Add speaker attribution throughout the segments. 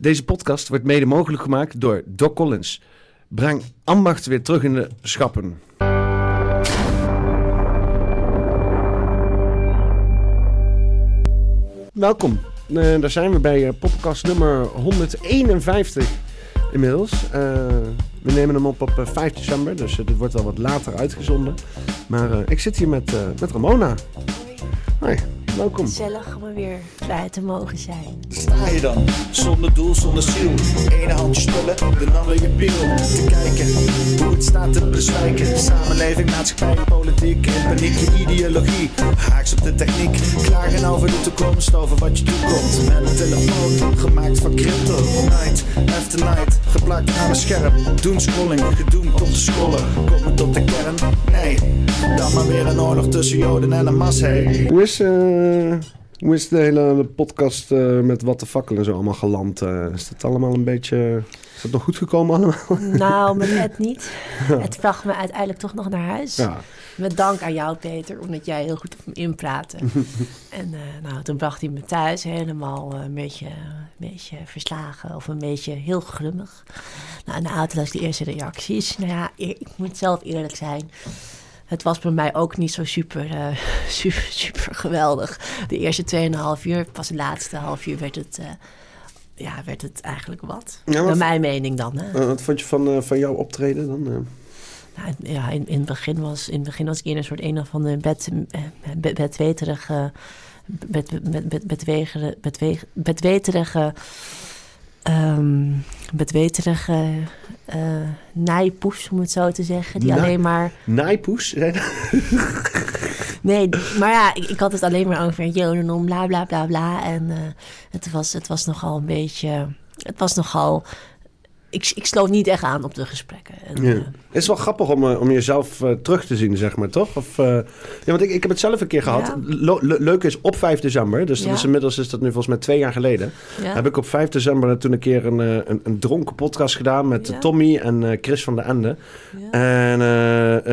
Speaker 1: Deze podcast wordt mede mogelijk gemaakt door Doc Collins. Breng ambacht weer terug in de schappen. Welkom. Eh, daar zijn we bij eh, podcast nummer 151 inmiddels. Eh, we nemen hem op op eh, 5 december, dus dit wordt wel wat later uitgezonden. Maar ik zit hier met, met Ramona. Hoi, welkom.
Speaker 2: Gezellig om er weer bij te mogen zijn.
Speaker 3: Sta je dan, zonder doel, zonder ziel. Ene handje spullen, de andere je piel. Te kijken hoe het staat te bezwijken. Samenleving, maatschappij, politiek. In paniek, je ideologie. Haaks op de techniek. Klagen over de toekomst, over wat je toekomt. Met een telefoon, gemaakt van crypto. Night after night, geplakt aan een scherm. Doen scrolling, gedoemd tot te scrollen. Komen tot de kern? Nee. Dan maar weer een oorlog tussen Joden en een mas, hey.
Speaker 1: Hoe is, eh, hoe is de hele podcast eh, met wat de fakkel en zo allemaal geland? Eh, is het allemaal een beetje... Is het nog goed gekomen allemaal?
Speaker 2: Nou, met Ed niet. Het bracht me uiteindelijk toch nog naar huis.
Speaker 1: Ja.
Speaker 2: Met dank aan jou, Peter, omdat jij heel goed op me inpraatte. en eh, nou, toen bracht hij me thuis helemaal eh, een, beetje, een beetje verslagen of een beetje heel grimmig. Nou, en de auto was de eerste reacties. Nou ja, ik moet zelf eerlijk zijn. Het was bij mij ook niet zo super, eh, super, super geweldig. De eerste 2,5 uur, pas de laatste half uur werd het, eh, ja, werd het eigenlijk wat.
Speaker 1: Ja,
Speaker 2: Naar mijn mening dan. Hè?
Speaker 1: Eh, wat vond je van, van jouw optreden dan?
Speaker 2: Nou, ja, in, in, het begin was, in het begin was ik in een soort een of andere bed, bed, bedweterige, bed, bed, bed, bedwegere, bedweg- bedweterige, ehm, bedweterige eh naaipoes, om het zo te zeggen. Die alleen maar...
Speaker 1: Naaipoes?
Speaker 2: Nee, maar ja, ik, ik had het alleen maar over Jodenom, bla bla bla bla. En eh, het, was, het was nogal een beetje... Het was nogal... Ik, ik sloot niet echt aan op de gesprekken. En,
Speaker 1: Ja.
Speaker 2: eh,
Speaker 1: Het is wel grappig om, eh, om jezelf eh, terug te zien, zeg maar, toch? Of, ja, want ik, ik heb het zelf een keer gehad.
Speaker 2: Ja.
Speaker 1: Lo- le- leuk is, op 5 december, dus dat is inmiddels is dat nu volgens mij twee jaar geleden... heb ik op 5 december toen een keer een, een, een dronken podcast gedaan... met. Tommy en Chris van der Ende. En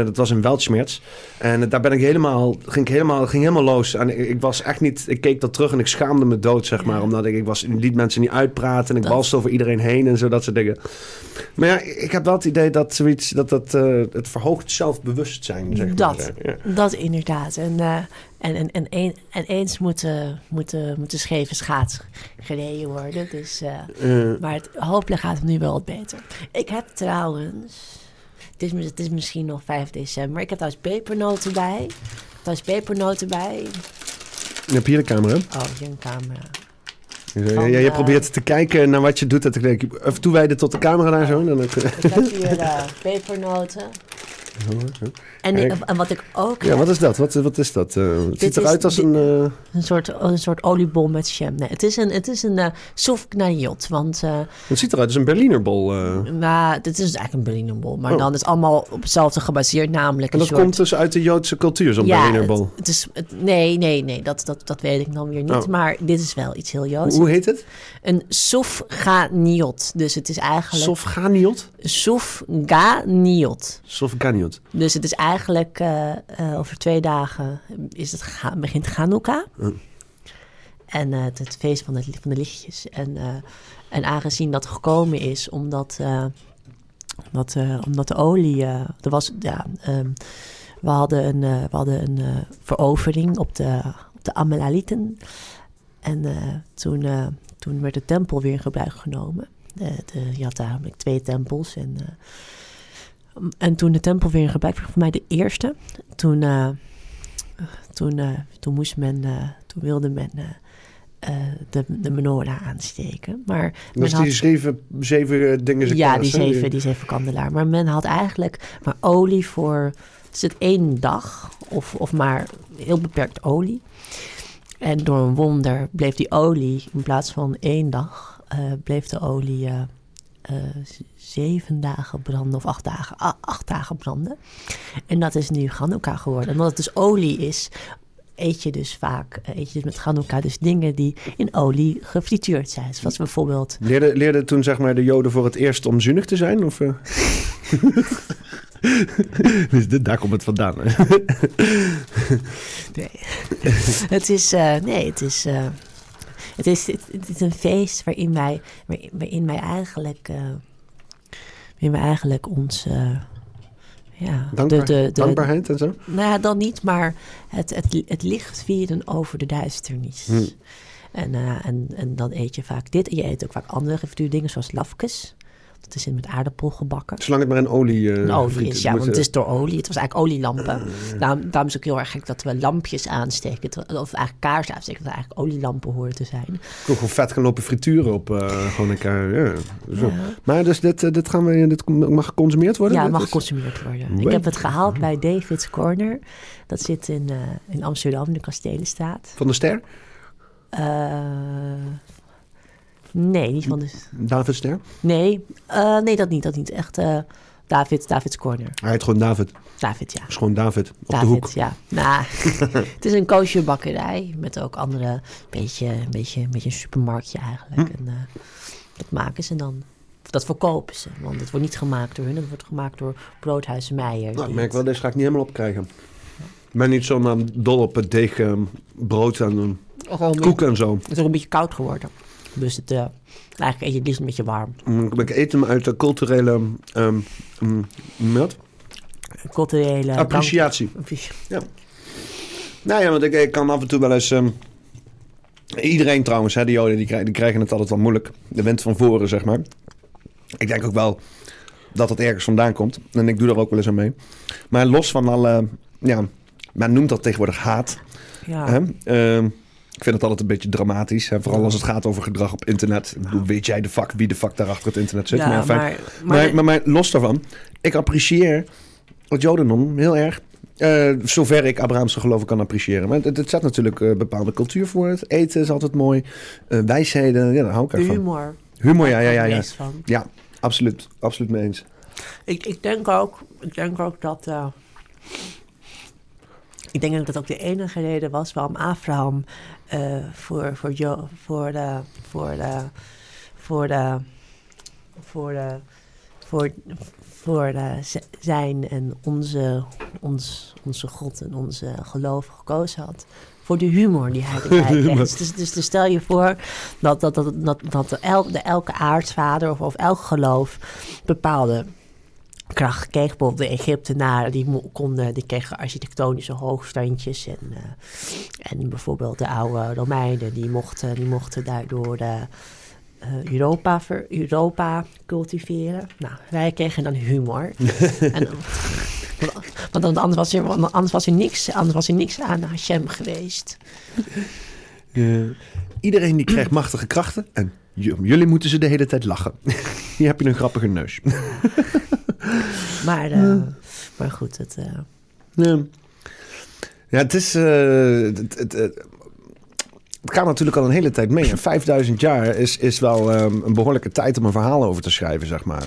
Speaker 1: dat was in Weltschmerz. En daar ben ik helemaal, ging ik helemaal, ging helemaal los. En ik, ik was echt niet, ik keek dat terug en ik schaamde me dood, zeg maar. Omdat ik, ik was, liet mensen niet uitpraten en ik
Speaker 2: Dat-
Speaker 1: walste over iedereen heen en zo, dat soort dingen. Maar ja, ik heb wel het idee dat zoiets, dat dat eh, het verhoogt zelfbewustzijn, zeg maar.
Speaker 2: Dat.
Speaker 1: Ja.
Speaker 2: Dat inderdaad. En, eh, en, en, en, een- en eens moeten, moeten, moeten scheve schaats gereden worden. Dus, eh, maar het, hopelijk gaat het nu wel wat beter. Ik heb trouwens... Het is, het is misschien nog 5 december. Ik heb trouwens pepernoten bij. Trouwens pepernoten bij.
Speaker 1: je hebt hier de camera.
Speaker 2: Oh, hier een camera.
Speaker 1: Ja,
Speaker 2: Van,
Speaker 1: ja, je
Speaker 2: eh,
Speaker 1: probeert te kijken naar wat je doet. Dat ik denk, even toewijden tot de camera daar zo. Dan,
Speaker 2: Ik heb hier eh, pepernoten. En, en wat ik ook
Speaker 1: ja,
Speaker 2: heb,
Speaker 1: wat is dat? Wat, wat is dat? Eh, het ziet eruit als
Speaker 2: dit-
Speaker 1: een... eh,
Speaker 2: een soort, een soort oliebol met jam. Nee, het is een, het is een uh, soufgnayot. Want eh,
Speaker 1: het ziet eruit als een Berlinerbol. eh.
Speaker 2: Nou, dit is eigenlijk een Berlinerbol. Maar
Speaker 1: Oh.
Speaker 2: dan is het allemaal op hetzelfde gebaseerd. Namelijk
Speaker 1: En dat
Speaker 2: soort...
Speaker 1: komt dus uit de Joodse cultuur, zo'n
Speaker 2: ja,
Speaker 1: Berlinerbol.
Speaker 2: het, het is, het- nee, nee, nee. Dat, dat, dat weet ik dan weer niet.
Speaker 1: Oh.
Speaker 2: Maar dit is wel iets heel Joods.
Speaker 1: Hoe heet het?
Speaker 2: Een soufganiot. Dus het is eigenlijk...
Speaker 1: Sofganiot?
Speaker 2: Soufganiot. Dus het is eigenlijk... eh, eh, over twee dagen is het ga, begint Hanukkah.
Speaker 1: Oh.
Speaker 2: En eh, het, het feest van de, van de lichtjes. En, en aangezien dat gekomen is omdat... omdat, omdat de olie, er was, ja, ehm, we hadden een, we hadden een verovering op de, op de Amalalieten. En toen, toen werd de tempel weer in gebruik genomen. De, de, je had namelijk twee tempels. En, en toen de tempel weer in gebruik werd, voor mij de eerste, toen, eh, toen, eh, toen moest men, eh, toen wilde men de, de menorah aansteken. Maar had-
Speaker 1: die zeven, zeven eh, dingen.
Speaker 2: ja, die zeven, die zeven kandelaar. Maar men had eigenlijk maar olie voor... Is het één dag? Of, of maar heel beperkt olie. En door een wonder bleef die olie in plaats van één dag... bleef de olie eh, zeven dagen branden of acht dagen, acht dagen branden. En dat is nu Hanukkah geworden. En omdat het dus olie is, eet je dus vaak eh, eet je dus met Hanukkah dus dingen die in olie gefrituurd zijn. Zoals bijvoorbeeld
Speaker 1: Leerde, leerde toen zeg maar de Joden voor het eerst om zuinig te zijn? Of, eh? Dus dit- Daar komt het vandaan. hè?
Speaker 2: Nee. het is, nee, het is, Het is, het, het is een feest waarin wij, waarin, wij eigenlijk, eh, waarin wij eigenlijk ons, eh, ja,
Speaker 1: Dankbaar,
Speaker 2: de, de, de,
Speaker 1: dankbaarheid en zo.
Speaker 2: nou ja, dan niet, maar het, het, het licht vieren over de duisternis.
Speaker 1: Hm.
Speaker 2: En, eh, en, en dan eet je vaak dit. En je eet ook vaak andere frituurdingen, zoals lafkes. Dat is in met aardappel gebakken.
Speaker 1: Zolang het maar in olie, eh
Speaker 2: Een olie
Speaker 1: friet
Speaker 2: is, ja, want het
Speaker 1: eh,
Speaker 2: is door olie. Het was eigenlijk olielampen. Daarom, daarom is het ook heel erg gek dat we lampjes aansteken. Of eigenlijk kaarsen aansteken, dat eigenlijk olielampen horen te zijn.
Speaker 1: Ik wil gewoon vet gaan lopen frituren op eh, gewoon een keer. Ja, zo.
Speaker 2: Ja.
Speaker 1: Maar dus dit, dit, gaan we, dit mag geconsumeerd worden?
Speaker 2: Ja,
Speaker 1: Dit
Speaker 2: mag
Speaker 1: is-
Speaker 2: geconsumeerd worden.
Speaker 1: Wait.
Speaker 2: Ik heb het gehaald bij David's Corner. Dat zit in, in Amsterdam, in de Kastelenstraat.
Speaker 1: Van de ster?
Speaker 2: Nee, niet van de...
Speaker 1: David Ster?
Speaker 2: Nee, eh, nee, dat niet. Dat niet. Echt eh, David, David's Corner.
Speaker 1: Hij heet gewoon David.
Speaker 2: David, ja.
Speaker 1: Het is gewoon David. Op
Speaker 2: David,
Speaker 1: de hoek.
Speaker 2: ja. Nou, het is een koosje bakkerij met ook andere, beetje, een beetje, een beetje een supermarktje eigenlijk.
Speaker 1: Hm.
Speaker 2: En eh, dat maken ze dan. Dat verkopen ze, want het wordt niet gemaakt door hun, het wordt gemaakt door Broodhuizen Meijer.
Speaker 1: Nou, ik merk wel, deze ga ik niet helemaal opkrijgen. Ik ben niet zo eh, dol op het deeg, eh, brood en
Speaker 2: een
Speaker 1: koek en zo.
Speaker 2: Het is ook een beetje koud geworden. Dus het, eh, eigenlijk eet je het liefst een beetje warm.
Speaker 1: Mm, Ik eet hem uit de culturele ehm mm, wat?
Speaker 2: Culturele...
Speaker 1: appreciatie.
Speaker 2: dank- Appreci-
Speaker 1: Nou ja, want ik, ik kan af en toe wel eens... ehm, iedereen trouwens, hè, de Joden, die, krijgen, die krijgen het altijd wel moeilijk. De wind van voren, zeg maar. Ik denk ook wel dat het ergens vandaan komt. En ik doe er ook wel eens aan mee. Maar los van alle... Ja, men noemt dat tegenwoordig haat.
Speaker 2: Ja.
Speaker 1: Hè? Ehm, ik vind het altijd een beetje dramatisch. Hè? Vooral als het gaat over gedrag op internet. Bedoel, weet jij de fuck wie de fuck daar achter het internet zit?
Speaker 2: ja,
Speaker 1: maar,
Speaker 2: maar,
Speaker 1: Maar,
Speaker 2: maar,
Speaker 1: maar, los daarvan, ik apprecieer het Jodendom heel erg. Eh, zover ik Abrahamse geloven kan appreciëren. Maar het, het zet natuurlijk eh, bepaalde cultuur voor. Het eten is altijd mooi. Eh, wijsheden, ja, daar hou ik
Speaker 2: de
Speaker 1: erg van.
Speaker 2: humor.
Speaker 1: Humor, ja, ja, ja. Ja, ja absoluut. Absoluut mee eens.
Speaker 2: Ik, ik, denk ook, ik denk ook dat. ik denk dat dat ook de enige reden was waarom Abraham voor, voor, Jo- voor, de, voor, de, voor, de, voor, de, voor, voor de, zijn en onze, ons, onze God en onze geloof gekozen had. Voor de humor die hij erbij. Dus, dus, dus stel je voor dat, dat, dat, dat, dat de el, de elke aartsvader of, of elk geloof bepaalde kracht kreeg. Bijvoorbeeld de Egyptenaren, die, mo- konden, die kregen architectonische hoogstandjes. En, eh, en bijvoorbeeld de oude Romeinen, die mochten, die mochten daardoor eh, Europa, ver, Europa cultiveren. Nou, wij kregen dan humor. en, want anders was, er, anders, was er niks, anders was er niks aan Hashem geweest.
Speaker 1: Iedereen die krijgt machtige krachten. En jullie moeten ze de hele tijd lachen. Hier heb je een grappige neus.
Speaker 2: Maar, eh, maar goed, het, eh,
Speaker 1: Ja, ja het is... eh, het, het, het, het gaat natuurlijk al een hele tijd mee. En 5000 jaar is, is wel ehm, een behoorlijke tijd om een verhaal over te schrijven, zeg maar.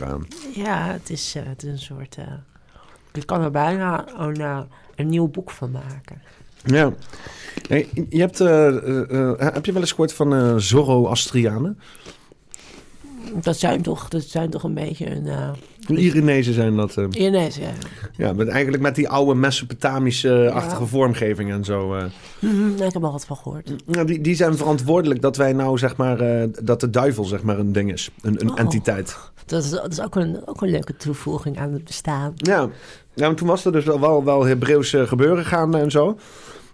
Speaker 2: ja, het is, het is een soort... eh je kan er bijna een, een nieuw boek van maken.
Speaker 1: Ja. Hey, je hebt, eh, eh, eh, heb je wel eens gehoord van Zoroastrianen?
Speaker 2: Dat zijn toch, dat zijn toch een beetje een... eh
Speaker 1: Irinezen zijn dat. eh.
Speaker 2: Ineens, ja.
Speaker 1: ja, met, eigenlijk met die oude Mesopotamische-achtige
Speaker 2: Ja.
Speaker 1: vormgeving en zo.
Speaker 2: Mhm, ik heb er wat van gehoord.
Speaker 1: Nou, die, die zijn verantwoordelijk dat wij nou, zeg maar, dat de duivel, zeg maar, een ding is. Een, een
Speaker 2: Oh.
Speaker 1: entiteit.
Speaker 2: Dat is, dat is ook, een, ook een leuke toevoeging aan het bestaan.
Speaker 1: Ja, ja maar toen was er dus wel, wel, wel Hebreeuws eh, gebeuren gaande en zo.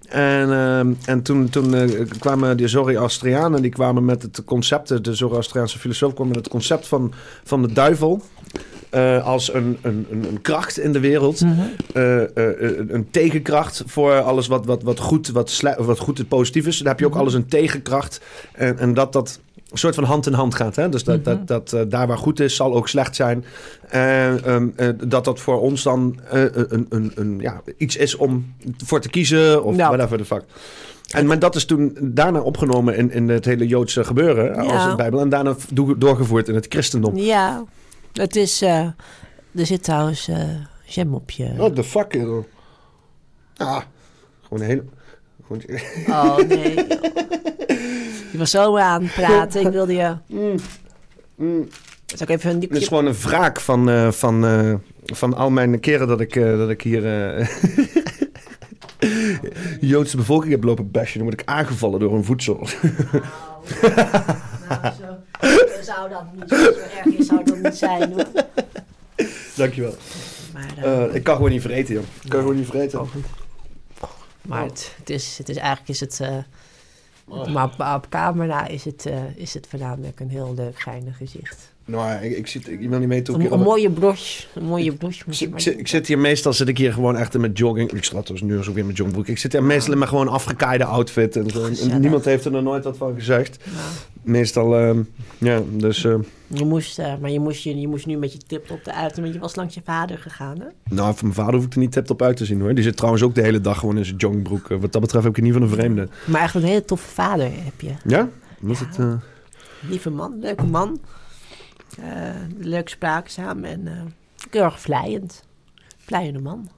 Speaker 1: En, ehm, en toen, toen eh, kwamen de Zoroastrianen, die kwamen met het concept, de Zoroastriaanse filosoof kwam met het concept van, van de duivel eh, als een, een, een, kracht in de wereld. eh, eh, een- een tegenkracht voor alles wat, wat, wat, goed, wat, wat goed en positief is. Dan heb je ook
Speaker 2: Mhm.
Speaker 1: alles een tegenkracht. En, en dat dat een soort van hand in hand gaat. Hè? Dus dat,
Speaker 2: Mhm.
Speaker 1: dat, dat eh, daar waar goed is, zal ook slecht zijn. En ehm, eh, dat dat voor ons dan eh, een, een, een, ja, iets is om voor te kiezen of
Speaker 2: Ja.
Speaker 1: whatever the fuck. En maar dat is toen daarna opgenomen in, in het hele Joodse gebeuren als een Bijbel. En daarna do- doorgevoerd in het christendom.
Speaker 2: Ja, het is... eh, er zit trouwens eh jam op je...
Speaker 1: What the fuck? joh? Ah, gewoon een hele... Gewoon...
Speaker 2: Oh, nee. Je was zo aan het praten. Ik wilde je...
Speaker 1: Mm, mm.
Speaker 2: Zal ik even een
Speaker 1: Dit is gewoon een wraak van, eh, van, eh, van al mijn keren dat ik, eh, dat ik hier... eh, Joodse bevolking heb lopen bashen, dan word ik aangevallen door een voedsel.
Speaker 2: Nou, zo, zou dat niet zo erg is, zou dat niet zijn hoor.
Speaker 1: Dankjewel.
Speaker 2: Maar,
Speaker 1: ik kan gewoon niet vreten, joh. Ik kan gewoon niet vreten.
Speaker 2: maar het, het, is, het is eigenlijk is het. eh, maar op, camera is het, eh, is het voornamelijk een heel leuk, geinig gezicht.
Speaker 1: Nou, ik, ik, zit, ik wil niet weten hoe
Speaker 2: Een,
Speaker 1: ik
Speaker 2: een mooie broche. Een mooie broche
Speaker 1: Ik zit, ik, zit, ik zit hier meestal, zit ik hier gewoon echt met jogging. Ik sta dus nu zo weer met joggingbroek. Ik zit hier meestal in mijn gewoon afgekaaide outfit. En, niemand heeft er nog nooit wat van gezegd.
Speaker 2: Nou,
Speaker 1: Meestal, ehm, ja, dus... eh,
Speaker 2: je moest, eh, maar je moest, je, je moest nu met je tip op de uit, want je was langs je vader gegaan, hè?
Speaker 1: nou, van mijn vader hoef ik er niet tip-top uit te zien, hoor. Die zit trouwens ook de hele dag gewoon in zijn joggingbroek. Eh, Wat dat betreft heb ik niet van een vreemde.
Speaker 2: Maar echt een hele toffe vader heb je.
Speaker 1: Ja? Was
Speaker 2: Ja.
Speaker 1: het... eh,
Speaker 2: Lieve man, leuke man. Eh, leuk spraakzaam en eh heel erg vlijend. Vlijende man.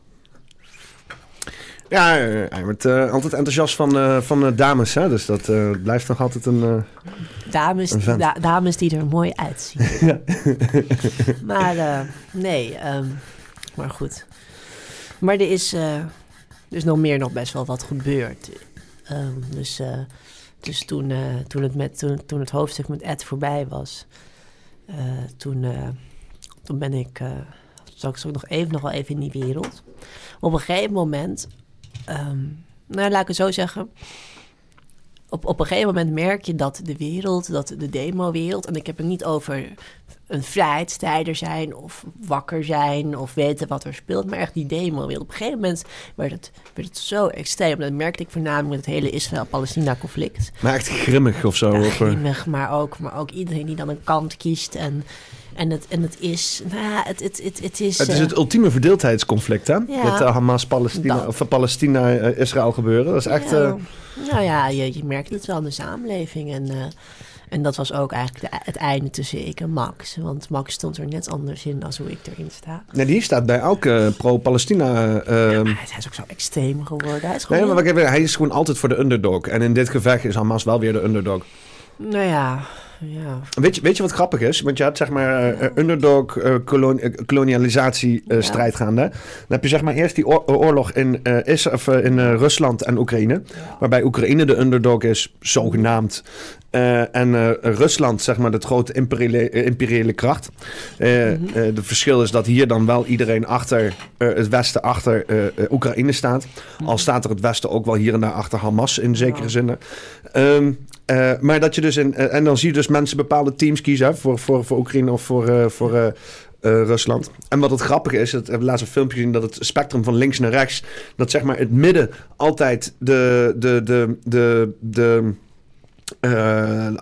Speaker 1: Ja, eh, hij wordt eh, altijd enthousiast van, eh, van dames, hè. Dus dat eh, blijft nog altijd een... eh,
Speaker 2: Dames,
Speaker 1: Een vent.
Speaker 2: da- dames die er mooi uitzien. maar eh, nee, ehm, maar goed. Maar er is, er is nog meer nog best wel wat gebeurd. Ehm, dus eh, dus toen, eh, toen, het met, toen, toen het hoofdstuk met Ed voorbij was, toen, eh, toen ben ik, eh ik nog even, nog wel even in die wereld. Op een gegeven moment, ehm, nou laat ik het zo zeggen, op, op een gegeven moment merk je dat de wereld, dat de demo-wereld, en ik heb het niet over een vrijheidstijder zijn of wakker zijn of weten wat er speelt, maar echt die demo-wereld. Op een gegeven moment werd het, werd het zo extreem. Dat merkte ik voornamelijk met het hele Israël-Palestina-conflict.
Speaker 1: maar echt grimmig of zo.
Speaker 2: Ja,
Speaker 1: eh,
Speaker 2: grimmig, maar ook, maar ook iedereen die dan een kant kiest. En, en, het, en het is, nou ja, het, het, het, het is...
Speaker 1: het is
Speaker 2: eh,
Speaker 1: het ultieme verdeeldheidsconflict, hè?
Speaker 2: Ja.
Speaker 1: Het uh, Hamas-Palestina,
Speaker 2: Dat.
Speaker 1: of Palestina-Israël gebeuren. Dat is echt...
Speaker 2: Ja,
Speaker 1: eh,
Speaker 2: nou ja, je, je merkt het wel in de samenleving. En, eh, en dat was ook eigenlijk de- het einde tussen ik en Max. Want Max stond er net anders in als hoe ik erin sta.
Speaker 1: nee, die staat bij elke pro-Palestina... eh,
Speaker 2: Ja, maar hij is ook zo extreem geworden. Hij is gewoon
Speaker 1: Nee, maar hij is gewoon altijd voor de underdog. En in dit gevecht is Hamas wel weer de underdog.
Speaker 2: Nou ja, ja.
Speaker 1: Weet je, weet je wat grappig is? Want je had zeg maar eh, underdog kolon- kolonialisatie
Speaker 2: Ja.
Speaker 1: strijd gaande. Dan heb je zeg maar eerst die oor- oorlog in, is, of, in Rusland en Oekraïne. Waarbij Oekraïne de underdog is, zogenaamd. En Rusland, zeg maar, de grote imperiële, imperiële kracht. Eh, de verschil is dat hier dan wel iedereen achter het Westen, achter Oekraïne staat. Al staat er het Westen ook wel hier en daar achter Hamas in zekere zin. Ehm, eh, maar dat je dus in, eh, en dan zie je dus mensen bepaalde teams kiezen hè, voor, voor, voor Oekraïne of voor, eh, voor Rusland. En wat het grappige is, dat we hebben laatst een filmpje gezien dat het spectrum van links naar rechts, dat zeg maar het midden altijd de, de, de, de, de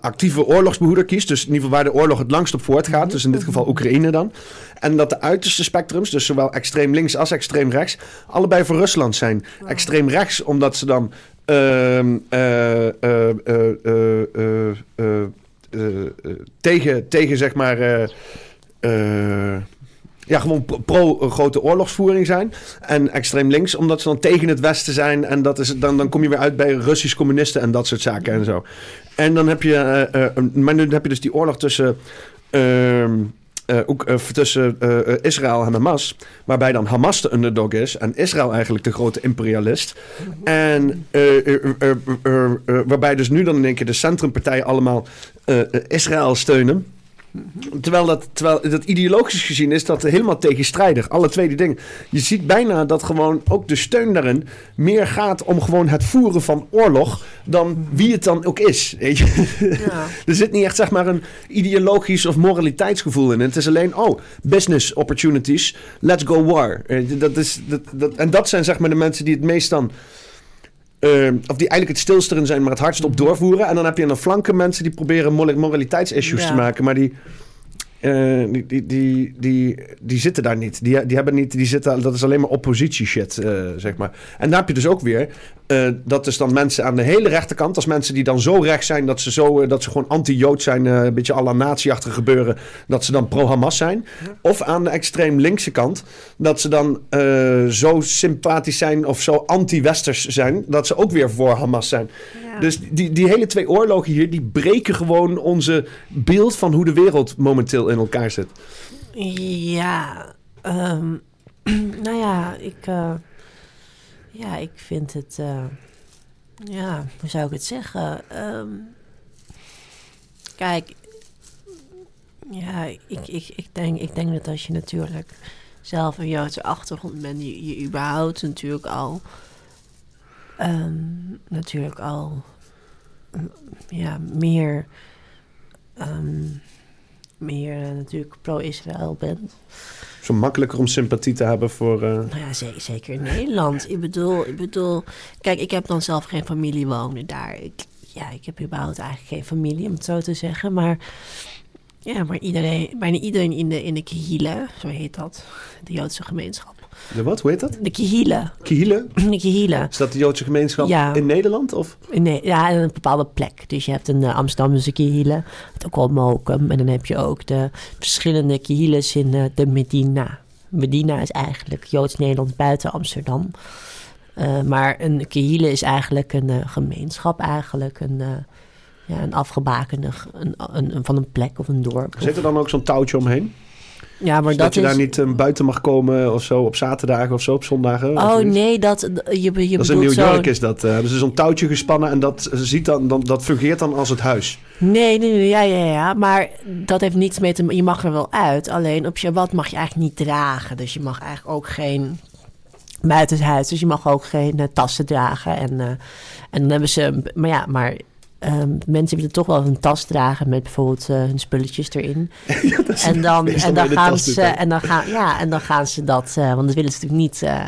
Speaker 1: actieve oorlogsbehoeder kiest. Dus in ieder geval waar de oorlog het langst op voortgaat. Dus in dit geval Oekraïne dan. En dat de uiterste spectrums, dus zowel extreem links als extreem rechts, allebei voor Rusland zijn. Extreem rechts, omdat ze dan Ehm, eh, eh, eh, tegen, tegen zeg maar ja, gewoon pro-grote oorlogsvoering zijn. En extreem links, omdat ze dan tegen het Westen zijn. En dat is, dan, dan kom je weer uit bij Russisch communisten en dat soort zaken en zo. En dan heb je, maar nu heb je dus die oorlog tussen. Ehm, eh, ook, eh, tussen eh, Israël en Hamas. Waarbij dan Hamas de underdog is en Israël eigenlijk de grote imperialist. En waarbij dus nu dan in één keer de centrumpartijen allemaal Israël steunen. Terwijl dat, terwijl dat ideologisch gezien is dat helemaal tegenstrijdig. Alle twee die dingen. Je ziet bijna dat gewoon ook de steun daarin meer gaat om gewoon het voeren van oorlog dan wie het dan ook is. Weet je?
Speaker 2: Ja.
Speaker 1: er zit niet echt zeg maar een ideologisch of moraliteitsgevoel in. Het is alleen, oh, business opportunities, let's go war. Je, Dat is, dat, dat, en dat zijn zeg maar de mensen die het meest dan... eh, of die eigenlijk het stilste erin zijn, maar het hardst op doorvoeren. En dan heb je aan de flanken mensen die proberen mor- moraliteitsissues
Speaker 2: Ja.
Speaker 1: te maken. Maar die, eh, die, die, die, die, die zitten daar niet. Die, die hebben niet, die zitten, dat is alleen maar oppositie shit, eh, zeg maar. En daar heb je dus ook weer, eh, dat dus dan mensen aan de hele rechterkant, als mensen die dan zo rechts zijn, dat ze, zo, eh, dat ze gewoon anti-Jood zijn, eh, een beetje alle natieachtige gebeuren, dat ze dan pro-Hamas zijn. Of aan de extreem linkse kant, dat ze dan zo sympathisch zijn of zo anti-westers zijn, dat ze ook weer voor Hamas zijn.
Speaker 2: Ja.
Speaker 1: Dus die, die hele twee oorlogen hier, die breken gewoon onze beeld van hoe de wereld momenteel in elkaar zit.
Speaker 2: Ja, ehm, nou ja, ik. Ja, ik vind het. eh, ja, hoe zou ik het zeggen? Ehm, kijk, ja, ik, ik, ik, denk, ik denk dat als je natuurlijk zelf een Joodse achtergrond bent, je, je überhaupt natuurlijk al. ehm, natuurlijk al. ja, meer. ehm, meer natuurlijk pro-Israël bent.
Speaker 1: Zo makkelijker om sympathie te hebben voor... eh,
Speaker 2: Nou ja, ze- zeker in Nederland. Ik bedoel, ik bedoel, kijk, ik heb dan zelf geen familie wonen daar. Ik, ja, ik heb überhaupt eigenlijk geen familie, om het zo te zeggen. Maar ja, maar iedereen, bijna iedereen in de, in de Kihile, zo heet dat, de Joodse gemeenschap.
Speaker 1: De wat? Hoe heet dat?
Speaker 2: De Kihile,
Speaker 1: Kihile?
Speaker 2: de Kihile.
Speaker 1: Is dat de Joodse gemeenschap
Speaker 2: Ja.
Speaker 1: in Nederland? Of?
Speaker 2: Nee, ja, in een bepaalde plek. Dus je hebt een uh, Amsterdamse Kihile, het ook wel Mokum. En dan heb je ook de verschillende Kihiles in eh, de Medina. Medina is eigenlijk Joods-Nederland buiten Amsterdam. Eh, maar een Kihile is eigenlijk een eh, gemeenschap, eigenlijk een, eh, ja, een afgebakende een, een, een- van een plek of een dorp.
Speaker 1: Zit er dan ook zo'n touwtje omheen?
Speaker 2: Ja, maar
Speaker 1: Zodat
Speaker 2: dat
Speaker 1: je
Speaker 2: is...
Speaker 1: daar niet eh, buiten mag komen of zo op zaterdagen of zo, op zondagen?
Speaker 2: Oh nee, dat, je, je
Speaker 1: Dat is in New York is dat. eh dus er is zo'n touwtje gespannen en dat, ziet dan, dan, dat fungeert dan als het huis.
Speaker 2: Nee, nee, nee, ja, ja, ja. Maar dat heeft niets mee te Je mag er wel uit. Alleen op Shabbat mag je eigenlijk niet dragen. Dus je mag eigenlijk ook geen buitenshuis. Dus je mag ook geen eh, tassen dragen. En, eh, en dan hebben ze... Maar ja, maar... ehm, mensen willen toch wel hun tas dragen met bijvoorbeeld eh, hun spulletjes erin.
Speaker 1: Ja, dat is
Speaker 2: En dan, en dan gaan ze, en dan gaan, ja, en dan gaan ze dat, eh, want dat willen ze natuurlijk niet eh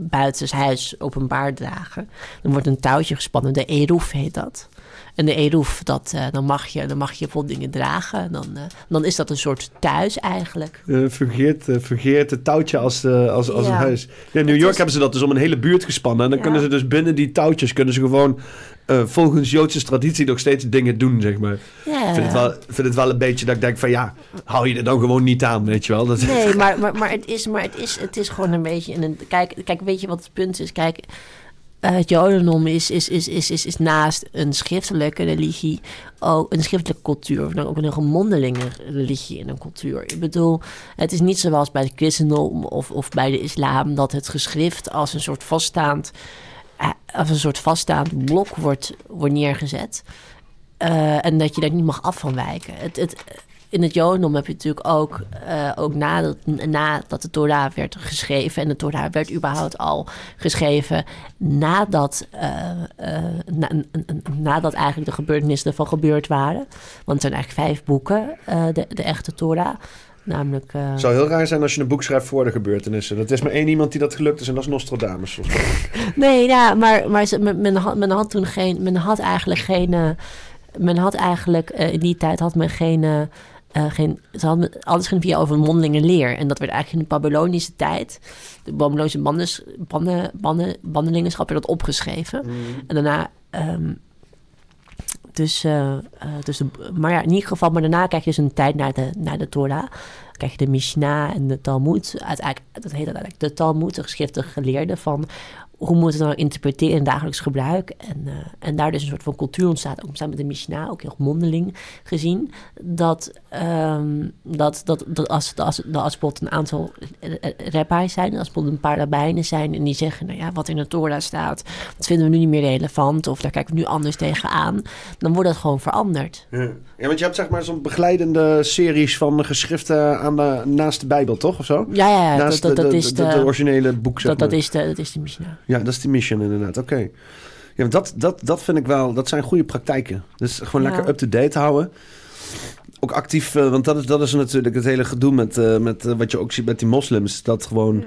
Speaker 2: buitenshuis openbaar dragen. Dan wordt een touwtje gespannen, de eroef heet dat. En de eroef, dat, dan, mag je, dan mag je bijvoorbeeld dingen dragen. Dan, dan is dat een soort thuis eigenlijk.
Speaker 1: Eh, fungeert, fungeert het touwtje als, als, als een huis. Ja, in New York
Speaker 2: is-
Speaker 1: hebben ze dat dus om een hele buurt gespannen. En dan
Speaker 2: Ja.
Speaker 1: kunnen ze dus binnen die touwtjes... kunnen ze gewoon eh, volgens Joodse traditie nog steeds dingen doen, zeg maar.
Speaker 2: Ja.
Speaker 1: Ik vind het, wel, vind het wel een beetje dat ik denk van... ja, hou je er dan gewoon niet aan, weet je wel. Dat,
Speaker 2: Nee, maar, maar, maar, het, is, maar het, is, het is gewoon een beetje... In een, kijk, kijk, weet je wat het punt is? Kijk, eh, het Jodendom is, is, is, is, is, is naast een schriftelijke religie ook een schriftelijke cultuur. Of dan ook een mondelinge religie en een cultuur. Ik bedoel, het is niet zoals bij het christendom of, of bij de islam... dat het geschrift als een soort vaststaand, als een soort vaststaand blok wordt, wordt neergezet... Eh, en dat je daar niet mag af van wijken. Het, het, in het Jodendom heb je natuurlijk ook, eh, ook nadat, nadat de Torah werd geschreven... en de Torah werd überhaupt al geschreven nadat, eh, eh, na- nadat eigenlijk de gebeurtenissen ervan gebeurd waren. Want het zijn eigenlijk vijf boeken, eh, de, de echte Torah. Namelijk... eh,
Speaker 1: Het zou heel raar zijn als je een boek schrijft voor de gebeurtenissen. Dat is maar één iemand die dat gelukt is en dat is Nostradamus.
Speaker 2: Nee, ja, maar, maar ze- men, had, men had toen geen... Men had eigenlijk geen... eh, men had eigenlijk... eh, in die tijd had men geen... geen ze hadden, alles ging via over mondelinge leer. En dat werd eigenlijk in de Babylonische tijd... De Babylonische bandes, banden, banden, bandelingenschap werd dat opgeschreven. En daarna... ehm, dus, eh, eh, dus de, maar ja, in ieder geval, maar daarna krijg je dus een tijd naar de, naar de Torah. Krijg je de Mishnah en de Talmud. Uiteindelijk, dat heet uiteindelijk de Talmud, de geschriften geleerden van hoe moet het nou interpreteren in dagelijks gebruik. En, eh, en daar dus een soort van cultuur ontstaat, ook samen met de Mishnah, ook heel mondeling gezien. Dat, ehm, dat, dat, dat als, als, dat als bijvoorbeeld een aantal rabbis zijn, als bijvoorbeeld een paar rabbijnen zijn en die zeggen, nou ja, wat in de Torah staat, dat vinden we nu niet meer relevant of daar kijken we nu anders tegenaan, dan wordt dat gewoon veranderd.
Speaker 1: Ja. ja, want je hebt zeg maar zo'n begeleidende series van geschriften aan de, naast de Bijbel, toch? Of zo?
Speaker 2: Ja, ja, ja, dat,
Speaker 1: Naast
Speaker 2: dat,
Speaker 1: de,
Speaker 2: dat
Speaker 1: de,
Speaker 2: is
Speaker 1: de,
Speaker 2: de,
Speaker 1: de originele boek, zeg
Speaker 2: dat, dat is de, dat is de Mishnah.
Speaker 1: Ja, dat is die mission inderdaad. Oké. Ja, dat, dat, dat vind ik wel, dat zijn goede praktijken. Dus gewoon lekker up-to-date houden. Ook actief, eh, want dat is, dat is natuurlijk het hele gedoe met, eh, met eh, wat je ook ziet met die moslims. Dat gewoon,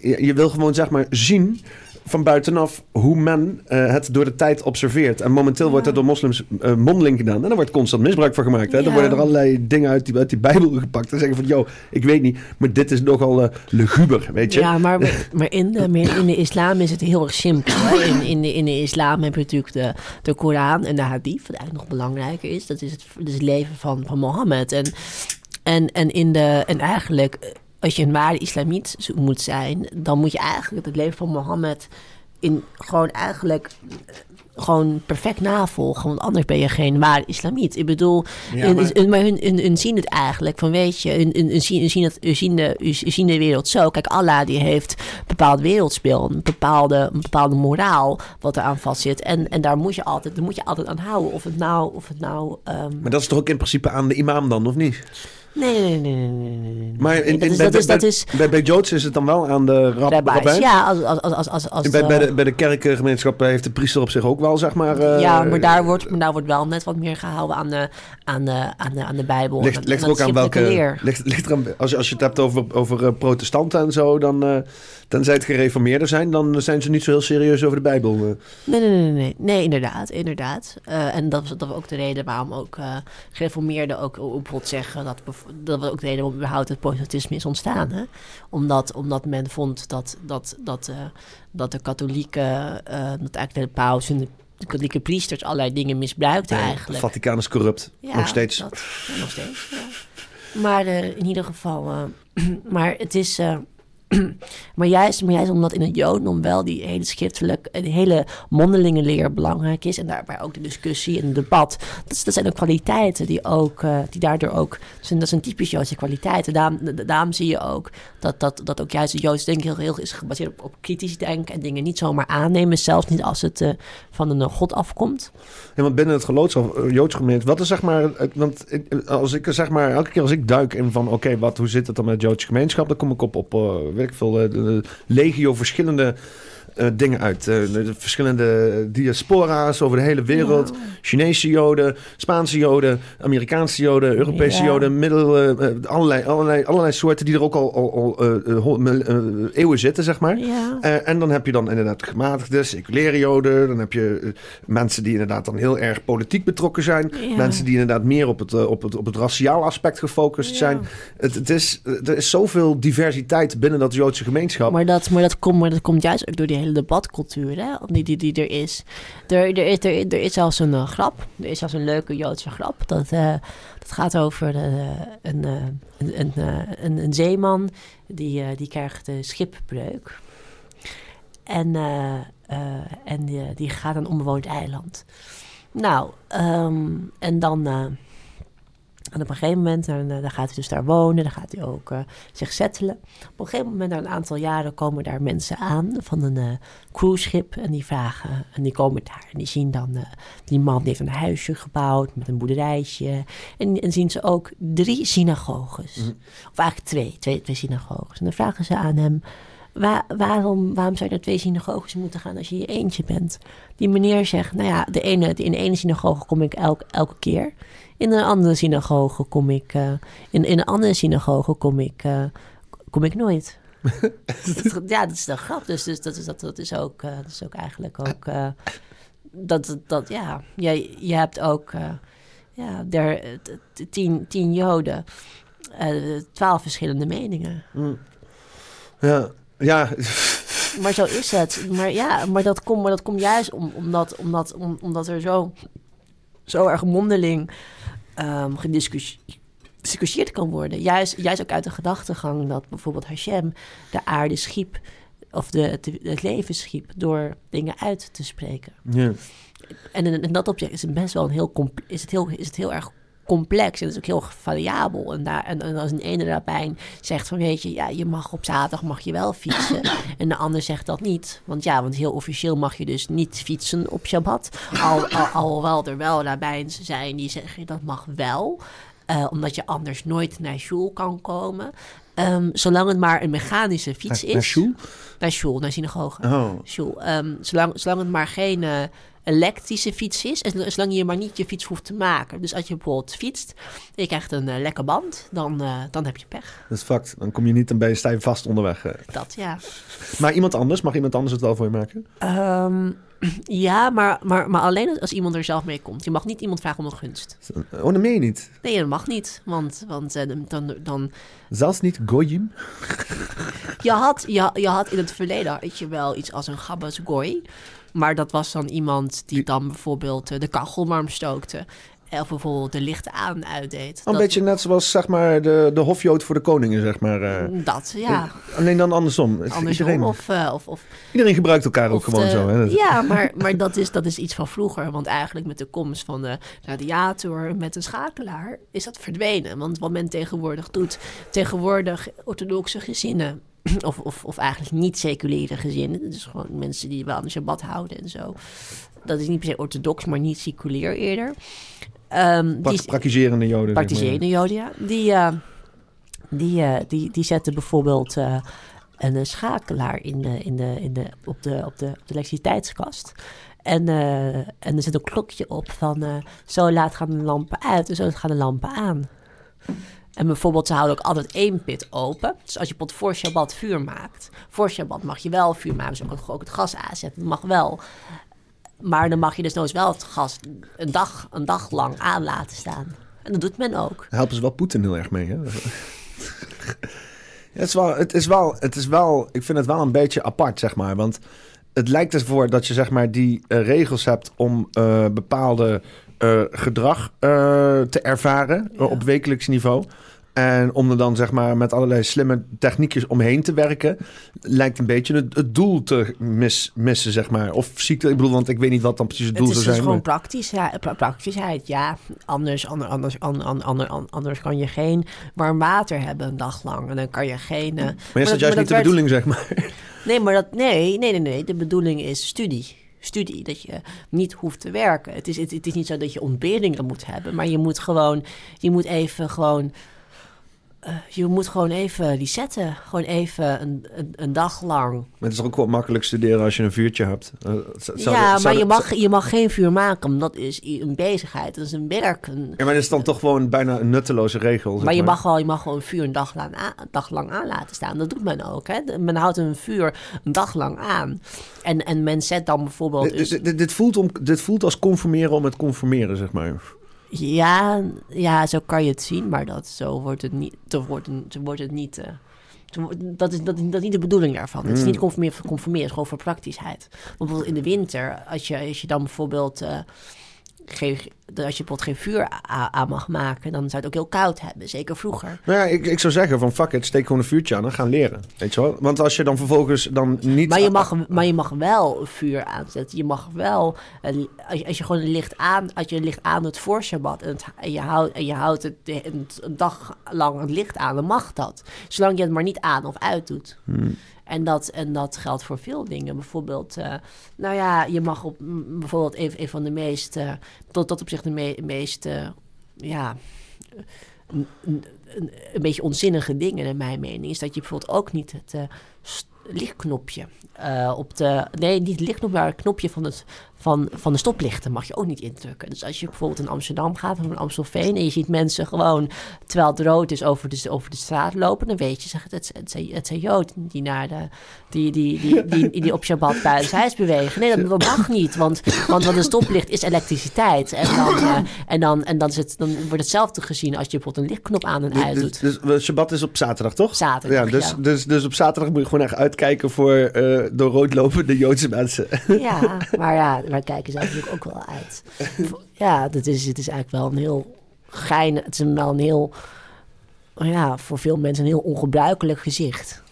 Speaker 1: je, je wil gewoon zeg maar zien van buitenaf hoe men eh, het door de tijd observeert. En momenteel wordt er door moslims eh, mondeling gedaan. En daar wordt constant misbruik van gemaakt. Hè? Dan worden er allerlei dingen uit die, uit die Bijbel gepakt. En zeggen van, yo, ik weet niet, maar dit is nogal eh luguber, weet je?
Speaker 2: Ja, maar, maar, in, de, maar in de islam is het heel erg simpel. In, in, de, in de islam heb je natuurlijk de, de Koran en de hadith, wat eigenlijk nog belangrijker is. Dat is het, dat is het leven van, van Mohammed. En, en, en, in de, en eigenlijk, als je een ware islamiet moet zijn, dan moet je eigenlijk het leven van Mohammed in gewoon eigenlijk eh, gewoon perfect navolgen. Want anders ben je geen waar islamiet. Ik bedoel,
Speaker 1: Ja, maar-
Speaker 2: hun, maar hun, hun, hun zien het eigenlijk van weet je, hun, zien, hun zien, het, hun, zien de, hun zien de wereld zo. Kijk, Allah die heeft een bepaald wereldspel, een bepaalde, een bepaalde moraal wat er aan vast zit. En, en daar moet je altijd, daar moet je altijd aan houden. Of het nou, of het nou. ehm,
Speaker 1: Maar dat is toch ook in principe aan de imam dan, of niet?
Speaker 2: Nee, nee, nee, nee, nee.
Speaker 1: Maar in,
Speaker 2: dat
Speaker 1: in-
Speaker 2: is,
Speaker 1: bij,
Speaker 2: dat is,
Speaker 1: bij,
Speaker 2: dat is
Speaker 1: bij, bij Joods is het dan wel aan de rab?
Speaker 2: Ja, als, als, als, als, als,
Speaker 1: bij, bij,
Speaker 2: eh,
Speaker 1: de, bij de kerkgemeenschap heeft de priester op zich ook wel, zeg maar... eh,
Speaker 2: ja, maar daar, wordt, maar daar wordt wel net wat meer gehouden aan de, aan de, aan de, aan de Bijbel.
Speaker 1: Ligt, ligt er ook aan welke... Ligt, ligt er aan, als, je- als je het hebt over, over eh, protestanten en zo, dan... eh tenzij het gereformeerder zijn, dan zijn ze niet zo heel serieus over de Bijbel. eh.
Speaker 2: Nee, nee, nee, nee, nee, inderdaad, inderdaad. Eh, en dat was, dat was ook de reden waarom ook eh gereformeerden ook bijvoorbeeld zeggen dat, dat was ook de reden waarom überhaupt het protestantisme is ontstaan. Hè? Omdat, omdat men vond dat, dat, dat, dat de katholieke, eh, dat eigenlijk de paus en de, de katholieke priesters allerlei dingen misbruikten
Speaker 1: Nee,
Speaker 2: eigenlijk.
Speaker 1: Het Vaticaan is corrupt.
Speaker 2: Ja,
Speaker 1: nog steeds.
Speaker 2: dat- ja, nog steeds, ja. Maar in ieder geval, maar het is. maar, juist, maar juist omdat in het Jodendom wel die hele schriftelijk, en die hele mondelinge leer belangrijk is. En daarbij ook de discussie en het debat. Dat, dat zijn ook kwaliteiten die, ook, eh, die daardoor ook. Zijn, dat zijn typisch Joodse kwaliteiten. Daarom, da- daarom zie je ook dat, dat, dat ook juist het Joods denken heel, heel is gebaseerd op, op kritisch denken. En dingen niet zomaar aannemen. Zelfs niet als het eh, van een eh, God afkomt.
Speaker 1: Ja, want binnen het geloofs of eh, Joods gemeenschap, wat is zeg maar, eh, want als ik zeg maar, elke keer als ik duik in van, oké, wat, hoe zit het dan met de Joodse gemeenschap, dan kom ik op, op eh, ik veel, eh, legio verschillende eh, dingen uit. Eh, de, de verschillende diaspora's over de hele wereld. Chinese Joden, Spaanse Joden, Amerikaanse Joden, Europese. Joden, middel, eh, eh, allerlei, allerlei, allerlei soorten die er ook al, al, eeuwen zitten, zeg maar. Eh, en dan heb je dan inderdaad gematigde, seculiere joden. Dan heb je mensen die inderdaad dan heel erg politiek betrokken zijn. Mensen die inderdaad meer op het, op het, op het raciaal aspect gefocust zijn. Het, het is, er is zoveel diversiteit binnen dat Joodse gemeenschap.
Speaker 2: Maar dat, maar, dat komt, maar dat komt juist ook door die hele debatcultuur hè? Die, die, die er is. Er, er, is er, er is zelfs een eh, grap. Er is zelfs een leuke Joodse grap. Dat, eh, dat gaat over eh, een, een, een, een, een zeeman die, die krijgt uh, schipbreuk. En, en die, die gaat naar een onbewoond eiland. Nou, ehm, en dan... eh, en op een gegeven moment, dan, dan gaat hij dus daar wonen, dan gaat hij ook uh, zich settelen. Op een gegeven moment, na een aantal jaren, komen daar mensen aan van een uh, cruiseschip. En die vragen, en die komen daar en die zien dan, uh, die man die heeft een huisje gebouwd met een boerderijtje. En, en zien ze ook drie synagoges. Mm -hmm. Of eigenlijk twee, twee, twee synagoges. En dan vragen ze aan hem, Waar, waarom, waarom zou je naar twee synagoges moeten gaan als je je eentje bent? Die meneer zegt, nou ja, de ene, in de ene synagoge kom ik elk, elke keer. In een andere synagoge kom ik, uh, in, in een andere synagoge kom ik, uh, kom ik nooit. ja, dat is de grap. Dus, dus dat, is, dat, dat, is ook, uh, dat is ook eigenlijk ook, dat, dat, ja, je, je hebt ook, ja, der, tien, tien joden, twaalf verschillende meningen.
Speaker 1: Mm. Ja, ja.
Speaker 2: Maar zo is het. Maar ja, maar dat komt, maar dat komt juist om, omdat, omdat, om, omdat er zo, zo erg mondeling um, gediscussieerd kan worden. Juist, juist ook uit de gedachtegang dat bijvoorbeeld Hashem de aarde schiep, of de, het, het leven schiep, door dingen uit te spreken.
Speaker 1: Ja.
Speaker 2: En in, in dat opzicht is het best wel een heel, is het heel, is het heel erg complex en het is ook heel variabel. En, daar, en, en als een ene rabbijn zegt van weet je, ja, je mag op zaterdag mag je wel fietsen. en de ander zegt dat niet. Want ja, want heel officieel mag je dus niet fietsen op Shabbat. Al, al, alhoewel er wel rabbijns zijn die zeggen dat mag wel. Uh, omdat je anders nooit naar shul kan komen. Um, zolang het maar een mechanische fiets is.
Speaker 1: Naar shul?
Speaker 2: Naar shul, naar synagoge.
Speaker 1: Oh.
Speaker 2: Um, zolang, zolang het maar geen... Uh, elektrische fiets is. En zolang je maar niet je fiets hoeft te maken. Dus als je bijvoorbeeld fietst en je krijgt een uh, lekke band, dan, uh, dan heb je pech.
Speaker 1: Dat is fact. Dan kom je niet en ben je stijf vast onderweg. Uh.
Speaker 2: Dat, ja.
Speaker 1: Maar iemand anders, mag iemand anders het wel voor je maken?
Speaker 2: Um, ja, maar, maar, maar alleen als iemand er zelf mee komt. Je mag niet iemand vragen om een gunst.
Speaker 1: Oh, dat meen je niet?
Speaker 2: Nee, dat mag niet. Want, want dan, dan...
Speaker 1: Zelfs niet Goyim?
Speaker 2: je, had, je, je had in het verleden had je wel iets als een Gabbas Goy. Maar dat was dan iemand die dan bijvoorbeeld uh, de kachel warm stookte. Of bijvoorbeeld de lichten aan uitdeed.
Speaker 1: Een
Speaker 2: Dat-
Speaker 1: beetje net zoals zeg maar, de, de hofjood voor de koningen, zeg maar. eh.
Speaker 2: Dat, ja.
Speaker 1: Alleen dan andersom.
Speaker 2: Andersom.
Speaker 1: Iedereen,
Speaker 2: Of, eh, of, of,
Speaker 1: iedereen gebruikt elkaar ook gewoon
Speaker 2: de-
Speaker 1: zo. Hè?
Speaker 2: Ja, maar, maar dat, is, dat is iets van vroeger. Want eigenlijk met de komst van de radiator met een schakelaar is dat verdwenen. Want wat men tegenwoordig doet, tegenwoordig orthodoxe gezinnen. Of, of, of eigenlijk niet-seculiere gezinnen. Dus gewoon mensen die wel aan de Shabbat houden en zo. Dat is niet per se orthodox, maar niet seculier eerder. Ehm,
Speaker 1: Pra-
Speaker 2: die,
Speaker 1: praktiserende joden. zeg maar.
Speaker 2: Praktiserende joden, ja. Die, eh, die, eh, die, die zetten bijvoorbeeld eh, een schakelaar in de, in de, in de, op, de, op, de, op de elektriciteitskast. En, en er zit een klokje op van zo laat gaan de lampen uit en zo gaan de lampen aan. En bijvoorbeeld, ze houden ook altijd één pit open. Dus als je pot voor Shabbat vuur maakt. Voor Shabbat mag je wel vuur maken. Dus ook, ook het gas aanzetten. Dat mag wel. Maar dan mag je dus eens wel het gas een dag, een dag lang aan laten staan. En dat doet men ook.
Speaker 1: Helpen ze wel Poetin heel erg mee. Hè? Ja, het, is wel, het, is wel, het is wel, ik vind het wel een beetje apart, zeg maar. Want het lijkt ervoor dat je zeg maar, die eh, regels hebt om eh, bepaalde eh, gedrag te ervaren
Speaker 2: Ja.
Speaker 1: op wekelijks niveau. En om er dan zeg maar met allerlei slimme techniekjes omheen te werken, lijkt een beetje het, het doel te mis, missen, zeg maar. Of ziekte, ik bedoel, want ik weet niet wat dan precies het doel
Speaker 2: het is
Speaker 1: zou
Speaker 2: dus
Speaker 1: zijn.
Speaker 2: gewoon
Speaker 1: maar-
Speaker 2: praktisch, ja, pra- praktischheid. Ja, anders, ander, anders, ander, ander, ander- anders kan je geen warm water hebben een dag lang. En dan kan je geen... eh,
Speaker 1: Maar is
Speaker 2: maar
Speaker 1: dat juist niet de
Speaker 2: werd-
Speaker 1: bedoeling, zeg maar?
Speaker 2: Nee, maar dat, nee, nee, nee, nee. De bedoeling is studie. Studie, dat je niet hoeft te werken. Het is, het, het is niet zo dat je ontberingen moet hebben, maar je moet gewoon, je moet even gewoon, eh, je moet gewoon even resetten. Gewoon even een, een, een dag lang.
Speaker 1: Maar het is ook wel makkelijk studeren als je een vuurtje hebt. Eh,
Speaker 2: ja, maar je
Speaker 1: dat-
Speaker 2: mag, je mag geen vuur maken, omdat is een bezigheid, dat is een werk. Een,
Speaker 1: Ja, maar dat is dan toch gewoon bijna een nutteloze regel.
Speaker 2: maar je mag, wel, je mag wel een vuur een dag lang, aan, een dag lang aan laten staan. Dat doet men ook. Hè? Men houdt een vuur een dag lang aan. En, en men zet dan bijvoorbeeld...
Speaker 1: Dit, dit- dit voelt om, dit voelt als conformeren om het conformeren, zeg maar.
Speaker 2: Ja, ja, zo kan je het zien, maar dat, zo wordt het niet. Zo wordt, zo wordt het niet. eh, dat, is, dat, is, dat is niet de bedoeling daarvan. Het is niet conformeren voor conformeren, het is gewoon voor praktischheid. Want bijvoorbeeld in de winter, als je, als je dan bijvoorbeeld. eh, geen, als je bijvoorbeeld geen vuur aan mag maken, dan zou het ook heel koud hebben. Zeker vroeger.
Speaker 1: Nou ja, ik, ik zou zeggen van fuck it, steek gewoon een vuurtje aan en gaan leren. Weet je wel? Want als je dan vervolgens dan niet...
Speaker 2: Maar je, mag, maar je mag wel vuur aanzetten. Je mag wel, als je, als je gewoon een licht aan, als je een licht aan doet voor Shabbat en, het, en je houdt, en je houdt het een, een dag lang het licht aan, dan mag dat. Zolang je het maar niet aan of uit doet. En dat, en dat geldt voor veel dingen. Bijvoorbeeld, eh, nou ja, je mag op bijvoorbeeld een, van de meest, eh, tot, tot op zich de me- meest, eh, ja, een, een, beetje onzinnige dingen, naar mijn mening, is dat je bijvoorbeeld ook niet het lichtknopje op de. Nee, niet het lichtknopje, maar het knopje van, het, van, van de stoplichten mag je ook niet indrukken. Dus als je bijvoorbeeld in Amsterdam gaat of in Amstelveen en je ziet mensen gewoon, terwijl het rood is, over de, over de straat lopen, dan weet je, zeg, het, het, het, zijn, het zijn Joden die, naar de, die, die, die, die, die, op Shabbat buiten huis bewegen. Nee, dat, mag niet, want, want wat een stoplicht is elektriciteit. En dan, eh, en dan, en dan, is het, dan wordt hetzelfde gezien als je bijvoorbeeld een lichtknop aan en uit doet.
Speaker 1: dus, Shabbat is op zaterdag, toch?
Speaker 2: Zaterdag,
Speaker 1: Ja, dus,
Speaker 2: ja.
Speaker 1: Dus, dus op zaterdag moet je gewoon echt uitkijken voor eh door rood lopende Joodse mensen.
Speaker 2: Ja, maar ja, wij kijken zelf natuurlijk ook wel uit. Ja, dat is, het is eigenlijk wel een heel gein. Het is een- wel een heel, ja, voor veel mensen een heel ongebruikelijk gezicht.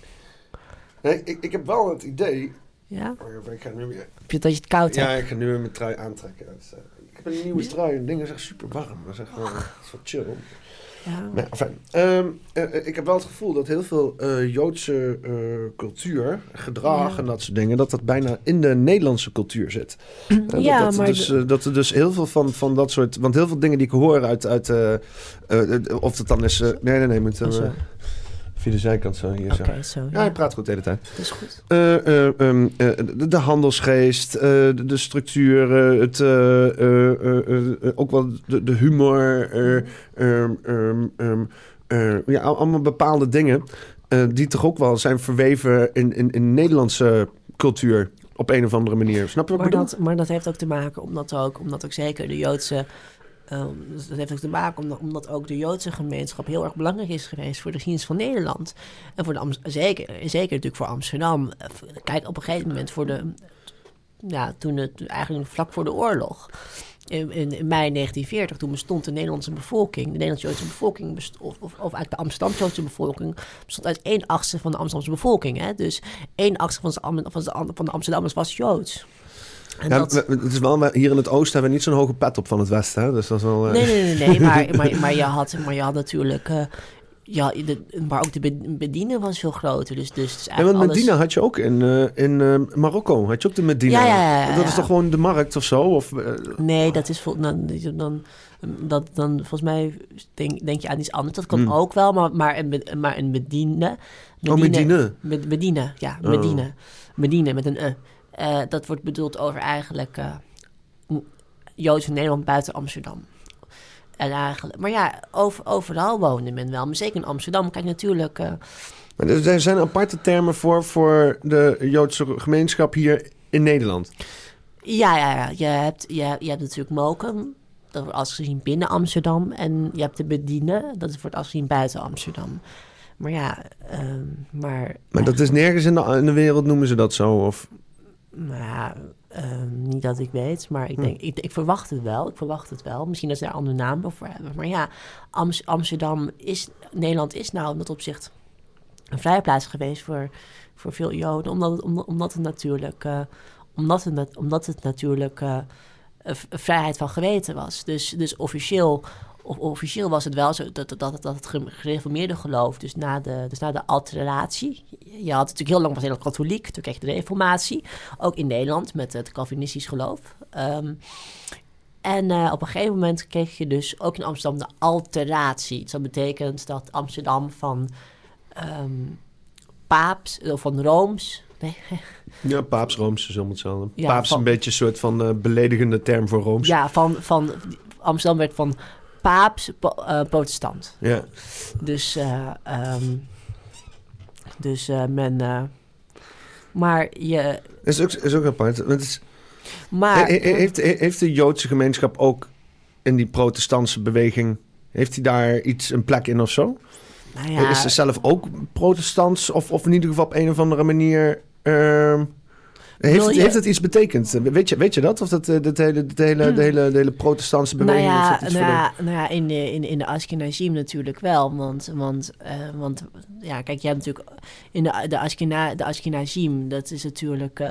Speaker 1: Nee, ik, ik heb wel het idee...
Speaker 2: Ja,
Speaker 1: Oh, even, ik ga nu weer...
Speaker 2: Heb je dat je het koud
Speaker 1: Ja,
Speaker 2: hebt.
Speaker 1: ik ga nu weer mijn trui aantrekken. Eh, ik heb een nieuwe trui en dingen zijn super warm. Dat is echt wel chill.
Speaker 2: Ja.
Speaker 1: Nee, enfin, ehm, eh, eh, ik heb wel het gevoel dat heel veel eh, Joodse cultuur, gedrag
Speaker 2: Ja.
Speaker 1: en dat soort dingen, dat dat bijna in de Nederlandse cultuur zit. Dat-
Speaker 2: Ja,
Speaker 1: dat,
Speaker 2: maar
Speaker 1: dus, dat er dus heel veel van, van dat soort. Want heel veel dingen die ik hoor uit. uit of het dan is. nee, nee, nee. Eh, via de zijkant zo. Hier zo.
Speaker 2: zo.
Speaker 1: Ja, hij praat goed de hele tijd.
Speaker 2: dat is goed.
Speaker 1: Eh, eh, ehm, eh, de, de handelsgeest, de, de structuur, het, ook wel de, de humor. eh, ehm, ehm, ehm, eh, ja, al- allemaal bepaalde dingen die toch ook wel zijn verweven in, in, in Nederlandse cultuur op een of andere manier. Snap je wat ik
Speaker 2: Maar
Speaker 1: bedoel?
Speaker 2: dat, maar dat heeft ook te maken omdat ook, omdat ook zeker de Joodse. Ehm, dus dat heeft ook te maken omdat, omdat ook de Joodse gemeenschap heel erg belangrijk is geweest voor de geschiedenis van Nederland. En voor de zeker, zeker natuurlijk voor Amsterdam. Kijk, op een gegeven moment voor de. Ja, toen het eigenlijk vlak voor de oorlog. in, in, mei 1940, toen bestond de Nederlandse bevolking, de Nederlandse-Joodse bevolking, bestond, of, of, eigenlijk de Amsterdam-Joodse bevolking, bestond uit één achtste van de Amsterdamse bevolking. Hè? Dus één achtste van de, van de, van de Amsterdammers was Joods. En
Speaker 1: Ja,
Speaker 2: dat-
Speaker 1: het is wel, hier in het oosten hebben we niet zo'n hoge pet op van het westen. Hè? Dus dat is wel... eh,
Speaker 2: Nee, nee, nee, nee maar, maar, maar, je had, maar je had natuurlijk. eh, ja, de, maar ook de be- bediening was veel groter. Dus, dus eigenlijk
Speaker 1: want
Speaker 2: alles-
Speaker 1: Medina had je ook in, eh, in eh, Marokko. Had je ook de Medina?
Speaker 2: Ja, ja, ja, ja,
Speaker 1: Dat is toch gewoon de markt of zo? Of,
Speaker 2: Nee, dat is vol, dan, dan, dat, dan volgens mij denk, denk je aan iets anders. Dat kan
Speaker 1: Hmm.
Speaker 2: ook wel, maar, maar, een, maar een bediende.
Speaker 1: oh, Medina.
Speaker 2: Med- Medina, ja,
Speaker 1: Oh.
Speaker 2: Medina. Medina met een e. Eh, dat wordt bedoeld over eigenlijk eh Joods in Nederland buiten Amsterdam. En eigenlijk, maar ja, over, overal woonde men wel. Maar zeker in Amsterdam. Kijk, natuurlijk. eh,
Speaker 1: Maar er zijn- aparte termen voor, voor de Joodse gemeenschap hier in Nederland.
Speaker 2: ja, ja, ja. Je hebt, je, je hebt natuurlijk Mokum. Dat wordt als gezien binnen Amsterdam. En je hebt de Bedienen. Dat wordt als gezien buiten Amsterdam. Maar ja, ehm, maar...
Speaker 1: Maar dat is nergens in de, in de wereld noemen ze dat zo. Of,
Speaker 2: Nou ja, ehm, niet dat ik weet, maar ik,
Speaker 1: Hm.
Speaker 2: denk, ik, ik verwacht het wel. Ik verwacht het wel. Misschien dat ze daar een andere naam voor hebben. Maar ja, Ams- Amsterdam is... Nederland is nou in dat opzicht een vrijplaats geweest voor, voor veel Joden. Omdat het, omdat, omdat het natuurlijk... eh, omdat, het, omdat het natuurlijk eh, vrijheid van geweten was. Dus, dus officieel... Of officieel was het wel zo dat, dat, dat, dat het ge- gereformeerde geloof, dus na de, dus na de alteratie. Je had natuurlijk heel lang was Nederland katholiek, toen kreeg je de reformatie. Ook in Nederland met het Calvinistisch geloof. Ehm, en eh, op een gegeven moment kreeg je dus ook in Amsterdam de alteratie. Dus dat betekent dat Amsterdam van ehm paaps, of van rooms. Nee,
Speaker 1: ja, paaps Rooms is allemaal hetzelfde.
Speaker 2: Ja,
Speaker 1: paaps is een beetje een soort van eh, beledigende term voor Rooms.
Speaker 2: ja, van, van Amsterdam werd van paaps po- eh, protestant.
Speaker 1: Ja.
Speaker 2: Dus, eh, ehm, dus eh, men. maar je.
Speaker 1: Is ook, is ook apart. Is,
Speaker 2: Maar.
Speaker 1: he- he- heeft, he- heeft de Joodse gemeenschap ook in die protestantse beweging... Heeft hij daar iets, een plek in of zo?
Speaker 2: nou ja,
Speaker 1: Is ze zelf ook protestants? Of, of in ieder geval op een of andere manier... ehm, heeft, het,
Speaker 2: je-
Speaker 1: heeft iets betekend? Weet je, weet je dat? Of dat, eh, dat hele, dat hele, de, hele, de hele protestantse
Speaker 2: nou
Speaker 1: beweging...
Speaker 2: ja,
Speaker 1: dat iets
Speaker 2: nou ja, nou ja, in de, in, in de Ashkenazim natuurlijk wel. Want, want, eh, want ja, kijk, je hebt natuurlijk in de, de, Ashkena, de Ashkenazim, dat is natuurlijk eh,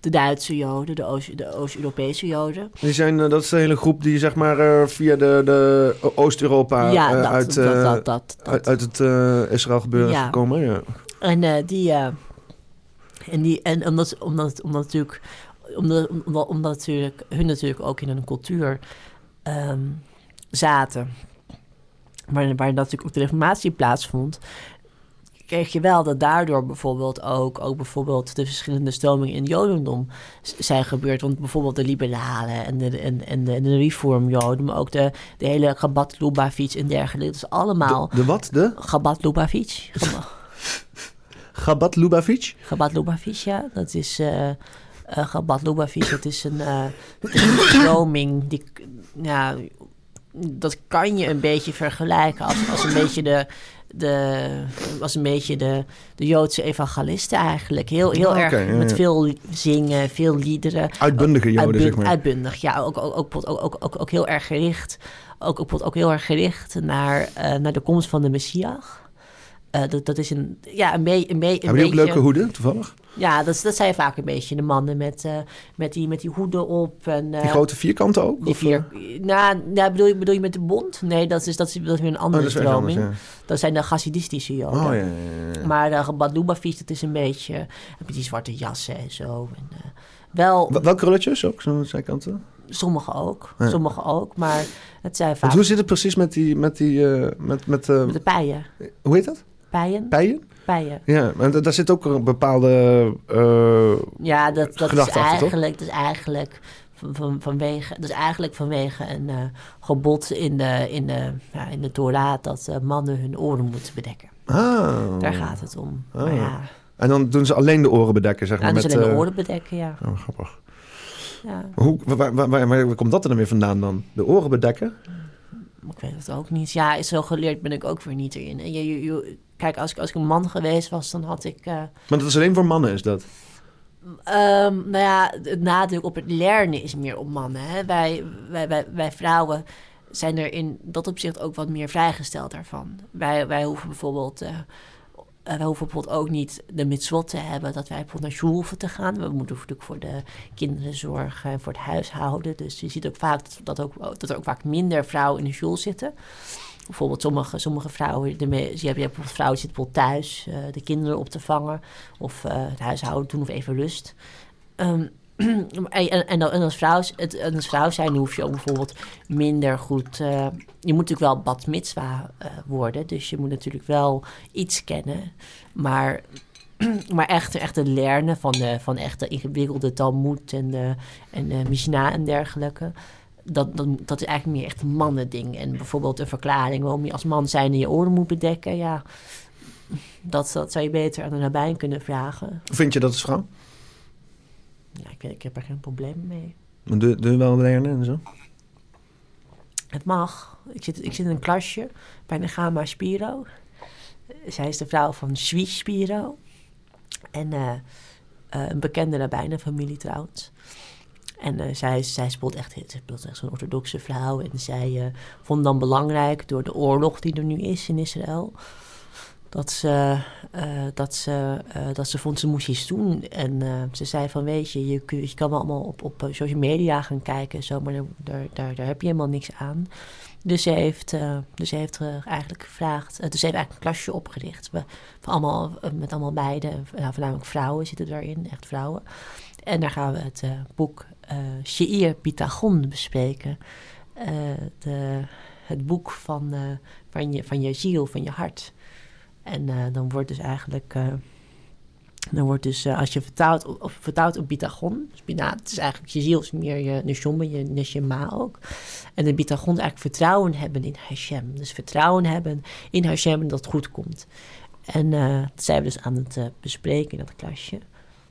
Speaker 2: de Duitse Joden, de Oost- de Oost-Europese Joden.
Speaker 1: Die zijn, eh, dat is de hele groep die zeg maar eh, via de, de Oost-Europa
Speaker 2: ja,
Speaker 1: eh, uit, eh, uit, uit het eh Israël gebeuren
Speaker 2: Ja.
Speaker 1: is gekomen. Ja.
Speaker 2: En eh, die. En, die, en omdat, omdat, omdat natuurlijk. Omdat, omdat, omdat natuurlijk, hun natuurlijk ook in een cultuur ehm, zaten. Waar, waar natuurlijk ook de reformatie plaatsvond. Kreeg je wel dat daardoor bijvoorbeeld ook, ook bijvoorbeeld de verschillende stromingen in het Jodendom zijn gebeurd. Want bijvoorbeeld de liberalen en de, en, en de, en de reformjoden, maar ook de, de hele Gabat Lubavitch en dergelijke. Dat is allemaal
Speaker 1: De, de wat? De?
Speaker 2: Gabat Lubavitch. Gaba-
Speaker 1: Gabat Lubavitch?
Speaker 2: Gabat Lubavitch, ja. Dat is... eh eh Gabat Lubavitch, dat is een, eh, stroming die... Ja, dat kan je een beetje vergelijken als, als een beetje de... De, was een beetje de, de Joodse evangelisten eigenlijk. Heel, heel
Speaker 1: Ah,
Speaker 2: erg
Speaker 1: ja,
Speaker 2: met
Speaker 1: ja.
Speaker 2: veel zingen, veel liederen.
Speaker 1: Uitbundige Joden, zeg maar.
Speaker 2: Uitbundig, ja. Ook, ook, ook, ook, ook, ook, ook heel erg gericht. Ook, ook, ook heel erg gericht naar, naar de komst van de Messias. Eh, dat, dat is een, ja, een, be, een, be, een
Speaker 1: Hebben die ook
Speaker 2: beetje...
Speaker 1: leuke hoeden, toevallig?
Speaker 2: Ja, dat, dat zijn vaak een beetje de mannen met, eh, met, die, met die hoeden op. En, eh,
Speaker 1: Die grote vierkanten ook?
Speaker 2: die vier,
Speaker 1: eh?
Speaker 2: nou, nou, bedoel, je, bedoel je met de bond? Nee, dat is, dat is, dat is weer een
Speaker 1: Oh,
Speaker 2: andere
Speaker 1: dat is weer anders,
Speaker 2: stroming.
Speaker 1: ja.
Speaker 2: Dat zijn de Chassidistische joden.
Speaker 1: Oh, ja, ja, ja.
Speaker 2: Maar de Badoubafies, dat is een beetje... Heb je die zwarte jassen en zo. En, eh, wel,
Speaker 1: Wel- Welke krulletjes ook, zo'n zijkanten?
Speaker 2: sommige ook. Sommige ook, maar het zijn vaak
Speaker 1: Want hoe zit het precies met die, met die, eh, met, met, eh,
Speaker 2: met de pijen.
Speaker 1: hoe heet dat?
Speaker 2: Pijen?
Speaker 1: Pijen?
Speaker 2: Pijen.
Speaker 1: Ja, maar da- daar zit ook een bepaalde, eh,
Speaker 2: Ja, dat, dat, is eigenlijk, dat is eigenlijk van, van, vanwege, dat is eigenlijk vanwege een eh, gebod in de, in, de, ja, in de Torah dat eh, mannen hun oren moeten bedekken.
Speaker 1: ah.
Speaker 2: Daar gaat het om.
Speaker 1: Oh.
Speaker 2: Maar ja,
Speaker 1: En dan doen ze alleen de oren bedekken, zeg maar.
Speaker 2: en dus
Speaker 1: met,
Speaker 2: alleen de oren bedekken, ja.
Speaker 1: Oh, grappig.
Speaker 2: ja.
Speaker 1: Hoe, waar, waar, waar, waar- waar komt dat er dan weer vandaan dan? De oren bedekken?
Speaker 2: Ik weet het ook niet. Ja, zo geleerd ben ik ook weer niet erin. En je, je, je- kijk, als ik, als ik een man geweest was, dan had ik... eh,
Speaker 1: Maar dat is alleen voor mannen, is dat?
Speaker 2: Ehm, nou ja, het nadruk op het lernen is meer op mannen. Hè? Wij, wij, wij, wij vrouwen zijn er in dat opzicht ook wat meer vrijgesteld daarvan. Wij, wij hoeven bijvoorbeeld... Uh, wij hoeven bijvoorbeeld ook niet de mitzvot te hebben dat wij bijvoorbeeld naar school hoeven te gaan. We moeten natuurlijk voor de kinderen zorgen en voor het huishouden. Dus je ziet ook vaak dat, dat, ook, dat er ook vaak minder vrouwen in de school zitten. Bijvoorbeeld sommige, sommige vrouwen, de, je bijvoorbeeld vrouwen zitten bijvoorbeeld thuis uh, de kinderen op te vangen. Of uh, het huishouden doen of even rust. Um, en, en, als vrouw, het, vrouw zijn hoef je ook bijvoorbeeld minder goed... Uh, je moet natuurlijk wel bad mitzwa worden. Dus je moet natuurlijk wel iets kennen. Maar maar echt, echt het leren van, de, van ingewikkelde Talmud en de, en Mishnah en dergelijke dat, dat, dat is eigenlijk meer echt een mannending. En bijvoorbeeld een verklaring waarom je als man zijn je oren moet bedekken. Ja, dat, dat zou je beter aan de nabijn kunnen vragen.
Speaker 1: Vind je dat als vrouw?
Speaker 2: Ja, ik, ik heb er geen probleem mee.
Speaker 1: Maar doe, doe je wel leren en zo?
Speaker 2: Het mag. Ik zit, ik zit in een klasje bij Nagama Spiro. Zij is de vrouw van Swi Spiro. En uh, uh, een bekende nabijne familie trouwens. En uh, zij, zij speelt echt, speelt echt zo'n orthodoxe vrouw. En zij vond dan belangrijk door de oorlog die er nu is in Israël. Dat ze, uh, dat ze, dat ze vond ze moest iets doen. En ze zei van weet je, je, je kan wel allemaal op, op social media gaan kijken. Zo, maar daar, daar, daar heb je helemaal niks aan. Dus ze heeft, dus ze heeft eigenlijk gevraagd. dus ze heeft eigenlijk een klasje opgericht. We, van allemaal, met allemaal meiden, nou, voornamelijk vrouwen zitten daarin, echt vrouwen. En daar gaan we het boek uh, Sheir Pitagon bespreken. Uh, de, het boek van, uh, van, je, van je ziel, van je hart. En dan wordt dus eigenlijk... dan wordt dus, als je vertaalt, of vertaalt op Pitagon... Dus, nou, het is eigenlijk je ziel, is meer je neshome, je neshama ook. En de Pitagon is eigenlijk vertrouwen hebben in Hashem. Dus vertrouwen hebben in Hashem dat het goed komt. En dat zijn we dus aan het bespreken in dat klasje.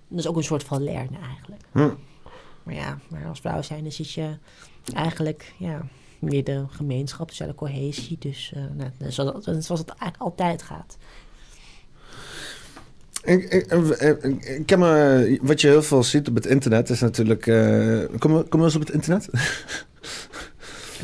Speaker 2: Dat is ook een soort van leren eigenlijk. Hm. Maar ja, maar als vrouw zijn, dan zit je eigenlijk ja, meer de gemeenschap, sociale cohesie. Dus uh, nou, zoals, zoals het eigenlijk altijd gaat.
Speaker 1: Ik, ik, ik, heb me, wat je heel veel ziet op het internet is natuurlijk. Uh, kom, kom eens op het internet?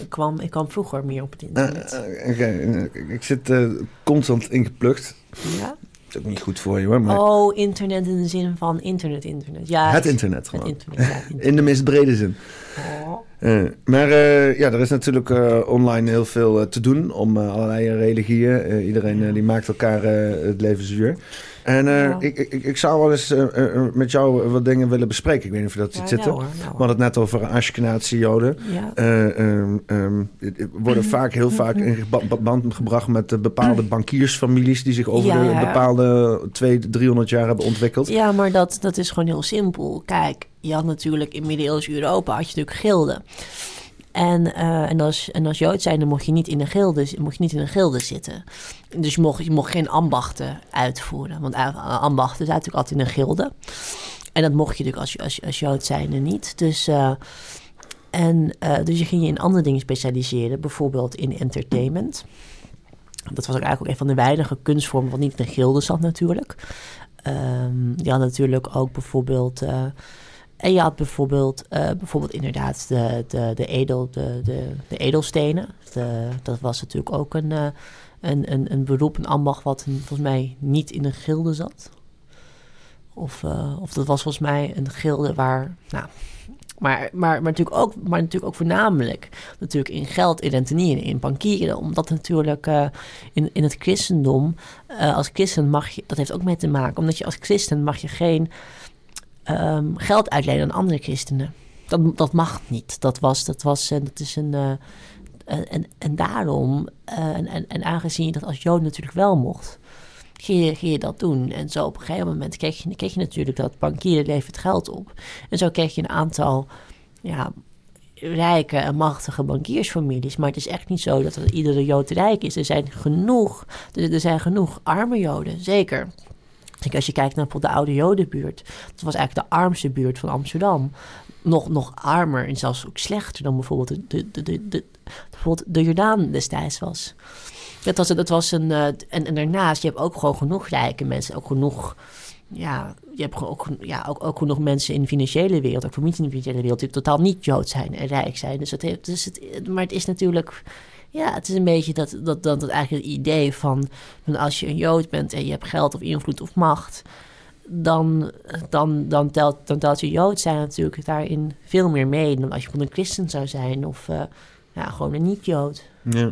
Speaker 2: ik, kwam, ik kwam vroeger meer op het internet.
Speaker 1: Uh, okay. Ik zit uh, constant ingeplukt. Ja is ook niet goed voor je hoor. Maar...
Speaker 2: Oh, internet in de zin van internet, internet. Ja,
Speaker 1: het, internet gewoon. Het internet, ja, internet. In de meest brede zin. Oh. Uh, maar uh, ja, er is natuurlijk uh, online heel veel te doen om allerlei religieën. iedereen die maakt elkaar het leven zuur. En uh, ik, ik, ik zou wel eens uh, met jou wat dingen willen bespreken. Ik weet niet of je dat ziet zitten. Nou, nou, we hadden het net over Ashkenazi joden. Ja. Um, um, worden vaak, heel vaak in band gebracht met bepaalde bankiersfamilies... die zich over ja, de bepaalde 200, 300 jaar hebben ontwikkeld.
Speaker 2: Ja, maar dat, dat is gewoon heel simpel. Kijk, je had natuurlijk in middeleeuws Europa had je natuurlijk gilden. En, uh, en, als, en als Jood zijn, dan mocht je niet in een gilde, mocht je niet in een gilde zitten. Dus je mocht, je mocht geen ambachten uitvoeren. Want ambachten zijn natuurlijk altijd in een gilde. En dat mocht je natuurlijk als, als, als Jood zijn niet. Dus, uh, en, dus je ging je in andere dingen specialiseren. Bijvoorbeeld in entertainment. Dat was ook eigenlijk ook een van de weinige kunstvormen wat niet in een gilde zat natuurlijk. Um, je had natuurlijk ook bijvoorbeeld... En je had bijvoorbeeld, uh, bijvoorbeeld inderdaad de, de, de, edel, de, de, de edelstenen. De, dat was natuurlijk ook een, uh, een, een, een beroep, een ambacht wat volgens mij niet in een gilde zat. Of, uh, of dat was volgens mij een gilde waar, nou, maar, maar, maar, natuurlijk ook, maar natuurlijk ook voornamelijk natuurlijk in geld, in rentenieren, in bankieren. Omdat natuurlijk in, in het christendom, als christen mag je, dat heeft ook mee te maken. Omdat je als christen mag je geen um, geld uitlenen aan andere christenen. Dat, dat mag niet. Dat was, dat was, eh, dat is een. Uh, en, en daarom, en, en, en, aangezien je dat als Jood natuurlijk wel mocht, ging je, je dat doen. En zo op een gegeven moment kreeg je, kreeg je natuurlijk dat bankieren levert geld op. En zo kreeg je een aantal ja, rijke en machtige bankiersfamilies. Maar het is echt niet zo dat iedere Jood rijk is. Er zijn genoeg, er zijn genoeg arme Joden, zeker als je kijkt naar bijvoorbeeld de oude Jodenbuurt, dat was eigenlijk de armste buurt van Amsterdam. Nog, nog armer en zelfs ook slechter dan bijvoorbeeld de, de, de, de, bijvoorbeeld de Jordaan destijds was. Dat was, dat was een, uh, en, en daarnaast, je hebt ook gewoon genoeg rijke mensen, ook genoeg ja, je hebt ook, ja, ook, ook genoeg mensen in de financiële wereld, ook families in de financiële wereld, die totaal niet Jood zijn en rijk zijn. Dus het heeft, dus het, maar het is natuurlijk, ja, het is een beetje dat, dat, dat, eigenlijk het idee van, van als je een Jood bent en je hebt geld of invloed of macht, dan, dan, dan, telt, dan telt je Jood zijn natuurlijk daarin veel meer mee dan als je een christen zou zijn of uh, ja, gewoon een niet-Jood.
Speaker 1: Ja.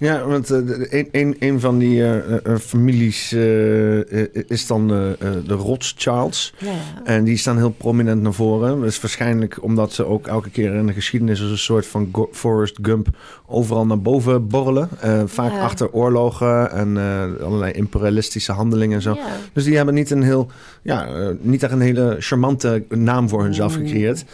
Speaker 1: Ja, want uh, een, een, een van die uh, uh, families is dan de Rothschilds. Ja. En die staan heel prominent naar voren. Dus waarschijnlijk omdat ze ook elke keer in de geschiedenis als een soort van Go Forrest Gump overal naar boven borrelen. vaak ja. achter oorlogen en allerlei imperialistische handelingen en zo. Ja. Dus die hebben niet een heel, ja, niet echt een hele charmante naam voor hunzelf mm. gecreëerd.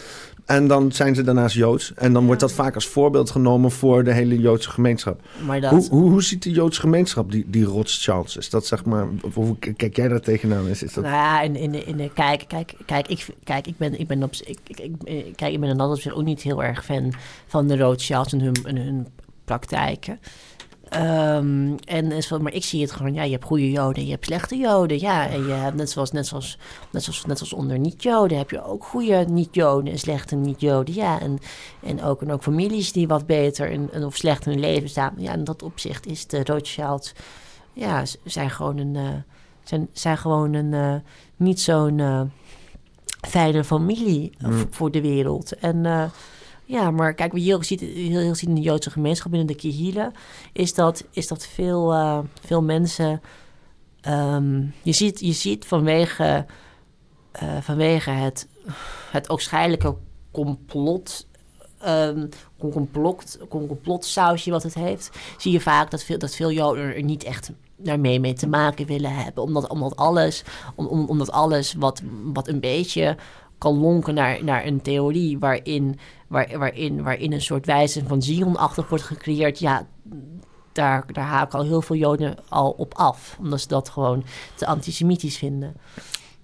Speaker 1: En dan zijn ze daarnaast Joods. En dan wordt dat vaak als voorbeeld genomen voor de hele Joodse gemeenschap. Maar dat... hoe, hoe, hoe ziet de Joodse gemeenschap die, die Rothschilds? Is dat zeg maar, hoe kijk jij daar tegenaan? Is, is dat...
Speaker 2: Nou ja, in, in, de, in de, kijk, kijk, kijk, ik, kijk, ik ben, ik ben op, ik, ik, ik, kijk, ik ben dan altijd ook niet heel erg fan van de Rothschilds en hun, en hun praktijken. Um, en maar ik zie het gewoon, ja, je hebt goede joden, je hebt slechte joden. Ja, en je hebt net zoals, net zoals, net zoals, net zoals onder niet-joden heb je ook goede niet-joden en slechte niet-joden. Ja, en, en, ook, en ook families die wat beter en, of slecht in hun leven staan. Ja, in dat opzicht is de Rothschilds, ja, zijn gewoon een, uh, zijn, zijn gewoon een, uh, niet zo'n uh, fijne familie mm. voor de wereld. En... Ja, maar kijk, wat je heel ziet, heel, heel ziet in de Joodse gemeenschap binnen de Kihila, is dat, is dat veel, uh, veel mensen. Um, je, ziet, je ziet vanwege, uh, vanwege het, het oogschijnlijke complot. Um, complot, complotsausje wat het heeft, zie je vaak dat veel, dat veel Joden er niet echt daarmee mee te maken willen hebben. Omdat, omdat alles, om, omdat alles wat, wat een beetje kan lonken naar, naar een theorie waarin, waar, waarin, waarin een soort wijze van Zion-achtig wordt gecreëerd. Ja, daar, daar haken al heel veel Joden al op af. Omdat ze dat gewoon te antisemitisch vinden.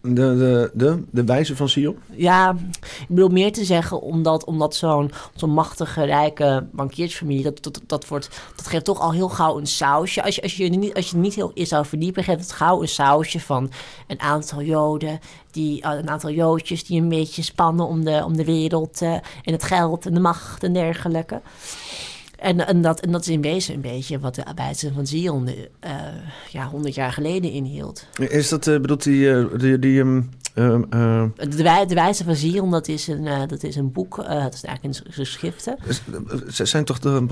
Speaker 1: De, de, de, de wijze van Sion?
Speaker 2: Ja, ik bedoel meer te zeggen omdat, omdat zo'n zo'n machtige, rijke bankiersfamilie... Dat, dat, dat, wordt, dat geeft toch al heel gauw een sausje. Als je, als je, niet, als je niet heel in zou verdiepen... geeft het gauw een sausje van een aantal joden... Die, een aantal joodjes die een beetje spannen om de, om de wereld... Uh, en het geld en de macht en dergelijke. En, en, dat, en dat is in wezen een beetje wat de wijze van Zion uh, ja, 100 jaar geleden inhield.
Speaker 1: Is dat, uh, bedoelt die... Uh, die, die um,
Speaker 2: de, wij, de wijze van Zion, dat is een, dat is een boek, dat is eigenlijk een geschriften.
Speaker 1: Ze zijn toch de,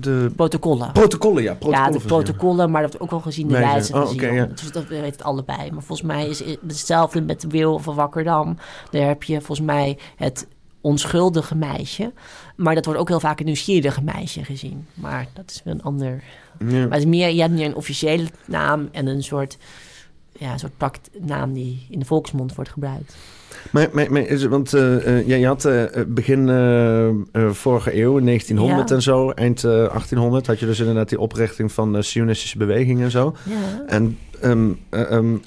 Speaker 1: de...
Speaker 2: Protocollen.
Speaker 1: Protocollen, ja. Protocollen
Speaker 2: ja, de protocollen, maar dat wordt ook wel gezien de wijze van oh, okay, Zion. Ja. Dus dat weet het allebei. Maar volgens mij is het hetzelfde met de wil van Wakkerdam. Daar heb je volgens mij het onschuldige meisje. Maar dat wordt ook heel vaak een nieuwsgierige meisje gezien. Maar dat is wel een ander. Ja. Maar het is meer, je hebt meer een officiële naam en een soort, ja, een soort praktnaam die in de volksmond wordt gebruikt.
Speaker 1: Maar, maar, maar is, want uh, je had uh, begin vorige eeuw, 1900 en zo, eind 1800, had je dus inderdaad die oprichting van de Sionistische beweging en zo. Ja. En, um, um,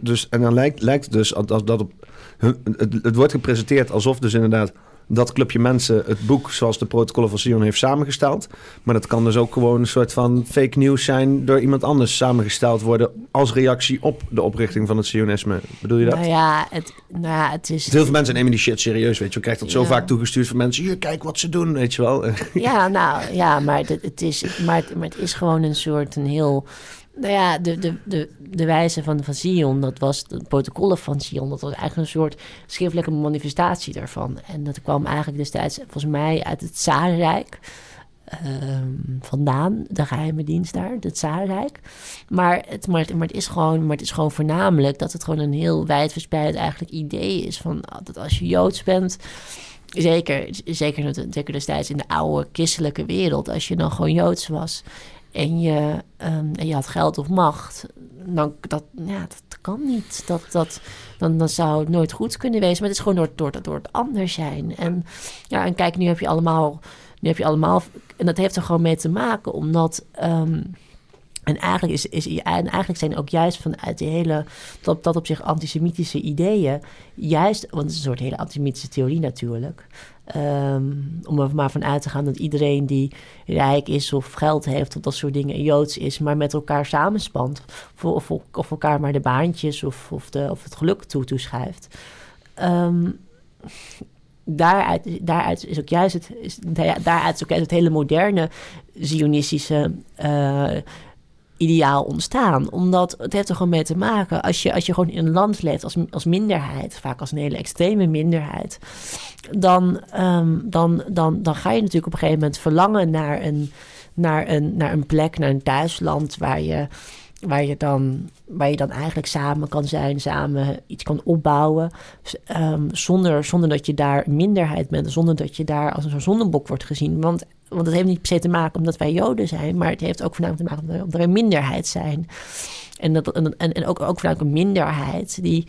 Speaker 1: dus, en dan lijkt, lijkt dus dat, dat op. Het, het wordt gepresenteerd alsof dus inderdaad dat clubje mensen het boek zoals de protocollen van Sion heeft samengesteld. Maar dat kan dus ook gewoon een soort van fake news zijn door iemand anders samengesteld worden als reactie op de oprichting van het Sionisme. Bedoel je dat?
Speaker 2: Nou ja, het, nou ja, het is...
Speaker 1: Heel veel mensen nemen die shit serieus, weet je. Je krijgt dat zo vaak toegestuurd van mensen. Hier, kijk wat ze doen, weet je wel.
Speaker 2: Ja, nou ja, maar het, het is, maar, maar het is gewoon een soort een heel nou ja, de, de, de, de wijze van, van Sion, dat was de protocollen van Sion, dat was eigenlijk een soort schriftelijke manifestatie daarvan. En dat kwam eigenlijk destijds volgens mij uit het Zarenrijk. Ehm, vandaan, de geheime dienst daar, het Zarenrijk. Maar het, maar, het, maar, het is gewoon, maar het is gewoon voornamelijk dat het gewoon een heel wijdverspreid eigenlijk idee is van dat als je Joods bent, zeker, zeker, zeker destijds in de oude christelijke wereld, als je dan gewoon Joods was en je, um, en je had geld of macht, dan dat, ja, dat kan niet. Dat, dat, dan, dan zou het nooit goed kunnen wezen. Maar het is gewoon door, door, door het anders zijn. En, ja, en kijk, nu heb je allemaal, nu heb je allemaal, en dat heeft er gewoon mee te maken, omdat. Um, En eigenlijk, is, is, en eigenlijk zijn ook juist vanuit de hele, dat, dat op zich antisemitische ideeën, juist, want het is een soort hele antisemitische theorie natuurlijk, ehm, om er maar van uit te gaan dat iedereen die rijk is of geld heeft of dat soort dingen joods is, maar met elkaar samenspant, of, of, elkaar maar de baantjes of, of, de, of het geluk toe toeschrijft. Um, daaruit, daaruit is ook juist het, daaruit is ook juist het hele moderne Zionistische uh, ideaal ontstaan. Omdat het heeft er gewoon mee te maken. Als je, als je gewoon in een land leeft als, als minderheid, vaak als een hele extreme minderheid, dan, um, dan, dan, dan ga je natuurlijk op een gegeven moment verlangen naar een, naar een, naar een plek, naar een thuisland waar je waar je, dan, waar je dan eigenlijk samen kan zijn, samen iets kan opbouwen. Um, zonder, zonder dat je daar minderheid bent, zonder dat je daar als een zondebok wordt gezien. Want, want het heeft niet per se te maken omdat wij Joden zijn, maar het heeft ook voornamelijk te maken omdat wij een minderheid zijn. En, dat, en, en ook, ook voornamelijk een minderheid die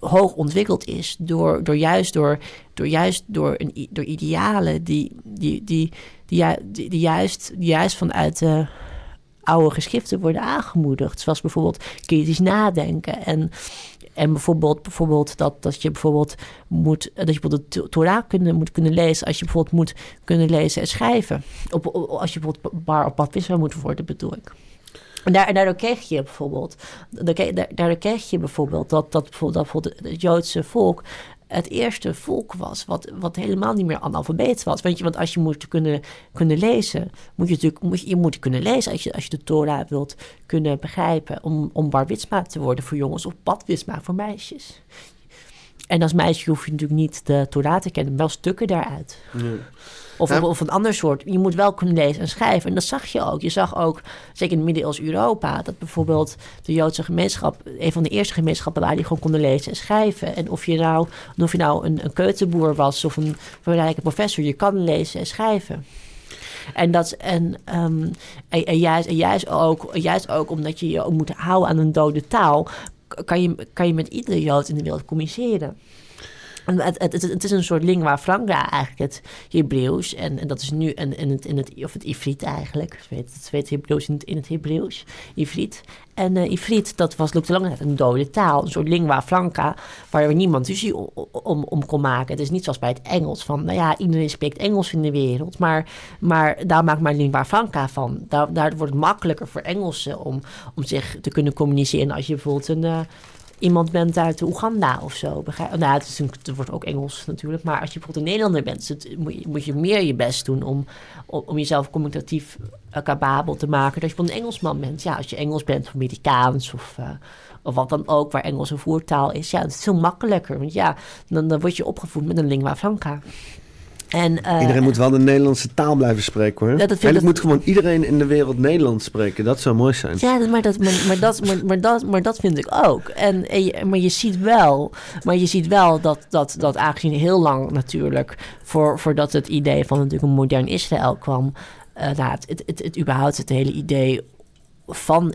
Speaker 2: hoog ontwikkeld is door, door juist door, door, juist door, een, door idealen die, die, die, die, juist, juist vanuit de oude geschriften worden aangemoedigd. Zoals bijvoorbeeld kritisch nadenken. En, en bijvoorbeeld, bijvoorbeeld dat, dat je bijvoorbeeld moet, dat je bijvoorbeeld de Torah kunnen, moet kunnen lezen. Als je bijvoorbeeld moet kunnen lezen en schrijven. Op, als je bijvoorbeeld bar op baptisma moet worden, bedoel ik. En, daar, en daardoor kreeg je bijvoorbeeld, daardoor kreeg je bijvoorbeeld dat, dat, bijvoorbeeld, dat bijvoorbeeld het Joodse volk het eerste volk was wat, wat helemaal niet meer analfabeet was. Want, je, want als je moet kunnen, kunnen lezen, moet je natuurlijk moet je, moet kunnen lezen als je, als je de Torah wilt kunnen begrijpen. Om, om bar te worden voor jongens of bad voor meisjes. En als meisje hoef je natuurlijk niet de Torah te kennen, maar wel stukken daaruit. Of, of, een ander soort. Je moet wel kunnen lezen en schrijven. En dat zag je ook. Je zag ook, zeker in middeleeuws Europa, dat bijvoorbeeld de Joodse gemeenschap een van de eerste gemeenschappen waren die gewoon konden lezen en schrijven. En of je nou, of je nou een, een keutenboer was of een belangrijke professor, je kan lezen en schrijven. En, dat, en, um, en, en, juist, en juist, ook, juist ook omdat je je ook moet houden aan een dode taal, kan je, kan je met iedere Jood in de wereld communiceren. Het, het, is een soort lingua franca eigenlijk, het Hebreeuws. En, en dat is nu in, in, het, in het, of het Ifrit eigenlijk. Het weet het, het Hebreeuws in het, in het Hebreeuws, Ifrit. En uh, Ifrit, dat was lange tijd een dode taal. Een soort lingua franca, waar niemand ruzie om, om, om kon maken. Het is niet zoals bij het Engels, van nou ja, iedereen spreekt Engels in de wereld. Maar, maar daar maakt maar lingua franca van. Daar, daar wordt het makkelijker voor Engelsen om, om zich te kunnen communiceren. Als je bijvoorbeeld een... Uh, iemand bent uit Oeganda of zo. Nou, het, is een, het wordt ook Engels natuurlijk. Maar als je bijvoorbeeld een Nederlander bent, moet, je, moet je meer je best doen om, om, jezelf communicatief uh, te maken. Dat je een Engelsman bent. Ja, als je Engels bent of Amerikaans of, uh, of wat dan ook, waar Engels een voertaal is. Ja, het is veel makkelijker. Want ja, dan, dan word je opgevoed met een lingua franca.
Speaker 1: En, uh, iedereen moet wel de Nederlandse taal blijven spreken hoor. Dat Eigenlijk moet gewoon iedereen in de wereld Nederlands spreken. Dat zou mooi zijn.
Speaker 2: Ja, maar dat, maar, maar dat, maar, maar, dat, maar dat vind ik ook. En, en maar je ziet wel, maar je ziet wel dat, dat, dat aangezien heel lang natuurlijk... Voor, voordat het idee van natuurlijk een modern Israël kwam... Uh, nou, het, het, het, het, überhaupt het hele idee van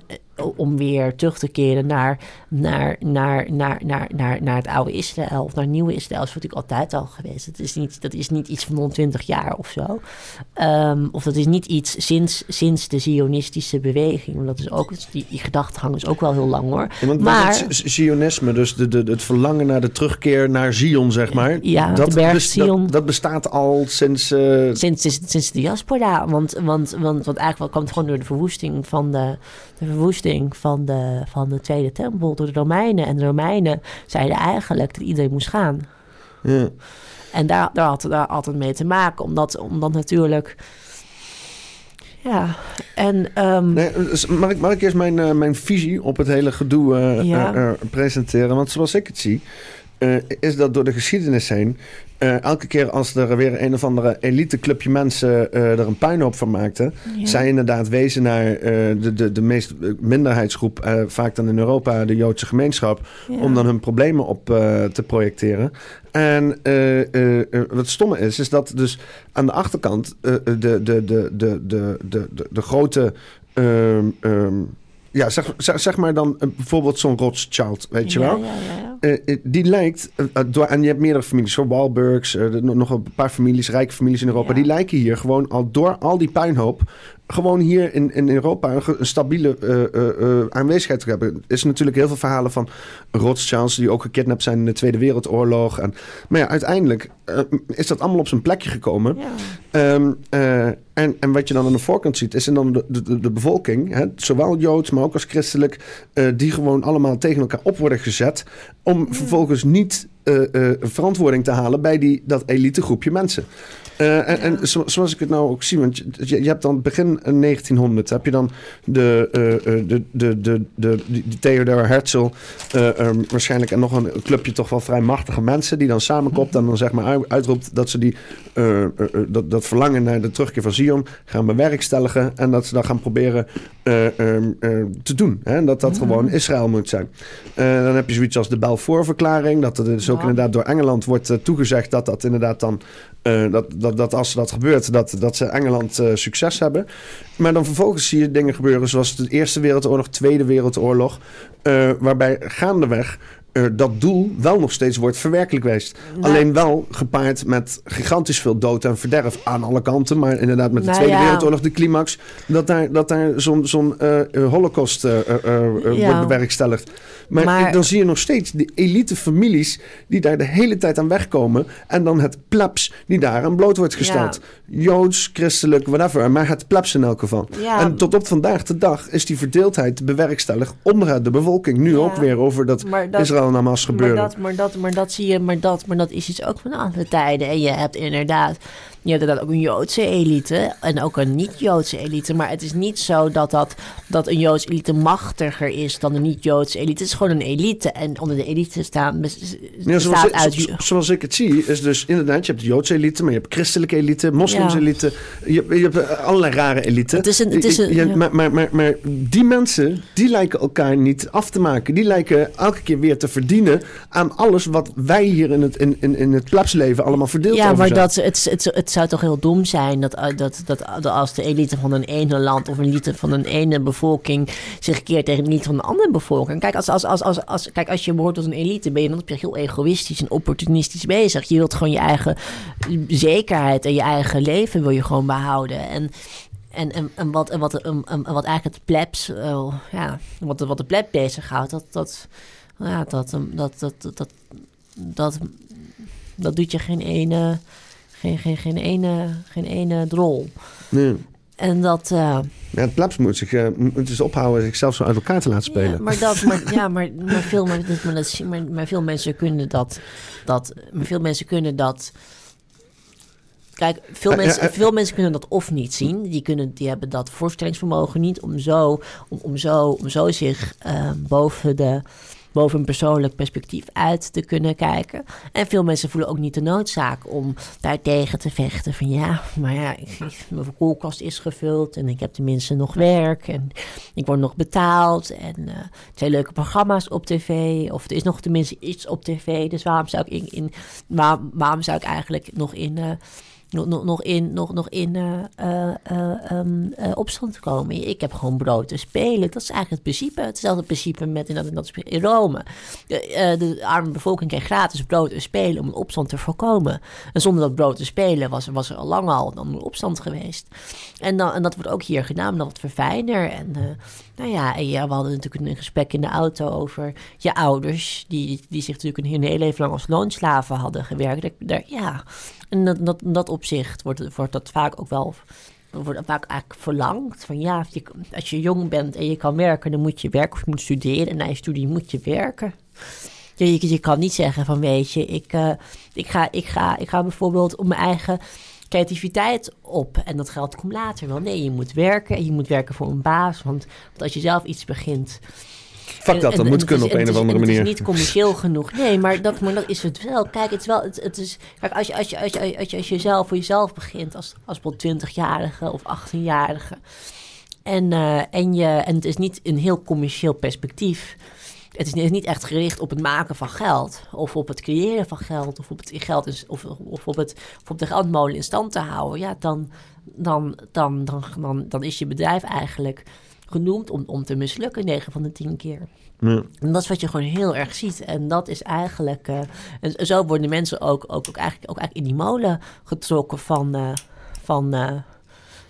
Speaker 2: om weer terug te keren naar, naar, naar, naar, naar, naar, naar het oude Israël of naar het nieuwe Israël. Dat is natuurlijk altijd al geweest. Dat is niet, dat is niet iets van 120 jaar of zo. Um, of dat is niet iets sinds, sinds de Zionistische beweging. Want dat is ook, die, die gedachtegang is ook wel heel lang hoor.
Speaker 1: Ja, maar het Zionisme, dus de, de, het verlangen naar de terugkeer naar Zion, zeg maar.
Speaker 2: Ja, dat, de berg Zion.
Speaker 1: Dat, dat, bestaat al sinds... Uh...
Speaker 2: Sinds, sinds, sinds de diaspora. Want, want, want, want eigenlijk wel komt gewoon door de verwoesting van de, de verwoesting van de, van de Tweede Tempel door de Romeinen. En de Romeinen zeiden eigenlijk dat iedereen moest gaan. Ja. En daar, daar had daar altijd mee te maken, omdat, omdat natuurlijk. Ja, en... Um,
Speaker 1: nee, dus mag, ik, mag ik eerst mijn, uh, mijn visie op het hele gedoe uh, ja. uh, presenteren? Want zoals ik het zie, is dat door de geschiedenis heen uh, elke keer als er weer een of andere eliteclubje mensen uh, er een puinhoop van maakten, ja. zij inderdaad wezen naar de, de, de meest minderheidsgroep, vaak dan in Europa de Joodse gemeenschap, ja. om dan hun problemen op te projecteren. En wat stomme is, is dat dus aan de achterkant de, de, de, de, de, de, de, de grote. Um, um, ja, zeg, zeg, maar dan bijvoorbeeld zo'n Rothschild, weet je wel. Ja, ja, uh, die lijkt, uh, door, en je hebt meerdere families, zo Walburgs, nog een paar families, rijke families in Europa, die lijken hier gewoon al door al die puinhoop gewoon hier in, in Europa een, stabiele eh, aanwezigheid te hebben. Er is natuurlijk heel veel verhalen van Rothschilds die ook gekidnapt zijn in de Tweede Wereldoorlog. En, maar ja, uiteindelijk is dat allemaal op zijn plekje gekomen.
Speaker 2: Ja.
Speaker 1: Ehm, eh, en, en wat je dan aan de voorkant ziet, is dan de, de, de bevolking, hè, zowel joods, maar ook als christelijk, die gewoon allemaal tegen elkaar op worden gezet. Om vervolgens niet eh, eh, verantwoording te halen bij die, dat elite groepje mensen. Eh, en, en zo- zoals ik het nou ook zie, want je, je hebt dan begin 1900, heb je dan de, de, de, de, de, die Theodor Herzl, eh, ehm, waarschijnlijk en nog een clubje toch wel vrij machtige mensen, die dan samenkomt en dan zeg maar uit- uitroept dat ze die, dat, dat verlangen naar de terugkeer van Zion gaan bewerkstelligen en dat ze dat gaan proberen eh, ehm, eh, te doen. Hè? En dat dat gewoon Israël moet zijn. Dan heb je zoiets als de Balfour-verklaring, dat er dus ook inderdaad door Engeland wordt eh, toegezegd dat dat inderdaad dan, eh, dat, dat, dat als dat gebeurt, dat, dat ze Engeland eh, succes hebben. Maar dan vervolgens zie je dingen gebeuren zoals de Eerste Wereldoorlog, Tweede Wereldoorlog, waarbij gaandeweg dat doel wel nog steeds wordt verwerkelijk geweest.
Speaker 2: Nou-
Speaker 1: Alleen wel gepaard met gigantisch veel dood en verderf aan alle kanten. Maar inderdaad met de
Speaker 2: Nou
Speaker 1: Tweede
Speaker 2: ja.
Speaker 1: Wereldoorlog, de climax, dat daar, dat daar zo'n zo'n eh, eh, holocaust eh,
Speaker 2: Ja.
Speaker 1: wordt bewerkstelligd. Maar,
Speaker 2: Maar-
Speaker 1: dan zie je nog steeds die elite families die daar de hele tijd aan wegkomen. En dan het plebs die daar aan bloot wordt gesteld. Joods, christelijk, whatever. Maar het plebs in elk geval. En tot op vandaag de dag is die verdeeldheid bewerkstelligd onder de bevolking. Nu ook weer over dat,
Speaker 2: dat-
Speaker 1: Israël gebeuren.
Speaker 2: Maar dat, maar, dat, maar dat zie je, maar dat, maar dat is iets ook van andere tijden. En je hebt inderdaad, je hebt inderdaad ook een Joodse elite en ook een niet-Joodse elite. Maar het is niet zo dat, dat, dat een Joodse elite machtiger is dan een niet-Joodse elite. Het is gewoon een elite. En onder de elite staan,
Speaker 1: Ja, zoals,
Speaker 2: bestaat
Speaker 1: ik,
Speaker 2: uit...
Speaker 1: zo- zoals ik het zie, is dus inderdaad, je hebt de Joodse elite, maar je hebt christelijke elite, moslims
Speaker 2: Ja.
Speaker 1: elite, je, hebt- je hebt eh, allerlei rare elite.
Speaker 2: Het is een- het is een-
Speaker 1: Je-
Speaker 2: ja.
Speaker 1: maar, maar, maar, maar die mensen, die lijken elkaar niet af te maken. Die lijken elke keer weer te verdienen aan alles wat wij hier in het, in, in, in het plebsleven allemaal verdeeld
Speaker 2: Ja,
Speaker 1: over
Speaker 2: maar dat, het, het, het zou toch heel dom zijn dat, dat, dat, dat als de elite van een ene land of een elite van een ene bevolking zich keert tegen de elite van een andere bevolking. Kijk, als, als, als, als, als, kijk, als je behoort tot een elite, ben je dan op heel egoïstisch en opportunistisch bezig. Je wilt gewoon je eigen zekerheid en je eigen leven wil je gewoon behouden. En en, en, en, wat, en, wat, en, wat eigenlijk het plebs, eh, ja, wat, wat de pleb bezighoudt, dat, dat, ja, dat, dat, dat, dat, dat, dat, dat doet je geen ene, geen, geen, geen ene, geen ene drol.
Speaker 1: Nee.
Speaker 2: En dat, eh,
Speaker 1: Ja, het plebs moet zich eh, moet dus ophouden zichzelf zo uit elkaar te laten spelen.
Speaker 2: Ja, maar, dat, maar, ja, maar, maar, veel, maar, dat- maar, veel mensen kunnen dat, dat, maar veel mensen kunnen dat. Kijk, veel, mensen,
Speaker 1: ja.
Speaker 2: veel mensen kunnen dat of niet zien. Die, kunnen, die hebben dat voorstellingsvermogen niet om zo, om, om zo, om zo zich eh, boven, de, boven een persoonlijk perspectief uit te kunnen kijken. En veel mensen voelen ook niet de noodzaak om daartegen te vechten. Van ja, maar ja, mijn koelkast is gevuld en ik heb tenminste nog werk. En ik word nog betaald en eh, er zijn leuke programma's op tv. Of er is nog tenminste iets op tv. Dus waarom zou ik, in, in, waar- waarom zou ik eigenlijk nog in... eh, nog, nog, in, nog, nog in ehm, eh, opstand komen. Ik heb gewoon brood te spelen. Dat is eigenlijk het principe. Hetzelfde principe met in, dat, in Rome. De, de arme bevolking kreeg gratis brood te spelen om een opstand te voorkomen. En zonder dat brood te spelen was, was er al lang al een opstand geweest. En, dan, en dat wordt ook hier gedaan, dat wat verfijner. En nou ja, en we hadden natuurlijk een gesprek in de auto over je ouders, die, die zich natuurlijk een hele leven lang als loonslaven hadden gewerkt. Daar- ja, en dat, dat, in dat opzicht wordt, wordt dat vaak ook wel wordt vaak eigenlijk verlangd. Van ja, als je jong bent en je kan werken, dan moet je werken of je moet studeren. En na je studie moet je werken. Je, je, je kan niet zeggen van weet je, ik, eh, ik, ga, ik, ga, ik ga bijvoorbeeld op mijn eigen creativiteit op. En dat geld komt later wel. Nee, je moet werken en je moet werken voor een baas. Want, want als je zelf iets begint.
Speaker 1: Fuck dat,
Speaker 2: en-
Speaker 1: dat moet kunnen
Speaker 2: is-
Speaker 1: op
Speaker 2: en
Speaker 1: een of andere manier.
Speaker 2: Het is niet commercieel genoeg. Nee, maar dat, maar dat is het wel. Kijk, het is wel. Het, het is, kijk, als je, als je, als je, als je, als je zelf voor jezelf begint, als, als bijvoorbeeld 20-jarige of 18-jarige. En, eh, en, je, en het is niet een heel commercieel perspectief. Het is niet- niet echt gericht op het maken van geld. Of op het creëren van geld. Of op het geld is- of, of op, het, of op de geldmolen in stand te houden. Ja, dan, dan, dan, dan, dan, dan is je bedrijf eigenlijk genoemd om, om te mislukken 9 van de 10 keer.
Speaker 1: Ja.
Speaker 2: En dat is wat je gewoon heel erg ziet. En dat is eigenlijk. eh, en zo worden mensen ook, ook, ook, eigenlijk, ook eigenlijk in die molen getrokken van. eh, van eh,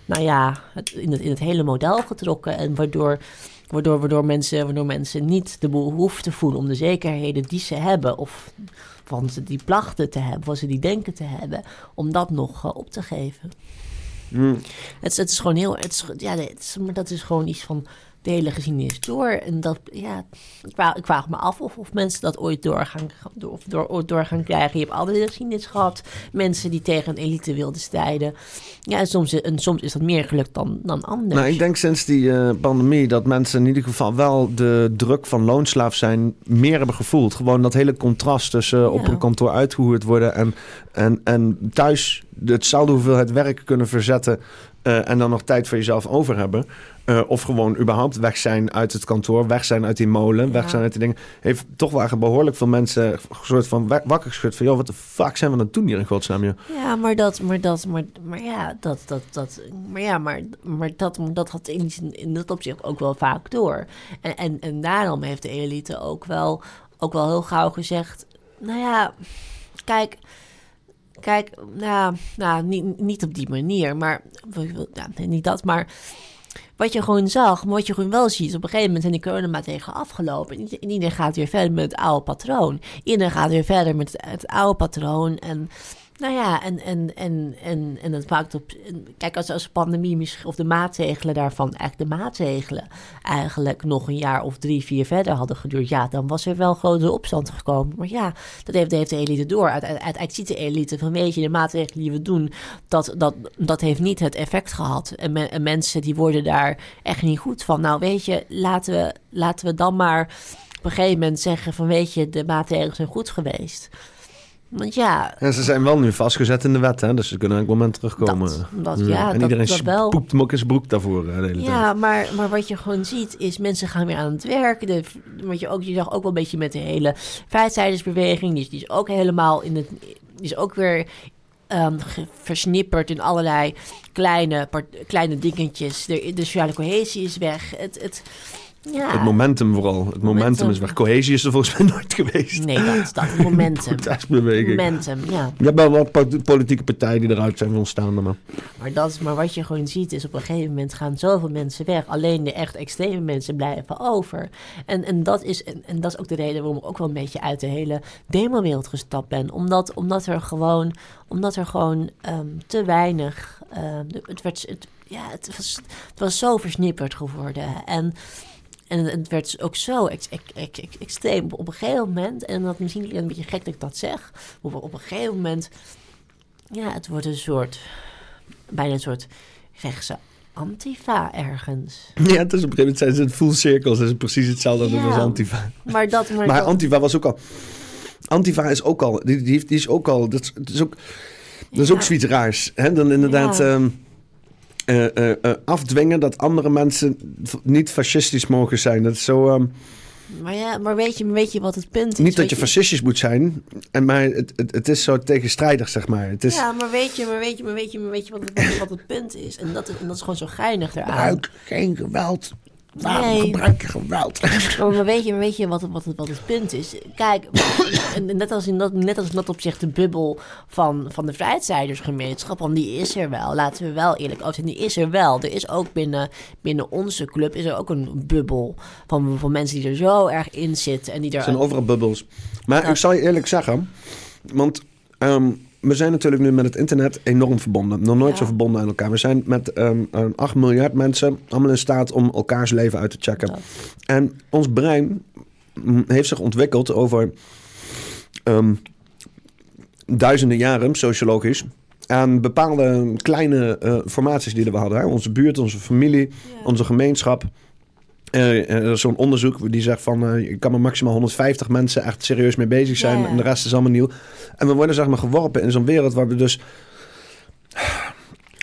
Speaker 2: nou ja, het, in, het, in het hele model getrokken. En waardoor, waardoor, waardoor, mensen, waardoor mensen niet de behoefte voelen om de zekerheden die ze hebben, of van ze die plachten te hebben, van ze die denken te hebben, om dat nog op te geven.
Speaker 1: Hmm.
Speaker 2: Het, het is gewoon heel, ja, maar dat is gewoon iets van de hele geschiedenis door. En dat, ja, ik vraag, ik vraag me af of, of mensen dat ooit door gaan, door, of door, door gaan krijgen. Je hebt altijd de geschiedenis gehad. Mensen die tegen een elite wilden strijden. Ja, en soms, en soms is dat meer gelukt dan, dan anders.
Speaker 1: Nou, ik denk sinds die eh, pandemie dat mensen in ieder geval wel de druk van loonslaaf zijn meer hebben gevoeld. Gewoon dat hele contrast tussen op
Speaker 2: Ja.
Speaker 1: een kantoor uitgehoerd worden en, en, en thuis hetzelfde hoeveelheid werk kunnen verzetten eh, en dan nog tijd voor jezelf over hebben. Eh, of gewoon überhaupt weg zijn uit het kantoor, weg zijn uit die molen, weg zijn uit die dingen. Heeft toch wel echt behoorlijk veel mensen een soort van wa- wakker geschud van... joh, wat de fuck zijn we aan het doen hier in godsnaam, joh?
Speaker 2: Ja, maar dat, maar dat, maar, maar ja, dat, dat, dat, maar ja, maar, maar dat, dat had in, in dat opzicht ook wel vaak door. En, en, en daarom heeft de elite ook wel, ook wel heel gauw gezegd, nou ja, kijk, kijk, nou, nou niet, niet op die manier, maar, nee, niet dat, maar wat je gewoon zag, maar wat je gewoon wel ziet, op een gegeven moment zijn die coronamaatregelen afgelopen. En iedereen gaat weer verder met het oude patroon. Iedereen gaat weer verder met het, het oude patroon. En nou ja, en, en, en, en, en het maakt op. Kijk, als, als de pandemie of de maatregelen daarvan, eigenlijk de maatregelen, eigenlijk nog een jaar of drie, vier verder hadden geduurd, ja, dan was er wel grote opstand gekomen. Maar ja, dat heeft, heeft de elite door. Uite- Uiteindelijk ziet de elite van, weet je, de maatregelen die we doen, dat, dat, dat heeft niet het effect gehad. En, en mensen die worden daar echt niet goed van. Nou, weet je, laten we, laten we dan maar op een gegeven moment zeggen van, weet je, de maatregelen zijn goed geweest. Want ja,
Speaker 1: En ze zijn wel nu vastgezet in de wet, hè? dus ze kunnen elk moment terugkomen.
Speaker 2: Dat- dat- ja,
Speaker 1: en
Speaker 2: dat-
Speaker 1: iedereen
Speaker 2: dat wel.
Speaker 1: poept hem ook in zijn broek daarvoor de hele tijd.
Speaker 2: Ja, maar, maar wat je gewoon ziet is mensen gaan weer aan het werk. De, wat je, ook, je zag ook wel een beetje met de hele vrijheidsbeweging. Die, is- die is ook helemaal in het. Die is ook weer ehm, versnipperd in allerlei kleine, part- kleine dingetjes. De, de sociale cohesie is weg. Het, het, ja.
Speaker 1: Het momentum vooral. Het momentum,
Speaker 2: Momentum.
Speaker 1: is weg. Cohesie is er volgens mij nooit geweest.
Speaker 2: Nee, dat is dat. Momentum. Momentum, ja.
Speaker 1: Je hebt wel wat po- politieke partijen die eruit zijn ontstaan. Maar...
Speaker 2: Maar, dat is, maar wat je gewoon ziet is op een gegeven moment gaan zoveel mensen weg. Alleen de echt extreme mensen blijven over. En, en, dat, is, en, en dat is ook de reden waarom ik ook wel een beetje uit de hele demowereld gestapt ben. Omdat, omdat er gewoon, omdat er gewoon ehm, te weinig... ehm, het, werd, het, ja, het, was, het was zo versnipperd geworden. En... En het werd ook zo ex- ex- ex- ex- extreem op een gegeven moment. En dat misschien klinkt een beetje gek dat ik dat zeg. Maar op een gegeven moment. Ja, het wordt een soort. Bijna een soort rechtse antifa ergens.
Speaker 1: Ja, het is op een gegeven moment zijn ze het full circles. Het is precies hetzelfde als
Speaker 2: Ja.
Speaker 1: als Antifa.
Speaker 2: Maar dat. Maar,
Speaker 1: Maar
Speaker 2: dat,
Speaker 1: Antifa was ook al... Antifa is ook al... Die, die, is ook al... Dat is, dat is ook, dat is ook zoiets raars. Hè? Dan inderdaad...
Speaker 2: Ja.
Speaker 1: ehm, eh, eh, eh, afdwingen dat andere mensen niet fascistisch mogen zijn. Dat is zo... ehm,
Speaker 2: maar ja, maar weet je, weet je wat het punt is?
Speaker 1: niet dat je fascistisch moet zijn, en maar het, het, het is zo tegenstrijdig, zeg maar. Het is...
Speaker 2: Ja, maar weet je, maar weet je, maar weet je, maar weet je wat, het, wat het punt is? En dat is, en dat is gewoon zo geinig eraan.
Speaker 1: Gebruik geen geweld. Waarom
Speaker 2: Nee.
Speaker 1: gebruik je geweld?
Speaker 2: Maar, maar weet je, maar weet je wat, het- wat, het, wat het punt is? Kijk, en net als in dat, net als in dat opzicht de bubbel van, van de vrijheidsstrijdersgemeenschap, want die is er wel. Laten we wel eerlijk over zijn, die is er wel. Er is ook binnen, binnen onze club is er ook een bubbel van, van mensen die er zo erg in zitten en die er...
Speaker 1: Er zijn overal bubbels. Maar
Speaker 2: Ja.
Speaker 1: ik zal je eerlijk zeggen, want ehm, we zijn natuurlijk nu met het internet enorm verbonden. Nog nooit
Speaker 2: Ja.
Speaker 1: zo verbonden aan elkaar. We zijn met ehm, ehm, 8 miljard mensen allemaal in staat om elkaars leven uit te checken.
Speaker 2: Dat.
Speaker 1: En ons brein mm, heeft zich ontwikkeld over ehm, duizenden jaren, sociologisch. Aan bepaalde kleine eh, formaties die we hadden. Hè? Onze buurt, onze familie, onze gemeenschap. Eh, eh, zo'n onderzoek die zegt van... eh, je kan maar maximaal 150 mensen echt serieus mee bezig zijn. En de rest is allemaal nieuw. En we worden zeg maar geworpen in zo'n wereld waar we dus...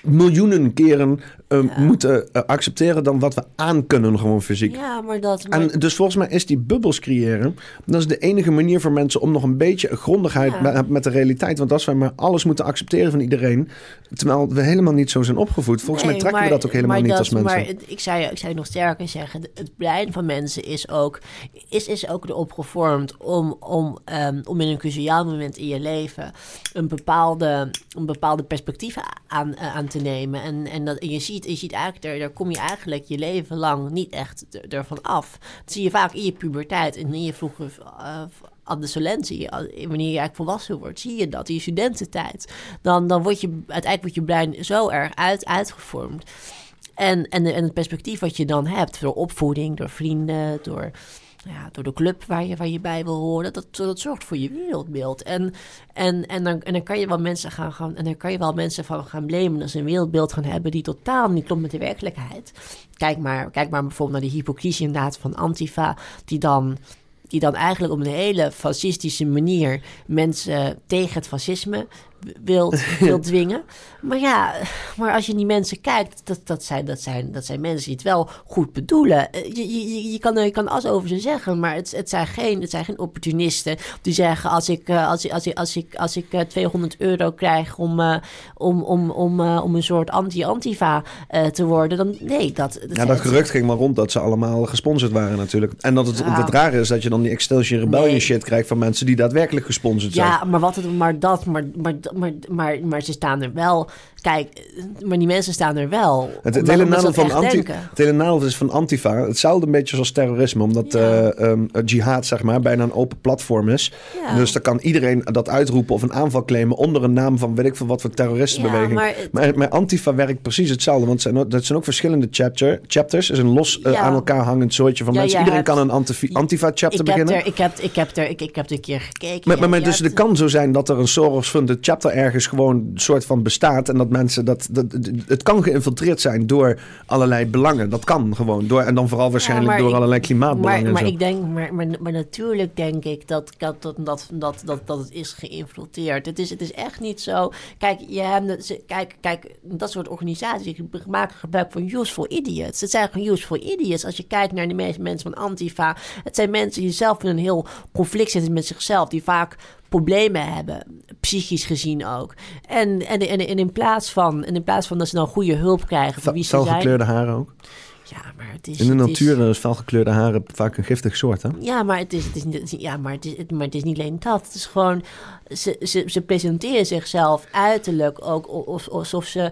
Speaker 1: miljoenen keren
Speaker 2: Ja.
Speaker 1: moeten eh, accepteren dan wat we aan kunnen gewoon fysiek.
Speaker 2: Ja, maar dat... Maar,
Speaker 1: En dus volgens mij is die bubbels creëren... dat is de enige manier voor mensen om nog een beetje grondigheid
Speaker 2: Ja.
Speaker 1: met, de realiteit. Want als wij maar alles moeten accepteren van iedereen... terwijl we helemaal niet zo zijn opgevoed. Volgens mij trekken we dat ook helemaal niet
Speaker 2: dat-
Speaker 1: als mensen.
Speaker 2: Maar ik, zou, je- ik zou nog sterker zeggen, het brein van mensen is ook, is, is ook erop gevormd om, om, ehm, om in een cruciaal moment in je leven een bepaalde, een bepaalde perspectief aan, eh, aan te nemen. En, en, dat, en je ziet, je ziet eigenlijk, daar, daar kom je eigenlijk je leven lang niet echt er- ervan af. Dat zie je vaak in je puberteit en in je vroege uh, adolescentie. Al- Wanneer je eigenlijk volwassen wordt, zie je dat in je studententijd. Dan, dan word je uiteindelijk wordt je brein zo erg uit, uitgevormd. En, en, en het perspectief wat je dan hebt door opvoeding, door vrienden, door, ja, door de club waar je, waar je bij wil horen, dat, dat zorgt voor je wereldbeeld. En, en, en, dan, en dan kan je wel mensen gaan, gaan en dan kan je wel mensen van gaan blamen als ze een wereldbeeld gaan hebben die totaal niet klopt met de werkelijkheid. Kijk maar, kijk maar bijvoorbeeld naar de hypocrisie inderdaad van Antifa, die dan die dan eigenlijk op een hele fascistische manier mensen tegen het fascisme wil, wil dwingen. Maar ja, maar als je die mensen kijkt, dat, dat, zijn, dat, zijn, dat zijn mensen die het wel goed bedoelen. Eh, Je, je, je, kan, je kan alles over ze zeggen, maar het, het, zijn, geen, het zijn geen opportunisten die zeggen: als ik, eh, als ik, als ik, als ik, als ik eh, 200 euro krijg om, eh, om, om, om, om een soort anti-antifa te worden, dan nee, dat. dat
Speaker 1: Ja, dat gerucht ging maar rond dat ze allemaal gesponsord waren natuurlijk. En dat het,
Speaker 2: Ja.
Speaker 1: het rare is dat je dan die Extinction Rebellion
Speaker 2: Nee.
Speaker 1: shit krijgt van mensen die daadwerkelijk gesponsord zijn.
Speaker 2: Ja, maar wat het, maar dat, maar, maar, maar, maar, maar ze staan er wel. Kijk, maar die mensen staan er wel.
Speaker 1: Het, hele nadeel van anti, het hele nadeel is van Antifa hetzelfde een beetje zoals terrorisme. Omdat
Speaker 2: Ja.
Speaker 1: eh, ehm, jihad zeg maar, bijna een open platform is.
Speaker 2: Ja.
Speaker 1: Dus dan kan iedereen dat uitroepen of een aanval claimen onder een naam van weet ik veel wat voor terroristenbeweging.
Speaker 2: Ja,
Speaker 1: maar,
Speaker 2: maar
Speaker 1: Antifa werkt precies hetzelfde. Want het zijn, ook- dat zijn ook verschillende chapter, chapters. Het is een los eh, aan elkaar hangend soortje van mensen. Iedereen
Speaker 2: hebt-
Speaker 1: kan een antifi- Antifa-chapter
Speaker 2: ik heb,
Speaker 1: beginnen.
Speaker 2: er, ik, heb, ik, heb er, ik, ik heb er een keer gekeken.
Speaker 1: Maar, dus het kan zo zijn dat er een Soros-funded chapter ergens gewoon een soort van bestaat. En dat mensen dat, dat. Het kan geïnfiltreerd zijn door allerlei belangen. Dat kan gewoon. Door, en dan vooral waarschijnlijk door
Speaker 2: ik-
Speaker 1: allerlei klimaatbelangen.
Speaker 2: Maar, maar ik denk, maar, maar, maar natuurlijk denk ik dat, dat, dat, dat, dat, dat, dat het is geïnfiltreerd. Het is, het is echt niet zo. Kijk, je hebt, ze- kijk, kijk, dat soort organisaties maken gebruik van useful idiots. Het zijn gewoon useful idiots. Als je kijkt naar de meeste mensen van Antifa, het zijn mensen die zelf in een heel conflict zitten met zichzelf, die vaak problemen hebben, psychisch gezien ook. En, en, en, en in, plaats van, en in plaats van dat ze dan goede hulp krijgen voor wie ze zijn.
Speaker 1: Felgekleurde haren ook.
Speaker 2: Ja, maar het is,
Speaker 1: In de
Speaker 2: het is-
Speaker 1: natuur is felgekleurde haren vaak een giftig soort. Hè?
Speaker 2: Ja, maar het is, het is, niet, ja, maar het is, het, maar het is niet alleen dat. Het is gewoon, ze, ze, ze presenteren zichzelf uiterlijk ook of- alsof ze,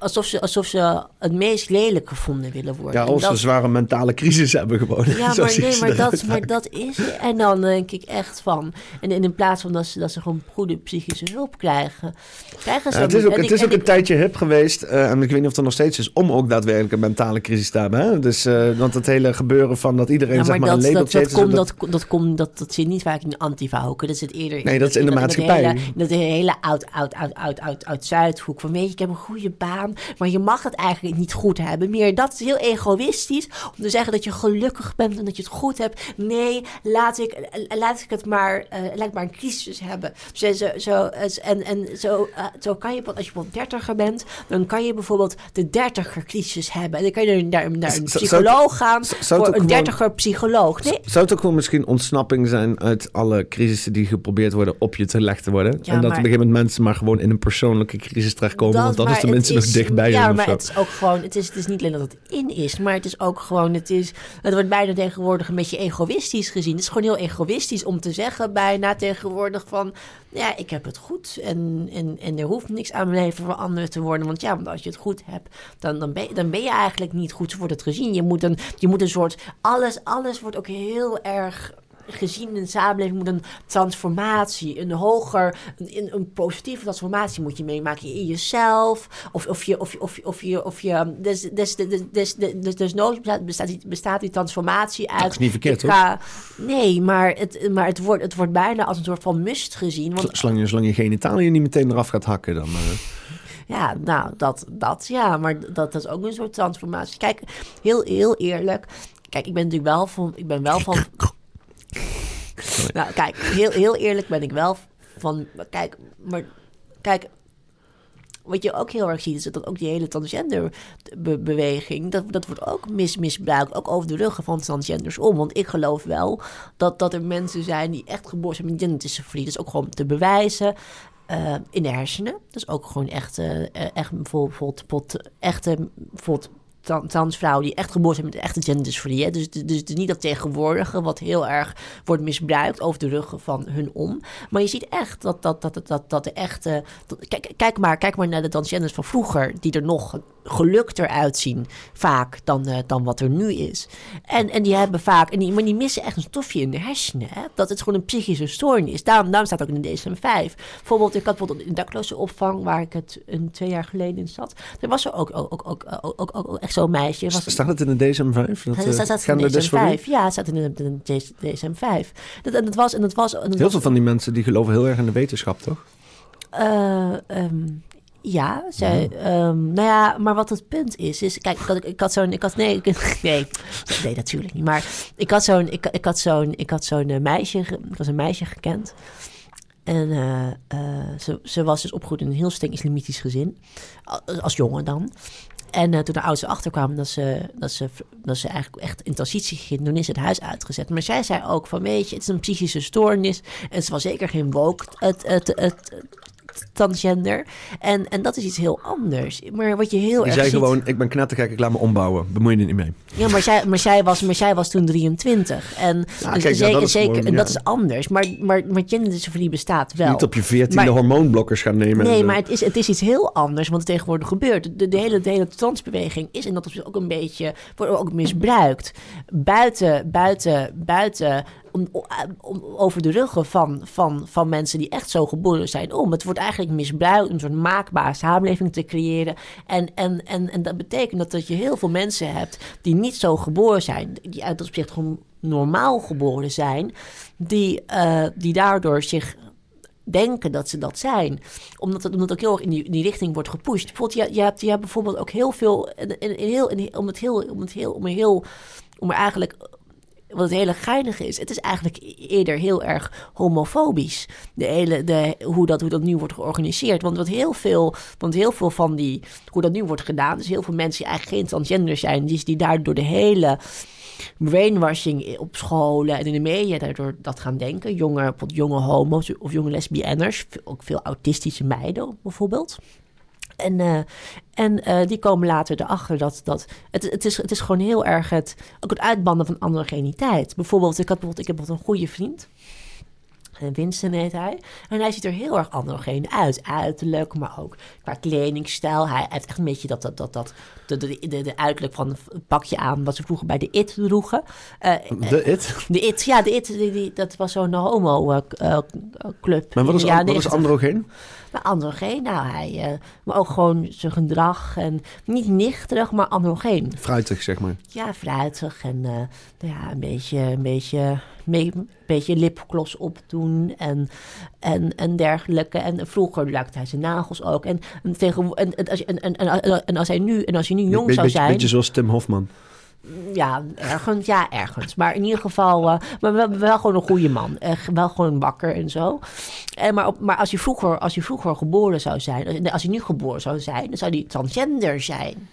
Speaker 2: alsof ze, alsof ze het meest lelijk gevonden willen worden.
Speaker 1: Ja, als ze
Speaker 2: dat-
Speaker 1: een zware mentale crisis hebben gewoon.
Speaker 2: ja, maar, nee, maar, dat, maar dat is. En dan denk ik echt van... En, in plaats van dat ze, dat ze gewoon goede psychische hulp krijgen... krijgen ze
Speaker 1: Ja, het is ook, het
Speaker 2: ik-
Speaker 1: is ook
Speaker 2: en
Speaker 1: een
Speaker 2: ik-
Speaker 1: tijdje hip geweest, eh, en ik weet niet of het nog steeds is, om ook daadwerkelijk een mentale crisis te hebben. Hè? Dus, eh, want het hele gebeuren van dat iedereen
Speaker 2: Ja,
Speaker 1: zeg
Speaker 2: maar
Speaker 1: maar
Speaker 2: dat,
Speaker 1: een
Speaker 2: dat,
Speaker 1: labeltje
Speaker 2: dat,
Speaker 1: heeft,
Speaker 2: komt,
Speaker 1: dat-
Speaker 2: dat, dat, komt, dat, dat zit niet vaak in de antifa-hoeken. Dat zit eerder
Speaker 1: Nee, dat is in de
Speaker 2: dat
Speaker 1: maatschappij.
Speaker 2: hele, in dat hele oud, oud, oud, oud, oud, oud Zuidhoek. Van weet je, ik heb een goede baan, maar je mag het eigenlijk niet goed hebben. Meer, dat is heel egoïstisch om te zeggen dat je gelukkig bent en dat je het goed hebt. Nee, laat ik, laat ik het maar, eh, laat ik maar een crisis hebben. Zo, zo, zo, en en zo, eh, zo kan je, als je bijvoorbeeld dertiger bent, dan kan je bijvoorbeeld de dertiger crisis hebben. En dan kan je naar, naar een psycholoog gaan voor een dertiger psycholoog. Nee,
Speaker 1: Zou het ook gewoon misschien ontsnapping zijn uit alle crisissen die geprobeerd worden op je te gelegd te worden? En dat op een gegeven moment mensen maar gewoon in een persoonlijke crisis terechtkomen, want dat is tenminste
Speaker 2: het
Speaker 1: nog dichtbij
Speaker 2: Ja, maar het is ook gewoon, het is, het is niet alleen dat het in is, maar het is ook gewoon, het is, het wordt bijna tegenwoordig een beetje egoïstisch gezien. Het is gewoon heel egoïstisch om te zeggen bijna tegenwoordig van, ja, ik heb het goed en, en, en er hoeft niks aan mijn leven veranderd te worden, want ja, want als je het goed hebt, dan, dan, ben, je- dan ben je eigenlijk niet goed, wordt het gezien. Je moet een, je moet een soort, alles, alles wordt ook heel erg gezien in de samenleving moet een transformatie, een hoger, een, een positieve transformatie moet je meemaken in jezelf. Of, of je, of je, of je, of je, of je dus, dus, dus, dus, dus, bestaat, die, bestaat die transformatie uit.
Speaker 1: Dat is niet verkeerd,
Speaker 2: Nee, maar, het, maar het, wordt, het wordt bijna als een soort van must gezien. Want
Speaker 1: Zolang je, zolang je genitaliën niet meteen eraf gaat hakken, dan...
Speaker 2: Ja, nou, dat, dat ja, maar dat, dat is ook een soort transformatie. Kijk, heel, heel eerlijk. Kijk, ik ben natuurlijk wel van. Ik ben wel van. Nou, kijk, heel, heel eerlijk ben ik wel van. Kijk, maar. Kijk. Wat je ook heel erg ziet, is dat ook die hele transgender-beweging, dat, dat wordt ook mis, misbruikt, ook over de ruggen van transgenders om. Want ik geloof wel dat, dat er mensen zijn die echt geboren zijn met genderdysphorie. Dat is ook gewoon te bewijzen eh, in de hersenen. Is ook gewoon echt, eh, eh, echt bijvoorbeeld, bijvoorbeeld echt, eh, bijvoorbeeld transvrouwen die echt geboren zijn met echte genderdysforie. Hè? Dus, dus, dus niet dat tegenwoordige, wat heel erg wordt misbruikt over de ruggen van hun om. Maar je ziet echt dat, dat, dat, dat, dat, de echte. kijk, kijk, maar, kijk maar naar de transgenders van vroeger, die er nog gelukter uitzien, vaak dan, eh, dan wat er nu is. En, en die hebben vaak, en die, maar die missen echt een stofje in de hersenen. Hè? Dat het gewoon een psychische stoornis. Daarom, daarom staat ook in de DSM-5. Bijvoorbeeld, ik had bijvoorbeeld in dakloze opvang, waar ik het een twee jaar geleden in zat. Er was er ook, ook, ook, ook, ook, ook, echt zo'n meisje. Was,
Speaker 1: Staat het in de DSM-5? Dat,
Speaker 2: dat
Speaker 1: eh,
Speaker 2: staat in de
Speaker 1: genderdysforie?
Speaker 2: DSM-5. Ja, het staat in de, de, de DSM-5. Dat, en dat was... En dat was, en dat
Speaker 1: Heel
Speaker 2: was
Speaker 1: veel van die mensen die geloven heel erg in de wetenschap, toch?
Speaker 2: eh, ehm, ja, zij, ehm, nou ja, maar wat het punt is, is, kijk, ik had, ik had zo'n, ik had, nee, ik- nee, nee, natuurlijk niet, maar ik had zo'n, ik, ik had zo'n, ik had zo'n eh, meisje, ik was een meisje gekend en eh, eh, ze, ze was dus opgegroeid in een heel streng islamitisch gezin, als jongen dan. En toen de ouders erachter kwamen dat ze, dat, ze, dat ze eigenlijk echt in transitie ging, toen is het huis uitgezet. Maar zij zei ook van, weet je, het is een psychische stoornis. En ze was zeker geen woke, transgender. En, en dat is iets heel anders. Maar wat je heel erg
Speaker 1: zei
Speaker 2: ziet...
Speaker 1: gewoon, ik ben knettergek, ik laat me ombouwen. Bemoei je er niet mee.
Speaker 2: Ja, maar zij, maar, zij was, maar zij was toen 23. En,
Speaker 1: Ja,
Speaker 2: dus
Speaker 1: kijk, nou,
Speaker 2: zeker,
Speaker 1: dat is
Speaker 2: zeker,
Speaker 1: gewoon,
Speaker 2: en dat is anders. Maar, maar, maar genderdysforie bestaat wel.
Speaker 1: Niet op je veertiende hormoonblokkers gaan nemen. en
Speaker 2: Nee, maar het is, het is iets heel anders wat er tegenwoordig gebeurt. De, de, hele, de hele transbeweging is in dat opzicht ook een beetje, wordt ook misbruikt. Buiten, buiten, buiten, om, over de ruggen van, van, van mensen die echt zo geboren zijn om. Het wordt eigenlijk misbruikt om een soort maakbare samenleving te creëren. En, en, en, en dat betekent dat, dat je heel veel mensen hebt die niet zo geboren zijn. Die uit dat opzicht gewoon normaal geboren zijn. Die, eh, die daardoor zich denken dat ze dat zijn. Omdat het, omdat het ook heel erg in die, in die richting wordt gepusht. Bijvoorbeeld, je, je, hebt, je hebt bijvoorbeeld ook heel veel... En, en heel, en om het heel... Om het heel... Om er heel... Om er eigenlijk... Wat het hele geinige is, het is eigenlijk eerder heel erg homofobisch. De hele, de, hoe, dat, hoe dat nu wordt georganiseerd. Want, wat heel veel, want heel veel van die, hoe dat nu wordt gedaan, dus heel veel mensen die eigenlijk geen transgender zijn, die, die daardoor de hele brainwashing op scholen en in de media daardoor dat gaan denken. Jonge, jonge homo's of jonge lesbiennes, ook veel autistische meiden bijvoorbeeld. En, eh, en eh, die komen later erachter dat, dat het, het, is, het is gewoon heel erg het, ook het uitbanden van androgeniteit. Bijvoorbeeld, ik, had bijvoorbeeld, ik heb bijvoorbeeld een goede vriend. En Winston heet hij. En hij ziet er heel erg androgeen uit. Uiterlijk, maar ook qua kledingstijl. Hij heeft echt een beetje dat, dat, dat, dat de, de, de, de uiterlijk van het pakje aan... wat ze vroeger bij de IT droegen. Eh,
Speaker 1: De it?
Speaker 2: de IT, ja, de IT, die, die- dat was zo'n homo-club.
Speaker 1: Maar wat is, an- wat is androgeen?
Speaker 2: Nou, androgeen, nou, hij... eh, maar ook gewoon zijn gedrag en... Niet nichterig, maar androgeen.
Speaker 1: Fruitig, zeg maar.
Speaker 2: Ja, fruitig en eh, nou ja, een beetje, een beetje, een beetje lipgloss opdoen en, en, en dergelijke. En vroeger lakte hij zijn nagels ook. En, en, tegen, en, en, als, je- en, en, en, en als hij nu, en als hij nu jong
Speaker 1: Be-
Speaker 2: zou
Speaker 1: beetje,
Speaker 2: zijn...
Speaker 1: beetje zoals Tim Hofman.
Speaker 2: Ja, ergens, ja, ergens. Maar in ieder geval, eh, maar wel, wel gewoon een goede man. Echt wel gewoon wakker en zo. En maar, op, maar als, je vroeger, als je vroeger geboren zou zijn, als, je nu geboren zou zijn, dan zou hij transgender zijn.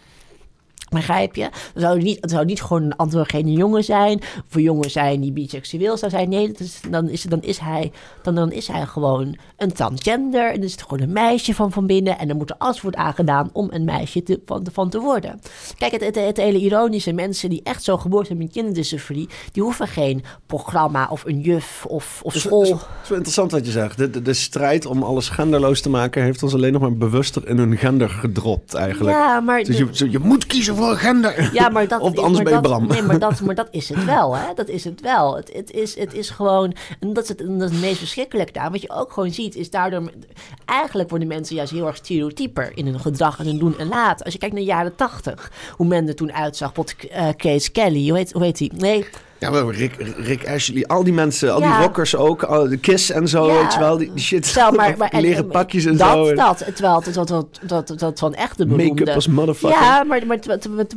Speaker 2: Begrijp je? Dan zou het niet, het zou niet gewoon een androgene jongen zijn. Een jongen zijn die biseksueel zou zijn. Nee, is, dan, is, dan, is hij, dan, dan is hij gewoon een transgender. En dan is het gewoon een meisje van van binnen. En dan moet er alles worden aangedaan om een meisje te, van, van te worden. Kijk, het, het, het hele ironische. Mensen die echt zo geboren zijn met kinderdysforie... die hoeven geen programma of een juf of, of
Speaker 1: Het is,
Speaker 2: school...
Speaker 1: het is- het is wel interessant wat je zegt. De, de, de strijd om alles genderloos te maken... heeft ons alleen nog maar bewuster in hun gender gedropt, eigenlijk.
Speaker 2: Ja, maar...
Speaker 1: Dus
Speaker 2: de-
Speaker 1: je, je moet kiezen voor.
Speaker 2: Ja, maar dat,
Speaker 1: of anders
Speaker 2: maar
Speaker 1: ben je
Speaker 2: dat,
Speaker 1: Bram.
Speaker 2: Nee, maar dat, maar dat is het wel, hè? Dat is het wel. Het, het, is, het is gewoon... En dat is het, dat is het meest verschrikkelijk daar. Wat je ook gewoon ziet, is daardoor... Eigenlijk worden mensen juist heel erg stereotyper in hun gedrag en hun doen en laten. Als je kijkt naar de jaren tachtig, hoe men er toen uitzag. Bijvoorbeeld eh Kees Kelly, hoe heet, hoe heet die? Nee,
Speaker 1: Ja, maar Rick, Rick Ashley, al die mensen, al
Speaker 2: Ja.
Speaker 1: die rockers ook, al, de Kiss en zo,
Speaker 2: Ja.
Speaker 1: weet je wel, die, die shit.
Speaker 2: Stel maar, maar en-
Speaker 1: leren
Speaker 2: en-
Speaker 1: pakjes en
Speaker 2: dat,
Speaker 1: zo. en
Speaker 2: Dat, terwijl dat, dat, dat, dat, dat van echt een beroemde...
Speaker 1: Make-up als motherfucker.
Speaker 2: Ja, maar, maar,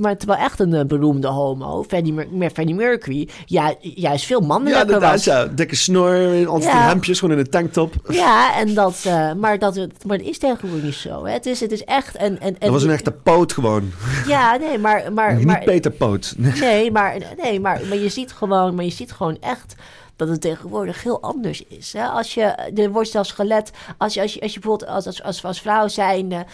Speaker 2: maar terwijl echt een eh, beroemde homo, Freddie Mercury, ja, juist veel
Speaker 1: Ja,
Speaker 2: mannelijker
Speaker 1: inderdaad,
Speaker 2: was.
Speaker 1: ja. Dikke snor, altijd
Speaker 2: Ja.
Speaker 1: hemdjes, gewoon in een tanktop.
Speaker 2: Ja, en dat, eh, maar, dat, maar dat is tegenwoordig niet zo. Hè. Het, is, het is echt... En, en, en,
Speaker 1: Dat was een echte poot gewoon.
Speaker 2: Ja, nee, maar... maar,
Speaker 1: Niet
Speaker 2: maar
Speaker 1: Peter Poot.
Speaker 2: Nee, maar, nee maar, maar, je ziet gewoon, maar je ziet gewoon echt dat het tegenwoordig heel anders is. Hè? Als je, er wordt zelfs gelet, als je, als je, als je bijvoorbeeld als, als, als, vrouw zijnde...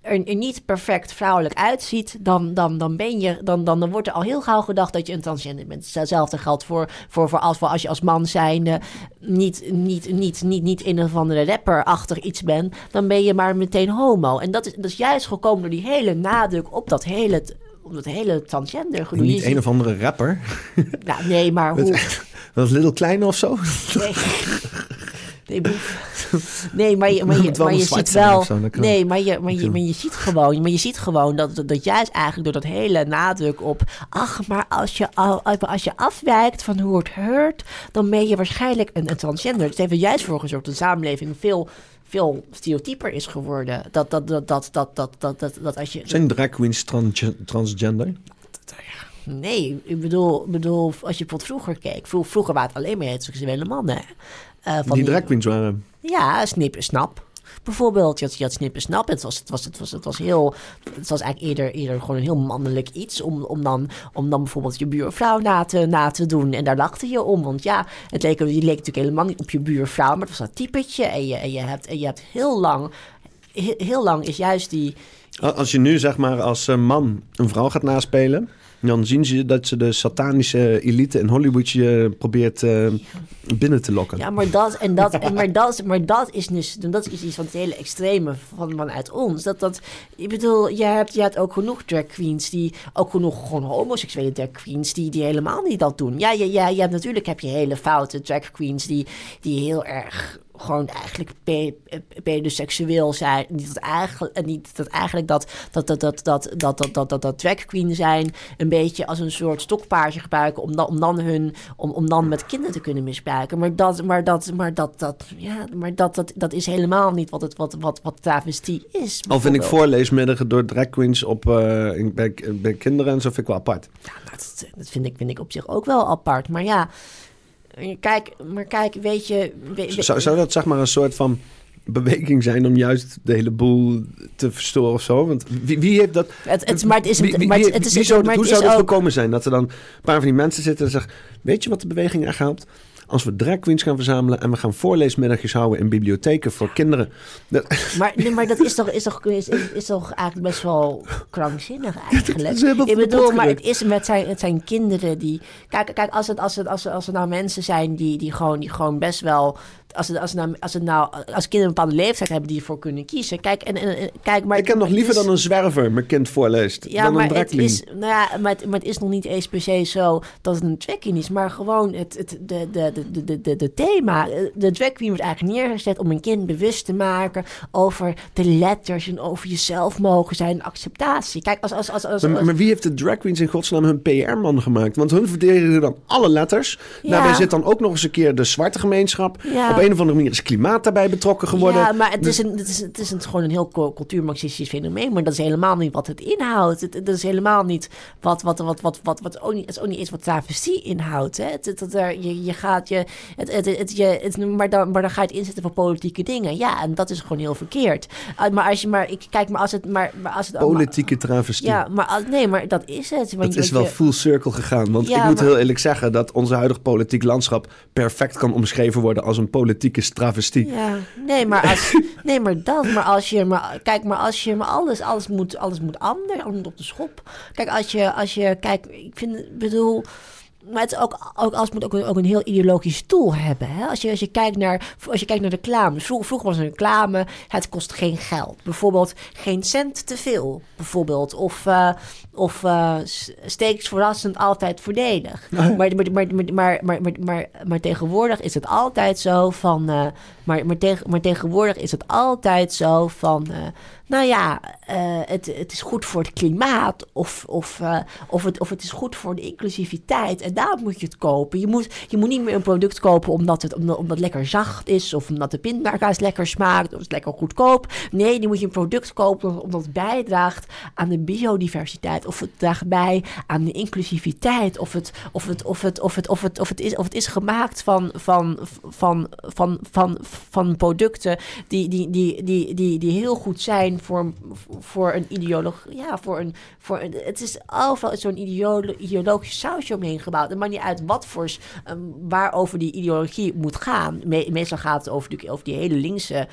Speaker 2: er, er niet perfect vrouwelijk uitziet, dan, dan, dan, ben je, dan, dan, dan wordt er al heel gauw gedacht dat je een transgender bent. Hetzelfde geldt voor, voor, voor, als, voor als je als man zijnde niet, niet, niet, niet, niet een of andere rapper-achtig iets bent, dan ben je maar meteen homo. En dat is, dat is juist gekomen door die hele nadruk op dat hele, op dat hele transgender gedoe.
Speaker 1: Niet een of andere rapper.
Speaker 2: Nou, nee, maar hoe...
Speaker 1: Dat is Little Kleine of zo.
Speaker 2: Nee. Nee, boef. nee, maar je, maar je, maar je ziet wel.
Speaker 1: zo,
Speaker 2: Nee, maar je, maar, je, maar je ziet gewoon, maar je ziet gewoon dat, dat, juist eigenlijk door dat hele nadruk op. Ach, maar als je, al- als je afwijkt van hoe het hoort, dan ben je waarschijnlijk een, een transgender. Het heeft er juist voor gezorgd dat de samenleving veel, veel stereotyper is geworden. Dat, dat, dat, dat, dat, dat, dat, dat, dat als je.
Speaker 1: Zijn drag queens trans- transgender?
Speaker 2: Nee, ik bedoel, bedoel, als je bijvoorbeeld vroeger keek. Vro- Vroeger waren het alleen maar heteroseksuele mannen. eh, van
Speaker 1: Die drag queens waren.
Speaker 2: Ja, snip en snap. Bijvoorbeeld, je had, je had. Het was, het, was, het, was, het was heel. Het was eigenlijk eerder, eerder gewoon een heel mannelijk iets. Om, om, dan, om dan bijvoorbeeld je buurvrouw na te, na te doen. En daar lachte je om. Want ja, het leek, je leek natuurlijk helemaal niet op je buurvrouw. Maar het was dat typetje. En je, en je, hebt, en je hebt heel lang. Heel, heel lang is juist die.
Speaker 1: Als je nu zeg maar als eh, man een vrouw gaat naspelen, dan zien ze dat ze de satanische elite in Hollywood je probeert eh, binnen te lokken.
Speaker 2: Ja, maar dat, en dat, en maar dat, maar dat is dus, dat is iets van het hele extreme van, vanuit ons. Dat, dat, ik bedoel, je hebt, je hebt ook genoeg drag queens die, ook genoeg gewoon homoseksuele drag queens die, die helemaal niet dat doen. Ja, ja, ja, je hebt, natuurlijk heb je hele foute drag queens die, die heel erg gewoon eigenlijk pe- pedoseksueel zijn. Niet dat eigenlijk, niet dat, eigenlijk dat, dat, dat, dat, dat, dat, dat, dat, dat, dat drag queen zijn een beetje als een soort stokpaardje gebruiken om dan, om dan hun, om, om dan met kinderen te kunnen misbruiken. Maar dat, maar dat, maar dat, dat, ja, maar dat, dat, dat is helemaal niet wat het, wat, wat, wat travestie is.
Speaker 1: Al vind ik voorleesmiddagen door drag queens op, eh, in- bij, bij kinderen en zo vind ik wel apart.
Speaker 2: Ja, nou, dat, dat vind, ik, vind ik op zich ook wel apart. Maar ja, kijk, maar kijk, weet je...
Speaker 1: Zou, zou dat zeg maar een soort van beweging zijn om juist de hele boel te verstoren of zo? Want wie, wie heeft dat...
Speaker 2: Het, het, maar het is,
Speaker 1: Wie- wie-
Speaker 2: maar het,
Speaker 1: wie-
Speaker 2: het is,
Speaker 1: wie zou,
Speaker 2: maar
Speaker 1: hoe
Speaker 2: het
Speaker 1: zou dat
Speaker 2: ook...
Speaker 1: gekomen zijn? Dat er dan een paar van die mensen zitten en zeggen... Weet je wat de beweging echt helpt? Als we drag queens gaan verzamelen en we gaan voorleesmiddagjes houden in bibliotheken voor kinderen. Dat,
Speaker 2: Maar, nee, maar dat is toch, is, toch, is, is, toch eigenlijk best wel krankzinnig eigenlijk. Ik bedoel, maar het, is met zijn, het zijn kinderen die... Kijk, kijk als, het, als, het, als, het, als er nou mensen zijn die, die, gewoon, die gewoon best wel... Als, het, als, het nou, als, het nou, als kinderen een bepaalde leeftijd hebben die ervoor kunnen kiezen. Kijk, en, en, en- kijk maar...
Speaker 1: ik heb nog liever
Speaker 2: is-
Speaker 1: dan een zwerver mijn kind voorleest.
Speaker 2: Ja,
Speaker 1: dan een
Speaker 2: maar het, is, nou ja, maar, het, maar het is nog niet eens per se zo dat het een drag queen is. Maar gewoon het, het, de, de, de, de, de, de thema. De drag queen wordt eigenlijk neergezet om een kind bewust te maken over de letters en over jezelf mogen zijn, acceptatie. Kijk, als... als, als, als,
Speaker 1: Maar, wie heeft de drag queens in godsnaam hun PR-man gemaakt? Want hun verdedigen dan alle letters.
Speaker 2: Ja.
Speaker 1: Daarbij zit dan ook nog eens een keer de zwarte gemeenschap.
Speaker 2: Ja.
Speaker 1: Op een of andere manier is klimaat daarbij betrokken geworden.
Speaker 2: Ja, maar het
Speaker 1: Dus-
Speaker 2: is, een, het is, het is een, gewoon een heel cu- cultuurmarxistisch fenomeen. Maar dat is helemaal niet wat het inhoudt. Het, dat is helemaal niet wat, wat, wat, wat, wat, wat ook niet, het is ook niet eens wat travestie inhoudt. Hè? Het, het, het, er- je, je gaat je, het, het, het, je het, maar, dan, maar dan ga je het inzetten voor politieke dingen. Ja, en dat is gewoon heel verkeerd. Uh, maar als je maar, ik kijk, maar als het, maar, maar als het
Speaker 1: Politieke travestie.
Speaker 2: ja, maar nee, maar dat is het. Want
Speaker 1: Dat is
Speaker 2: je-
Speaker 1: wel full circle gegaan. Want
Speaker 2: Ja,
Speaker 1: ik moet
Speaker 2: maar-
Speaker 1: heel eerlijk zeggen dat onze huidige politiek landschap perfect kan omschreven worden als een politieke travestie.
Speaker 2: Ja, nee, maar als, nee, maar dat, maar als je, maar kijk, maar als je, maar alles, alles moet, alles moet anders, alles moet op de schop. Kijk, als je, als je, kijk, ik vind, ik bedoel, maar het ook, ook als moet ook een, ook een heel ideologisch doel hebben. Hè? Als, je, als, je kijkt naar, als je kijkt naar reclame. Vroeger, vroeger was een reclame, het kost geen geld. Bijvoorbeeld geen cent te veel. Bijvoorbeeld. Of, uh, of eh, uh, steeks verrassend altijd voordelig. Maar, maar, maar, maar, maar, maar, maar, maar, tegenwoordig is het altijd zo van. Uh, maar, maar, tegen, maar tegenwoordig is het altijd zo van nou ja, eh, het, het is goed voor het klimaat. Of, of, eh, of, het, of het is goed voor de inclusiviteit. En daar moet je het kopen. Je moet, je moet niet meer een product kopen omdat het, omdat, omdat het lekker zacht is. Of omdat de pindakaas lekker smaakt. Of het lekker goedkoop. Nee, dan moet je een product kopen omdat het bijdraagt aan de biodiversiteit. Of het draagt bij aan de inclusiviteit. Of het, of het, of het, of het, of het, of het, is, of het is gemaakt van, van, van, van, van, van producten die, die, die, die, die, die heel goed zijn voor, voor een ideologie. Ja, voor een, voor een, het is overal zo'n ideolo, ideologisch sausje omheen gebouwd. Het maakt niet uit wat voor, um, waarover die ideologie moet gaan. Me- meestal gaat het over, die- over die hele linkse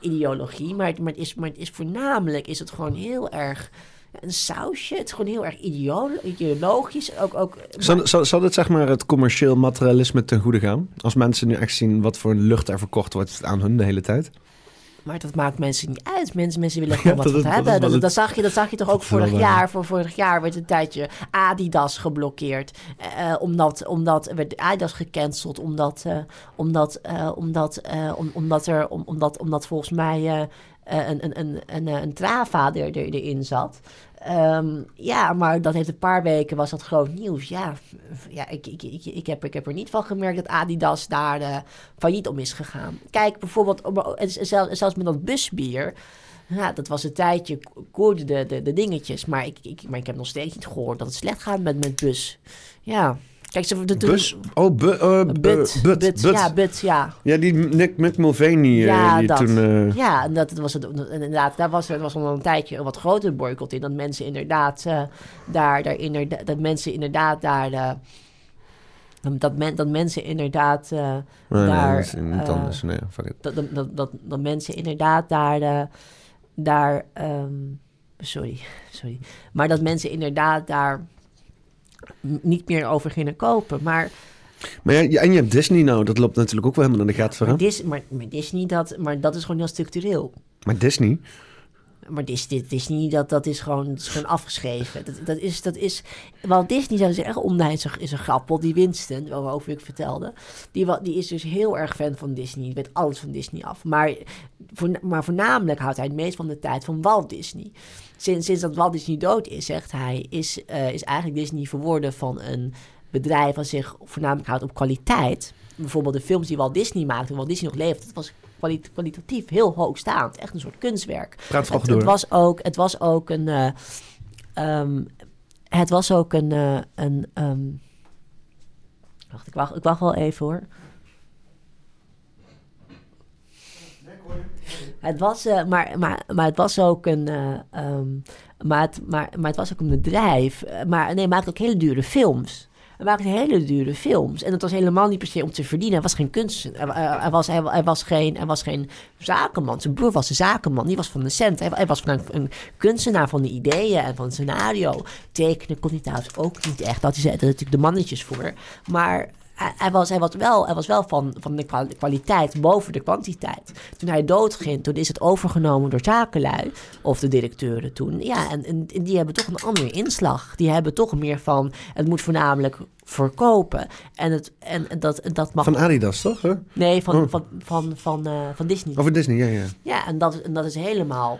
Speaker 2: ideologie, maar, het- maar, het is, maar het is voornamelijk is het gewoon heel erg een sausje. Het is gewoon heel erg ideolo- ideologisch. Ook, ook,
Speaker 1: Zal, zal, zal dit zeg maar het commercieel materialisme ten goede gaan? Als mensen nu echt zien wat voor lucht er verkocht wordt aan hun de hele tijd?
Speaker 2: Maar dat maakt mensen niet uit. Mensen, mensen willen gewoon
Speaker 1: Ja,
Speaker 2: wat
Speaker 1: dat- dat
Speaker 2: hebben. Dat,
Speaker 1: het-
Speaker 2: dat, zag je, dat zag je toch ook
Speaker 1: wel
Speaker 2: vorig jaar. Voor vorig jaar werd een tijdje Adidas geblokkeerd. eh, omdat, omdat werd Adidas gecanceld. Omdat, eh, omdat, eh, omdat, eh, om- omdat, er, om, omdat, omdat volgens mij eh, eh, een, een, een, een, een Trava er, er, erin zat. Ehm, ja, maar dat heeft een paar weken was dat groot nieuws. Ja, ja ik, ik, ik, ik, heb, ik heb er niet van gemerkt dat Adidas daar eh, failliet om is gegaan. Kijk, bijvoorbeeld, en zelfs, met dat busbier. Ja, dat was een tijdje, koerde de, de, de dingetjes. Maar ik, ik, maar ik heb nog steeds niet gehoord dat het slecht gaat met, met bus. Ja, kijk, ze... De, de-
Speaker 1: Bus? Oh, bu, eh, bu-
Speaker 2: But,
Speaker 1: but,
Speaker 2: but,
Speaker 1: but.
Speaker 2: ja, but, ja.
Speaker 1: Ja, die Nick, Mick Mulvaney, eh,
Speaker 2: Ja,
Speaker 1: die
Speaker 2: dat.
Speaker 1: toen... eh,
Speaker 2: Ja, en dat was het, inderdaad, daar was er was al een tijdje een wat groter boycott in. Dat mensen inderdaad eh, daar, daar inderdaad, dat mensen inderdaad daar, eh, dat, men, dat mensen inderdaad, eh,
Speaker 1: nee, nee,
Speaker 2: daar,
Speaker 1: dat is niet
Speaker 2: eh,
Speaker 1: anders. Nee,
Speaker 2: dat, dat, dat, dat, dat mensen inderdaad daar, eh, daar, ehm, sorry, sorry, maar dat mensen inderdaad daar niet meer over gingen kopen. Maar
Speaker 1: Maar ja, en je hebt Disney nou. Dat loopt natuurlijk ook wel helemaal in de gaten voor
Speaker 2: Maar,
Speaker 1: hem.
Speaker 2: Dis, maar, maar Disney, dat, maar dat is gewoon heel structureel.
Speaker 1: Maar Disney...
Speaker 2: Maar Dis, dit Disney, dat, dat, is gewoon, dat is gewoon afgeschreven. Dat, dat is, dat is, Walt Disney zou zeggen, is een, is een grappel, die Winston, waarover ik vertelde. Die, die is dus heel erg fan van Disney. Die weet alles van Disney af. Maar, voor, maar voornamelijk houdt hij het meest van de tijd van Walt Disney. Sinds, sinds dat Walt Disney dood is, zegt hij, is, eh, is eigenlijk Disney verworden van een bedrijf dat zich voornamelijk houdt op kwaliteit. Bijvoorbeeld de films die Walt Disney maakte, toen Walt Disney nog leefde, dat was kwali- kwalitatief heel hoogstaand. Echt een soort kunstwerk.
Speaker 1: Praat
Speaker 2: Het,
Speaker 1: door.
Speaker 2: het, was ook, het was ook een. eh, ehm, het was ook een. eh, een ehm, wacht, ik wacht, ik wacht wel even hoor. Het was, eh, maar, maar, maar het was ook een. eh, ehm, maar, het, maar, maar het was ook een bedrijf. eh, Maar nee, maakte ook hele dure films. Hij maakte hele dure films. En het was helemaal niet per se om te verdienen. Hij was geen kunstenaar. Hij, hij, was, hij, was, geen, hij was geen zakenman. Zijn broer was een zakenman. Die was van de cent. Hij, was van een, kunstenaar van de ideeën en van het scenario. Tekenen kon hij trouwens ook niet echt. Dat is natuurlijk de mannetjes voor. Maar hij, was, hij was wel, hij was wel van, van de kwa- kwaliteit boven de kwantiteit. Toen hij doodging, toen is het overgenomen door zakenlui. Of de directeuren toen. Ja, en, die hebben toch een andere inslag. Die hebben toch meer van, het moet voornamelijk verkopen. En, het, en, en dat, en dat mag...
Speaker 1: Van Adidas, toch? hè?
Speaker 2: nee, van,
Speaker 1: Oh.
Speaker 2: van, van, van, eh, van Disney.
Speaker 1: Over Disney, ja, ja.
Speaker 2: Ja, en dat, en dat is helemaal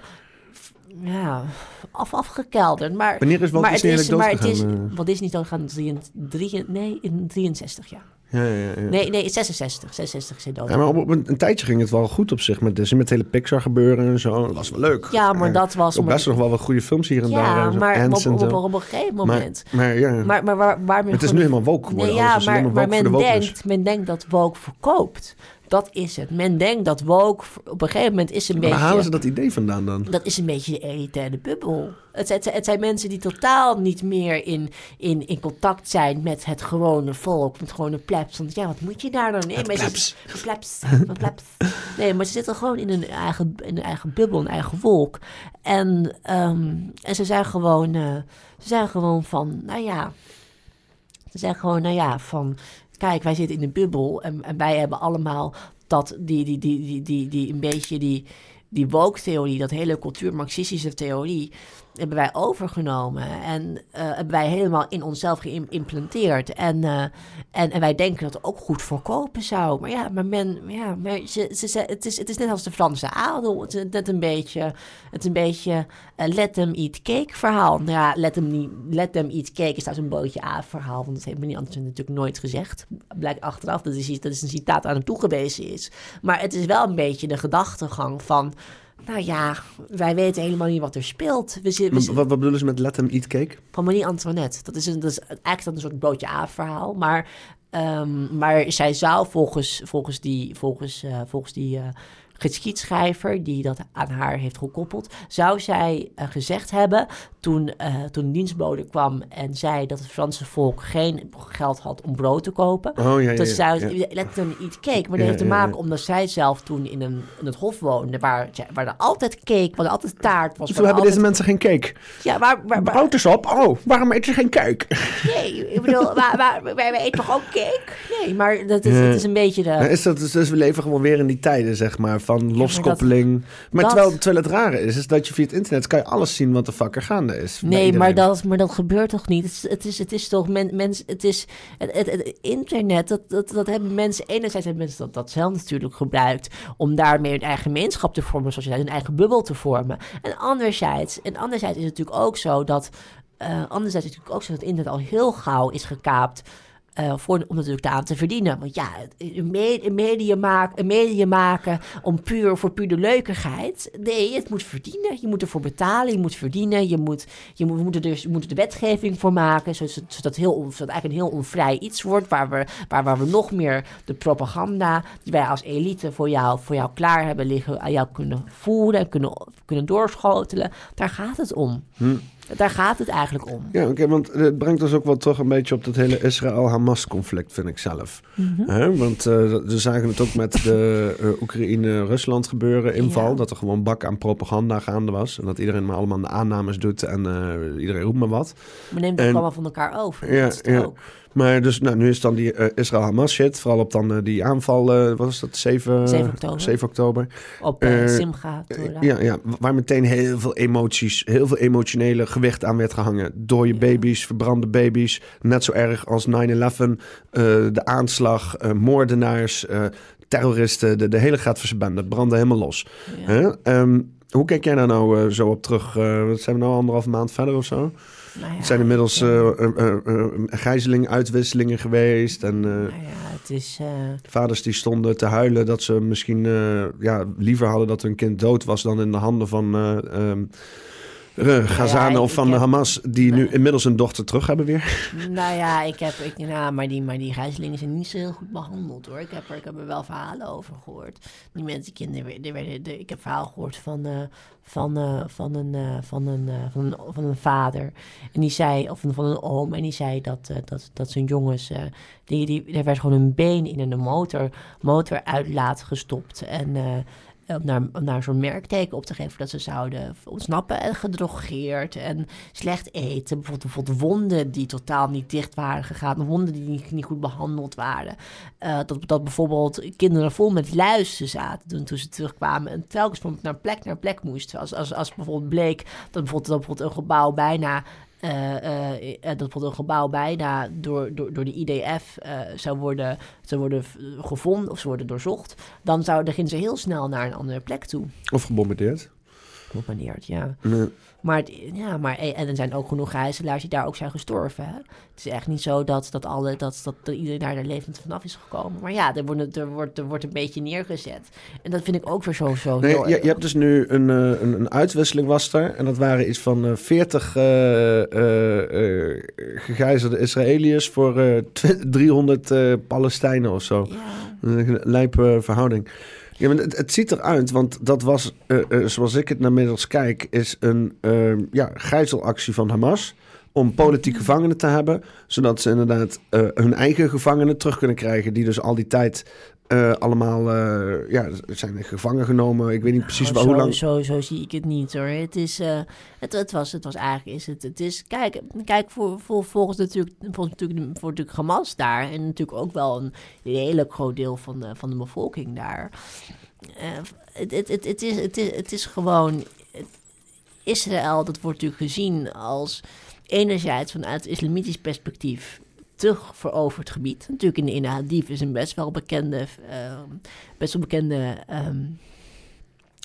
Speaker 2: ja, af, afgekelderd. Maar,
Speaker 1: Wanneer is Walt
Speaker 2: maar
Speaker 1: Disney
Speaker 2: het is, maar het is,
Speaker 1: eh?
Speaker 2: Walt Disney doodgegaan in 33, nee, in 63, ja.
Speaker 1: Ja, ja, ja.
Speaker 2: Nee, nee, 66. 66 is hij dood.
Speaker 1: Ja, maar op, op een, een tijdje ging het wel goed op zich met Disney, met het hele Pixar gebeuren en zo. Dat was wel leuk.
Speaker 2: Ja, maar
Speaker 1: Eh,
Speaker 2: dat was...
Speaker 1: Ook
Speaker 2: maar-
Speaker 1: best nog wel wat goede films hier en daar.
Speaker 2: ja,
Speaker 1: en
Speaker 2: maar op,
Speaker 1: en
Speaker 2: op, op, een gegeven
Speaker 1: Maar,
Speaker 2: moment...
Speaker 1: maar ja,
Speaker 2: Maar, maar waar, waar men
Speaker 1: het is nu helemaal woke geworden.
Speaker 2: Nee, ja, maar,
Speaker 1: maar
Speaker 2: maar men, denkt, men denkt dat woke verkoopt. Dat is het. Men denkt dat woke... Op een gegeven moment is een
Speaker 1: Waar
Speaker 2: beetje...
Speaker 1: halen ze dat idee vandaan dan?
Speaker 2: Dat is een beetje de elitaire bubbel. Het, zijn- het, zijn- het zijn mensen die totaal niet meer in, in, in contact zijn met het gewone volk, met gewone plebs. Want ja, wat moet je daar dan? Maar ze-
Speaker 1: plebs.
Speaker 2: plebs, plebs. Nee, maar ze zitten gewoon in hun eigen, in hun eigen bubbel, een eigen wolk. En, ehm, en ze zijn gewoon, eh, ze zijn gewoon van, nou ja, ze zijn gewoon, nou ja, van, kijk, wij zitten in een bubbel en, en wij hebben allemaal dat, die, die, die, die, die, die een beetje die, die woke-theorie, dat hele cultuur-marxistische theorie, hebben wij overgenomen en eh, hebben wij helemaal in onszelf geïmplanteerd. En, eh, en, en wij denken dat het ook goed verkopen zou. Maar ja, maar men, ja, maar ze, ze, het, is, het is net als de Franse adel. Het is net een beetje, het een beetje eh, let them eat cake verhaal. Nou ja, let them, let them eat cake is trouwens een bootje A verhaal, want dat heeft meneer Andersen natuurlijk nooit gezegd. Blijkt achteraf dat is, dat is een citaat aan hem toegewezen is. Maar het is wel een beetje de gedachtegang van... Nou ja, wij weten helemaal niet wat er speelt. We
Speaker 1: Wat, wat bedoelen ze met Let Them Eat Cake?
Speaker 2: van Marie Antoinette. Dat is, een, dat is eigenlijk dat een soort broodje A-verhaal. Maar, ehm, maar zij zou volgens, volgens die, volgens, eh, volgens die eh, geschiedschrijver die dat aan haar heeft gekoppeld, zou zij uh, gezegd hebben toen, uh, toen een dienstbode kwam en zei dat het Franse volk geen geld had om brood te kopen.
Speaker 1: Oh, ja, ja,
Speaker 2: dat zij
Speaker 1: ja.
Speaker 2: letterlijk niet keek. Maar dat heeft te maken omdat zij zelf toen in, een, in het hof woonde, waar, waar er altijd cake, waar er altijd taart was.
Speaker 1: Toen
Speaker 2: er
Speaker 1: hebben deze mensen geen cake.
Speaker 2: ja, waar, waar, waar-
Speaker 1: Brood is op. Oh, waarom eet je geen cake?
Speaker 2: nee, ik bedoel, waar, waar, wij, wij eten toch ook cake? Nee, maar dat is, het is een beetje de...
Speaker 1: Is dat, dus we leven gewoon weer in die tijden, zeg maar, van loskoppeling. Maar,
Speaker 2: dat-
Speaker 1: terwijl, terwijl het rare is, is dat je via het internet kan je alles zien wat de fuck er gaande is.
Speaker 2: Nee, maar dat, maar dat gebeurt toch niet? Het is, het is, het is toch men, mens, het is het, het, het internet, dat, dat, dat hebben mensen, enerzijds hebben mensen dat, dat zelf natuurlijk gebruikt om daarmee hun eigen gemeenschap te vormen, zoals je zei, hun eigen bubbel te vormen. En anderzijds, en anderzijds is het natuurlijk ook zo dat, eh, anderzijds is het natuurlijk ook zo dat het internet al heel gauw is gekaapt. Eh, voor, om natuurlijk daaraan te verdienen. Want ja, een, me- een, media maak, een media maken om puur voor puur de leukigheid. Nee, het moet verdienen. Je moet ervoor betalen, je moet verdienen. Je moet, je moet, we moeten dus, moeten de wetgeving voor maken. Zodat, zodat, heel, eigenlijk een heel onvrij iets wordt. Waar we, waar, waar we nog meer de propaganda die wij als elite voor jou, voor jou klaar hebben liggen. aan jou kunnen voeren en kunnen, kunnen doorschotelen. Daar gaat het om.
Speaker 1: Hm.
Speaker 2: Daar gaat het eigenlijk om.
Speaker 1: Ja, oké, want het brengt ons ook wel terug een beetje op dat hele Israël-Hamas-conflict, vind ik zelf.
Speaker 2: Mhm.
Speaker 1: Want eh, we zagen het ook met de eh, Oekraïne-Rusland gebeuren, inval.
Speaker 2: Ja.
Speaker 1: Dat er gewoon bak aan propaganda gaande was. En dat iedereen maar allemaal de aannames doet en eh, iedereen roept maar wat.
Speaker 2: We nemen het
Speaker 1: En-
Speaker 2: allemaal van elkaar over.
Speaker 1: Ja,
Speaker 2: Dat is het
Speaker 1: ja.
Speaker 2: ook.
Speaker 1: Maar dus, nou, nu is dan die eh, Israël-Hamas shit. Vooral op dan eh, die aanval, eh, wat was dat, 7,
Speaker 2: 7 oktober.
Speaker 1: 7 oktober.
Speaker 2: Op Simcha. Torah.
Speaker 1: Ja, ja, waar meteen heel veel emoties, heel veel emotionele gewicht aan werd gehangen. Dode
Speaker 2: Ja.
Speaker 1: baby's, verbrande baby's. Net zo erg als 9-11, eh, de aanslag, moordenaars, terroristen. De, de hele Gatverse Het brandde helemaal los.
Speaker 2: Ja.
Speaker 1: Ehm, hoe kijk jij daar nou zo op terug? Wat zijn we nou anderhalf maand verder of zo?
Speaker 2: Nou ja,
Speaker 1: Het zijn inmiddels
Speaker 2: ja.
Speaker 1: eh eh, eh, gijzeling, uitwisselingen geweest. En
Speaker 2: Nou ja, het is...
Speaker 1: vaders die stonden te huilen dat ze misschien ja, liever hadden dat hun kind dood was dan in de handen van eh
Speaker 2: ik-
Speaker 1: of van
Speaker 2: heb-
Speaker 1: Hamas, die nu inmiddels een dochter terug hebben weer.
Speaker 2: nou ja, ik heb... Ik, nou, maar, die, maar die gijzelingen zijn niet zo heel goed behandeld, hoor. Ik heb er, ik heb er wel verhalen over gehoord. Die mensen, kinderen... Die werden, de, ik heb verhaal gehoord van... eh, van, eh, van, een, eh, van, een, van, een, van een vader. En die zei, of van, een oom, en die zei dat, dat, dat zijn jongens, die, die, er werd gewoon een been in een motor, motoruitlaat gestopt. En om naar, om naar zo'n merkteken op te geven dat ze zouden ontsnappen en gedrogeerd en slecht eten. Bijvoorbeeld, bijvoorbeeld wonden die totaal niet dicht waren gegaan, wonden die niet, goed behandeld waren. Eh, dat, dat bijvoorbeeld kinderen vol met luizen zaten toen, toen ze terugkwamen en telkens van naar plek naar plek moesten. Als, als, als bijvoorbeeld bleek dat bijvoorbeeld, dat bijvoorbeeld een gebouw bijna eh, eh, eh, dat bijvoorbeeld een gebouw bijna door, door, door de IDF eh, zou worden, zou worden gevonden of zou worden doorzocht, dan zou, dan gingen ze heel snel naar een andere plek toe.
Speaker 1: Of gebombardeerd.
Speaker 2: Gepaneerd, ja.
Speaker 1: Nee.
Speaker 2: Maar, het- ja, maar eh, en er zijn ook genoeg gijzelaars die daar ook zijn gestorven. Hè? Het is echt niet zo dat, dat, alle, dat, dat, iedereen daar levend vanaf is gekomen. Maar ja, er wordt, er, wordt, er wordt een beetje neergezet. En dat vind ik ook weer zo, zo
Speaker 1: Nee, je, hebt dus nu een, eh, een, een uitwisseling was er. En dat waren iets van eh 40 eh, eh, gegijzelde Israëliërs voor eh, tw- 300 eh, Palestijnen of zo.
Speaker 2: Ja.
Speaker 1: Een lijpe verhouding. Ja, maar het, ziet eruit, want dat was, eh, eh, zoals ik het naar middels kijk, is een eh, ja, gijzelactie van Hamas. Om politieke gevangenen te hebben, zodat ze inderdaad eh, hun eigen gevangenen terug kunnen krijgen. Die dus al die tijd eh, allemaal eh, ja, zijn gevangen genomen. Ik weet niet precies
Speaker 2: Nou,
Speaker 1: wel
Speaker 2: zo,
Speaker 1: hoe lang.
Speaker 2: Zo, zo zie ik het niet hoor. Het is, eh, het, het was, het was eigenlijk, is het, het is, kijk, kijk voor, voor, volgens natuurlijk, volgens natuurlijk, voor natuurlijk Hamas daar en natuurlijk ook wel een redelijk groot deel van de, van de bevolking daar. Het, het, het, het, is, het, is, het is gewoon, Israël, dat wordt natuurlijk gezien als enerzijds vanuit het islamitisch perspectief terug veroverd gebied. Natuurlijk in de, in de Hadith is een best wel bekende, eh, best wel bekende ehm,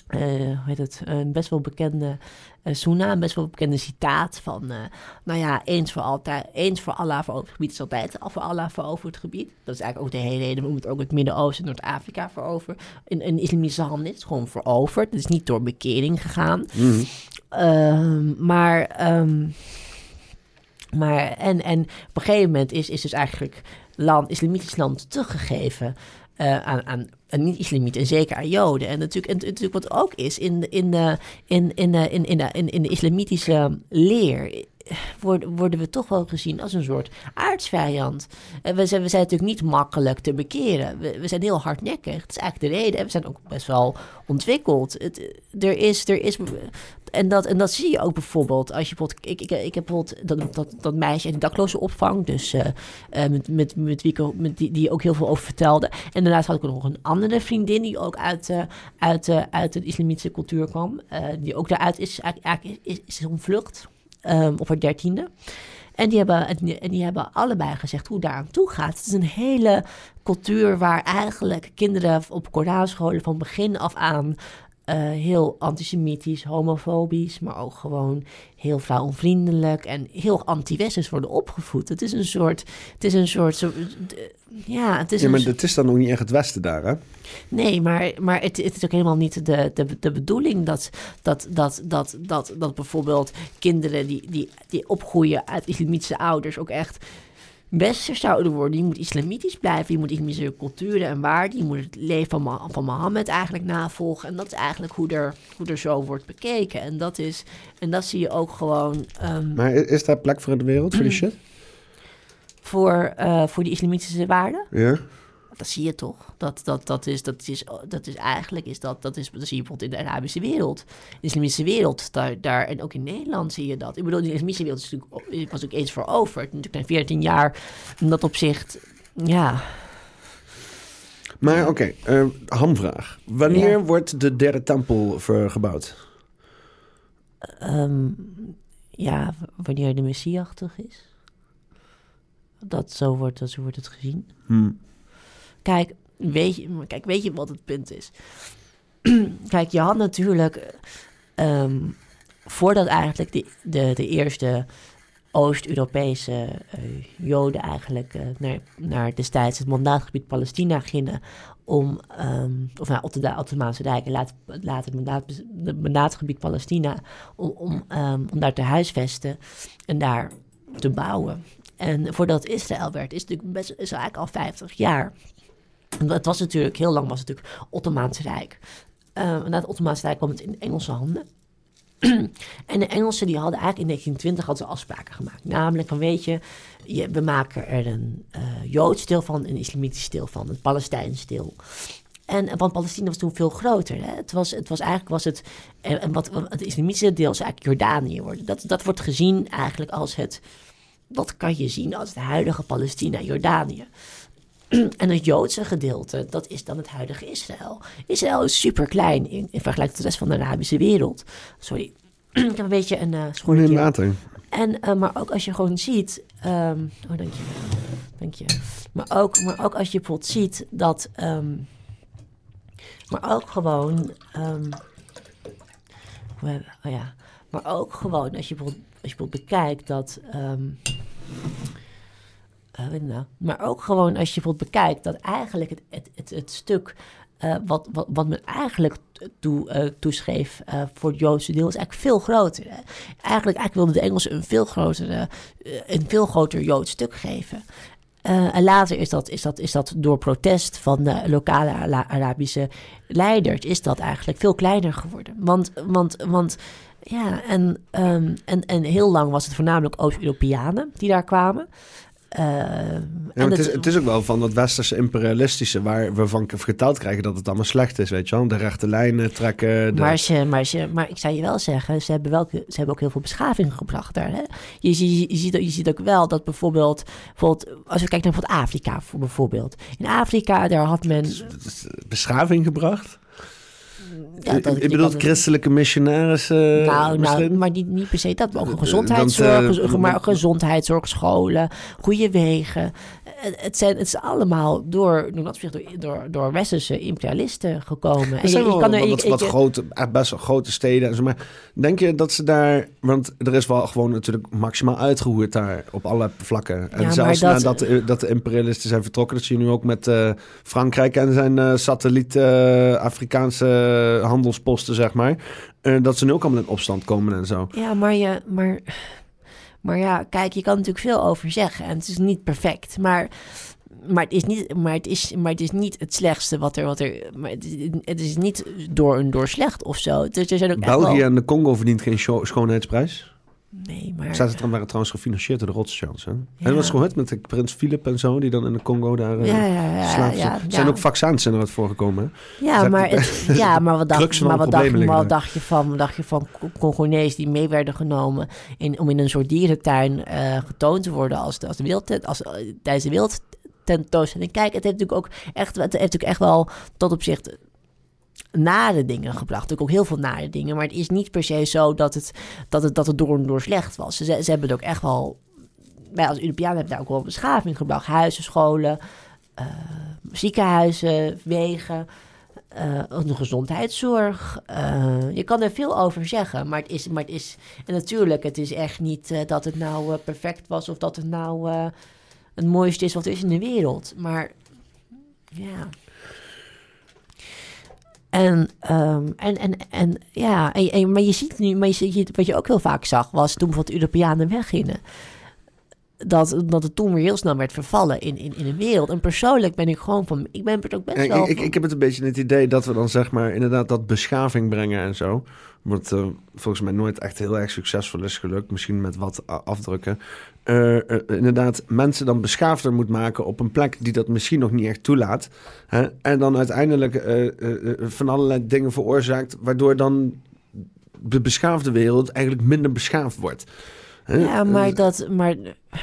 Speaker 2: eh, hoe heet het, een best wel bekende uh, Soena, een best wel bekende citaat van, eh, nou ja, eens voor altijd, eens voor Allah veroverd gebied is altijd al voor Allah veroverd gebied. Dat is eigenlijk ook de hele reden waarom het ook het Midden-Oosten en Noord-Afrika veroverd. In, in islamische handen is het gewoon veroverd. Het is niet door bekering gegaan.
Speaker 1: Mhm.
Speaker 2: Ehm, maar, ehm, maar en, en op een gegeven moment is, is dus eigenlijk land, islamitisch land teruggegeven uh, aan, aan, niet-islamieten en zeker aan Joden. En natuurlijk, en natuurlijk wat ook is in, in, de, in, in, in, in, in, in de islamitische leer worden, worden we toch wel gezien als een soort aardsvijand. En we zijn, we zijn natuurlijk niet makkelijk te bekeren. We, we zijn heel hardnekkig. Dat is eigenlijk de reden. En we zijn ook best wel ontwikkeld. Het, er is, er is, en, dat, en dat zie je ook bijvoorbeeld als je bijvoorbeeld... Ik, ik, ik heb bijvoorbeeld dat, dat, dat meisje in de dakloze opvang. Dus uh, met, met, met wie ik met die, die ook heel veel over vertelde. En daarnaast had ik nog een andere vriendin die ook uit, uh, uit, uit de islamitische cultuur kwam. die ook daaruit is, eigenlijk, is, is, is ontvlucht um, op haar dertiende. En die, hebben, en die hebben allebei gezegd hoe daar aan toe gaat. Het is een hele cultuur waar eigenlijk kinderen op Koranscholen van begin af aan uh, heel antisemitisch, homofobisch, maar ook gewoon heel vrouwonvriendelijk en heel anti-westers worden opgevoed. Het is een soort, het is een soort, zo, ja, het is.
Speaker 1: Ja, maar het is dan nog niet echt het Westen daar, hè?
Speaker 2: Nee, maar, maar het, het is ook helemaal niet de, de, de bedoeling dat, dat, dat, dat, dat, dat bijvoorbeeld kinderen die, die, die opgroeien uit islamitische ouders ook echt westers zouden worden. Je moet islamitisch blijven, je moet islamitische culturen en waarden, je moet het leven van, van Mohammed eigenlijk navolgen. En dat is eigenlijk hoe er, hoe er zo wordt bekeken. En dat, is, en dat zie je ook gewoon. Um,
Speaker 1: maar is daar plek voor in de wereld, voor die shit?
Speaker 2: Voor, uh, voor die islamitische waarden?
Speaker 1: Ja
Speaker 2: dat zie je toch. Dat, dat, dat, is, dat, is, dat is eigenlijk, is dat, dat, is, dat zie je bijvoorbeeld in de Arabische wereld. In de islamische wereld, daar, daar, en ook in Nederland zie je dat. Ik bedoel, de islamische wereld is natuurlijk, was ook eens voor over. Natuurlijk na 14 jaar, in dat opzicht, ja...
Speaker 1: Maar oké, okay, uh, hamvraag. Wanneer wordt de derde tempel gebouwd?
Speaker 2: Um, ja, wanneer de Messias terug is. Dat, zo, wordt, dat, zo wordt het gezien.
Speaker 1: Hmm.
Speaker 2: Kijk, weet je, kijk, weet je wat het punt is? kijk, je had natuurlijk, um, voordat eigenlijk de, de, de eerste Oost-Europese uh, Joden eigenlijk uh, naar, naar destijds het mandaatgebied Palestina gingen om, um, of nou, de Ottomaanse Rijk en later, later het, mandaat, mandaatgebied Palestina, om, om, um, om daar te huisvesten en daar te bouwen. En voordat Israël werd, is het natuurlijk best, is eigenlijk al 50 jaar. Het was natuurlijk, heel lang was het natuurlijk Ottomaanse Rijk. Uh, na het Ottomaanse Rijk kwam het in Engelse handen. en de Engelsen die hadden eigenlijk in 1920 hadden ze afspraken gemaakt. Namelijk van weet je, we maken er een uh, Joods deel van, een islamitisch deel van, een Palestijns deel. En, want Palestina was toen veel groter. Hè? Het, was, het was eigenlijk was het. En wat, het islamitische deel is eigenlijk Jordanië worden. Dat, dat wordt gezien eigenlijk als het. Dat kan je zien als het huidige Palestina, Jordanië. En het Joodse gedeelte, dat is dan het huidige Israël. Israël is super klein in, in vergelijking tot de rest van de Arabische wereld. Sorry, ik heb een beetje een uh,
Speaker 1: Gewoon in water.
Speaker 2: En, uh, maar ook als je gewoon ziet... Um, oh, dank je. Dank je. Maar ook, maar ook als je bijvoorbeeld ziet dat... Um, maar ook gewoon... Um, oh ja. Maar ook gewoon als je bijvoorbeeld, als je bijvoorbeeld bekijkt dat... Um, uh, nou, maar ook gewoon als je bijvoorbeeld bekijkt dat eigenlijk het, het, het, het stuk uh, wat, wat, wat men eigenlijk toe, uh, toeschreef voor het Joodse deel is eigenlijk veel groter. Eigenlijk, eigenlijk wilden de Engelsen een veel, grotere, een veel groter Joods stuk geven. en later is dat, is, dat, is dat door protest van de lokale Arabische leiders, is dat eigenlijk veel kleiner geworden. Want, want, want ja, en, um, en, en heel lang was het voornamelijk Oost-Europeanen die daar kwamen.
Speaker 1: Ja, het, is, het is ook wel van dat westerse imperialistische waar we van verteld krijgen dat het allemaal slecht is, weet je wel. De rechte lijnen trekken. De...
Speaker 2: Maar, ze, maar, ze, maar ik zou je wel zeggen, ze hebben, wel, ze hebben ook heel veel beschaving gebracht daar. Hè? Je, je, je, ziet, je ziet ook wel dat bijvoorbeeld, bijvoorbeeld als we kijken naar bijvoorbeeld Afrika bijvoorbeeld. In Afrika, daar had men...
Speaker 1: Beschaving gebracht? Ja, dat, ik bedoel, christelijke missionarissen.
Speaker 2: Uh, nou, nou, maar niet, niet per se dat, maar ook eh, gezondheidszorg, uh, maar gezondheidszorg, scholen, goede wegen. Het, zijn, het is allemaal door, door, door, door westerse imperialisten gekomen.
Speaker 1: Er zijn je, je kan er, wat, wat grote, best wel grote steden. En zo, maar denk je dat ze daar... Want er is wel gewoon natuurlijk maximaal uitgehoerd daar op alle vlakken. En ja, zelfs dat, nadat de, dat de imperialisten zijn vertrokken... dat zie je nu ook met uh, Frankrijk en zijn uh, satelliet Afrikaanse handelsposten, zeg maar. Dat ze nu ook allemaal in opstand komen en zo.
Speaker 2: Ja, maar, je, maar, maar ja, kijk, je kan natuurlijk veel over zeggen. En het is niet perfect. Maar maar, het is niet, maar, het is, maar het is niet het slechtste wat er... Wat er maar het, is, het is niet door een door slecht of zo. Dus er zijn ook
Speaker 1: België
Speaker 2: wel-
Speaker 1: en de Congo verdient geen scho- schoonheidsprijs.
Speaker 2: Nee, maar...
Speaker 1: Zaten dan waren trouwens gefinancierd door de Rothschilds. Hè? En dat was gehoord met de prins Philip en zo, die dan in de Congo daar eh
Speaker 2: ja, ja, ja, ja,
Speaker 1: zijn. ook vaccins zijn eruit voorgekomen. hè?
Speaker 2: Ja, maar, het, ja, maar wat dacht, maar wat dacht, maar wat dacht je van, wat dacht je van Co- Congonees die mee werden genomen in, om in een soort dierentuin eh, getoond te worden als, de, als de wereldtent, als, eh, tijdens de wereldtentoonstelling. Kijk, het heeft natuurlijk ook echt, het heeft natuurlijk echt wel tot op zich nare dingen gebracht. Ook heel veel nare dingen, maar het is niet per se zo dat het, dat het, dat het door en door slecht was. Ze, ze hebben het ook echt wel, wij als Europeanen hebben daar ook wel beschaving gebracht. Huizen, scholen, eh, ziekenhuizen, wegen, eh, ook de gezondheidszorg. Eh, je kan er veel over zeggen, maar het is, maar het is en natuurlijk, het is echt niet eh, dat het nou eh, perfect was of dat het nou eh, het mooiste is wat er is in de wereld. Maar ja. En, ehm, en, en, en ja, en, en- maar je ziet nu, maar je ziet, wat je ook heel vaak zag, was toen bijvoorbeeld Europeanen weggingen. Dat, dat het toen weer heel snel werd vervallen in, in, in de wereld. En persoonlijk ben ik gewoon van, ik ben er ook best wel
Speaker 1: ik, ik, ik heb het een beetje het idee dat we dan zeg maar inderdaad dat beschaving brengen en zo. Wat eh, volgens mij nooit echt heel erg succesvol is gelukt. Misschien met wat afdrukken. Eh, eh, inderdaad, mensen dan beschaafder moet maken op een plek die dat misschien nog niet echt toelaat. Hè? En dan uiteindelijk van allerlei dingen veroorzaakt, waardoor dan de beschaafde wereld eigenlijk minder beschaafd wordt. Hè?
Speaker 2: Ja, maar dat, maar,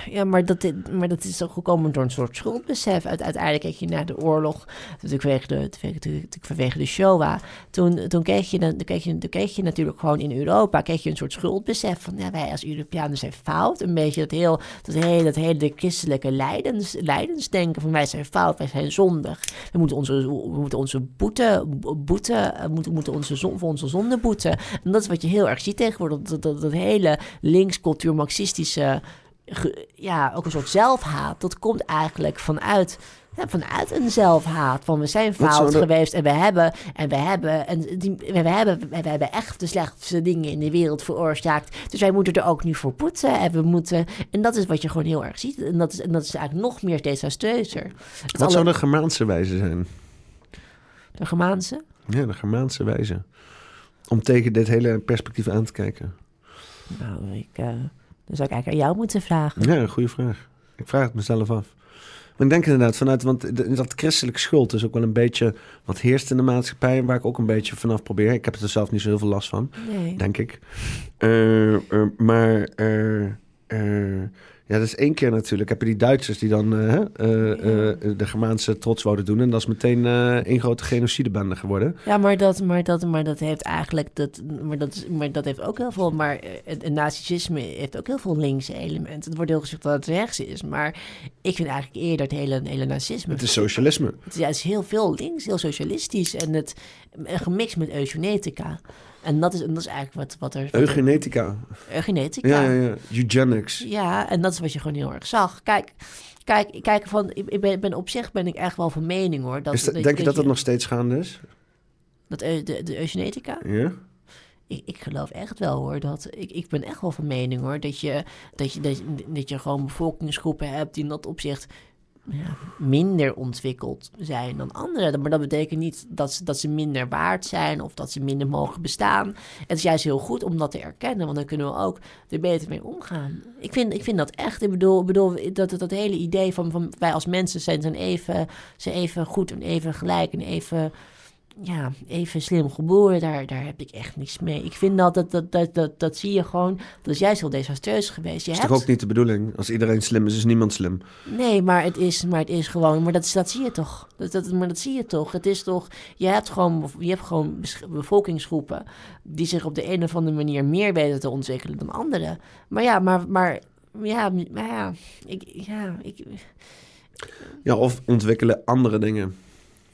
Speaker 2: ja, maar dat, maar dat is toch gekomen door een soort schuldbesef. Uit, uiteindelijk keek je naar de oorlog, natuurlijk vanwege de, de, vanwege de Shoah. Toen, toen, keek je, dan, toen, keek je, toen keek je natuurlijk gewoon in Europa, keek je een soort schuldbesef van, ja, wij als Europeanen zijn fout. Een beetje dat, heel, dat, hele, dat hele christelijke lijdens, lijdensdenken van wij zijn fout, wij zijn zondig. We moeten onze, we moeten onze boete, boete eh, moeten, moeten onze voor onze zonde boeten. En dat is wat je heel erg ziet tegenwoordig, dat, dat, hele linkscultuur, marxistische ge- ja, ook een soort zelfhaat. Dat komt eigenlijk vanuit, ja, vanuit een zelfhaat. Van we zijn fout geweest en we hebben, en we hebben, en die, we, hebben, we hebben echt de slechtste dingen in de wereld veroorzaakt. Dus wij moeten er ook nu voor poetsen. En we moeten, en dat is wat je gewoon heel erg ziet. En dat is, en dat is eigenlijk nog meer desastreuzer.
Speaker 1: Wat
Speaker 2: alle-
Speaker 1: zou de Germaanse wijze zijn?
Speaker 2: de Germaanse?
Speaker 1: Ja, de Germaanse wijze. Om tegen dit hele perspectief aan te kijken.
Speaker 2: Nou, ik, eh, dan zou ik eigenlijk aan jou moeten vragen.
Speaker 1: Ja, een goede vraag. Ik vraag het mezelf af. Maar ik denk inderdaad vanuit, want dat christelijke schuld is ook wel een beetje wat heerst in de maatschappij, waar ik ook een beetje vanaf probeer. Ik heb er zelf niet zo heel veel last van,
Speaker 2: Nee.
Speaker 1: denk ik. Eh, eh, maar eh, ja, dat is één keer natuurlijk. Heb je die Duitsers die dan eh, eh, eh, de Germaanse trots wouden doen en dat is meteen één grote genocidebende geworden.
Speaker 2: Ja, maar dat, maar dat, maar dat heeft eigenlijk, dat, maar dat, is- maar dat heeft ook heel veel, maar het, het nazisme heeft ook heel veel linkse elementen. Het wordt heel gezegd dat het rechts is, maar ik vind eigenlijk eerder het hele, hele nazisme.
Speaker 1: Het is socialisme.
Speaker 2: Het is heel veel links, heel socialistisch en het gemixt met eugenetica. En dat is, en dat is eigenlijk wat, wat er...
Speaker 1: Eugenetica.
Speaker 2: eugenetica.
Speaker 1: Ja, ja, ja. Eugenics.
Speaker 2: Ja, en dat is wat je gewoon heel erg zag. Kijk, kijk, kijk van, ik ben, ben op zich ben ik echt wel van mening hoor. Dat,
Speaker 1: Is dat- denk je dat dat nog steeds gaande is?
Speaker 2: Dat, de, de eugenetica?
Speaker 1: Ja?
Speaker 2: Ik, ik geloof echt wel hoor. Dat, ik, ik ben echt wel van mening hoor. Dat je, dat, je, dat, je, dat je gewoon bevolkingsgroepen hebt die in dat opzicht ja, minder ontwikkeld zijn dan anderen. Maar dat betekent niet dat ze, dat ze minder waard zijn of dat ze minder mogen bestaan. Het is juist heel goed om dat te erkennen, want dan kunnen we ook er beter mee omgaan. Ik vind, ik vind dat echt. Ik bedoel, bedoel dat, dat, dat hele idee van, van wij als mensen zijn, zijn, even, zijn even goed en even gelijk en even ja, even slim geboren, daar, daar heb ik echt niks mee. Ik vind dat, dat, dat, dat, dat, dat zie je gewoon, dat is juist heel desastreus geweest. Je
Speaker 1: is
Speaker 2: hebt,
Speaker 1: toch ook niet de bedoeling? Als iedereen slim is, is niemand slim.
Speaker 2: Nee, maar het is, maar het is gewoon, maar dat, dat zie je toch. Dat, dat, maar dat zie je toch. Het is toch, je hebt gewoon, je hebt gewoon bevolkingsgroepen die zich op de een of andere manier meer weten te ontwikkelen dan anderen. Maar ja, maar, maar, ja, maar ja, ik, ja, ik,
Speaker 1: Ja, of ontwikkelen andere dingen.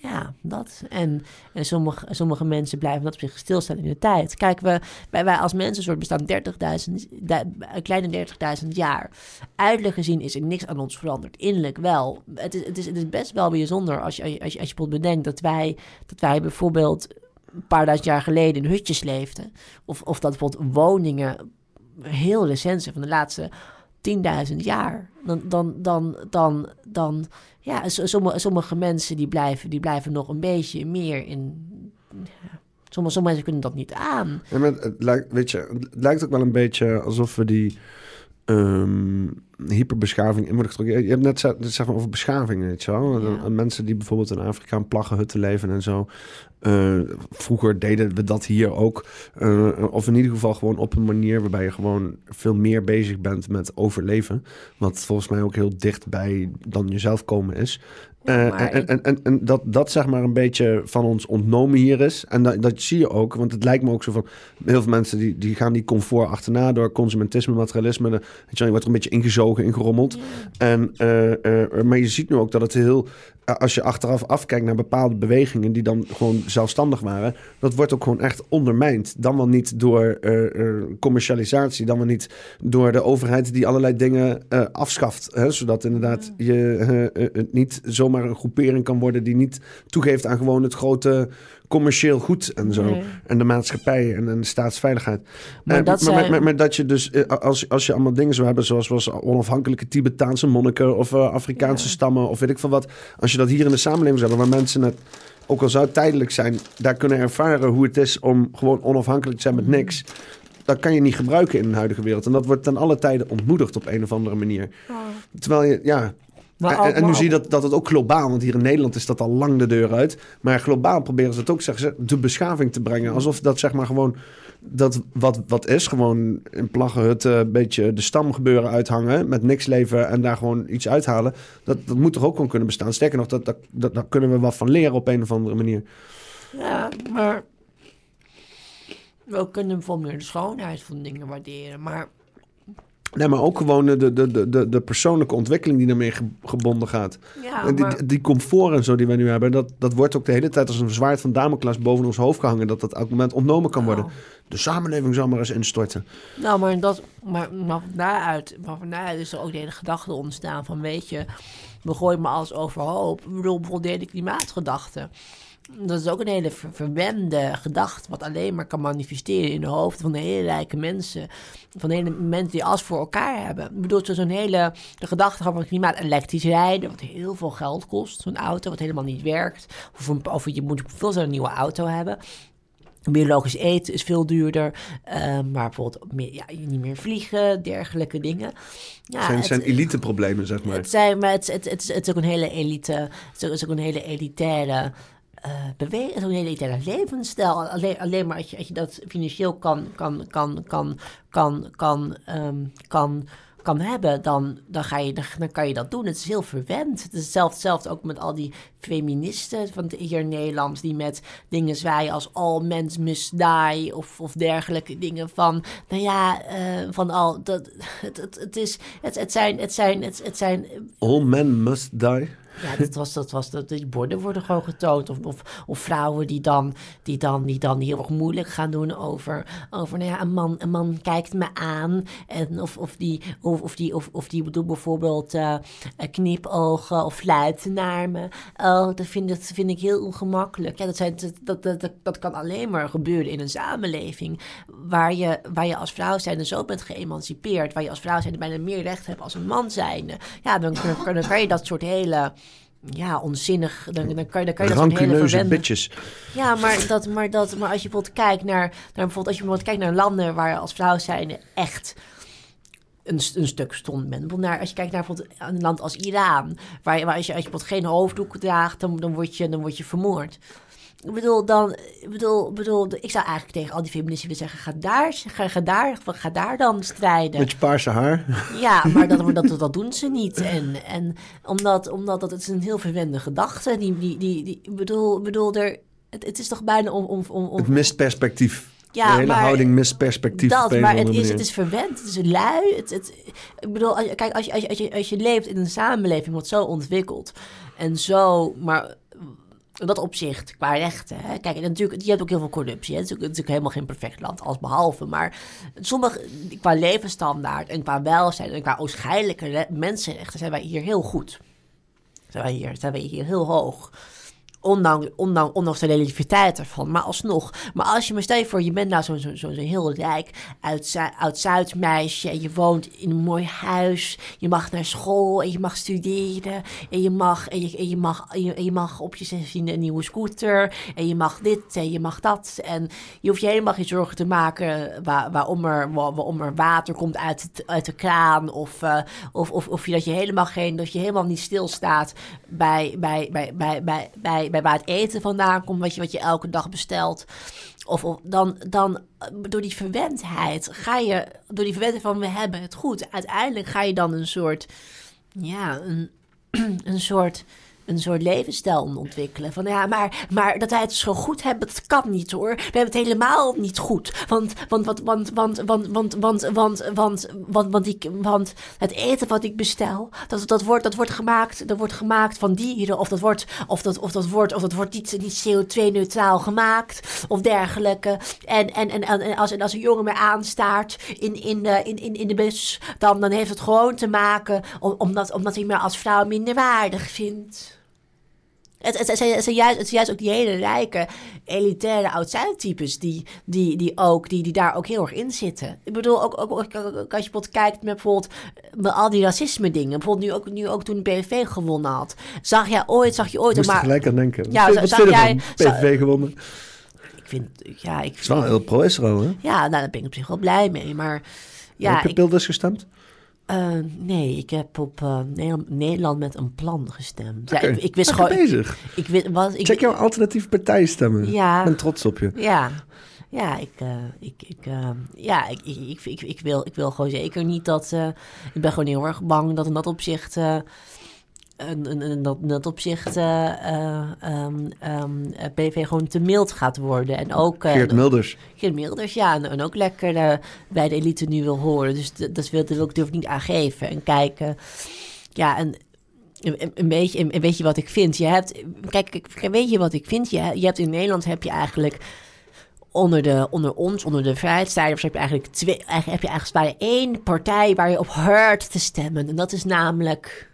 Speaker 2: Ja, dat. En, en sommige, sommige mensen blijven dat op zich stilstaan in de tijd. Kijk, we, wij, wij als mensensoort bestaan 30.000, du- een kleine 30.000 jaar. Uiterlijk gezien is er niks aan ons veranderd. Innerlijk wel. Het is, het is, het is best wel bijzonder als je, als je, als je bijvoorbeeld bedenkt dat wij, dat wij bijvoorbeeld een paar duizend jaar geleden in hutjes leefden. Of, of dat bijvoorbeeld woningen heel recent zijn van de laatste 10.000 jaar. Dan, dan, dan, dan, dan ja, sommige, sommige mensen die blijven, die blijven nog een beetje meer in. Ja, sommige, mensen kunnen dat niet aan.
Speaker 1: Het, lijkt, weet je, het lijkt ook wel een beetje alsof we die um, hyperbeschaving in worden getrokken. Je hebt net zeg maar over beschaving, weet je wel. Ja. Mensen die bijvoorbeeld in Afrika in plaggenhutten leven en zo. Uh, vroeger deden we dat hier ook. Uh, of in ieder geval gewoon op een manier waarbij je gewoon veel meer bezig bent met overleven. Wat volgens mij ook heel dicht bij dan jezelf komen is. Uh, en, en, en, en, dat dat zeg maar een beetje van ons ontnomen hier is. En dat, dat zie je ook, want het lijkt me ook zo van... Heel veel mensen die, die gaan die comfort achterna door consumentisme, materialisme. De, weet je, je wordt er een beetje ingezogen, ingerommeld. En, uh, uh, maar je ziet nu ook dat het heel als je achteraf afkijkt naar bepaalde bewegingen die dan gewoon zelfstandig waren, dat wordt ook gewoon echt ondermijnd. Dan wel niet door commercialisatie, dan wel niet door de overheid die allerlei dingen afschaft. Hè, zodat inderdaad je het niet zomaar een groepering kan worden die niet toegeeft aan gewoon het grote commercieel goed en zo. En de maatschappij en, en de staatsveiligheid. Maar, dat maar, maar, dat je dus, als, als je allemaal dingen zou hebben, zoals was onafhankelijke Tibetaanse monniken of Afrikaanse stammen of weet ik veel wat. Als je dat hier in de samenleving zou waar mensen het, ook al zou het tijdelijk zijn, daar kunnen ervaren hoe het is om gewoon onafhankelijk te zijn met niks. Dat kan je niet gebruiken in de huidige wereld. En dat wordt ten alle tijden ontmoedigd op een of andere manier. Terwijl je, ja, en, en, nu zie je dat, dat het ook globaal, want hier in Nederland is dat al lang de deur uit. Maar globaal proberen ze het ook zeggen ze, de beschaving te brengen. Alsof dat zeg maar gewoon dat wat, wat is, gewoon in plaggenhutten een beetje de stam gebeuren uithangen, met niks leven en daar gewoon iets uithalen. Dat, dat moet toch ook gewoon kunnen bestaan. Sterker nog, dat, dat, dat, daar kunnen we wat van leren op een of andere manier.
Speaker 2: Ja, maar we kunnen bijvoorbeeld meer de schoonheid van dingen waarderen. Maar
Speaker 1: Nee, maar ook gewoon de, de, de, de persoonlijke ontwikkeling die daarmee gebonden gaat. Ja, die, die comfort en zo die we nu hebben, dat, dat wordt ook de hele tijd als een zwaard van Damocles boven ons hoofd gehangen. Dat dat elk moment ontnomen kan worden. De samenleving zal maar eens instorten.
Speaker 2: Nou, maar, dat, maar, maar van daaruit, maar van daaruit is er ook de hele gedachte ontstaan van, weet je, we gooien maar alles overhoop. Ik bedoel, bijvoorbeeld de klimaatgedachte. Dat is ook een hele verwende gedachte, wat alleen maar kan manifesteren in de hoofden van de hele rijke mensen. Van hele mensen die alles voor elkaar hebben. Ik bedoel, zo'n hele, de gedachte van klimaat elektrisch rijden, wat heel veel geld kost. Zo'n auto, wat helemaal niet werkt. Of, een, of je moet veel zo'n nieuwe auto hebben. Biologisch eten is veel duurder, uh, maar bijvoorbeeld meer, ja, niet meer vliegen, dergelijke dingen.
Speaker 1: Ja, zijn, het zijn elite problemen, zeg maar.
Speaker 2: Het, zijn, maar het, het, het, is, het is ook een hele elite, het is ook een hele elitaire bewegen, zo'n hele levensstijl. Alleen, alleen maar als je, als je dat financieel kan, kan, kan, kan, kan, kan, um, kan, kan hebben, dan, dan, ga je, dan, kan je dat doen. Het is heel verwend. Het is hetzelfde, ook met al die feministen van hier in Nederland... die met dingen zwaaien als all men must die... of, of dergelijke dingen van... nou ja, uh, van al... Dat, het, het, het, is, het, het zijn... Het zijn, het, het zijn
Speaker 1: all men must die?
Speaker 2: Ja, dat was, dat was dat, die borden worden gewoon getoond. Of, of, of vrouwen die dan, die, dan, die dan heel erg moeilijk gaan doen over, over nou ja, een man, een man kijkt me aan. En of, of die, of, of die, of, of die doet bijvoorbeeld uh, knipogen of fluiten naar me. Oh, dat vind, dat vind ik heel ongemakkelijk. Ja, dat, zijn, dat, dat, dat, dat kan alleen maar gebeuren in een samenleving waar je, waar je als vrouw zijnde zo bent geëmancipeerd. Waar je als vrouw zijnde bijna meer recht hebt als een man zijnde. Ja, dan, dan, dan kan je dat soort hele ja, onzinnig. Dan, dan kan je, dan kan je dat een hele verwende...
Speaker 1: bitches.
Speaker 2: Ja, maar, dat, maar, dat, maar als je bijvoorbeeld kijkt naar, naar, bijvoorbeeld, als je bijvoorbeeld kijkt naar landen waar als vrouw zijn echt een, een stuk stond bent. Naar, als je kijkt naar bijvoorbeeld een land als Iran, waar, waar als, je, als je bijvoorbeeld geen hoofddoek draagt, dan, dan, word je, dan word je vermoord. Ik bedoel, dan, ik bedoel, bedoel, ik zou eigenlijk tegen al die feministen willen zeggen: ga daar, ga, ga daar, ga daar dan strijden.
Speaker 1: Met je paarse haar.
Speaker 2: Ja, maar dat, dat, dat doen ze niet. En, en omdat, omdat dat, het is een heel verwende gedachte. Die, die, die, die, bedoel, bedoel er, het, het is toch bijna om. om, om, om
Speaker 1: het mist perspectief. Ja, de hele maar, houding mist perspectief.
Speaker 2: Dat, maar het is, het is verwend, het is lui. Het, het, ik bedoel, kijk, als je, als, je, als, je, als je leeft in een samenleving wat zo ontwikkeld en zo, maar dat opzicht, qua rechten. Hè. Kijk, natuurlijk, je hebt ook heel veel corruptie. Hè. Het, is natuurlijk helemaal geen perfect land, als behalve. Maar sommige, qua levensstandaard en qua welzijn en qua oogschijnlijke mensenrechten zijn wij hier heel goed. Zijn wij hier, zijn wij hier heel hoog. Ondanks, ondanks, ondanks de relativiteit ervan. Maar alsnog. Maar als je me stel je voor, je bent nou zo'n zo, zo, zo heel rijk oud-Zuid meisje. En je woont in een mooi huis. Je mag naar school en je mag studeren. En je mag, en je, en je mag, en je, en je mag op je zestiende een nieuwe scooter. En je mag dit en je mag dat. En je hoeft je helemaal geen zorgen te maken waar, waarom, er, waar- waarom er water komt uit, uit de kraan. Of, eh, of, of, of je, dat je helemaal geen, dat je helemaal niet stilstaat bij, bij, bij, bij, bij, bij, bij waar het eten vandaan komt, wat je, wat je elke dag bestelt. Of, of dan, dan eh, door die verwendheid ga je, door die verwendheid van we hebben het goed, uiteindelijk ga je dan een soort, ja, een, een soort een soort levensstijl ontwikkelen. Van ja, maar, maar dat wij het zo goed hebben, dat kan niet hoor. We hebben het helemaal niet goed. Want, want, want, want, want, want, want, want, want, want, want, want, ik, want het eten wat ik bestel, dat, dat, wordt, dat wordt gemaakt, dat wordt gemaakt van dieren. Of dat wordt, of dat, of dat wordt, of dat wordt niet, niet CO2-neutraal gemaakt. Of dergelijke. En, en, en, en als, en als een jongen mij aanstaart in, in, de, in, in, in de bus, dan, dan heeft het gewoon te maken om, omdat, omdat hij me als vrouw minder waardig vindt. Het, het, het, zijn, het, zijn juist, het zijn juist ook die hele rijke, elitaire oud-Zuid-types die, die, die, ook, die, die daar ook heel erg in zitten. Ik bedoel, ook, ook, ook als je bijvoorbeeld kijkt met bijvoorbeeld met al die racisme dingen. Bijvoorbeeld nu ook, nu ook toen de PVV gewonnen had. Zag jij ooit, zag je ooit...
Speaker 1: Moest
Speaker 2: maar,
Speaker 1: gelijk aan denken.
Speaker 2: Ja,
Speaker 1: wat
Speaker 2: zag jij-?
Speaker 1: PVV gewonnen.
Speaker 2: ik vind, ja, ik
Speaker 1: Het is wel heel pro-Israël, hè?
Speaker 2: ja, nou, daar ben ik op zich wel blij mee. Maar ja,
Speaker 1: Heb je
Speaker 2: ik,
Speaker 1: Pilders gestemd?
Speaker 2: Eh, nee, ik heb op eh, Nederland, met een plan gestemd. Ja, ik, ik wist gewoon... Ik,
Speaker 1: bezig.
Speaker 2: ik, was, ik,
Speaker 1: Check jouw alternatieve partijstemmen.
Speaker 2: Ja.
Speaker 1: Ik ben trots op je.
Speaker 2: Ja, ja, ik, eh, ik, ik, ja ik, ik, ik, ik, wil, ik wil gewoon zeker niet dat. ik ben gewoon heel erg bang dat in dat opzicht. Een, een, een- dat, in dat opzicht eh, eh, ehm, ehm, eh, PV gewoon te mild gaat worden. En ook eh,
Speaker 1: Geert Milders.
Speaker 2: Geert Milders, ja, en, en ook lekker bij de elite nu wil horen. Dus dat wil, ik durf niet aangeven. En kijken, ja, en een, een beetje, een, weet je wat ik vind? Je hebt, kijk, weet je wat ik vind? Je, je hebt in Nederland heb je eigenlijk onder, de, onder ons, onder de vrijheidsstrijders, heb je eigenlijk twee, heb je eigenlijk maar één partij waar je op hoort te stemmen. En dat is namelijk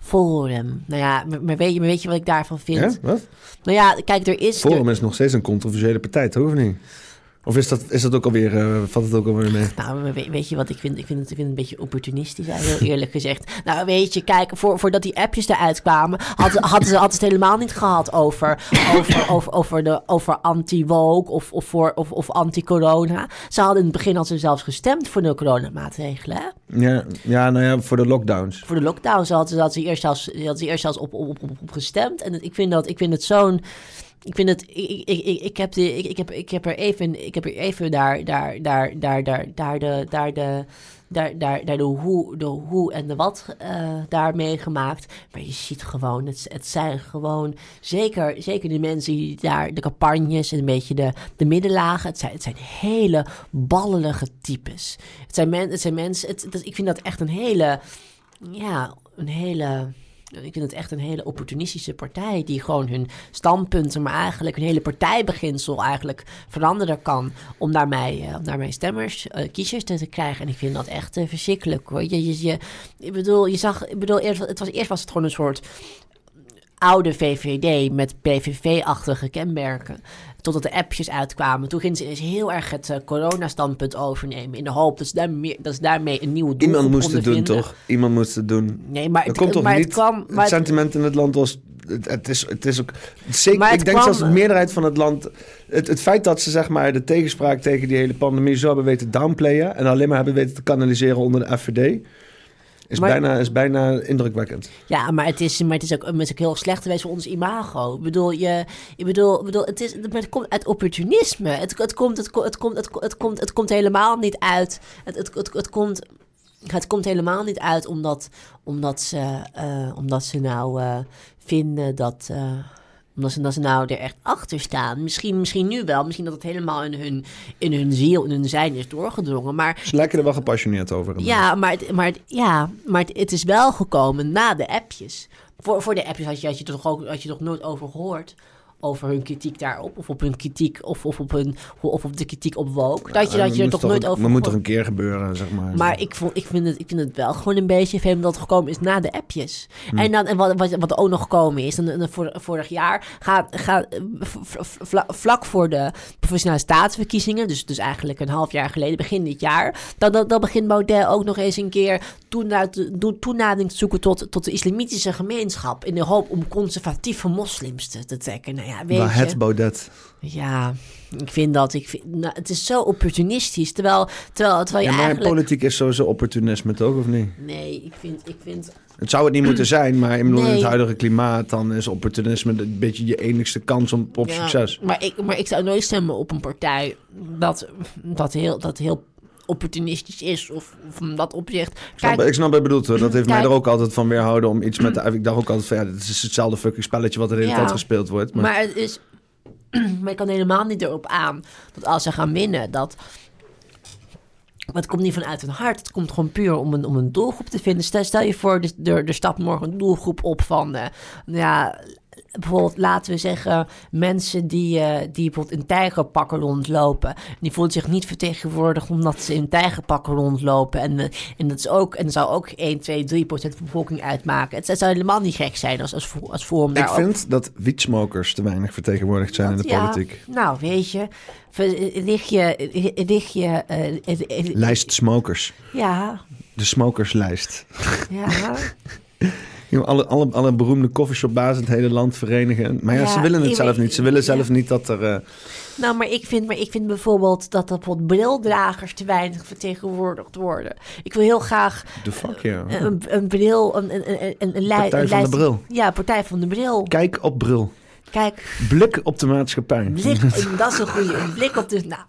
Speaker 2: Forum. Nou ja, maar, weet, je, maar weet je wat ik daarvan vind?
Speaker 1: Ja? Wat?
Speaker 2: Nou ja, kijk, er is... er-
Speaker 1: Forum is nog steeds een controversiële partij, toch? Of niet? Of is dat, is dat ook alweer, eh valt het ook alweer mee?
Speaker 2: Nou, weet, je wat ik vind? Ik vind het, ik vind het een beetje opportunistisch, heel eerlijk gezegd. Nou, weet je, kijk, voor, voordat die appjes eruit kwamen, hadden, hadden, ze, het helemaal niet gehad over, over, over, over, de, over anti-woke of, of, voor- of, of anti-corona. Ze hadden in het begin ze zelfs gestemd voor de coronamaatregelen, hè?
Speaker 1: Ja, ja, nou ja, voor de lockdowns.
Speaker 2: Voor de lockdown ze hadden, ze- hadden ze eerst zelfs, hadden ze eerst zelfs op, op, op, op gestemd. En ik vind dat, ik vind het zo'n... Ik vind het, ik, ik, ik, ik, heb de, ik, ik, heb, ik heb er even, ik heb er even daar, daar, daar, daar, daar, daar de, daar de, daar, daar, daar de hoe, de hoe en de wat eh daar meegemaakt. Maar je ziet gewoon, het, het zijn gewoon, zeker, zeker de mensen die daar, de campagnes en een beetje de, de middenlagen. Het zijn, het zijn hele ballelige types. Het zijn, men, het zijn mensen, het, dat, ik vind dat echt een hele, ja, een hele. Ik vind het echt een hele opportunistische partij die gewoon hun standpunten, maar eigenlijk hun hele partijbeginsel eigenlijk veranderen kan om daarmee, eh, om daarmee stemmers, eh, kiezers te, te krijgen. En ik vind dat echt eh, verschrikkelijk hoor. Je, je, je, ik bedoel, je zag, ik bedoel, eerst, het was, eerst was het gewoon een soort oude VVD met PVV-achtige kenmerken. Totdat de appjes uitkwamen. Toen gingen ze eens heel erg het eh, coronastandpunt overnemen. In de hoop dat ze, daarmee, dat ze daarmee een nieuwe doelgroep
Speaker 1: Iemand moest het doen, toch? Iemand moest het doen.
Speaker 2: Nee, maar het,
Speaker 1: komt toch
Speaker 2: maar
Speaker 1: niet?
Speaker 2: het kwam... Maar
Speaker 1: het
Speaker 2: het-
Speaker 1: sentiment in het land was... Het, het is, het is ook... Zeker, ik denk zelfs de meerderheid van het land... Het, het feit dat ze zeg maar de tegenspraak tegen die hele pandemie zo hebben weten downplayen... en alleen maar hebben weten te kanaliseren onder de FVD... is,
Speaker 2: Maar-
Speaker 1: bijna, is bijna indrukwekkend.
Speaker 2: Ja, maar het is, maar het is, ook, het is ook heel slecht geweest voor ons imago. Ik bedoel, je, ik bedoel, bedoel het, is, het komt uit opportunisme. Het, het, komt, het, het, komt, het, ko- het, komt, het komt helemaal niet uit. Het, het, het, het, komt, het komt helemaal niet uit omdat, omdat, ze, eh, omdat ze nou eh, vinden dat. eh, omdat ze, dat ze nou er echt achter staan. Misschien, misschien nu wel. Misschien dat het helemaal in hun, in hun ziel, in hun zijn is doorgedrongen. Maar
Speaker 1: Ze lijken er wel gepassioneerd over.
Speaker 2: ja, maar, het, maar, het- ja, maar het, het is wel gekomen na de appjes. Voor, voor de appjes had je, had je toch ook had je toch nooit over gehoord. Over hun kritiek daarop. Of op hun kritiek, of, of, op, hun, of op de kritiek op woke. Dat je, dat je er toch nooit over...
Speaker 1: Dat moet toch een keer gebeuren, zeg maar.
Speaker 2: maar ik, vond, ik, vind het, ik vind het wel gewoon een beetje vreemd dat het gekomen is na de appjes. En, dan, en wat, wat, wat ook nog gekomen is, en, en vor- vorig jaar, gaat ga, v- v- vla- vlak voor de provinciale staatsverkiezingen, dus, dus eigenlijk een half jaar geleden, begin dit jaar, dan, dan, dan begint Baudet ook nog eens een keer toenadering te zoeken tot, tot de islamitische gemeenschap, in de hoop om conservatieve moslims te, te trekken. Nou ja, weet
Speaker 1: Waar
Speaker 2: je.
Speaker 1: het Baudet.
Speaker 2: Ja, ik vind dat. Ik vind, nou, het is zo opportunistisch. Terwijl, terwijl, terwijl je
Speaker 1: Ja, maar
Speaker 2: eigenlijk.
Speaker 1: politiek is sowieso opportunisme, toch? Of niet?
Speaker 2: Nee, ik vind. Ik vind
Speaker 1: Het zou het niet moeten zijn, maar in
Speaker 2: Nee.
Speaker 1: het huidige klimaat... dan is opportunisme een beetje je enigste kans op, op
Speaker 2: ja,
Speaker 1: succes.
Speaker 2: Maar ik, maar ik zou nooit stemmen op een partij dat, dat, heel, dat heel opportunistisch is. Of, of om dat opzicht.
Speaker 1: Ik snap,
Speaker 2: Kijk,
Speaker 1: ik snap wat je bedoelt hoor. Dat heeft mij
Speaker 2: Kijk.
Speaker 1: er ook altijd van weerhouden om iets met... de- Ik dacht ook altijd van ja, dit is hetzelfde fucking spelletje wat er de hele
Speaker 2: Ja.
Speaker 1: tijd gespeeld wordt. Maar,
Speaker 2: maar het is. maar ik kan helemaal niet erop aan dat als ze gaan winnen, dat. Maar het komt niet vanuit hun hart. Het komt gewoon puur om een, om een doelgroep te vinden. Stel, stel je voor, er, er, er stapt morgen een doelgroep op van... eh, ja, bijvoorbeeld, laten we zeggen... mensen die, eh, die bijvoorbeeld in tijgerpakken rondlopen. Die voelen zich niet vertegenwoordigd omdat ze in tijgerpakken rondlopen. En, eh, en dat is ook... En dat zou ook 1, 2, 3 procent van de bevolking uitmaken. Het, het zou helemaal niet gek zijn als, als, als Forum
Speaker 1: ik
Speaker 2: ook
Speaker 1: vind dat wietsmokers te weinig vertegenwoordigd zijn in de
Speaker 2: ja,
Speaker 1: politiek.
Speaker 2: Nou, weet je, ver- lig je, lig je, eh, eh, eh,
Speaker 1: Lijst smokers.
Speaker 2: ja,
Speaker 1: De smokerslijst.
Speaker 2: ja.
Speaker 1: Alle, alle, alle beroemde coffeeshopbazen in het hele land verenigen. Maar ja,
Speaker 2: Ja,
Speaker 1: ze willen het
Speaker 2: ik
Speaker 1: zelf niet. Ze willen
Speaker 2: ja.
Speaker 1: zelf niet dat er... eh,
Speaker 2: Nou, maar ik vind, maar ik vind bijvoorbeeld dat er bijvoorbeeld brildragers te weinig vertegenwoordigd worden. Ik wil heel graag
Speaker 1: de fuck, ja.
Speaker 2: een, een bril, een, een, een, een,
Speaker 1: Partij van de bril.
Speaker 2: Ja, partij van de bril.
Speaker 1: Kijk op bril.
Speaker 2: Kijk,
Speaker 1: Blik op de maatschappij.
Speaker 2: blik, dat is een goede een blik op de. Nou,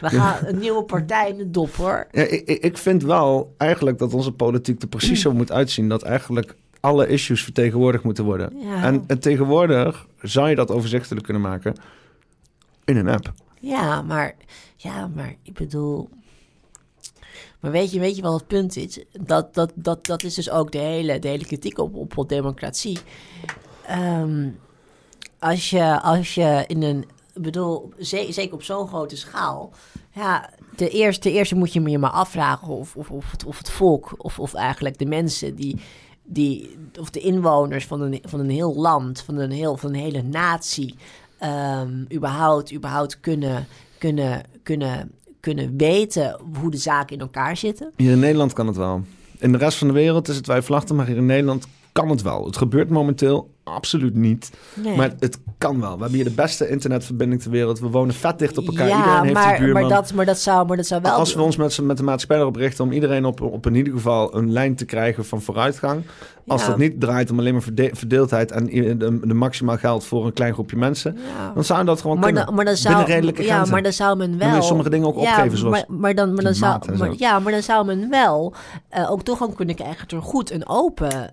Speaker 2: we gaan een nieuwe partij in de dop hoor.
Speaker 1: Ja, ik, ik vind wel eigenlijk dat onze politiek er precies zo moet uitzien. Dat eigenlijk alle issues vertegenwoordigd moeten worden.
Speaker 2: Ja.
Speaker 1: En, en tegenwoordig zou je dat overzichtelijk kunnen maken in een app.
Speaker 2: Ja, maar, ja, maar ik bedoel. Maar weet je, weet je wat het punt is? Dat, dat, dat, dat is dus ook de hele, de hele kritiek op, op, op democratie. Ehm, als, je, als je in een. Bedoel, ze- zeker op zo'n grote schaal. Ja, de eerste, de eerste moet je je maar afvragen of, of, of, het, of het volk, of, of eigenlijk de mensen die. die of de inwoners van een, van een heel land, van een, heel, van een hele natie. ehm, überhaupt, überhaupt kunnen, kunnen, kunnen, kunnen weten hoe de zaken in elkaar zitten.
Speaker 1: Hier in Nederland kan het wel. In de rest van de wereld is het twijfelachtig, maar hier in Nederland kan het wel. Het gebeurt momenteel absoluut niet.
Speaker 2: Nee.
Speaker 1: Maar het kan wel. We hebben hier de beste internetverbinding ter wereld. We wonen vet dicht op elkaar.
Speaker 2: ja,
Speaker 1: Iedereen heeft
Speaker 2: maar,
Speaker 1: een buurman.
Speaker 2: maar, dat, maar, dat zou, maar dat zou wel...
Speaker 1: Als we ons met, z'n- met de maatschappij erop richten om iedereen op, op in ieder geval een lijn te krijgen van vooruitgang. Als
Speaker 2: Ja.
Speaker 1: dat niet draait om alleen maar verde- verdeeldheid en de, de maximaal geld voor een klein groepje mensen,
Speaker 2: Ja.
Speaker 1: dan zou dat gewoon
Speaker 2: maar,
Speaker 1: kunnen.
Speaker 2: dan, maar dan zou,
Speaker 1: binnen redelijke
Speaker 2: ja,
Speaker 1: grenzen.
Speaker 2: maar dan zou men
Speaker 1: Dan
Speaker 2: wel...
Speaker 1: je sommige dingen ook opgeven, zoals
Speaker 2: maar, maar dan, maar dan zou, maar, ja, maar dan zou men wel eh, ook toegang kunnen krijgen door goed en open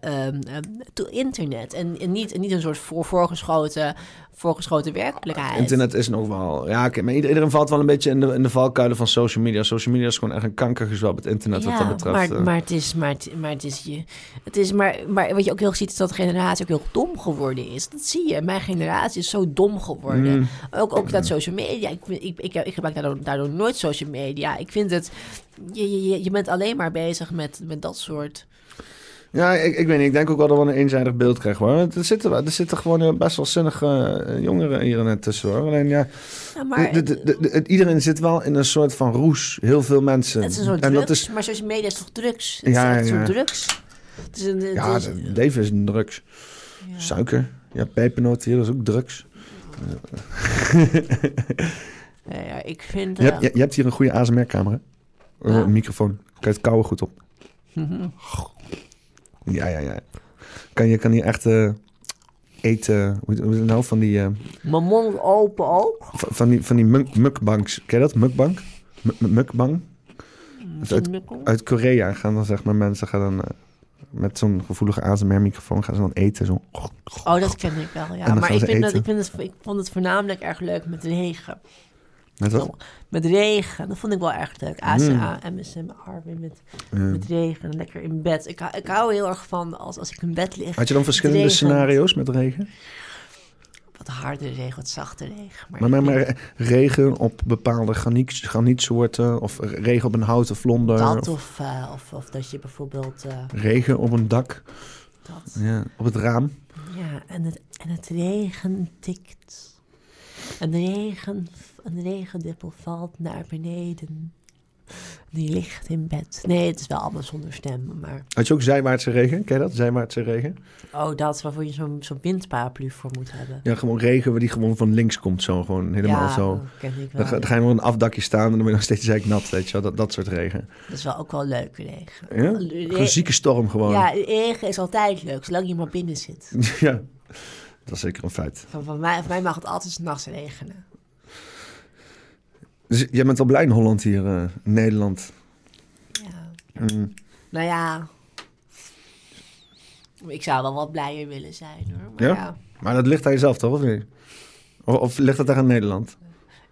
Speaker 2: to- internet. En, en, niet, en niet een soort voor, voorgeschoten, voorgeschoten werkelijkheid.
Speaker 1: Internet is nog wel. Ja, maar ieder- iedereen valt wel een beetje in de, in de valkuilen van social media. Social media is gewoon echt een kankergezwel op het internet wat dat betreft.
Speaker 2: Maar,
Speaker 1: eh.
Speaker 2: maar het is, maar het, maar het is je. Het is maar, maar wat je ook heel ziet, is dat de generatie ook heel dom geworden is. Dat zie je. Mijn generatie is zo dom geworden.
Speaker 1: Mm.
Speaker 2: Ook, ook dat social media. Ik, ik, ik, ik gebruik daardoor, daardoor nooit social media. Ik vind het. Je, je, je- je bent alleen maar bezig met, met dat soort.
Speaker 1: Ja, ik, ik weet niet. Ik denk ook wel dat we een eenzijdig beeld krijgen hoor. Er zitten, er zitten gewoon eh, best wel zinnige eh, jongeren hier net tussen hoor. Alleen ja,
Speaker 2: Ja, maar
Speaker 1: de, de, iedereen zit wel in een soort van roes. Heel veel mensen.
Speaker 2: het is een soort
Speaker 1: en
Speaker 2: drugs.
Speaker 1: dat is.
Speaker 2: Maar social media is toch drugs? Het
Speaker 1: Ja,
Speaker 2: is een
Speaker 1: ja.
Speaker 2: drugs. Het is een, het
Speaker 1: Ja,
Speaker 2: is-
Speaker 1: leven is een drugs.
Speaker 2: ja.
Speaker 1: Suiker. Ja, pepernoot hier, dat is ook drugs.
Speaker 2: Ja, ja, ik vind.
Speaker 1: Je,
Speaker 2: eh,
Speaker 1: hebt, je, je hebt hier een goede ASMR-camera. Een microfoon. Je het kouwen goed op? Ja, ja, ja. Kan je kan hier echt eh, eten. Hoe hoe is het nou? Van die, eh,
Speaker 2: Mijn mond open ook.
Speaker 1: van van die, van die muk- mukbangs. Ken je dat? Mukbang? M- m- Mukbang?
Speaker 2: Met
Speaker 1: uit-. Uit Korea gaan dan zeg maar mensen gaan dan, eh, met zo'n gevoelige ASMR-microfoon gaan ze dan eten. Zo.
Speaker 2: Oh, dat ken ik wel, ja.
Speaker 1: dan
Speaker 2: Maar
Speaker 1: gaan
Speaker 2: ik,
Speaker 1: ze
Speaker 2: vind dat,
Speaker 1: eten.
Speaker 2: ik, vind het, ik vond het voornamelijk erg leuk met regen.
Speaker 1: Met wat?
Speaker 2: Oh, Met regen, dat vond ik wel erg leuk. ASA, MSMR, weer met, met regen, lekker in bed. Ik, hou- ik hou heel erg van als, als ik in bed lig.
Speaker 1: had je dan verschillende scenario's met regen?
Speaker 2: Wat harde regen, wat zachte regen.
Speaker 1: Maar, maar, maar regen op bepaalde graniet, granietsoorten of regen op een houten vlonder.
Speaker 2: dat
Speaker 1: of
Speaker 2: of, eh, of, of dat je bijvoorbeeld eh,
Speaker 1: regen op een dak,
Speaker 2: dat.
Speaker 1: ja, op het raam.
Speaker 2: Ja, en het, en het regen tikt. En de regen, een regendruppel valt naar beneden. Die ligt in bed. Nee, het is wel allemaal zonder stem, maar...
Speaker 1: Had je ook zijwaartse regen? Ken je dat? Zijwaartse regen?
Speaker 2: Oh, dat is waarvoor je zo'n zo'n windparaplu voor moet hebben.
Speaker 1: Ja, gewoon regen waar die gewoon van links komt. Zo gewoon helemaal
Speaker 2: ja,
Speaker 1: zo.
Speaker 2: ken ik
Speaker 1: Dan
Speaker 2: wel.
Speaker 1: ga, dan ga je nog een afdakje staan en dan ben je nog steeds zeiknat, weet je wel. Dat, dat soort regen.
Speaker 2: Dat is wel ook wel leuke regen.
Speaker 1: Ja? Een zieke storm gewoon.
Speaker 2: Ja, regen is altijd leuk, zolang je maar binnen zit.
Speaker 1: Ja, dat is zeker een feit.
Speaker 2: Van, van, mij, van mij mag het altijd 's nachts regenen.
Speaker 1: Dus jij bent wel blij in Holland hier, eh, in Nederland.
Speaker 2: Ja.
Speaker 1: Mm.
Speaker 2: Nou ja, ik zou wel wat blijer willen zijn hoor. Maar
Speaker 1: Ja?
Speaker 2: ja,
Speaker 1: Maar dat ligt aan jezelf toch, of niet? Of, of ligt dat aan Nederland?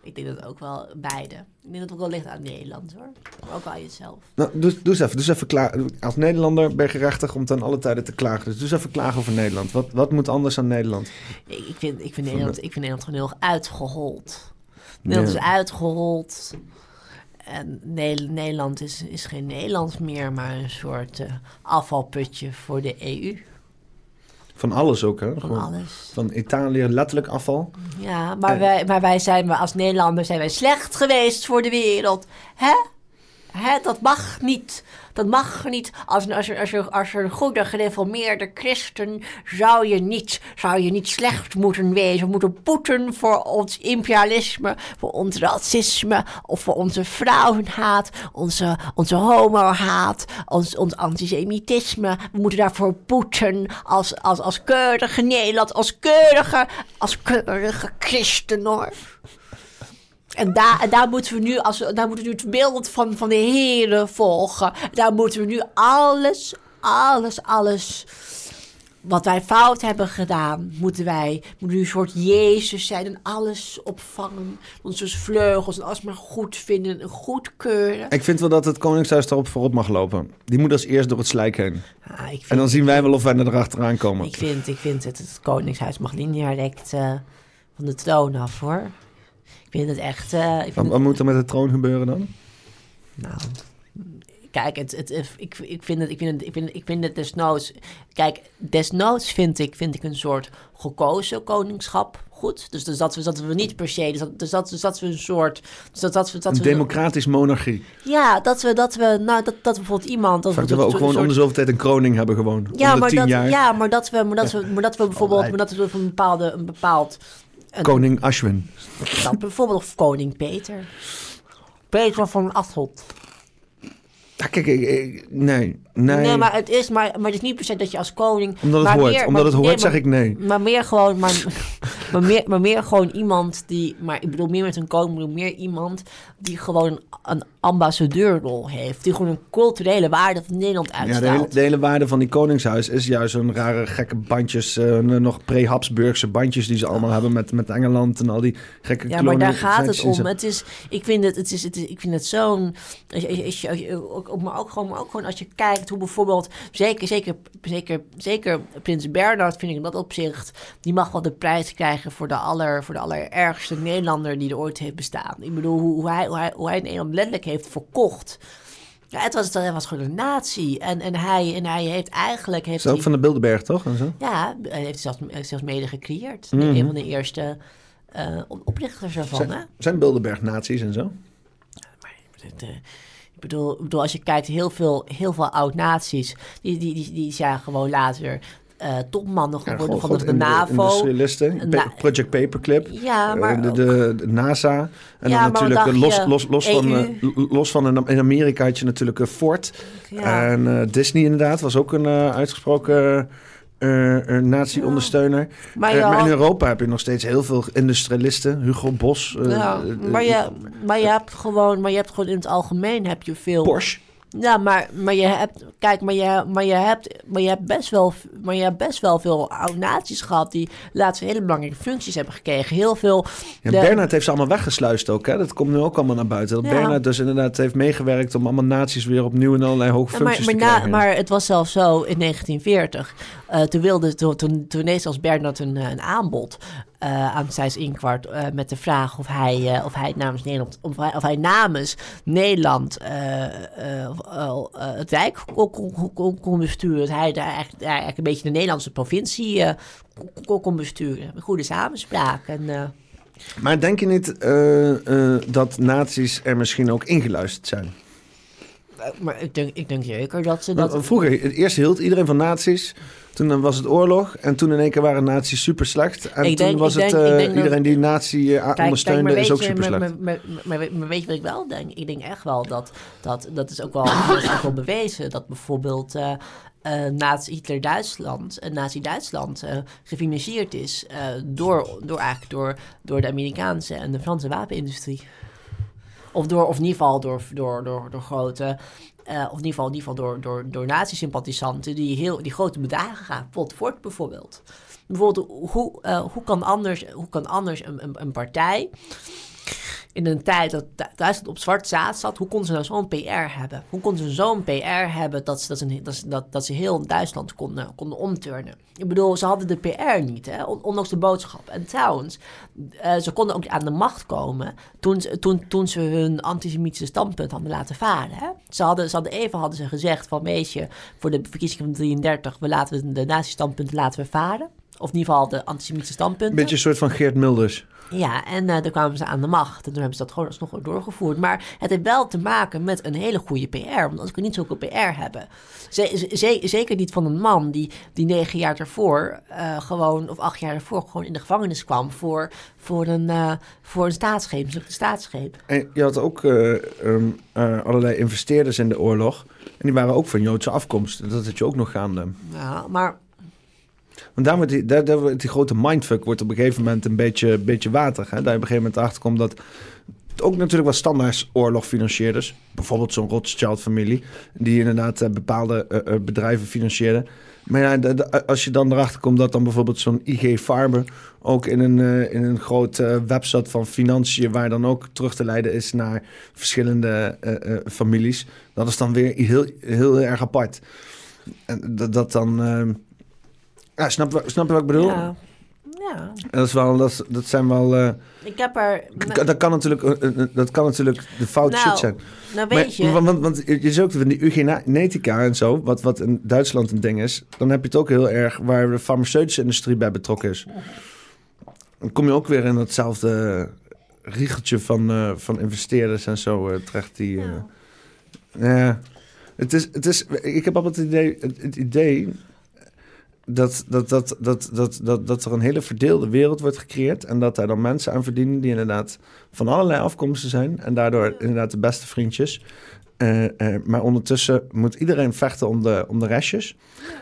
Speaker 2: ik denk dat ook wel beide. Ik denk dat het ook wel ligt aan Nederland hoor. Maar ook aan jezelf.
Speaker 1: Nou, doe, doe eens even, even klaar. Als Nederlander ben je gerechtig om ten alle tijden te klagen. Dus doe eens even klagen over Nederland. Wat, wat moet anders aan Nederland?
Speaker 2: Ik, ik, vind, ik, vind Nederland, ik vind Nederland gewoon heel erg uitgehold. Nederland is uitgehold. En Ne- Nederland is, is geen Nederland meer, maar een soort eh, afvalputje voor de EU.
Speaker 1: Van alles ook, hè?
Speaker 2: Van
Speaker 1: Gewoon
Speaker 2: alles.
Speaker 1: Van Italië letterlijk afval.
Speaker 2: Ja, maar,
Speaker 1: En-
Speaker 2: wij, maar wij zijn we als Nederlanders zijn wij slecht geweest voor de wereld. Hè? Hè? Dat mag niet. Dat mag niet. Als, als, als, als een goede gereformeerde christen zou je niet, zou je niet slecht moeten wezen. We moeten boeten voor ons imperialisme, voor ons racisme, of voor onze vrouwenhaat, onze, onze homohaat, ons, ons antisemitisme. We moeten daarvoor boeten als, als, als keurige Nederland, als keurige, als keurige christen hoor. En daar, daar moeten we nu, als we, daar moeten we nu het beeld van, van de Heren volgen. Daar moeten we nu alles, alles, alles wat wij fout hebben gedaan, moeten wij moeten nu een soort Jezus zijn en alles opvangen. Onze vleugels en alles maar goed vinden en goedkeuren.
Speaker 1: Ik vind wel dat het Koningshuis daarop voorop mag lopen. Die moet als eerst door het slijk heen.
Speaker 2: Ah, ik vind,
Speaker 1: En dan zien wij wel of wij er achteraan komen.
Speaker 2: ik vind, ik vind het, het Koningshuis mag niet direct eh, van de troon af hoor. Vind het echt. eh, ik vind
Speaker 1: Wat,
Speaker 2: het-
Speaker 1: wat moet er met de troon gebeuren dan?
Speaker 2: Nou, kijk, het, het, ik, ik, vind het, ik, vind het, ik, vind, ik vind het desnoods... Kijk, desnoods vind ik, vind ik een soort gekozen koningschap goed. Dus, dus, dat, we, dat we niet per se... Dus dat, dus dat, dus dat we een soort... Dus dat, dat we, dat
Speaker 1: Een
Speaker 2: we,
Speaker 1: democratisch monarchie.
Speaker 2: Ja, dat we, dat we... Nou, dat, dat bijvoorbeeld iemand... Dat
Speaker 1: Vaak dat we ook
Speaker 2: een
Speaker 1: gewoon om
Speaker 2: soort-
Speaker 1: de zoveel tijd een kroning hebben gewoon.
Speaker 2: ja,
Speaker 1: om
Speaker 2: maar
Speaker 1: tien
Speaker 2: dat,
Speaker 1: jaar.
Speaker 2: ja, maar dat we, maar dat we, maar dat we, maar dat we bijvoorbeeld, maar dat we van een bepaalde, een bepaald,
Speaker 1: Koning Ashwin.
Speaker 2: Dat bijvoorbeeld of koning Peter, Peter van Asselt.
Speaker 1: Ja, kijk, ik- ik- nee, nee.
Speaker 2: Nee, maar het is, maar, maar het is niet per se dat je als koning.
Speaker 1: Omdat het hoort.
Speaker 2: meer-
Speaker 1: Omdat
Speaker 2: maar-
Speaker 1: het hoort
Speaker 2: nee,
Speaker 1: zeg
Speaker 2: maar-
Speaker 1: ik nee.
Speaker 2: Maar meer gewoon, maar, maar, meer, maar meer gewoon iemand die, maar ik bedoel meer met een koning, ik bedoel meer iemand die gewoon een ambassadeurrol heeft. Die gewoon een culturele waarde van Nederland
Speaker 1: Ja, de,
Speaker 2: uitstraalt.
Speaker 1: hele, de hele waarde van die koningshuis is juist zo'n rare gekke bandjes, eh, nog pre-Habsburgse bandjes die ze allemaal hebben met, met Engeland en al die gekke
Speaker 2: Ja, maar daar gaat het om. Het is, ik vind het, het is, het is, ik vind het zo'n, maar ook gewoon, maar ook gewoon als je kijkt hoe bijvoorbeeld, zeker, zeker, zeker, zeker Prins Bernhard vind ik in dat opzicht, die mag wel de prijs krijgen voor de aller, voor de allerergste Nederlander die er ooit heeft bestaan. Ik bedoel, hoe, hoe hij, hoe hij, hoe hij Nederland letterlijk heeft verkocht. Ja, het was, het was gewoon een natie. En, en, hij, en hij heeft eigenlijk... Heeft
Speaker 1: Is ook van de Bilderberg, toch? En zo?
Speaker 2: Ja, hij heeft zelfs, zelfs mede gecreëerd.
Speaker 1: Mhm.
Speaker 2: Een van de eerste op- oprichters ervan, hè?
Speaker 1: Zijn, zijn Bilderberg nazi's en zo?
Speaker 2: Het, eh, ik, bedoel, ik bedoel, als je kijkt, heel veel, heel veel oud-nazi's, die, die, die, die zijn gewoon later eh, topmannen geworden van de, de NAVO.
Speaker 1: Pa-
Speaker 2: na-
Speaker 1: Project Paperclip.
Speaker 2: Ja,
Speaker 1: eh,
Speaker 2: maar
Speaker 1: de, de, de NASA. En
Speaker 2: Ja,
Speaker 1: dan natuurlijk eh, los, los, los, van,
Speaker 2: EU?
Speaker 1: eh, los van in, Amerika had je natuurlijk Ford. En Disney inderdaad was ook een uitgesproken eh, eh, nazi-ondersteuner.
Speaker 2: maar,
Speaker 1: Eh, maar in Europa heb je nog steeds heel veel industrialisten. Hugo Bos.
Speaker 2: ja,
Speaker 1: eh,
Speaker 2: maar,
Speaker 1: eh,
Speaker 2: je, maar je hebt gewoon, maar je hebt gewoon in het algemeen heb je veel.
Speaker 1: Porsche.
Speaker 2: Ja, maar, maar je hebt, kijk, maar je, maar je hebt, maar je hebt best wel, maar je hebt best wel veel oud-naties gehad die laatst hele belangrijke functies hebben gekregen. Heel veel.
Speaker 1: Ja,
Speaker 2: de-
Speaker 1: heeft ze allemaal weggesluist ook. Hè? Dat komt nu ook allemaal naar buiten. Dat
Speaker 2: Ja.
Speaker 1: Bernhard dus inderdaad heeft meegewerkt om allemaal naties weer opnieuw in allerlei hoge
Speaker 2: Ja, maar,
Speaker 1: functies
Speaker 2: maar,
Speaker 1: te
Speaker 2: na,
Speaker 1: krijgen.
Speaker 2: maar het was zelfs zo in 1940. Eh, toen, wilde, toen, toen, toen als Bernard een, eh, een aanbod. uh, aan Thijs Inkwart met de vraag of hij, of hij namens Nederland, of hij, of hij namens Nederland het Rijk kon, kon, besturen. Hij daar eigenlijk, eigenlijk, een beetje de Nederlandse provincie kon, besturen. Een goede samenspraak. En,
Speaker 1: maar denk je niet dat naties er misschien ook ingeluisterd zijn?
Speaker 2: Maar ik denk, ik denk zeker dat ze dat...
Speaker 1: Vroeger, eerst hield iedereen van naties. Toen was het oorlog. En toen in één keer waren nazi's super slecht. En ik toen denk, was het uh, iedereen die nazi uh, ondersteunde is ook super slecht.
Speaker 2: Maar, maar, maar, weet je wat ik wel denk? Ik denk echt wel dat, dat, dat is ook wel, dat is ook wel bewezen. Dat bijvoorbeeld uh, nazi Hitler-Duitsland, Nazi-Duitsland gefinancierd is door, door, eigenlijk door, door de Amerikaanse en de Franse wapenindustrie. Of, door, of in ieder geval door, door, door, door grote uh, of in ieder geval, in ieder geval door, door, door nazi-sympathisanten die, heel, die grote bedragen gaan. Pot Fort bijvoorbeeld. Bijvoorbeeld, hoe, uh, hoe kan anders, hoe kan anders een, een, een partij in een tijd dat Duitsland op zwart zaad zat, hoe konden ze nou zo'n PR hebben? Hoe konden ze zo'n PR hebben dat ze, dat, ze, dat, dat, dat ze heel Duitsland konden, konden omturnen? Ik bedoel, ze hadden de PR niet, hè? ondanks de boodschap. En trouwens, uh, ze konden ook aan de macht komen toen, toen, toen ze hun antisemitische standpunt hadden laten varen. Hè? Ze, hadden, ze hadden even hadden ze gezegd van, weet je, voor de verkiezingen van 33, we laten de nazi-standpunten laten we varen. Of in ieder geval de antisemitische standpunten.
Speaker 1: Beetje een soort van Geert Milders.
Speaker 2: Ja, en uh, dan kwamen ze aan de macht. En toen hebben ze dat gewoon alsnog doorgevoerd. Maar het heeft wel te maken met een hele goede PR. Want als we niet zoveel PR hebben. zeker niet van een man die, die negen jaar ervoor uh, gewoon, of acht jaar ervoor, gewoon in de gevangenis kwam voor, voor, een, uh, voor een staatsgreep, een staatsgreep.
Speaker 1: En je had ook um, allerlei investeerders in de oorlog. En die waren ook van Joodse afkomst. Dat had je ook nog gaande.
Speaker 2: Ja, maar
Speaker 1: want daar wordt die, daar, grote mindfuck wordt op een gegeven moment een beetje, beetje waterig. Hè? Daar op een gegeven moment achter komt dat ook natuurlijk wat standaard oorlogfinancierders, bijvoorbeeld zo'n Rothschild-familie, die inderdaad uh, bepaalde uh, bedrijven financieren. Maar ja, als je dan erachter komt dat dan bijvoorbeeld zo'n IG Farber ook in een, uh, in een groot van financiën, waar dan ook terug te leiden is naar verschillende families, dat is dan weer heel, heel erg apart. En dat, dat dan ja, snap, snap je wat ik bedoel?
Speaker 2: Ja. Ja.
Speaker 1: Dat, is wel, dat, dat zijn wel. Uh,
Speaker 2: ik heb er.
Speaker 1: Dat kan natuurlijk, uh, dat kan natuurlijk de foute nou, shit zijn.
Speaker 2: Nou, weet je.
Speaker 1: Want, want, want je zegt van die eugenetica en zo, wat, wat in Duitsland een ding is, dan heb je het ook heel erg waar de farmaceutische industrie bij betrokken is. Dan kom je ook weer in datzelfde riegeltje van, uh, van investeerders en zo terecht. Die, ja. ja. Het is, het is, ik heb altijd het idee, het, het idee dat, dat, dat, dat, dat, dat, dat er een hele verdeelde wereld wordt gecreëerd. En dat daar dan mensen aan verdienen die inderdaad van allerlei afkomsten zijn. En daardoor inderdaad de beste vriendjes. Uh, uh, maar ondertussen moet iedereen vechten om de, om de restjes.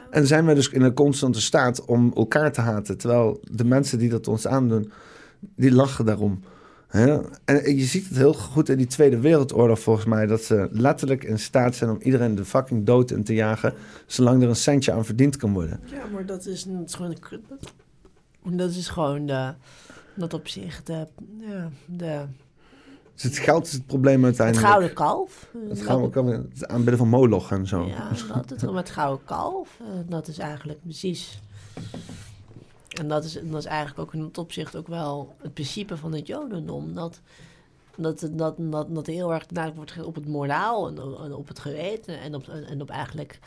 Speaker 1: En zijn we dus in een constante staat om elkaar te haten. Terwijl de mensen die dat ons aandoen, die lachen daarom. En je ziet het heel goed in die Tweede Wereldoorlog volgens mij... dat ze letterlijk in staat zijn om iedereen de fucking dood in te jagen... zolang er een centje aan verdiend kan worden.
Speaker 2: Ja, maar dat is, dat is gewoon... Dat is gewoon de... Dat op zich de... Ja, de
Speaker 1: dus het geld is het probleem uiteindelijk.
Speaker 2: Het gouden kalf.
Speaker 1: Het gouden kalf, het aanbidden van Moloch en zo.
Speaker 2: Ja, dat, het, met het gouden kalf. Eh, dat is eigenlijk precies en dat is, dat is eigenlijk ook in het opzicht ook wel het principe van het Jodendom. Dat, dat, dat, dat, dat heel erg nadruk wordt op het moraal en op het geweten en op, en op eigenlijk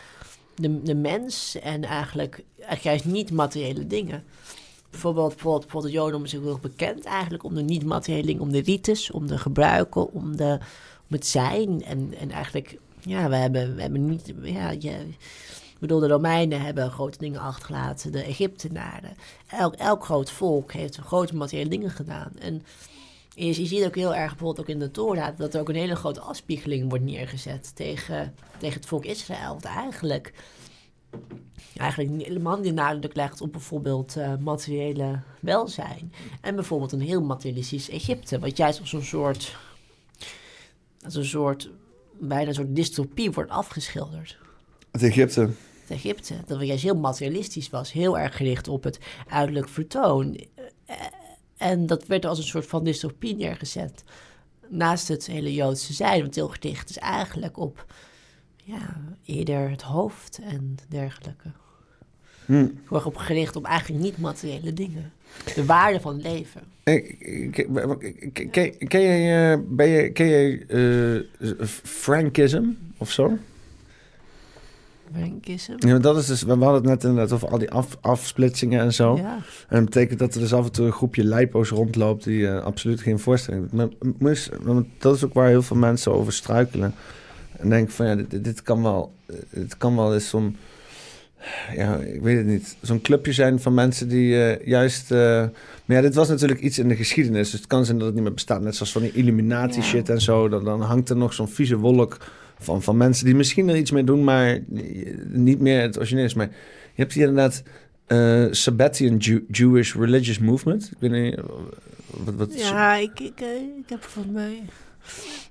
Speaker 2: de, de mens en eigenlijk, eigenlijk juist niet materiële dingen. Bijvoorbeeld, bijvoorbeeld, bijvoorbeeld het Jodendom is heel bekend eigenlijk om de niet-materiële dingen, om de rites, om de gebruiken, om, de, om het zijn. En, en eigenlijk, ja, we hebben, we hebben niet, ja, je, ik bedoel, de Romeinen hebben grote dingen achtergelaten, de Egyptenaren. Elk, elk groot volk heeft grote materiële dingen gedaan. En je, je ziet ook heel erg bijvoorbeeld ook in de Torah dat er ook een hele grote afspiegeling wordt neergezet tegen, tegen het volk Israël. Dat eigenlijk, eigenlijk helemaal niet nadruk legt op bijvoorbeeld uh, materiële welzijn. En bijvoorbeeld een heel materialistisch Egypte, wat juist als een soort, als een soort, bijna een soort dystopie wordt afgeschilderd.
Speaker 1: Het Egypte.
Speaker 2: Egypte. Dat juist heel materialistisch was. Heel erg gericht op het uiterlijk vertoon. Eh, en dat werd als een soort van dystopie neergezet. Naast het hele Joodse zijn. Want heel gedicht is eigenlijk op ja, eerder het hoofd en dergelijke.
Speaker 1: Hm.
Speaker 2: Heel erg op gericht op eigenlijk niet materiële dingen. De waarde van het leven.
Speaker 1: Hey, Ken jij, eh, ben je, ken eh, Frankism of zo? Ja, dat is dus, we hadden het net inderdaad over al die af, afsplitsingen en zo.
Speaker 2: Ja.
Speaker 1: En dat betekent dat er dus af en toe een groepje lijpo's rondloopt die eh, absoluut geen voorstelling dat is ook waar heel veel mensen over struikelen. En denken van ja, dit, dit kan wel, eh, dit kan wel eens zo'n, ja, ik weet het niet, zo'n clubje zijn van mensen die eh, juist, eh, maar ja, dit was natuurlijk iets in de geschiedenis, dus het kan zijn dat het niet meer bestaat. Net zoals van die Illuminati
Speaker 2: Ja.
Speaker 1: shit en zo, dan, dan hangt er nog zo'n vieze wolk van, van mensen die misschien er iets mee doen, maar niet meer het origineel is. Maar je hebt hier inderdaad eh Sabbatian Jew- Jewish Religious Movement. Ik weet niet, eh, wat, wat
Speaker 2: Ja, ik, ik, eh, ik heb van mij.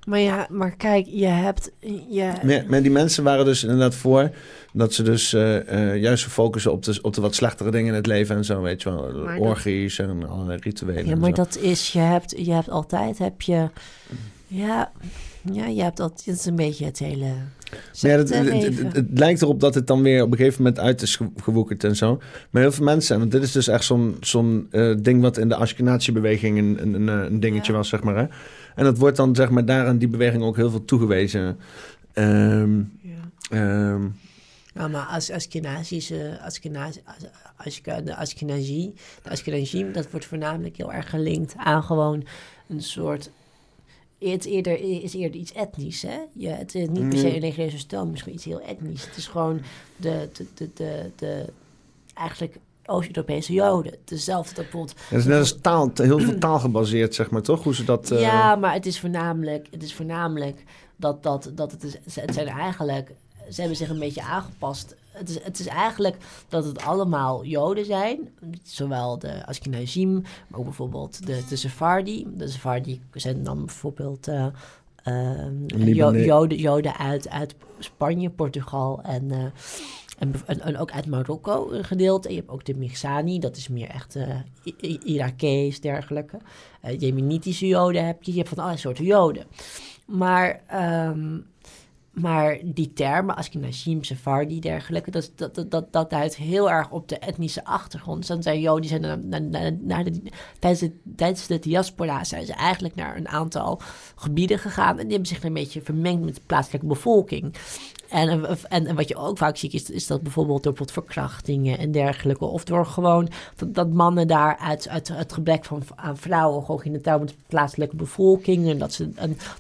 Speaker 2: Maar ja, maar kijk, je hebt... Je,
Speaker 1: Maar, maar die mensen waren dus inderdaad voor dat ze dus eh, eh, juist focussen op de, op de wat slechtere dingen in het leven en zo, weet je wel.
Speaker 2: Maar dat-
Speaker 1: Orgies en allerlei rituelen.
Speaker 2: ja, maar dat is... Je hebt, je hebt altijd... Heb je, ja, ja, je hebt altijd... Het is een beetje het hele...
Speaker 1: Maar ja, het, het, lijkt erop dat het dan weer op een gegeven moment uit is ge- gewoekerd en zo. Maar heel veel mensen, want dit is dus echt zo'n zo'n eh, ding wat in de Ashkenazi-beweging een, een, een, dingetje
Speaker 2: Ja.
Speaker 1: was, zeg maar. Hè? En dat wordt dan, zeg maar, daar aan die beweging ook heel veel toegewezen. Ehm,
Speaker 2: Ja. Nou, maar als Ashkenazische, Ashkenazi, de Ashkenazi, de Ashkenazim, dat wordt voornamelijk heel erg gelinkt aan gewoon een soort... Het eerder, is eerder iets etnisch, hè? Het is niet per se een religieuze stel, misschien iets heel etnisch. Het is gewoon de, de, de, de, de eigenlijk Oost-Europese Joden. Hetzelfde dat bijvoorbeeld...
Speaker 1: het is net als taal, heel veel taal gebaseerd, zeg maar, toch? Hoe ze dat... eh,
Speaker 2: Ja, maar het is voornamelijk, het is voornamelijk dat, dat, dat het is, het zijn eigenlijk, ze hebben zich een beetje aangepast. Het is, het is eigenlijk dat het allemaal Joden zijn, zowel de Ashkenazim, maar ook bijvoorbeeld de, de Sephardi. De Sephardi zijn dan bijvoorbeeld eh, Jo-
Speaker 1: Libanees.
Speaker 2: Joden, Joden uit, uit Spanje, Portugal en, eh, en, bev- en, en ook uit Marokko een gedeelte. En je hebt ook de Mixani, dat is meer echt eh I- Irakees, dergelijke. Eh Jemenitische Joden heb je, je hebt van allerlei soorten Joden. Maar, ehm, maar die termen, Ashkenazim, Sephardi, dergelijke, dat, dat, dat, dat, duidt heel erg op de etnische achtergrond. Dus dan zijn Joden, die zijn naar, naar, naar de, tijdens, de, tijdens de diaspora zijn ze eigenlijk naar een aantal gebieden gegaan en die hebben zich een beetje vermengd met de plaatselijke bevolking. En, en, wat je ook vaak ziet, is, is dat bijvoorbeeld door verkrachtingen en dergelijke. Of door gewoon dat, mannen daar uit, uit het gebrek van aan vrouwen gewoon gingen trouwen met de plaatselijke bevolking. En dat ze,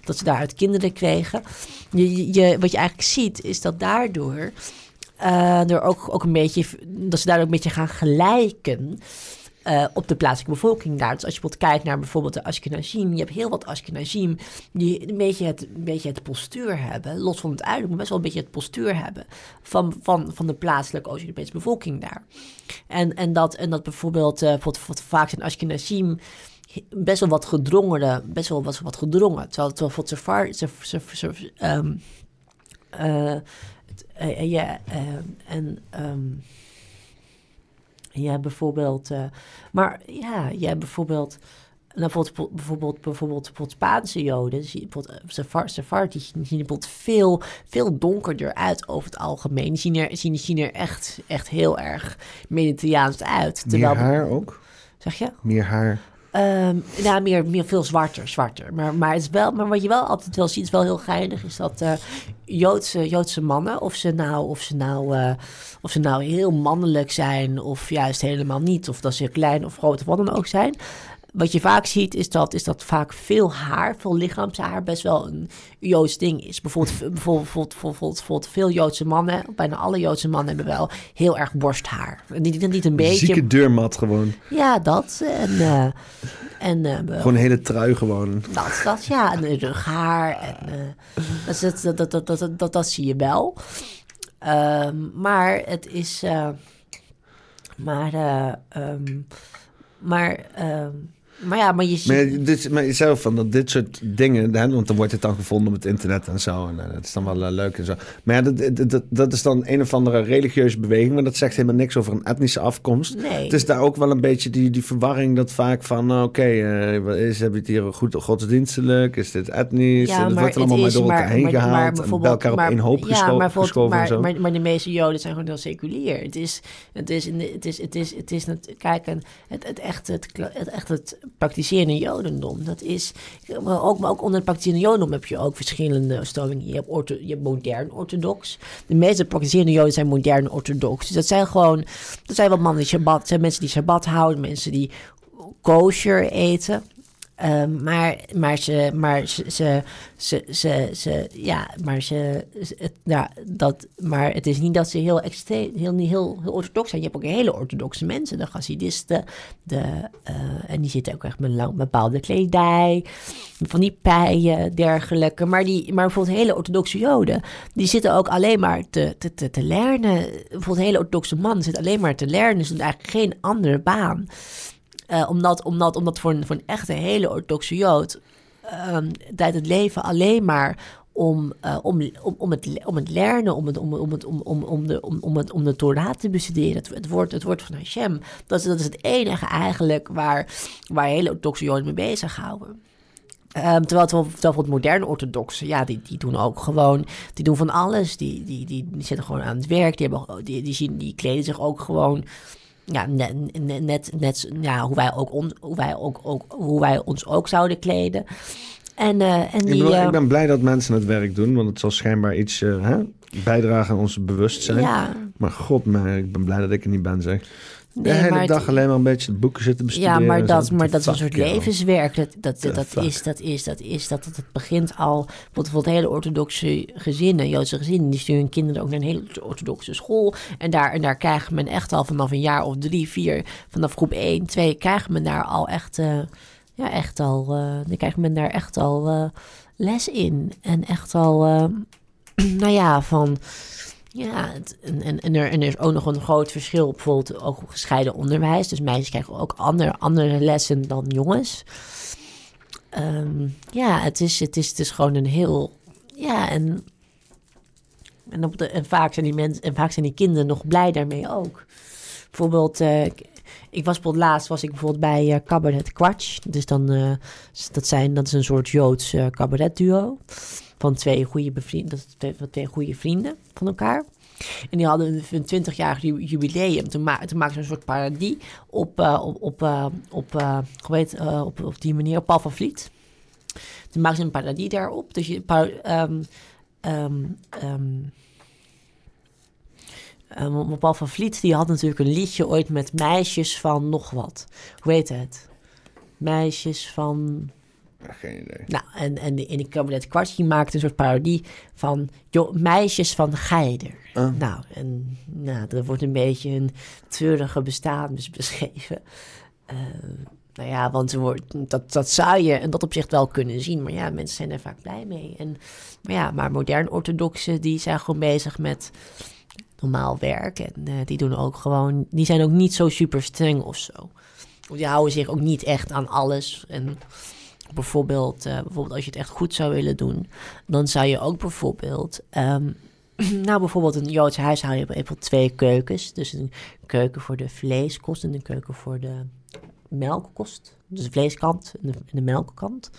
Speaker 2: dat ze daaruit kinderen kregen. Je, je, wat je eigenlijk ziet, is dat daardoor. eh, er ook, ook een beetje, dat ze daardoor een beetje gaan gelijken eh, op de plaatselijke bevolking daar. Dus als je bijvoorbeeld kijkt naar bijvoorbeeld de Ashkenazim, je hebt heel wat Ashkenazim die een beetje het, een beetje het postuur hebben, los van het uiterlijk, maar best wel een beetje het postuur hebben van, van, van de plaatselijke Oost-Europese bevolking daar. En, en, dat, en dat bijvoorbeeld, wat vaak zijn Ashkenazim best wel wat gedrongere, best wel wat, wat gedrongen. Terwijl, terwijl voor Safar, Saf- Saf- Saf- ehm, eh, het- eh, ja, eh, en ja, bijvoorbeeld, eh, maar ja, je hebt bijvoorbeeld, nou, bijvoorbeeld, bijvoorbeeld, bijvoorbeeld, Spaanse Joden, zie je bijvoorbeeld eh, Safar, Sephardi, zien er bijvoorbeeld veel, veel donkerder uit over het algemeen. Die zien er, zien, zien er echt, echt heel erg Mediterraans uit.
Speaker 1: Meer
Speaker 2: Terwijl,
Speaker 1: haar ook?
Speaker 2: zeg je?
Speaker 1: Meer haar.
Speaker 2: Nou, meer, meer veel zwarter, zwarter. Maar, maar, het is wel, maar wat je wel altijd wel ziet, is wel heel geinig, is dat eh, Joodse, Joodse mannen, of ze, nou, of, ze nou, eh, of ze nou heel mannelijk zijn, of juist helemaal niet, of dat ze klein of groot of wat dan ook zijn. Wat je vaak ziet is dat, is dat vaak veel haar, veel lichaamshaar, best wel een Joods ding is. Bijvoorbeeld, bijvoorbeeld, bijvoorbeeld, bijvoorbeeld veel Joodse mannen, bijna alle Joodse mannen hebben wel heel erg borsthaar. Niet, niet een beetje.
Speaker 1: Zieke deurmat gewoon.
Speaker 2: Ja, dat. En, eh, en, eh,
Speaker 1: gewoon een hele trui gewoon.
Speaker 2: Dat, dat ja. En rughaar. En, eh, dus dat, dat, dat, dat, dat, dat, dat, zie je wel. Ehm, maar het is... Maar, ehm, maar ehm, maar ja, maar je ziet...
Speaker 1: Maar, dit, maar zelf van dat dit soort dingen, hè, want dan wordt het dan gevonden op het internet en zo. En dat is dan wel uh, leuk en zo. Maar ja, dat, dat, dat is dan een of andere religieuze beweging, maar dat zegt helemaal niks over een etnische afkomst.
Speaker 2: Nee.
Speaker 1: Het is daar ook wel een beetje die, die verwarring dat vaak van, oké, okay, uh, is heb je het hier goed godsdienstelijk? Is dit etnisch?
Speaker 2: Ja,
Speaker 1: dat
Speaker 2: maar
Speaker 1: wordt allemaal maar door elkaar
Speaker 2: maar,
Speaker 1: heen
Speaker 2: maar,
Speaker 1: gehaald
Speaker 2: maar
Speaker 1: en bij elkaar op
Speaker 2: maar-
Speaker 1: één hoop
Speaker 2: ja,
Speaker 1: geschoven en
Speaker 2: maar,
Speaker 1: zo.
Speaker 2: maar, maar de meeste Joden zijn gewoon heel seculier. Het is, het is, het is, het is, het is, het kijk, het, het echt het, het, echt het praktiserende Jodendom, dat is, maar ook, maar ook onder het praktiserende Jodendom heb je ook verschillende stromingen. Je hebt, ortho, je hebt modern orthodox. De meeste praktiserende Joden zijn modern orthodox. Dus dat zijn gewoon, dat zijn wel mannen die Shabbat, zijn mensen die Shabbat houden, mensen die kosher eten. Ehm, maar, maar ze, maar ze, ze, ze, ze, ja, maar ze, het, ja, dat, maar het is niet dat ze heel extreem, heel, niet heel, heel orthodox zijn. Je hebt ook hele orthodoxe mensen, de Hasidisten, de, eh, en die zitten ook echt met lang, bepaalde kledij, van die pijen, dergelijke. Maar, die, maar bijvoorbeeld hele orthodoxe Joden, die zitten ook alleen maar te, te, te, te lernen. Bijvoorbeeld hele orthodoxe man zit alleen maar te lernen, ze doen eigenlijk geen andere baan. Eh, omdat, omdat, omdat voor een, voor een echte hele orthodoxe Jood draait het leven alleen maar om, eh, om, om, om, het, om het lernen, om, het, om, om, het, om, om, om, de, om, om, het, om de Torah te bestuderen. Het, het, woord, het woord van Hashem. Dat is, dat is het enige eigenlijk waar, waar hele orthodoxe Joden mee bezighouden. Ehm, terwijl, terwijl, terwijl voor het moderne orthodoxen, ja, die, die doen ook gewoon, die doen van alles. Die, die, die, die zitten gewoon aan het werk, die, hebben, die, die, zien, die kleden zich ook gewoon ja, net, net, net, ja, hoe, wij ook ons, hoe, wij ook, ook, hoe wij ons ook zouden kleden. En, eh, en
Speaker 1: Ik,
Speaker 2: die,
Speaker 1: bedoel,
Speaker 2: eh,
Speaker 1: ik ben blij dat mensen het werk doen, want het zal schijnbaar iets eh, hè, bijdragen aan ons bewustzijn.
Speaker 2: ja,
Speaker 1: Maar god, maar ik ben blij dat ik er niet ben, zeg. De hele
Speaker 2: het-
Speaker 1: dag alleen maar een beetje boeken zitten bestuderen.
Speaker 2: Ja, maar dat,
Speaker 1: zo.
Speaker 2: maar dat is een soort levenswerk. Dat, dat, dat, is, dat is, dat is, dat het, het begint al, bijvoorbeeld hele orthodoxe gezinnen, Joodse gezinnen, die sturen hun kinderen ook naar een hele orthodoxe school. En daar, en daar krijgt men echt al vanaf een jaar of drie, vier, vanaf groep 1, 2, krijgt men daar al echt, eh, ja, echt al, eh dan krijgt men daar echt al eh, les in. En echt al, nou ja, van... Ja, en, en, er, en er is ook nog een groot verschil, bijvoorbeeld ook gescheiden onderwijs. Dus meisjes krijgen ook andere, andere lessen dan jongens. Ehm, ja, het is, het, is, het is gewoon een heel... Ja, en, en, vaak zijn die en vaak zijn die kinderen nog blij daarmee ook. Bijvoorbeeld, eh, ik- was bijvoorbeeld laatst was ik bijvoorbeeld bij eh Cabaret Quatsch. Dus dan, eh, dat, zijn, dat is een soort Joods eh cabaretduo. Van twee goede, dat twee, van twee goede vrienden van elkaar. En die hadden een 20-jarig ju- jubileum. Toen, ma maakten ze een soort parodie op, eh, op, op, eh, op, heet, eh, op, op die manier, op Paul van Vliet. Toen maakten ze een parodie daarop. Dus je, ehm, Paul van Vliet die had natuurlijk een liedje ooit met meisjes van nog wat. Hoe heet het? Meisjes van...
Speaker 1: Geen idee.
Speaker 2: Nou, en, en in de cabaret Kwartje maakte een soort parodie van joh, meisjes van Geider.
Speaker 1: Ah.
Speaker 2: Nou, en nou, er wordt een beetje een treurige bestaan bes- beschreven. Eh, nou ja, want wordt, dat, dat zou je in dat opzicht wel kunnen zien. Maar ja, mensen zijn er vaak blij mee. En, maar ja, maar modern orthodoxen, die zijn gewoon bezig met normaal werk. En eh, die doen ook gewoon, die zijn ook niet zo super streng of zo. Die houden zich ook niet echt aan alles. En bijvoorbeeld, eh, bijvoorbeeld als je het echt goed zou willen doen, dan zou je ook bijvoorbeeld, ehm, nou bijvoorbeeld een Joods huishouden bijvoorbeeld twee keukens. Dus een keuken voor de vleeskost en een keuken voor de melkkost. Dus de vleeskant en de, en de melkkant.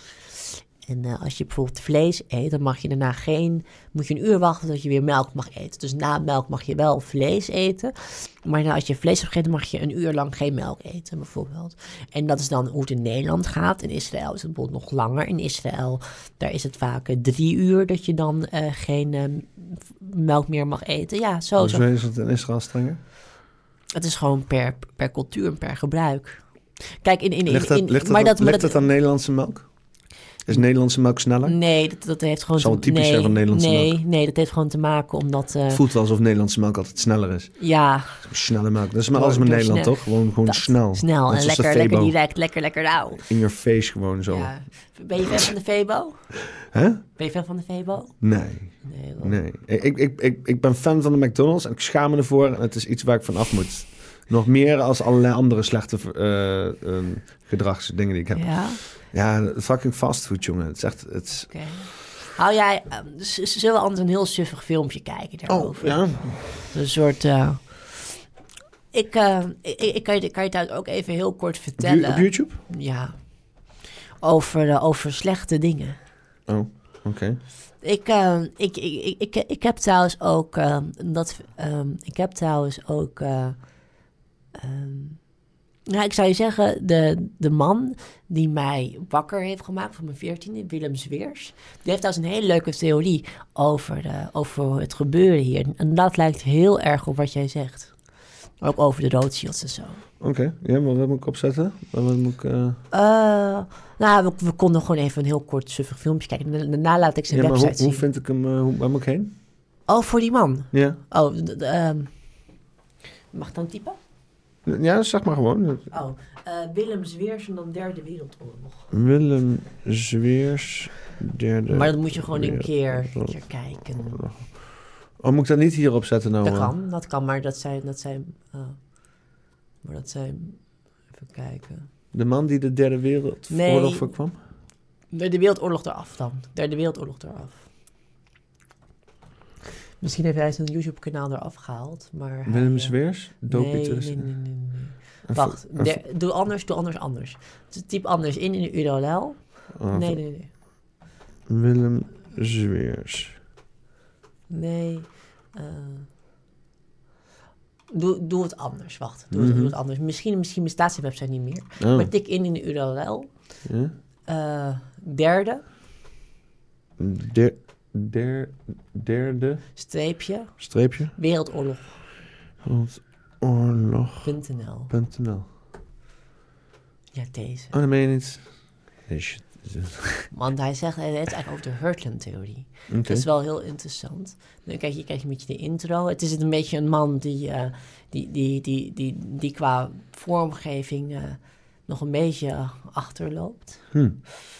Speaker 2: En eh, als je bijvoorbeeld vlees eet, dan mag je daarna geen, moet je een uur wachten tot je weer melk mag eten. Dus na melk mag je wel vlees eten. Maar nou, als je vlees hebt gegeten, mag je een uur lang geen melk eten, bijvoorbeeld. En dat is dan hoe het in Nederland gaat. In Israël is het bijvoorbeeld nog langer. In Israël, daar is het vaak eh, drie uur dat je dan eh, geen eh, melk meer mag eten. Ja, zo,
Speaker 1: Hoezo
Speaker 2: zo.
Speaker 1: is het in Israël strenger?
Speaker 2: Het is gewoon per, per cultuur en per gebruik. Kijk, in... in, in,
Speaker 1: ligt
Speaker 2: dat,
Speaker 1: ligt
Speaker 2: dat-
Speaker 1: het aan Nederlandse melk? Is Nederlandse melk sneller?
Speaker 2: Nee, dat, dat heeft gewoon...
Speaker 1: Zal typisch
Speaker 2: nee,
Speaker 1: zijn van Nederlandse
Speaker 2: nee,
Speaker 1: melk.
Speaker 2: Nee, dat heeft gewoon te maken omdat... eh,
Speaker 1: Het voelt wel alsof Nederlandse melk altijd sneller is.
Speaker 2: ja,
Speaker 1: Snelle melk. Dat is maar alles met Nederland, toch? Gewoon, gewoon
Speaker 2: dat-
Speaker 1: snel.
Speaker 2: Snel en lekker, lekker direct, lekker, lekker rauw.
Speaker 1: In your face gewoon zo.
Speaker 2: Ja. Ben je fan van de Febo?
Speaker 1: Hè?
Speaker 2: Ben je fan van de Febo?
Speaker 1: Nee.
Speaker 2: Nee, wel.
Speaker 1: Nee. Ik, ik, ik, ik ben fan van de McDonald's en ik schaam me ervoor. En het is iets waar ik van af moet. Nog meer als allerlei andere slechte eh, ehm, gedragsdingen die ik heb.
Speaker 2: Ja,
Speaker 1: Ja, fucking fastfood, jongen. Het is echt... Het is...
Speaker 2: Hou jij... eh, z- z- zullen anders een heel suffig filmpje kijken
Speaker 1: Oh,
Speaker 2: daarover?
Speaker 1: ja.
Speaker 2: Een soort... eh, ik, eh, ik, ik kan je, kan je het ook even heel kort vertellen.
Speaker 1: Op YouTube?
Speaker 2: Ja. Over, over slechte dingen.
Speaker 1: Oh, oké.
Speaker 2: Ik, eh, ik, ik, ik, ik, ik heb trouwens ook... eh, dat, ehm, ik heb trouwens ook... eh, ehm, nou, ik zou je zeggen, de, de man die mij wakker heeft gemaakt van mijn veertiende, Willem Zweers, die heeft trouwens een hele leuke theorie over, de, over het gebeuren hier. En dat lijkt heel erg op wat jij zegt. Ook over de Rothschilds en zo.
Speaker 1: Oké, ja, maar wat moet ik opzetten? Wat moet ik... eh,
Speaker 2: Eh, nou, we, we konden gewoon even een heel kort suffig filmpje kijken. Da- Daarna laat ik zijn
Speaker 1: Ja,
Speaker 2: website
Speaker 1: hoe, hoe
Speaker 2: zien.
Speaker 1: vind ik hem... eh, hoe, waar moet ik heen?
Speaker 2: Oh, voor die man.
Speaker 1: Ja.
Speaker 2: Oh, ehm, mag ik dan typen?
Speaker 1: Ja, zeg maar gewoon.
Speaker 2: Oh, eh, Willem Zweers en dan Derde Wereldoorlog.
Speaker 1: Willem Zweers, derde...
Speaker 2: maar dat moet je gewoon een keer, een keer kijken.
Speaker 1: Oh, moet ik dat niet hierop zetten nou?
Speaker 2: Dat
Speaker 1: eh?
Speaker 2: kan, dat kan, maar dat zijn... Dat zijn oh. maar dat zijn... Even kijken.
Speaker 1: De man die de derde wereldoorlog
Speaker 2: Nee.
Speaker 1: voorkwam?
Speaker 2: Derde Wereldoorlog eraf dan. Derde Wereldoorlog eraf. Misschien heeft hij zijn YouTube-kanaal eraf gehaald, maar...
Speaker 1: Willem
Speaker 2: eh,
Speaker 1: Zweers? Dopie
Speaker 2: Nee, nee, nee, nee, Wacht, doe anders, doe anders, anders. Typ anders in in de URL.
Speaker 1: oh,
Speaker 2: Nee, nee, nee.
Speaker 1: Willem Zweers.
Speaker 2: Nee. eh, doe, doe het anders, wacht. Doe, het,
Speaker 1: Mhm.
Speaker 2: doe het anders. Misschien, misschien bestaat zijn website niet meer.
Speaker 1: Oh,
Speaker 2: Maar tik in in de URL.
Speaker 1: ja.
Speaker 2: eh, derde,
Speaker 1: Der, der, derde
Speaker 2: streepje,
Speaker 1: streepje.
Speaker 2: wereldoorlog.nl.
Speaker 1: Oorlog.nl
Speaker 2: Ja, deze.
Speaker 1: Oh, meen je niet. Nee, shit.
Speaker 2: Want hij zegt, hij heeft eigenlijk over de Hurtland-theorie. Dat is wel heel interessant. Dan kijk je, krijg je een beetje de intro. Het is een beetje een man die, eh, die, die, die, die, die qua vormgeving eh, nog een beetje achterloopt.
Speaker 1: Hm.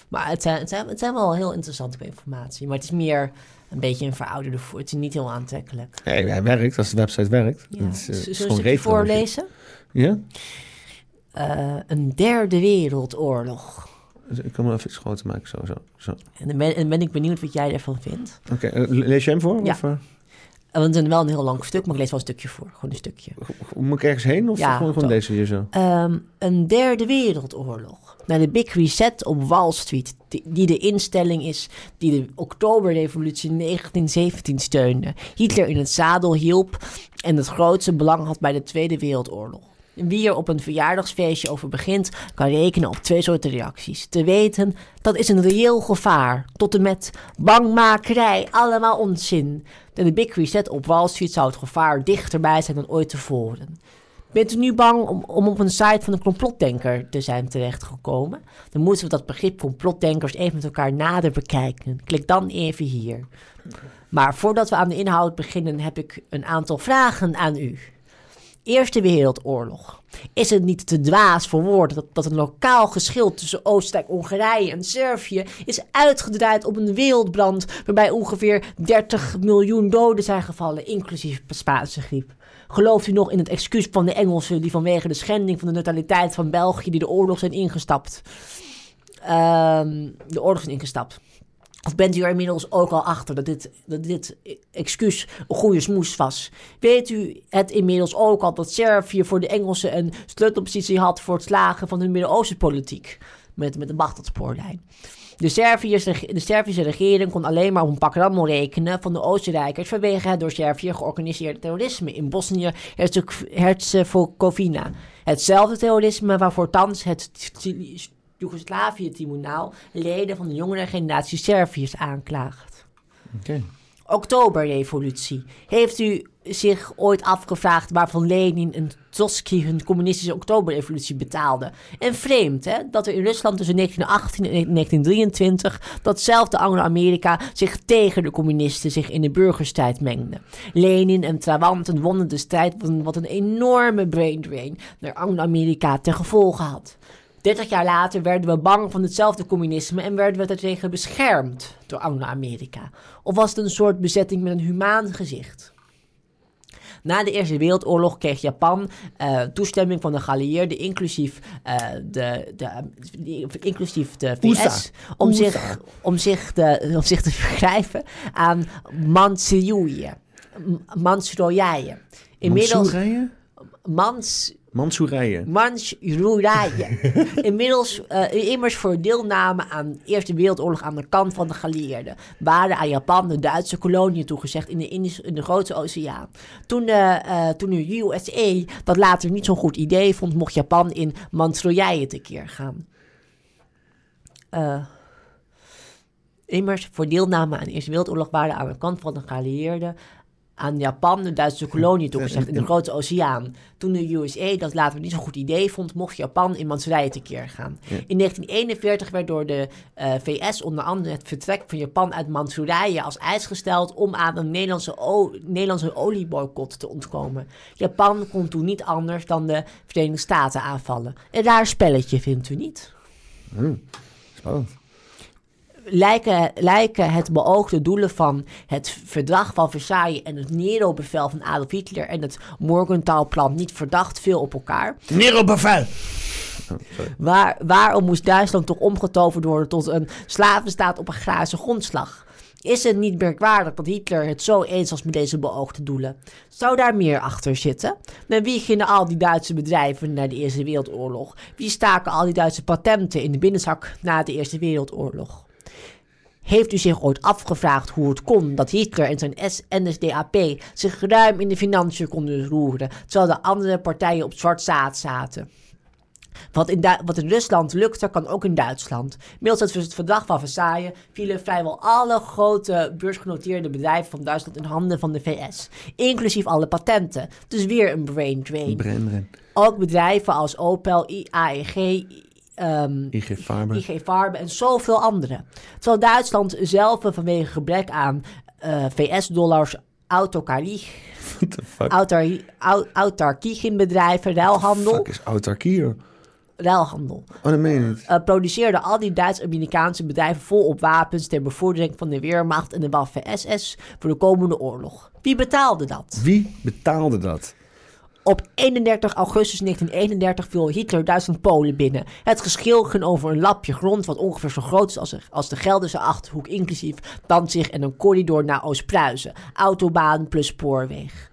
Speaker 2: Maar het zijn, het, zijn, het zijn wel heel interessante informatie. Maar het is meer een beetje een verouderde voor. Het is niet heel aantrekkelijk.
Speaker 1: Nee, hij werkt als de website werkt.
Speaker 2: Ja.
Speaker 1: Het is,
Speaker 2: we
Speaker 1: gewoon
Speaker 2: voorlezen?
Speaker 1: Ja?
Speaker 2: Eh, een derde wereldoorlog.
Speaker 1: Dus Ik kan hem even iets groter maken. Zo, zo, zo.
Speaker 2: En dan ben, en ben ik benieuwd wat jij ervan vindt.
Speaker 1: Oké, eh, lees jij hem voor?
Speaker 2: Ja.
Speaker 1: Of,
Speaker 2: Want het is wel een heel lang stuk, maar ik lees wel een stukje voor. Gewoon een stukje.
Speaker 1: moet ik ergens heen of
Speaker 2: Ja,
Speaker 1: gewoon, gewoon deze hier zo?
Speaker 2: Ehm, een derde wereldoorlog. Na de Big Reset op Wall Street, die, die de instelling is die de Oktoberrevolutie 1917 steunde, Hitler in het zadel hielp en het grootste belang had bij de Tweede Wereldoorlog. Wie er op een verjaardagsfeestje over begint, kan rekenen op twee soorten reacties. Te weten, dat is een reëel gevaar. Tot en met bangmakerij, allemaal onzin. En de Big Reset op Wall Street zou het gevaar dichterbij zijn dan ooit tevoren. Bent u nu bang om, om op een site van een complotdenker te zijn terechtgekomen? Dan moeten we dat begrip complotdenkers even met elkaar nader bekijken. Klik dan even hier. Maar voordat we aan de inhoud beginnen, heb ik een aantal vragen aan u. Eerste Wereldoorlog. Is het niet te dwaas voor woorden dat, dat een lokaal geschil tussen Oostenrijk, Hongarije en Servië is uitgedraaid op een wereldbrand waarbij ongeveer 30 miljoen doden zijn gevallen, inclusief Spaanse griep? Gelooft u nog in het excuus van de Engelsen die vanwege de schending van de neutraliteit van België die de oorlog zijn ingestapt? Ehm, de oorlog zijn ingestapt. Of bent u er inmiddels ook al achter dat dit, dat dit excuus een goede smoes was? Weet u het inmiddels ook al dat Servië voor de Engelsen een sleutelpositie had voor het slagen van hun Midden-Oosten-politiek? Met, met de Bagdad-spoorlijn. De, Serviërs, de Servische regering kon alleen maar op een pak rammel rekenen van de Oostenrijkers vanwege het door Servië georganiseerde terrorisme in Bosnië-Herzegovina. Hetzelfde terrorisme waarvoor thans het Joegoslavië-tribunaal leden van de jongere generatie Serviërs aanklaagt.
Speaker 1: Oké.
Speaker 2: Oktoberrevolutie. Heeft u zich ooit afgevraagd waarvan Lenin en Trotsky hun communistische Oktoberrevolutie betaalden? En vreemd, hè, dat er in Rusland tussen 1918 en 1923 datzelfde Anglo-Amerika zich tegen de communisten zich in de burgerstrijd mengde. Lenin en Trawanten wonnen de strijd wat een enorme brain drain naar Anglo-Amerika ten gevolge had. 30 jaar later werden we bang van hetzelfde communisme en werden we daartegen beschermd door Anglo-Amerika. Of was het een soort bezetting met een humaan gezicht? Na de Eerste Wereldoorlog kreeg Japan eh, toestemming van de geallieerden, inclusief, eh, de, de, die- inclusief de VS, om zich, om, zich te, om zich te vergrijpen aan Manchurië. M- Manchurië. Inmiddels... Mans,
Speaker 1: Mansoerije.
Speaker 2: Manchurië. Inmiddels eh, immers voor deelname aan de Eerste Wereldoorlog aan de kant van de geallieerden. Waren aan Japan de Duitse koloniën toegezegd in de, Indische, in de Grote Oceaan. Toen de, eh, toen de USA dat later niet zo'n goed idee vond, mocht Japan in Manchurië tekeer gaan. Eh, immers voor deelname aan de Eerste Wereldoorlog waren aan de kant van de geallieerden aan Japan de Duitse koloniën toegezegd in de Grote Oceaan. Toen de USA dat later niet zo'n goed idee vond, mocht Japan in Manchurië tekeer gaan. In 1941 werd door de eh, VS onder andere het vertrek van Japan uit Manchurië als eis gesteld om aan een Nederlandse, Nederlandse olieboycott te ontkomen. Japan kon toen niet anders dan de Verenigde Staten aanvallen. Een raar spelletje, vindt u niet?
Speaker 1: Spannend.
Speaker 2: Lijken, lijken het beoogde doelen van het verdrag van Versailles en het Nero-bevel van Adolf Hitler en het Morgenthau-plan niet verdacht veel op elkaar.
Speaker 1: Nero bevel!
Speaker 2: Waar, waarom moest Duitsland toch omgetoverd worden tot een slavenstaat op een graze grondslag? Is het niet merkwaardig dat Hitler het zo eens was met deze beoogde doelen? Zou daar meer achter zitten? En wie gingen al die Duitse bedrijven na de Eerste Wereldoorlog? Wie staken al die Duitse patenten in de binnenzak na de Eerste Wereldoorlog? Heeft u zich ooit afgevraagd hoe het kon dat Hitler en zijn NSDAP zich ruim in de financiën konden roeren, terwijl de andere partijen op zwart zaad zaten? Wat in, Du- wat in Rusland lukte, kan ook in Duitsland. Middels het verdrag van Versailles vielen vrijwel alle grote beursgenoteerde bedrijven van Duitsland in handen van de VS. Inclusief alle patenten. Dus weer een brain drain. Ook bedrijven als Opel, I- Ehm,
Speaker 1: IG Farben.
Speaker 2: IG Farben en zoveel andere. Terwijl Duitsland zelf vanwege gebrek aan eh, VS-dollars autocarie,
Speaker 1: What the fuck?
Speaker 2: autar, au- autarkie in bedrijven, ruilhandel,
Speaker 1: Fuck is autarkie, joh.
Speaker 2: ruilhandel.
Speaker 1: Oh, dat meen je niet.
Speaker 2: eh, produceerden al die Duits-Amerikaanse bedrijven volop wapens ter bevordering van de Weermacht en de Waffen-SS voor de komende oorlog. Wie betaalde dat?
Speaker 1: Wie betaalde dat?
Speaker 2: Op 31 augustus 1931 viel Hitler Duitsland Polen binnen. Het geschil ging over een lapje grond wat ongeveer zo groot is als, als de Gelderse Achterhoek, inclusief Danzig en een corridor naar Oost-Pruisen. Autobaan plus spoorweg.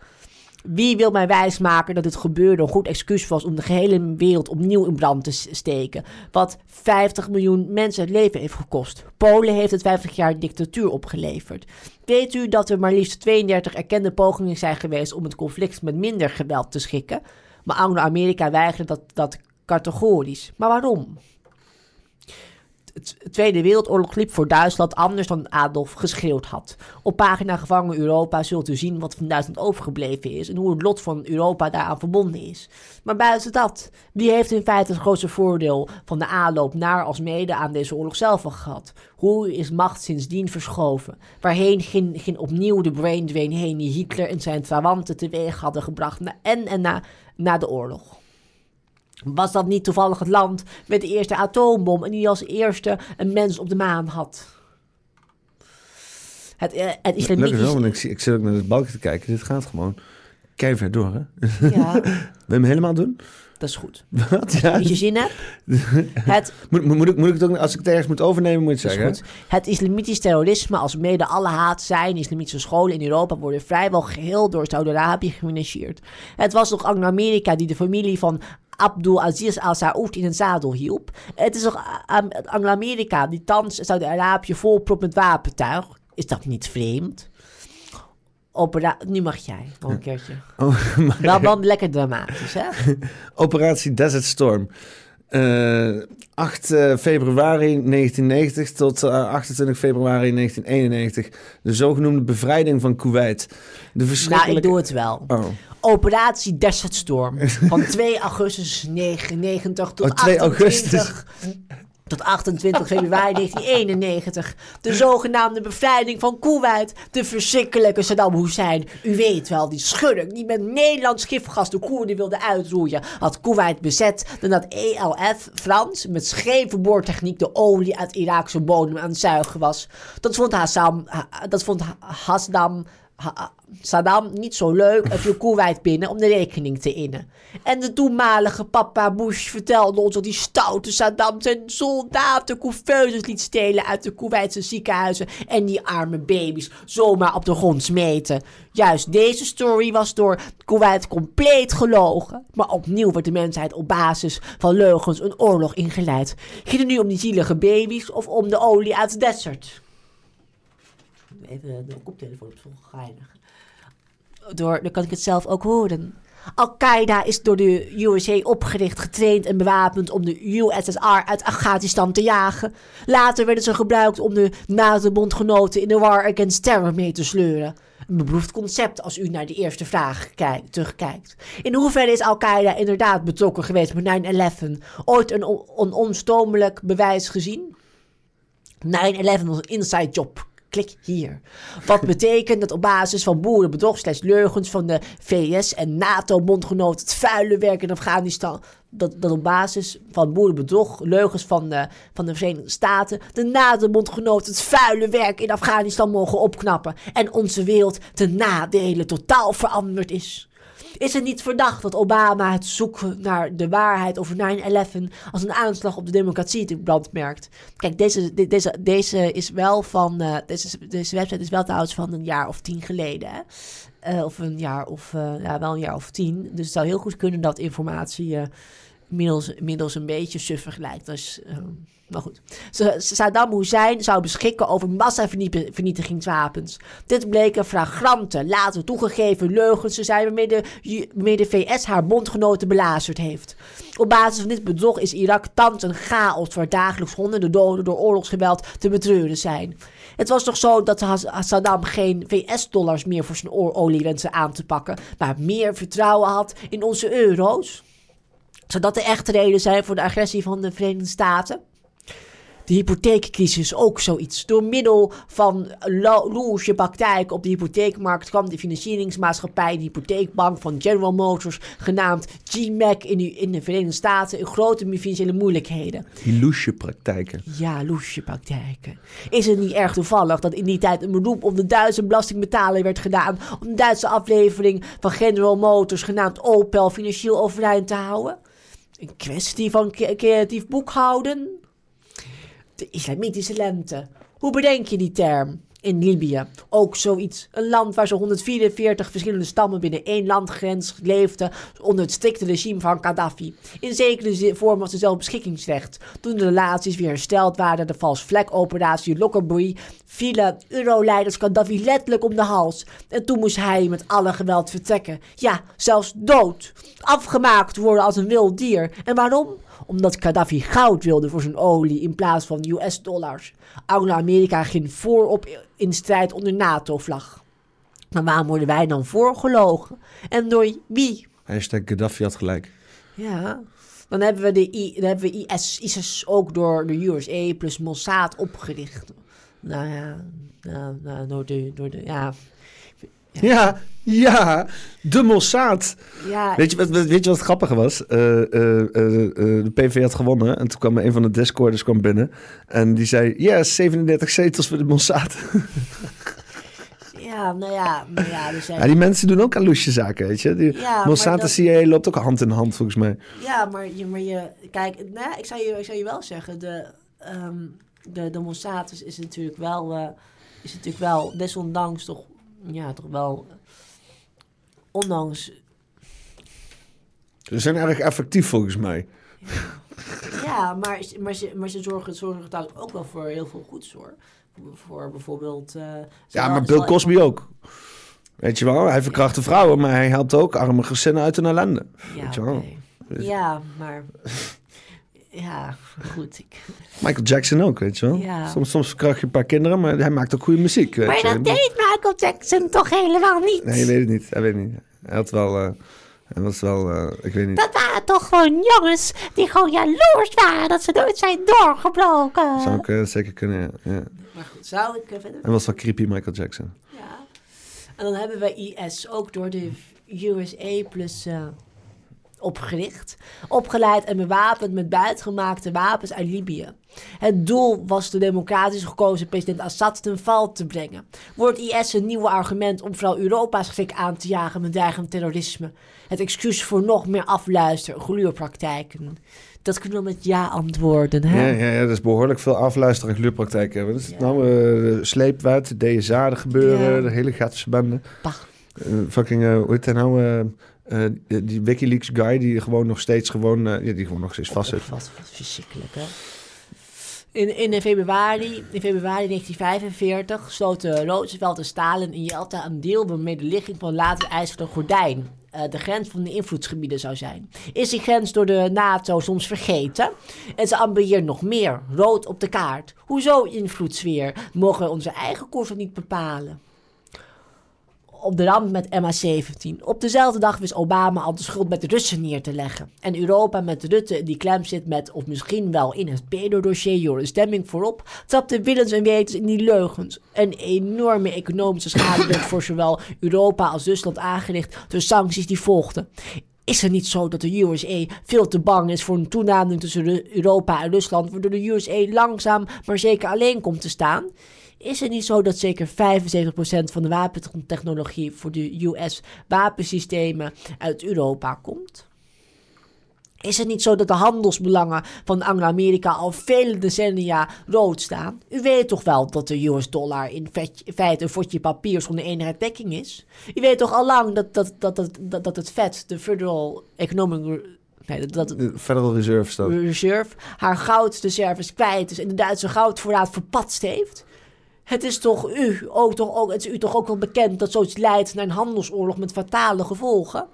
Speaker 2: Wie wil mij wijsmaken dat het gebeurde een goed excuus was om de gehele wereld opnieuw in brand te steken? Wat 50 miljoen mensen het leven heeft gekost. Polen heeft het 50 jaar dictatuur opgeleverd. Weet u dat er maar liefst 32 erkende pogingen zijn geweest om het conflict met minder geweld te schikken? Maar Anglo-Amerika weigerde dat, dat categorisch. Maar waarom? De Tweede Wereldoorlog liep voor Duitsland anders dan Adolf geschreeuwd had. Op pagina Gevangen Europa zult u zien wat van Duitsland overgebleven is en hoe het lot van Europa daaraan verbonden is. Maar buiten dat, wie heeft in feite het grootste voordeel van de aanloop naar als mede aan deze oorlog zelf al gehad? Hoe is macht sindsdien verschoven? Waarheen ging, opnieuw de brain drain heen die Hitler en zijn trawanten teweeg hadden gebracht na, en, en na, na de oorlog? Was dat niet toevallig het land met de eerste atoombom en die als eerste een mens op de maan had? Het, eh, het
Speaker 1: Lekker
Speaker 2: islamitisch...
Speaker 1: zo, want ik, zie, ik zit ook naar het balkje te kijken. Dit gaat gewoon keihard door, hè?
Speaker 2: Ja,
Speaker 1: Wil je hem helemaal doen?
Speaker 2: dat is goed.
Speaker 1: Wat? Ja.
Speaker 2: Als je zin hebt. Het,
Speaker 1: Moet, moet, moet ik, moet ik het ook, als ik het ergens moet overnemen, moet je het
Speaker 2: dat is
Speaker 1: zeggen.
Speaker 2: goed. Het islamitisch terrorisme als mede alle haat zijn islamitische scholen in Europa worden vrijwel geheel door Saudi-Arabië gefinancierd. Het was toch Anglo-Amerika die de familie van Abdul Aziz al-Saud in een zadel hielp. Het is toch Anglo-Amerika die thans Saudi-Arabië volpropt met wapentuig. Is dat niet vreemd? Opera nu mag jij nog een keertje.
Speaker 1: Oh, maar-
Speaker 2: Wel, wel lekker dramatisch, hè?
Speaker 1: Operatie Desert Storm. Eh, 8 eh, februari 1990 tot eh, 28 februari 1991. De zogenoemde bevrijding van Kuwait. De
Speaker 2: Nou,
Speaker 1: verschrikkelijke...
Speaker 2: ik doe het wel.
Speaker 1: Oh.
Speaker 2: Operatie Desert Storm. Van 2 augustus 99 tot
Speaker 1: Oh, 2
Speaker 2: 28, tot 28 februari 1991. De zogenaamde bevrijding van Kuwait. De verschrikkelijke Saddam Hussein. U weet wel, die schurk die met Nederlands gifgas de Koerden wilde uitroeien. Had Kuwait bezet nadat ELF, Frans, met scheve boortechniek de olie uit Iraakse bodem aan het zuigen was. Dat vond Hassan, Ha- dat vond Ha- Hasdam ha- ha- Saddam niet zo leuk en viel Kuwait binnen om de rekening te innen. En de toenmalige papa Bush vertelde ons dat die stoute Saddam zijn soldaten couveuzes liet stelen uit de Kuwaitse ziekenhuizen en die arme baby's zomaar op de grond smeten. Juist deze story was door Kuwait compleet gelogen. Maar opnieuw werd de mensheid op basis van leugens een oorlog ingeleid. Ging het nu om die zielige baby's of om de olie uit de desert? De koptelefoon op geinig. Door, dan kan ik het zelf ook horen. Al-Qaeda is door de USA opgericht, getraind en bewapend om de USSR uit Afghanistan te jagen. Later werden ze gebruikt om de NATO-bondgenoten in de war against terror mee te sleuren. Een beproefd concept als u naar de eerste vraag kijkt, terugkijkt. In hoeverre is Al-Qaeda inderdaad betrokken geweest met 9-11? Ooit een on- bewijs gezien? 9-11 was een inside job. Klik hier. Wat betekent dat op basis van boerenbedrog slechts leugens van de VS en NATO-bondgenoten het vuile werk in Afghanistan. Dat, dat op basis van boerenbedrog, leugens van de, van de Verenigde Staten, de NATO-bondgenoten het vuile werk in Afghanistan mogen opknappen. En onze wereld ten nadele totaal veranderd is. Is het niet verdacht dat Obama het zoeken naar de waarheid over 9-11 als een aanslag op de democratie te brandmerkt? Kijk, deze, de- deze, deze is wel van. eh, deze, deze website is wel trouwens van een jaar of tien geleden. Eh, of een jaar of. eh, ja, wel een jaar of tien. Dus het zou heel goed kunnen dat informatie. inmiddels een beetje suffig lijkt. Dus, maar goed. Saddam Hussein zou beschikken over massavernietigingswapens. Dit bleken flagrante, later toegegeven leugens te zijn waarmee de, waarmee VS haar bondgenoten belazerd heeft. Op basis van dit bedrog is Irak thans een chaos waar dagelijks honderden doden door oorlogsgeweld te betreuren zijn. Het was toch zo dat Saddam geen VS-dollars meer voor zijn olie wenste aan te pakken, maar meer vertrouwen had in onze euro's? Zou dat de echte reden zijn voor de agressie van de Verenigde Staten? De hypotheekcrisis ook zoiets. Door middel van lo- loesje praktijken op de hypotheekmarkt kwam de financieringsmaatschappij, de hypotheekbank van General Motors, genaamd GMAC in, de- in de Verenigde Staten, in grote financiële moeilijkheden.
Speaker 1: Die loesje praktijken.
Speaker 2: Ja, loesje praktijken. Is het niet erg toevallig dat in die tijd een beroep op de Duitse belastingbetaler werd gedaan om de Duitse aflevering van General Motors, genaamd Opel, financieel overeind te houden? Een kwestie van cre- creatief boekhouden? Islamitische lente. Hoe bedenk je die term? In Libië. Ook zoiets. Een land waar zo'n 144 verschillende stammen binnen één landgrens leefden onder het strikte regime van Gaddafi. In zekere vorm was er zelf beschikkingsrecht. Toen de relaties weer hersteld waren, de vals vlek-operatie Lockerbie, vielen euroleiders Gaddafi letterlijk om de hals. En toen moest hij met alle geweld vertrekken. Ja, zelfs dood. Afgemaakt worden als een wild dier. En waarom? Omdat Gaddafi goud wilde voor zijn olie in plaats van US-dollars. Anglo-Amerika ging voorop in strijd onder NATO-vlag. Maar waarom worden wij dan voorgelogen? En door wie?
Speaker 1: Hashtag Gaddafi had gelijk.
Speaker 2: Ja, dan hebben we, de I, dan hebben we IS, ISIS ook door de USA plus Mossad opgericht. Nou ja, nou, nou, door de, door de, ja,
Speaker 1: Ja, ja, de Mossad.
Speaker 2: ja,
Speaker 1: Weet je wat, weet, je wat het grappige was? Eh, eh, eh, de PV had gewonnen en toen kwam een van de Discorders kwam binnen. En die zei, yes, 37 zetels voor de Mossad.
Speaker 2: ja, nou ja, nou ja,
Speaker 1: Ja, die mensen doen ook aan loesje zaken, weet je. Die
Speaker 2: Ja,
Speaker 1: Mossad en CIA loopt ook hand in hand, volgens mij.
Speaker 2: Ja, maar je, maar je kijk, nou, ik, zou je, ik zou je wel zeggen, de, ehm de, de Mossad is, is natuurlijk wel, is natuurlijk wel, desondanks toch, ja, toch wel, ondanks,
Speaker 1: Ze zijn eigenlijk effectief, volgens mij.
Speaker 2: ja, maar, maar, ze, maar ze zorgen, zorgen trouwens ook wel voor heel veel goeds hoor. Voor, voor bijvoorbeeld... eh,
Speaker 1: Ja, maar Bill Cosby ook. Weet je wel, hij verkrachtte vrouwen, maar hij helpt ook arme gezinnen uit hun ellende.
Speaker 2: Ja,
Speaker 1: Weet je wel.
Speaker 2: oké. Ja, maar... Ja, goed. Ik,
Speaker 1: Michael Jackson ook, weet je wel.
Speaker 2: Ja.
Speaker 1: Soms, soms verkracht je een paar kinderen, maar hij maakt ook goede muziek. Weet
Speaker 2: maar
Speaker 1: je.
Speaker 2: dat deed Michael Jackson toch helemaal niet?
Speaker 1: Nee, je weet het niet. Hij weet het niet. Hij had wel... eh, hij was wel... eh, ik weet niet.
Speaker 4: Dat waren toch gewoon jongens die gewoon jaloers waren dat ze nooit zijn doorgebroken.
Speaker 1: Zou ik eh, zeker kunnen, ja. ja.
Speaker 2: Maar goed, zou ik verder...
Speaker 1: Hij was wel creepy, Michael Jackson.
Speaker 2: Ja. En dan hebben we IS ook door de USA plus... eh, opgericht, opgeleid en bewapend met buitengemaakte wapens uit Libië. Het doel was de democratisch gekozen president Assad ten val te brengen. Wordt IS een nieuw argument om vooral Europa's schrik aan te jagen met dreigend terrorisme? Het excuus voor nog meer afluister- en gluurpraktijken. Dat kunnen we met ja antwoorden, hè?
Speaker 1: Ja, ja, ja, dat is behoorlijk veel afluisteren en gluurpraktijk hebben. Dat is
Speaker 2: Ja.
Speaker 1: nou uh, sleepwet, DSA, gebeuren,
Speaker 2: Ja.
Speaker 1: de hele gatische bende.
Speaker 2: Bah.
Speaker 1: Eh, fucking, eh, hoe heet nou? Eh, eh, die, Wikileaks guy die gewoon nog steeds gewoon, eh, die gewoon nog steeds vast zit.
Speaker 2: Wat verschrikkelijk, hè? In, in, februari, in februari 1945 sloten Roosevelt en Stalin in Yalta een deal waarmee de ligging van het latere ijzeren gordijn eh, de grens van de invloedsgebieden zou zijn. Is die grens door de NATO soms vergeten? En ze ambieert nog meer, rood op de kaart. Hoezo invloedssfeer? Mogen we onze eigen koers niet bepalen? Op de rand met MH17. Op dezelfde dag wist Obama al de schuld met de Russen neer te leggen. En Europa met Rutte die klem zit met, of misschien wel in het pedo-dossier, Joris Stemming voorop, trapte willens en wetens in die leugens. Een enorme economische schade werd voor zowel Europa als Rusland aangericht door sancties die volgden. Is het niet zo dat de USA veel te bang is voor een toenadering tussen Europa en Rusland, waardoor de USA langzaam maar zeker alleen komt te staan? Is het niet zo dat zeker 75% van de wapentechnologie voor de US wapensystemen uit Europa komt? Is het niet zo dat de handelsbelangen van Anglo-Amerika al vele decennia rood staan? U weet toch wel dat de US-dollar in feite een vodje papier zonder enige dekking is? U weet toch al lang dat, dat, dat, dat, dat, dat het FED, de Federal Economic... Nee, dat, dat,
Speaker 1: De Federal Reserve staat.
Speaker 2: Reserve haar goudreserves kwijt is en de Duitse goudvoorraad verpatst heeft. Het is toch u, ook toch ook, het is u toch ook wel bekend dat zoiets leidt naar een handelsoorlog met fatale gevolgen?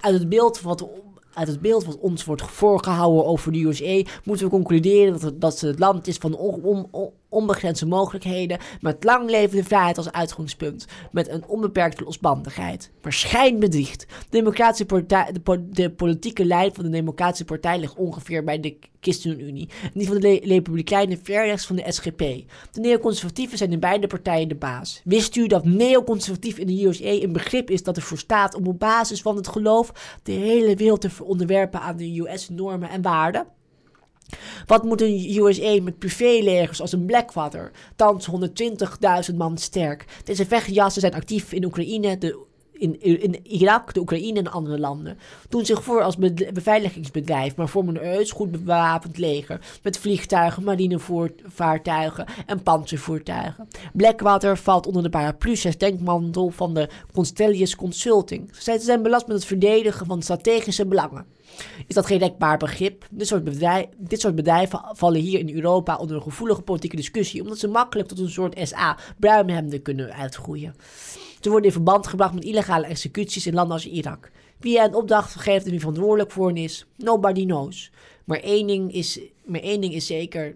Speaker 2: Uit het beeld wat, uit het beeld wat ons wordt voorgehouden over de USA moeten we concluderen dat het, dat het land is van on- onbegrensde mogelijkheden, met lang levende vrijheid als uitgangspunt, met een onbeperkte losbandigheid. Maar schijn bedriegt. De, Democratische partij, de, po- de politieke lijn van de Democratische Partij ligt ongeveer bij de ChristenUnie. En die van de Republikeinen ver rechts van de SGP. De neoconservatieven zijn in beide partijen de baas. Wist u dat neoconservatief in de USA een begrip is dat ervoor staat om op basis van het geloof de hele wereld te onderwerpen aan de US-normen en waarden? Wat moet een USA met privélegers als een Blackwater, thans 120.000 man sterk? Deze vechtjassen zijn actief in Oekraïne, de, in, in Irak, de Oekraïne en andere landen. Doen zich voor als be- beveiligingsbedrijf, maar vormen een heus goed bewapend leger. Met vliegtuigen, marinevaartuigen en panzervoertuigen. Blackwater valt onder de paraplu denkmantel van de Constellius Consulting. Zij zijn belast met het verdedigen van strategische belangen. Is dat geen rekbaar begrip? Dit soort, dit soort bedrijven vallen hier in Europa onder een gevoelige politieke discussie, omdat ze makkelijk tot een soort SA, bruinhemden kunnen uitgroeien. Ze worden in verband gebracht met illegale executies in landen als Irak. Wie er een opdracht geeft en wie verantwoordelijk voor is, nobody knows. Maar één ding is, maar één ding is zeker,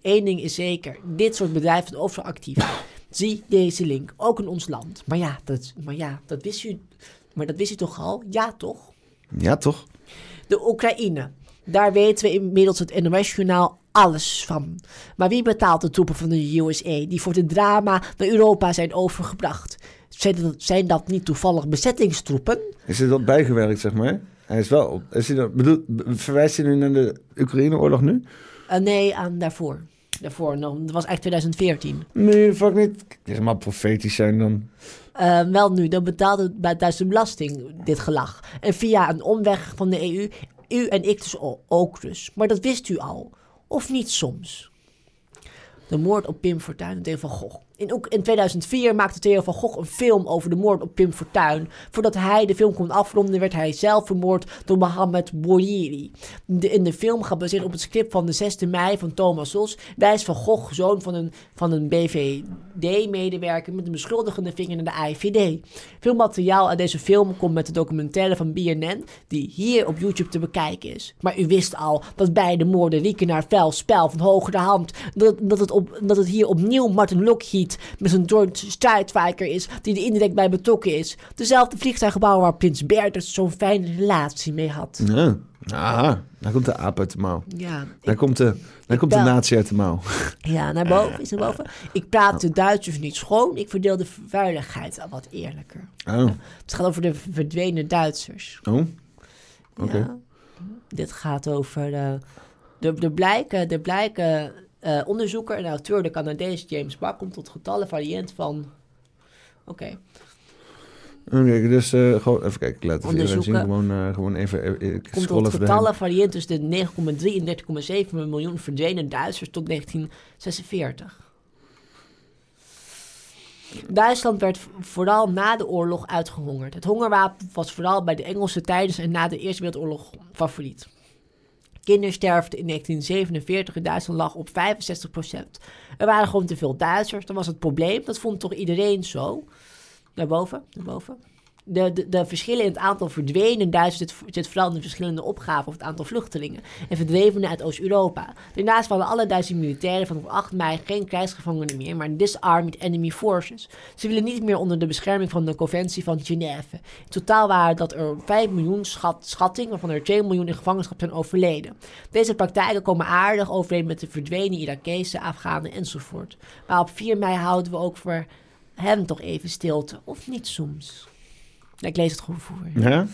Speaker 2: één ding is zeker, dit soort bedrijven zijn overal actief. Zie deze link, ook in ons land. Maar ja, dat, maar ja, dat wist u, maar dat wist u toch al? Ja, toch?
Speaker 1: Ja, toch?
Speaker 2: De Oekraïne. Daar weten we inmiddels het NOS-journaal alles van. Maar wie betaalt de troepen van de USA die voor het drama naar Europa zijn overgebracht? Zijn dat, zijn dat niet toevallig bezettingstroepen?
Speaker 1: Is er dat bijgewerkt, zeg maar? Hij is wel op. Is hij dat, bedoel, verwijst hij nu naar de Oekraïne-oorlog nu?
Speaker 2: Eh, nee, aan daarvoor. Daarvoor, nog. dat was echt 2014.
Speaker 1: Nee, fuck niet. Het is maar profetisch zijn dan.
Speaker 2: Eh, wel nu, dan betaalde bij Duitse belasting dit gelag. En via een omweg van de EU, u en ik dus ook dus. Maar dat wist u al. Of niet soms? De moord op Pim Fortuyn en van Gogh. In, ook in 2004 maakte Theo van Gogh een film over de moord op Pim Fortuyn. Voordat hij de film kon afronden, werd hij zelf vermoord door Mohamed Bouyeri. De, in de film, gebaseerd op het script van de 6e mei van Thomas Sos, wijst Van Gogh, zoon van een, van een BVD-medewerker, met een beschuldigende vinger naar de AIVD. Veel materiaal uit deze film komt met de documentaire van BNN, die hier op YouTube te bekijken is. Maar u wist al dat beide moorden rieken naar vuil spel van hogere hand. Dat, dat, het, op, dat het hier opnieuw Martin Met zijn George Struitwijker is, die er indirect bij betrokken is. Dezelfde vliegtuigbouwer waar Prins Bernhard zo'n fijne relatie mee had.
Speaker 1: Ja. Aha, daar komt de aap uit de mouw.
Speaker 2: Ja,
Speaker 1: Daar komt de, daar komt de natie uit de mouw.
Speaker 2: ja naar boven, is naar boven. Ik praat de Duitsers niet schoon, ik verdeel de veiligheid al wat eerlijker.
Speaker 1: Oh.
Speaker 2: Het gaat over de verdwenen Duitsers.
Speaker 1: Oh. Oké.
Speaker 2: Ja. Dit gaat over... eh de, de blijken, de blijken eh, onderzoeker en auteur, de Canadees James Buck, komt tot getallen variënt van... Oké,
Speaker 1: Oké, dus eh, gewoon even kijken. Ik laat het even zien. Gewoon, eh, gewoon even...
Speaker 2: komt tot
Speaker 1: even
Speaker 2: getallen variënt tussen de 9,3 en 13,7 miljoen verdwenen Duitsers tot 1946. Duitsland werd vooral na de oorlog uitgehongerd. Het hongerwapen was vooral bij de Engelsen tijdens en na de Eerste Wereldoorlog favoriet. Kindersterfte in 1947 in Duitsland lag op 65%. Er waren gewoon te veel Duitsers. Dat was het probleem. Dat vond toch iedereen zo? Daarboven, daarboven. De, de, verschillen in het aantal verdwenen Duitsers zit, vooral in de verschillende opgaven of het aantal vluchtelingen en verdwevenen uit Oost-Europa. Daarnaast hadden alle Duitse militairen vanaf 8 mei geen krijgsgevangenen meer, maar disarmed enemy forces. Ze willen niet meer onder de bescherming van de conventie van Genève. In totaal waren dat er 5 miljoen schat, schatting, waarvan er 2 miljoen in gevangenschap zijn overleden. Deze praktijken komen aardig overeen met de verdwenen Irakezen, Afghanen enzovoort. Maar op 4 mei houden we ook voor hen toch even stilte, of niet soms? Ik lees het gewoon voor.
Speaker 1: Ja?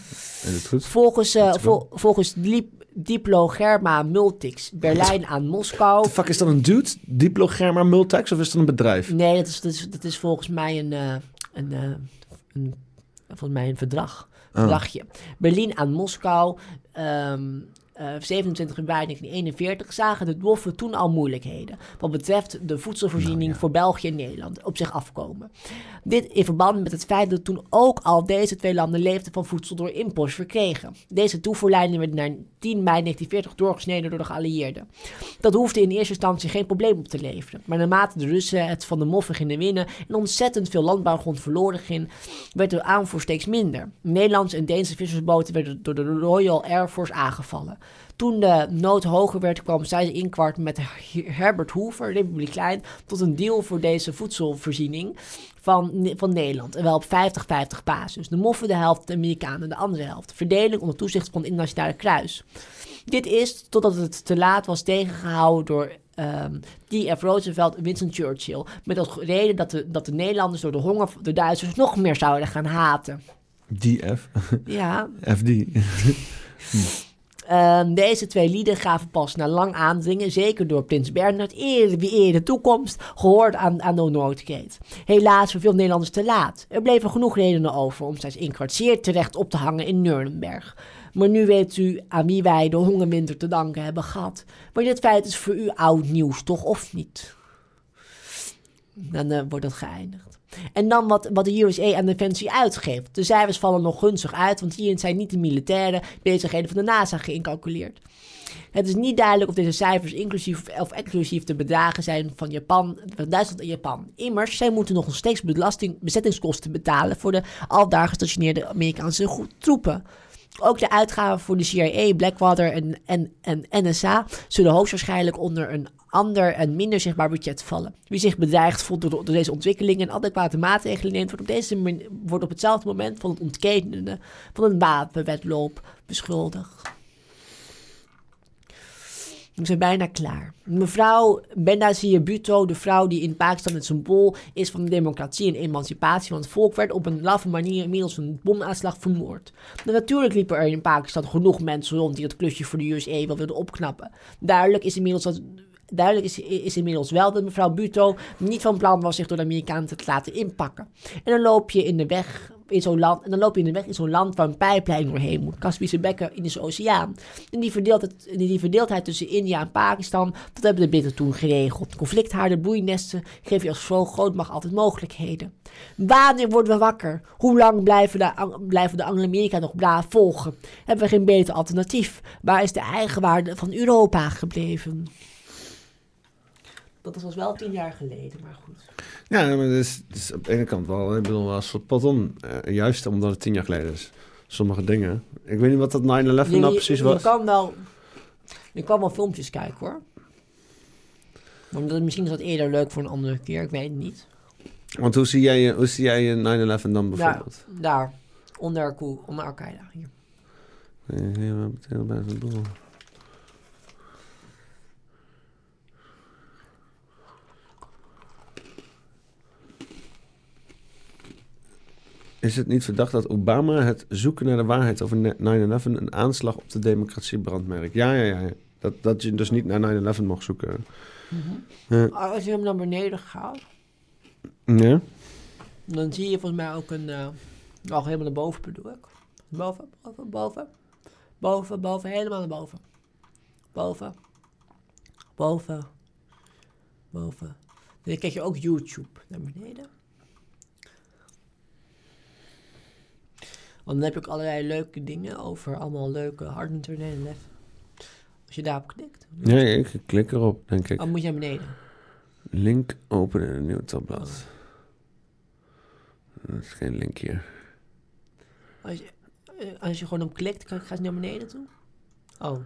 Speaker 1: Is het goed?
Speaker 2: Volgens, vol- volgens Dip- Diplogerma Multics, Berlijn aan Moskou.
Speaker 1: De fuck is dat een dude? Diplogerma Multex of is dat een bedrijf?
Speaker 2: Nee, dat is, dat is, dat is volgens mij een, eh, een, eh, een, volgens mij een verdrag.
Speaker 1: Oh.
Speaker 2: Verdragje. Berlijn aan Moskou. ehm, eh, 27 februari 1941 zagen de Dwoffen toen al moeilijkheden. Wat betreft de voedselvoorziening
Speaker 1: Nou ja.
Speaker 2: voor België en Nederland op zich afkomen. Dit in verband met het feit dat toen ook al deze twee landen leefden van voedsel door import verkregen. Deze toevoerlijnen werden naar 10 mei 1940 doorgesneden door de geallieerden. Dat hoefde in eerste instantie geen probleem op te leveren. Maar naarmate de Russen het van de moffen gingen winnen en ontzettend veel landbouwgrond verloren ging, werd de aanvoer steeds minder. Nederlandse en Deense vissersboten werden door de Royal Air Force aangevallen. Toen de nood hoger werd, kwam zij inkwart met Herbert Hoover, republikein, tot een deal voor deze voedselvoorziening van, van Nederland. En wel op 50-50 basis. De moffen de helft, de Amerikanen de andere helft. Verdeling onder toezicht van het Internationale Kruis. Dit is totdat het te laat was tegengehouden door ehm D.F. Roosevelt en Winston Churchill. Met als reden dat de, dat de Nederlanders door de honger de Duitsers nog meer zouden gaan haten.
Speaker 1: DF?
Speaker 2: Ja,
Speaker 1: FD?
Speaker 2: Ehm, deze twee lieden gaven pas na lang aandringen, zeker door prins Bernhard, eerder wie eerder de toekomst, gehoord aan, aan de Noordgate. Helaas voor veel Nederlanders te laat. Er bleven genoeg redenen over om zijn inkart zeer terecht op te hangen in Nuremberg. Maar nu weet u aan wie wij de hongerwinter te danken hebben gehad. Maar dit feit is voor u oud nieuws, toch of niet? Dan eh, wordt dat geëindigd. En dan wat, wat de USA aan Defensie uitgeeft. De cijfers vallen nog gunstig uit, want hierin zijn niet de militaire bezigheden van de NASA geïncalculeerd. Het is niet duidelijk of deze cijfers inclusief of, exclusief de bedragen zijn van, Japan, van Duitsland en Japan. Immers, zij moeten nog steeds bezettingskosten betalen voor de aldaar gestationeerde Amerikaanse troepen. Ook de uitgaven voor de CIA, Blackwater en, en, en NSA zullen hoogstwaarschijnlijk onder een ander en minder zichtbaar budget vallen. Wie zich bedreigd voelt door, deze ontwikkelingen en adequate maatregelen neemt, wordt op, deze, wordt op hetzelfde moment van het ontkenende van een wapenwetloop beschuldigd. We zijn bijna klaar. Mevrouw Benazir Bhutto, de vrouw die in Pakistan het symbool is van de democratie en emancipatie van het volk, werd op een laffe manier inmiddels een bomaanslag vermoord. Nou, natuurlijk liepen er in Pakistan genoeg mensen rond die het klusje voor de USA wel wilden opknappen. Duidelijk is inmiddels dat Duidelijk is, is inmiddels wel dat mevrouw Buto niet van plan was zich door de Amerikanen te laten inpakken. En dan loop je in de weg in zo'n land, en dan loop je in de weg in zo'n land waar een pijplijn doorheen moet, Kaspische bekken, Indische Oceaan. En die verdeeldheid, die verdeeldheid tussen India en Pakistan, dat hebben de Britten toen geregeld. Conflicthaarden, broeinesten geef je als zo grootmacht altijd mogelijkheden. Wanneer worden we wakker? Hoe lang blijven de, blijven de Anglo-Amerika nog braaf volgen? Hebben we geen beter alternatief? Waar is de eigenwaarde van Europa gebleven? Dat was wel tien jaar geleden, maar goed.
Speaker 1: Ja, maar het is, is op de ene kant wel, ik bedoel, een soort pardon. eh, juist omdat het tien jaar geleden is. Sommige dingen. Ik weet niet wat dat 9-11 nou
Speaker 2: je,
Speaker 1: precies
Speaker 2: je
Speaker 1: was.
Speaker 2: kan wel, je kan wel filmpjes kijken hoor. Maar dat, misschien is dat eerder leuk voor een andere keer, ik weet het niet.
Speaker 1: Want hoe zie jij, je- hoe zie jij je 9-11 dan bijvoorbeeld?
Speaker 2: Daar, onder, Koe- onder Al-Qaeda. Hier.
Speaker 1: Heel bij het doel. Is het niet verdacht dat Obama het zoeken naar de waarheid over ne- 9-11 een aanslag op de democratie brandmerkt? Ja, ja, ja. Dat, dat je dus niet naar 9-11 mocht zoeken. Ja.
Speaker 2: Als je hem naar beneden gaat,
Speaker 1: Ja?
Speaker 2: dan zie je volgens mij ook een... eh nog helemaal naar boven bedoel ik. Boven, boven, boven. Boven, boven, helemaal naar boven. Boven. Boven. Boven. Dan krijg je ook YouTube naar beneden. Want dan heb je ook allerlei leuke dingen over allemaal leuke harden 9 Als je daarop klikt,
Speaker 1: Ja, ik klik erop, denk ik.
Speaker 2: dan moet je naar beneden.
Speaker 1: Link openen in een nieuw tabblad. Dat is geen link hier.
Speaker 2: Als je, eh, als je gewoon op klikt, kan- gaat het naar beneden toe? Oh.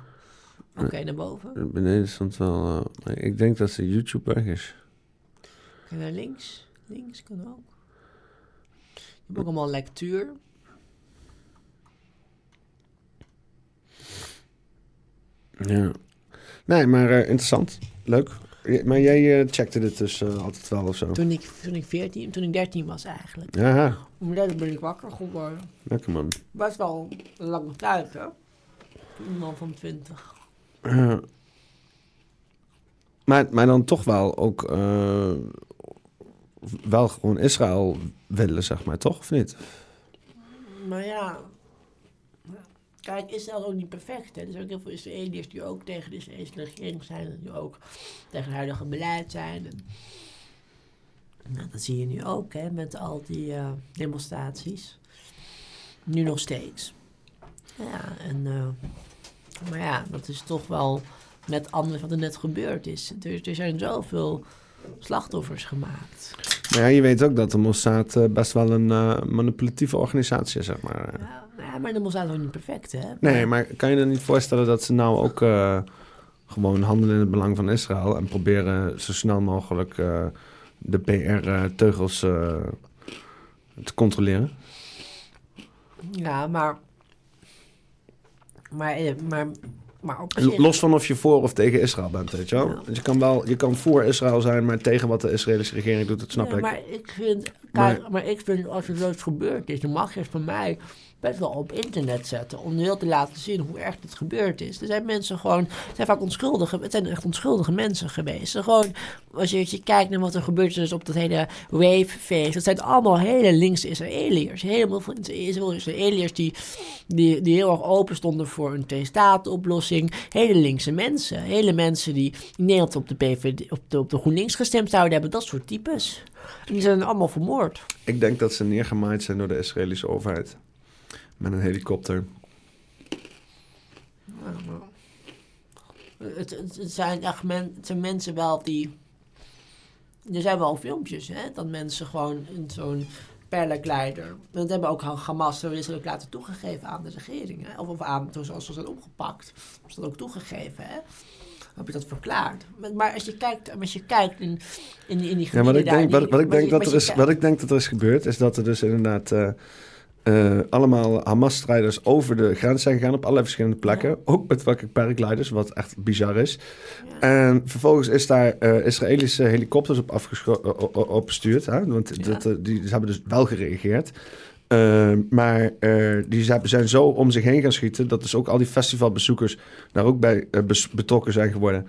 Speaker 2: Oké, naar boven.
Speaker 1: Beneden stond wel... eh, ik denk dat ze YouTube weg is.
Speaker 2: Kan naar links. Links kan ook. Je hebt ook allemaal lectuur.
Speaker 1: Ja. Nee, maar eh, interessant. Leuk. Maar jij eh, checkte dit dus eh, altijd wel of zo?
Speaker 2: Toen ik, toen ik 14, toen ik 13 was eigenlijk.
Speaker 1: Ja,
Speaker 2: Omdat ben ik wakker geworden.
Speaker 1: lekker man.
Speaker 2: Best wel een lange tijd, hè? Een man van 20.
Speaker 1: Ja. maar, maar dan toch wel ook... wel gewoon Israël willen, zeg maar, toch? Of niet?
Speaker 2: Maar ja, kijk, Israël is ook niet perfect. Hè? Er zijn ook heel veel Israëliërs die ook tegen de Israëlische regering zijn. En die ook tegen het huidige beleid zijn. En, nou, dat zie je nu ook, hè, met al die eh, demonstraties. Nu nog steeds. Ja, en, eh, maar ja, dat is toch wel net anders wat er net gebeurd is. Er, er zijn zoveel slachtoffers gemaakt.
Speaker 1: Maar ja, je weet ook dat de Mossad eh, best wel een eh, manipulatieve organisatie is, zeg maar.
Speaker 2: Ja, maar de Mossad is ook niet perfect, hè?
Speaker 1: Nee, maar kan je je niet voorstellen dat ze nou ook eh, gewoon handelen in het belang van Israël en proberen zo snel mogelijk de PR-teugels te controleren?
Speaker 2: Ja, maar. Maar, maar, maar.
Speaker 1: Los van of je voor of tegen Israël bent, weet je wel?
Speaker 2: Ja.
Speaker 1: Want je kan wel, je kan voor Israël zijn, maar tegen wat de Israëlische regering doet, dat snap
Speaker 2: Ja,
Speaker 1: ik.
Speaker 2: maar ik vind. Kijk, maar, ik vind als er zoiets gebeurd is, dan mag je van mij best wel op internet zetten. Om heel te laten zien hoe erg het gebeurd is. Er zijn mensen gewoon. Het zijn vaak onschuldige. Het zijn echt onschuldige mensen geweest. Gewoon. Als je, je kijkt naar wat er gebeurd is op dat hele Wave-feest. Dat zijn allemaal hele linkse Israëliërs. Helemaal veel Israëliërs die, die, die heel erg open stonden voor een twee-staten-oplossing. Hele linkse mensen. Hele mensen die in Nederland op de, op de, op de GroenLinks gestemd zouden hebben. Dat soort types. Die zijn allemaal vermoord.
Speaker 1: Ik denk dat ze neergemaaid zijn door de Israëlische overheid. Met een helikopter.
Speaker 2: Het, het, het zijn echt men, het zijn mensen wel die... Er zijn wel filmpjes, hè, dat mensen gewoon in zo'n paraglider... Dat hebben ook Hamas terroristen ook laten toegegeven aan de regering. Hè, of, of aan, zoals ze zijn opgepakt. Hebben ze dat ook toegegeven, hè. Heb je dat verklaard. Maar, als je kijkt, als je kijkt in, in, die, in die
Speaker 1: Ja, wat ik,
Speaker 2: gebieden
Speaker 1: denk,
Speaker 2: daar,
Speaker 1: wat,
Speaker 2: die-
Speaker 1: wat, ik denk dat er is, wat ik denk dat er is gebeurd, is dat er dus inderdaad eh, eh, allemaal Hamas-strijders over de grens zijn gegaan op allerlei verschillende plekken. Ook met fucking paragliders, wat echt bizar is.
Speaker 2: Ja.
Speaker 1: En vervolgens is daar eh, Israëlische helikopters op opgestuurd. Hè? Want
Speaker 2: Ja.
Speaker 1: dat, eh, die ze hebben dus wel gereageerd. Eh, maar die zijn, zo om zich heen gaan schieten... dat dus ook al die festivalbezoekers daar ook bij betrokken zijn geworden.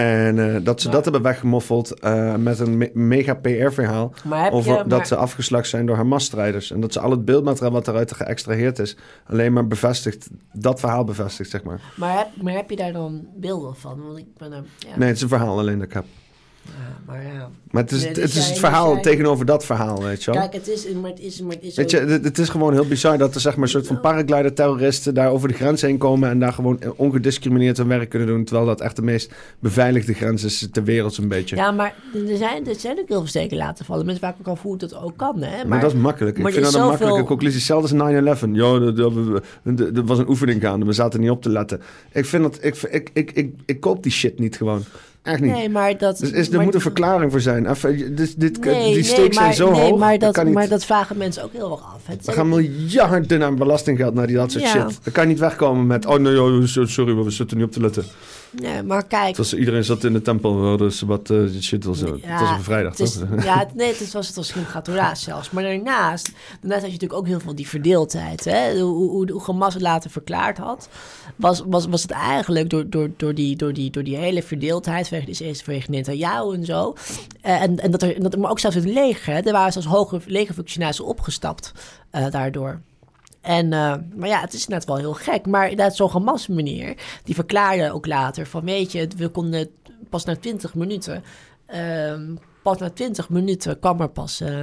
Speaker 1: En eh, dat ze dat hebben weggemoffeld eh, met een me- mega PR-verhaal... over
Speaker 2: je, maar,
Speaker 1: dat ze afgeslacht zijn door Hamas-strijders. En dat ze al het beeldmateriaal wat eruit geëxtraheerd is... alleen maar bevestigt, dat verhaal bevestigt, zeg maar.
Speaker 2: maar, heb, maar heb je daar dan beelden van? Want ik ben er, ja,
Speaker 1: Nee, het is een verhaal alleen dat ik heb.
Speaker 2: Ja, maar ja...
Speaker 1: Maar het is, het,
Speaker 2: dus
Speaker 1: is het verhaal tegenover dat verhaal, weet je wel.
Speaker 2: Kijk, het is, maar het is, maar het is
Speaker 1: Weet je, het, is gewoon heel bizar dat er zeg maar een soort van paraglider-terroristen daar over de grens heen komen en daar gewoon ongediscrimineerd hun werk kunnen doen, terwijl dat echt de meest beveiligde grens is ter wereld zo'n beetje.
Speaker 2: Ja, maar er zijn, er zijn ook heel veel steken laten vallen. Mensen maken ook al hoe het ook kan, hè. Maar,
Speaker 1: maar, dat is makkelijk. ik vind dat een makkelijke conclusie. Hetzelfde als 9-11. Ja, dat- dat- er was een oefening gaande. We zaten niet op te letten. Ik vind dat... Ik, ik, ik, ik, ik koop die shit niet gewoon. Echt niet.
Speaker 2: Nee, maar dat...
Speaker 1: Dus is, er
Speaker 2: maar-
Speaker 1: moet een verklaring voor zijn. Even, dit, dit,
Speaker 2: Nee,
Speaker 1: die stakes
Speaker 2: nee,
Speaker 1: zijn zo
Speaker 2: nee,
Speaker 1: hoog.
Speaker 2: Maar dat,
Speaker 1: kan niet.
Speaker 2: maar dat vragen mensen ook heel erg af. Het zijn
Speaker 1: gaan miljarden aan belastinggeld naar die dat soort
Speaker 2: Ja.
Speaker 1: shit. Dan kan je niet wegkomen met... Oh nee, sorry, we zitten niet op te letten.
Speaker 2: Nee, maar kijk.
Speaker 1: Het was, iedereen zat in de tempel, dus wat uh, shit was. het was een vrijdag,
Speaker 2: het is,
Speaker 1: toch?
Speaker 2: Ja, het, nee, het was, het was geen Gatora zelfs. Maar daarnaast, daarnaast had je natuurlijk ook heel veel die verdeeldheid. Hè? Hoe, hoe, hoe Hamas het later verklaard had, was, was, was het eigenlijk door, door, door, die, door, die, door die hele verdeeldheid, vanwege de eerste vanwege Netanyahu en zo. Uh, en, en dat er, dat, maar ook zelfs het leger, hè? er waren zelfs hoge legerfunctionarissen opgestapt uh, daardoor. En, uh, maar ja, het is net wel heel gek. Maar inderdaad, zo'n Hamas meneer, die verklaarde ook later van... weet je, we konden pas na 20 minuten... Uh, pas na 20 minuten kwam er pas... Uh,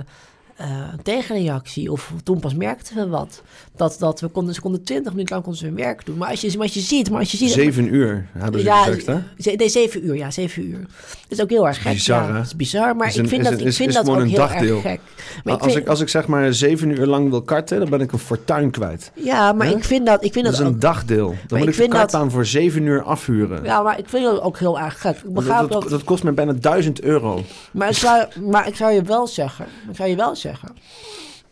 Speaker 2: uh, tegenreactie. Of toen pas merkten we wat. Dat, dat we konden, ze konden 20 minuten lang konden ze hun werk doen. Maar als je, maar als je ziet, maar als je ziet.
Speaker 1: Zeven uur hebben ze
Speaker 2: ja,
Speaker 1: gezegd, hè?
Speaker 2: Ze, nee, zeven uur, ja, zeven uur. Dat is ook heel erg gek.
Speaker 1: Bizar,
Speaker 2: ja. Dat is bizar, maar
Speaker 1: Is een-
Speaker 2: ik vind
Speaker 1: is
Speaker 2: dat, ik
Speaker 1: is-
Speaker 2: vind dat ook
Speaker 1: een
Speaker 2: heel
Speaker 1: dagdeel.
Speaker 2: erg gek. Maar ik
Speaker 1: als,
Speaker 2: vind-
Speaker 1: ik, als ik zeg maar zeven uur lang wil karten, dan ben ik een fortuin kwijt.
Speaker 2: ja, maar ik vind dat, ik vind
Speaker 1: Dat
Speaker 2: dat,
Speaker 1: is een dagdeel. Dan
Speaker 2: ik
Speaker 1: moet ik de
Speaker 2: dat-
Speaker 1: kartbaan voor zeven uur afhuren.
Speaker 2: ja, maar ik vind dat ook heel erg gek. Ik
Speaker 1: dat, dat,
Speaker 2: dat
Speaker 1: kost me bijna duizend euro.
Speaker 2: Maar ik, zou, maar ik zou je wel zeggen, ik zou je wel zeggen,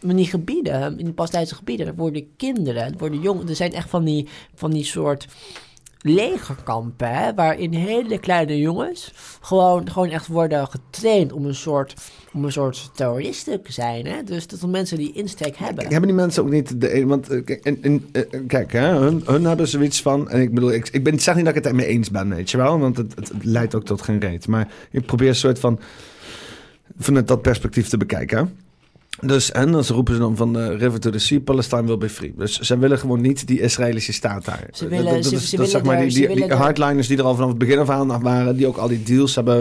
Speaker 2: in die gebieden, in die Palestijnse gebieden, er worden kinderen, er worden jongen, er zijn echt van die, van die soort legerkampen, waarin hele kleine jongens gewoon, gewoon echt worden getraind om een soort, om een soort terroristen te zijn. Hè? Dus dat zijn mensen die insteek hebben.
Speaker 1: Hebben die mensen ook niet de want eh, eh, kijk hè, hun, hun hebben zoiets van, en ik bedoel, ik, ik ben, zeg niet dat ik het ermee eens ben, weet je wel, want het, het, het leidt ook tot geen reet. Maar ik probeer een soort van, vanuit dat perspectief te bekijken. Dus, en dan roepen ze dan van de river to the sea, Palestine will be free. Dus ze willen gewoon niet die Israëlische staat daar.
Speaker 2: Ze willen-
Speaker 1: dat, dat
Speaker 2: ze-
Speaker 1: is-
Speaker 2: ze
Speaker 1: dat is zeg
Speaker 2: willen
Speaker 1: maar
Speaker 2: er-
Speaker 1: die, die, die
Speaker 2: willen er-
Speaker 1: hardliners die er al vanaf het begin af aan waren, die ook al die deals hebben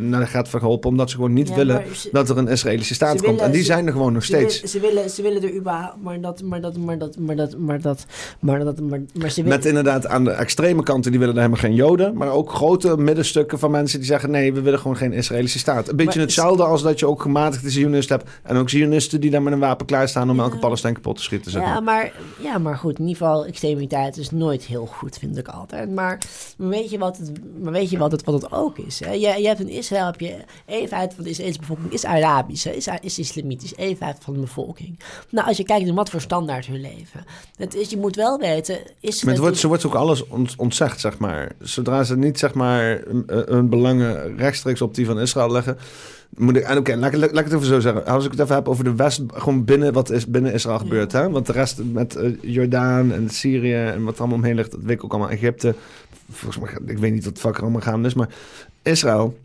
Speaker 1: eh, naar de gaat vergeholpen, omdat ze gewoon niet
Speaker 2: Ja,
Speaker 1: willen
Speaker 2: ze-
Speaker 1: dat er een Israëlische staat komt.
Speaker 2: willen-
Speaker 1: en die zijn er gewoon nog
Speaker 2: willen,
Speaker 1: steeds.
Speaker 2: ze, willen, ze willen er überhaupt, maar dat, maar dat, maar dat, maar dat, maar dat, maar dat, maar, maar ze willen...
Speaker 1: Met inderdaad aan de extreme kanten, die willen er helemaal geen Joden. Maar ook grote middenstukken van mensen die zeggen: nee, we willen gewoon geen Israëlische staat. Een beetje
Speaker 2: Maar-
Speaker 1: hetzelfde als dat je ook gematigde Zionisten hebt. En ook Zionisten die daar met een wapen klaarstaan om elke Palestijn kapot te schieten. Zeg
Speaker 2: Ja
Speaker 1: maar.
Speaker 2: ja, maar goed, in ieder geval, extremiteit is nooit heel goed, vind ik altijd. Maar, weet je wat het, maar weet je wat het, wat het ook is? Hè? Je, je hebt in Israël, heb je een van de Israëlische bevolking is Arabisch, hè? Is, is islamitisch, een vijfde van de bevolking. Nou, als je kijkt naar wat voor standaard hun leven. Het is, je moet wel weten, is
Speaker 1: het wordt, ze wordt ook alles ont- ontzegd, zeg maar. Zodra ze niet, zeg maar, een- hun belangen rechtstreeks op die van Israël leggen. Moet ik, en oké, laat, ik- laat, ik het even zo zeggen. Als ik het even heb over de West, gewoon binnen wat is binnen Israël gebeurt. Hè? Want de rest met eh, Jordaan en Syrië en wat er allemaal omheen ligt, dat weet ik ook allemaal. Egypte, volgens mij, ik weet niet wat fuck er allemaal gaan is, maar Israël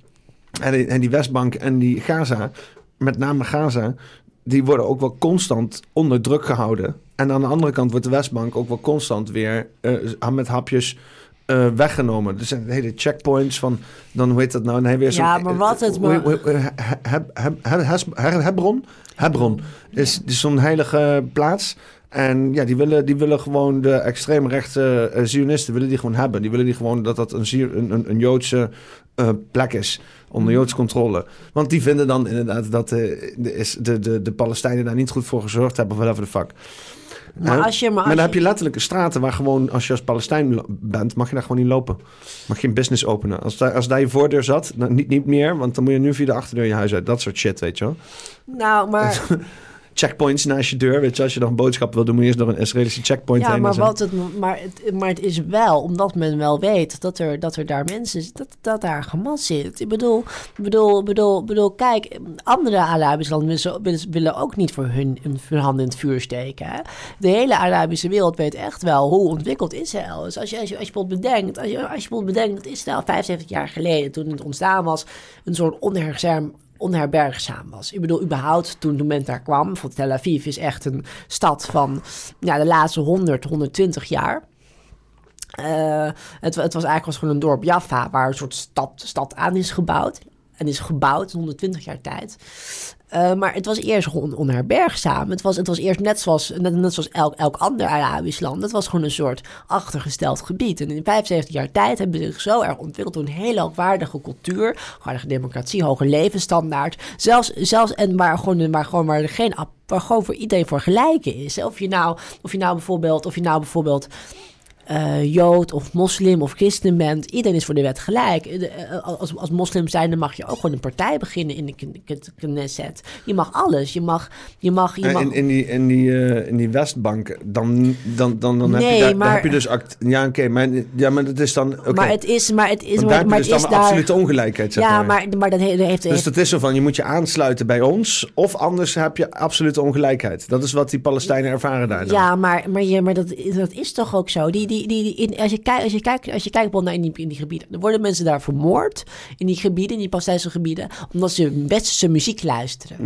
Speaker 1: en die, en die Westbank en die Gaza, met name Gaza, die worden ook wel constant onder druk gehouden. En aan de andere kant wordt de Westbank ook wel constant weer eh, met hapjes eh, weggenomen. Er zijn hele checkpoints van, dan hoe heet dat nou? Hij weer
Speaker 2: Ja, maar wat het maar-
Speaker 1: Hebron? Hebron is, is zo'n heilige plaats. En ja, die willen, die willen gewoon de extreemrechtse uh, Zionisten willen die gewoon hebben. Die willen die gewoon dat dat een, een, een, Joodse eh, plek is. Onder Joodse controle. Want die vinden dan inderdaad dat de, de, de, de Palestijnen daar niet goed voor gezorgd hebben. Of whatever the fuck.
Speaker 2: Maar als je... Maar,
Speaker 1: Maar
Speaker 2: als
Speaker 1: dan heb je letterlijke straten waar gewoon, als je als Palestijn bent, mag je daar gewoon niet lopen. Mag je een business openen. Als daar, als daar je voordeur zat, dan niet, niet meer, want dan moet je nu via de achterdeur je huis uit. Dat soort shit, weet je wel.
Speaker 2: Nou, maar...
Speaker 1: Checkpoints naast je deur, weet je, als je nog een boodschap wil doen, moet je eerst door een Israëlische checkpoint
Speaker 2: Ja,
Speaker 1: heen.
Speaker 2: maar, wat het, maar, het, maar het is wel, omdat men wel weet dat er, dat er daar mensen dat, dat daar Hamas zit. Ik bedoel, bedoel, bedoel, bedoel kijk, andere Arabische landen willen, ook niet voor hun, hun handen in het vuur steken. Hè? De hele Arabische wereld weet echt wel hoe ontwikkeld Israël is. Als je, als je, als je bijvoorbeeld bedenkt, als je, als je bijvoorbeeld bedenkt dat Israël 75 jaar geleden, toen het ontstaan was, een soort onherzaam onherbergzaam was. Ik bedoel, überhaupt toen de moment daar kwam, voor Tel Aviv is echt een stad van ja, de laatste 100, 120 jaar. Uh, het, het was eigenlijk was gewoon een dorp Jaffa, waar een soort stad, stad aan is gebouwd. En is gebouwd in 120 jaar tijd. Uh, maar het was eerst gewoon onherbergzaam. Het was, het was eerst net zoals, net, zoals elk, elk ander Arabisch land. Het was gewoon een soort achtergesteld gebied. En in 75 jaar tijd hebben ze zich zo erg ontwikkeld door een hele hoogwaardige cultuur, hoogwaardige democratie, hoge levensstandaard. Zelfs, zelfs en waar gewoon, waar gewoon waar er geen waar gewoon voor iedereen voor gelijken is. Of je nou, of je nou bijvoorbeeld, of je nou bijvoorbeeld eh, Jood of moslim of christen bent. Iedereen is voor de wet gelijk. Eh, de- eh, Als, als moslim zijn, dan mag je ook gewoon een partij beginnen in de Kn- Kn- Knesset. Je mag alles. Je mag... Je mag, je mag
Speaker 1: In, in, die, in, die, eh, in die Westbank, dan, dan, dan, dan, heb,
Speaker 2: Nee,
Speaker 1: je daar, dan
Speaker 2: maar-
Speaker 1: heb je dus... Act, ja, oké, maar, ja, maar dat is dan... oké.
Speaker 2: Maar het is... Maar het is... Maar,
Speaker 1: daar heb
Speaker 2: maar het
Speaker 1: dus
Speaker 2: is
Speaker 1: dan
Speaker 2: daar...
Speaker 1: absolute ongelijkheid, zeg
Speaker 2: Ja,
Speaker 1: maar.
Speaker 2: maar, maar dat he- dat heeft...
Speaker 1: Dus
Speaker 2: heeft-
Speaker 1: dat is zo van, je moet je aansluiten bij ons... of anders heb je absolute ongelijkheid. Dat is wat die Palestijnen ervaren daar dan.
Speaker 2: Ja, maar, maar, je, maar dat, dat is toch ook zo. Die, die, die, die- in, als, je kijkt, als, je kijkt, als je kijkt bijvoorbeeld naar in die, in die gebieden, dan worden mensen daar vermoord in die gebieden, in die Palestijnse gebieden, omdat ze westerse muziek luisteren.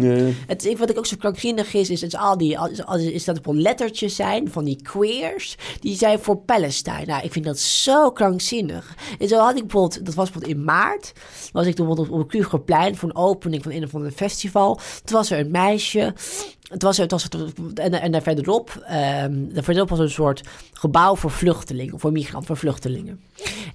Speaker 2: Het, ik- wat ik ook zo krankzinnig is, is, is, al die, is, is, dat er wel lettertjes zijn van die queers, die zijn voor Palestijn. Nou, ik vind dat zo krankzinnig. En zo had ik bijvoorbeeld, dat was bijvoorbeeld in maart, was ik toen bijvoorbeeld op het Krugerplein voor een opening van een of ander festival. Toen was er een meisje, het was, het was en, en daar verderop, ehm daar verderop was een soort gebouw voor vluchtelingen, voor migranten, voor vluchtelingen.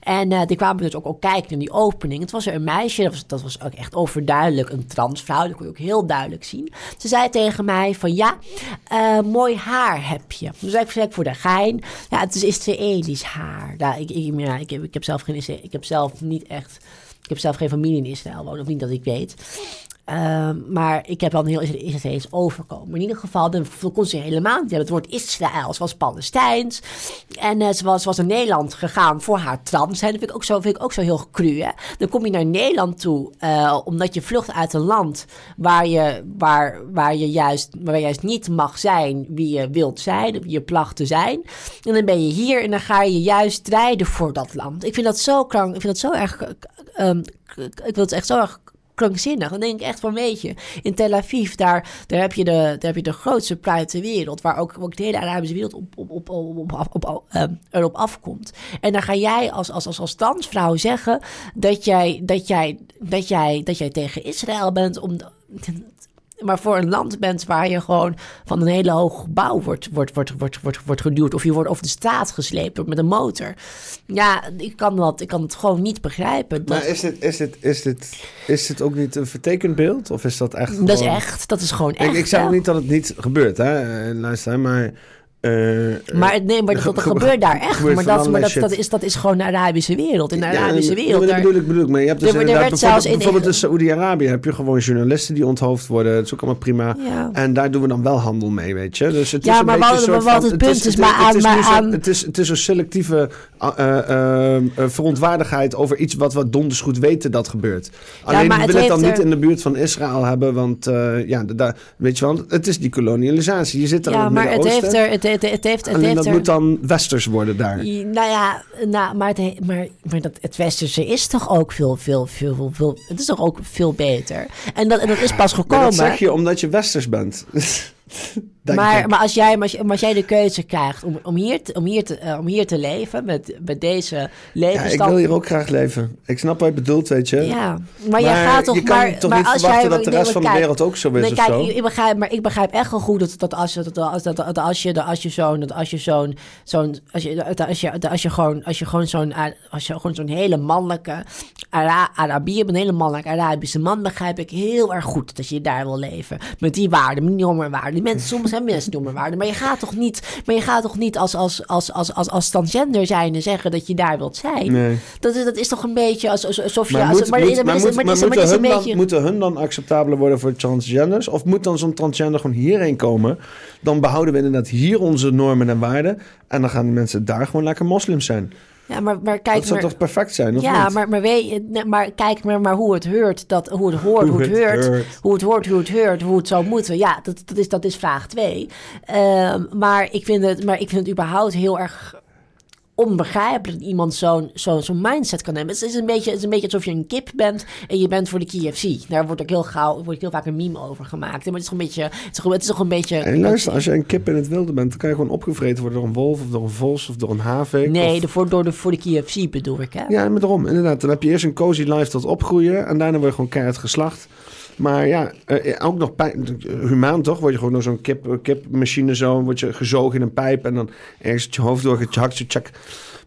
Speaker 2: En eh, die kwamen dus ook, ook kijken naar die opening. Het was er een meisje, dat was, ook echt overduidelijk een transvrouw, dat kon je ook heel duidelijk zien. Ze zei tegen mij van ja, eh, mooi haar heb je. Dus ik, zei voor de gein, ja, het is Israëlisch haar. Nou, ik, ik, ik, heb, ik heb zelf geen, ik heb zelf niet echt, ik heb zelf geen familie in Israël wonen, of niet dat ik weet. Ehm, maar ik heb wel een heel Israëlisch overkomen. Maar in ieder geval, dan kon ze helemaal niet hebben. Het woord Israël. Ze was Palestijns. En eh, ze, was, was naar Nederland gegaan voor haar trans zijn. Dat vind ik ook zo, vind ik ook zo heel cru. Hè? Dan kom je naar Nederland toe, eh, omdat je vlucht uit een land waar je, waar, waar, je juist, waar je juist niet mag zijn wie je wilt zijn, wie je placht te zijn. En dan ben je hier en dan ga je juist strijden voor dat land. Ik vind dat zo krank. Ik vind dat zo erg. eh, ehm, ik vind het echt zo erg krankzinnig. Dan denk ik echt van, weet je, in Tel Aviv, daar, daar, heb, je de, daar heb je de grootste pride ter wereld, waar ook, ook de hele Arabische wereld op, op, op, op, op, op, op, eh, erop afkomt. En dan ga jij als, als, als, als transvrouw zeggen dat jij, dat, jij, dat, jij, dat jij tegen Israël bent, om, maar voor een land bent waar je gewoon van een hele hoog gebouw wordt, wordt, wordt, wordt, wordt, wordt geduwd. Of je wordt over de straat geslepen met een motor. Ja, ik kan, dat, ik kan het gewoon niet begrijpen. Dat,
Speaker 1: Maar is dit, is, dit, is, dit, is dit ook niet een vertekend beeld? Of is dat echt
Speaker 2: dat is echt, dat is gewoon echt.
Speaker 1: Ik, ik zeg
Speaker 2: hè.
Speaker 1: ook niet dat het niet gebeurt, hè. Eh, Luister, maar... eh,
Speaker 2: Maar, het- nee, maar dat, dat
Speaker 1: Ge-
Speaker 2: gebeurt daar echt.
Speaker 1: gebeurt
Speaker 2: Maar, dat, maar dat, is, dat is gewoon de Arabische wereld. In de Arabische
Speaker 1: ja,
Speaker 2: wereld.
Speaker 1: dat
Speaker 2: daar-
Speaker 1: bedoel ik, bedoel. Maar je hebt dus
Speaker 2: Er- er
Speaker 1: bijvoorbeeld,
Speaker 2: in-
Speaker 1: bijvoorbeeld in Saoedi-Arabië heb je gewoon journalisten die onthoofd worden. Dat is ook allemaal prima.
Speaker 2: Ja.
Speaker 1: En daar doen we dan wel handel mee, weet je. Dus het
Speaker 2: Ja,
Speaker 1: is een
Speaker 2: maar wat- wat
Speaker 1: van-
Speaker 2: het punt is, maar
Speaker 1: het
Speaker 2: aan-
Speaker 1: is
Speaker 2: maar
Speaker 1: zo-
Speaker 2: aan-
Speaker 1: Het is, het is een selectieve uh, uh, uh, uh, verontwaardigheid over iets wat we donders goed weten dat gebeurt. Alleen
Speaker 2: maar
Speaker 1: we
Speaker 2: het
Speaker 1: willen het dan niet in de buurt van Israël hebben, want uh, ja, daar, weet je wel, het is die kolonialisatie. Je zit daar in
Speaker 2: ja,
Speaker 1: het
Speaker 2: maar het
Speaker 1: Midden-Oosten.
Speaker 2: Het, het, heeft, het
Speaker 1: Alleen
Speaker 2: heeft
Speaker 1: dat
Speaker 2: er
Speaker 1: moet dan westers worden daar.
Speaker 2: Nou ja, nou, maar, het, he- maar, maar dat, het westerse is toch ook veel, veel, veel, veel, veel- Het is toch ook veel beter. En dat, en dat is pas
Speaker 1: Maar
Speaker 2: gekomen.
Speaker 1: dat zeg je omdat je westers bent.
Speaker 2: Maar, maar, als jij, maar, als, maar als jij de keuze krijgt om, om, hier, te, om, hier, te, eh, om hier te leven met, met deze
Speaker 1: Ja, ik
Speaker 2: levensstand.
Speaker 1: wil hier ook graag leven. Ik snap wat je bedoelt, weet je.
Speaker 2: Ja, maar, jij gaat toch
Speaker 1: je kan
Speaker 2: maar,
Speaker 1: toch
Speaker 2: maar
Speaker 1: niet
Speaker 2: als
Speaker 1: verwachten
Speaker 2: jij,
Speaker 1: dat de rest van
Speaker 2: maar
Speaker 1: de
Speaker 2: kijk,
Speaker 1: wereld ook zo is
Speaker 2: Nee,
Speaker 1: of
Speaker 2: kijk,
Speaker 1: zo.
Speaker 2: ik, ik begrijp, maar ik begrijp echt wel goed dat, dat als je dat, als, dat, dat als je dat als je zo'n dat als je zo'n zo'n als je als je als je gewoon als je gewoon zo'n als je gewoon zo'n hele mannelijke Ara Arabier een hele mannelijke Arabische man, begrijp ik heel erg goed dat je daar wil leven met die waarden, met die hommerwaarden. Die mensen soms hebben mensen hommerwaarden, maar je gaat toch niet, maar je gaat toch niet als als als als als, als transgender zijnde zeggen dat je daar wilt zijn.
Speaker 1: Nee.
Speaker 2: Dat is dat is toch een beetje als, als- alsof je
Speaker 1: Maar, moeten hun dan acceptabeler worden voor transgenders? Of moet dan zo'n transgender gewoon hierheen komen? Dan behouden we inderdaad hier onze normen en waarden. En dan gaan die mensen daar gewoon lekker moslims zijn.
Speaker 2: Ja, maar, maar kijk
Speaker 1: dat zou
Speaker 2: maar.
Speaker 1: toch perfect zijn, of
Speaker 2: ja,
Speaker 1: niet?
Speaker 2: maar, maar, weet maar kijk maar, maar hoe het hoort, dat, hoe het hoort, hoe, het heurt, hoe het hoort, hoe het heurt, hoe het zou moeten. Ja, dat, dat, is, dat is vraag twee. Ehm, maar, ik vind het, maar ik vind het überhaupt heel erg onbegrijpelijk dat iemand zo'n zo'n zo'n mindset kan hebben. Het is, een beetje, het is een beetje alsof je een kip bent en je bent voor de KFC. Daar wordt ook heel gauw wordt heel vaak een meme over gemaakt. Maar het is toch een beetje... Het is toch, het is toch een beetje...
Speaker 1: En luister, als je een kip in het wilde bent, dan kan je gewoon opgevreten worden door een wolf of door een vos of door een havik.
Speaker 2: Nee,
Speaker 1: of-
Speaker 2: de, voor, door de, voor de KFC bedoel ik, hè?
Speaker 1: Ja, maar daarom, inderdaad. Dan heb je eerst een cozy life tot opgroeien en daarna word je gewoon keihard geslacht. Maar ja, eh, ook nog pijn, humaan toch? Word je gewoon door zo'n kip, kipmachine zo, word je gezogen in een pijp en dan ergens je hoofd door gechakt, zo tjak.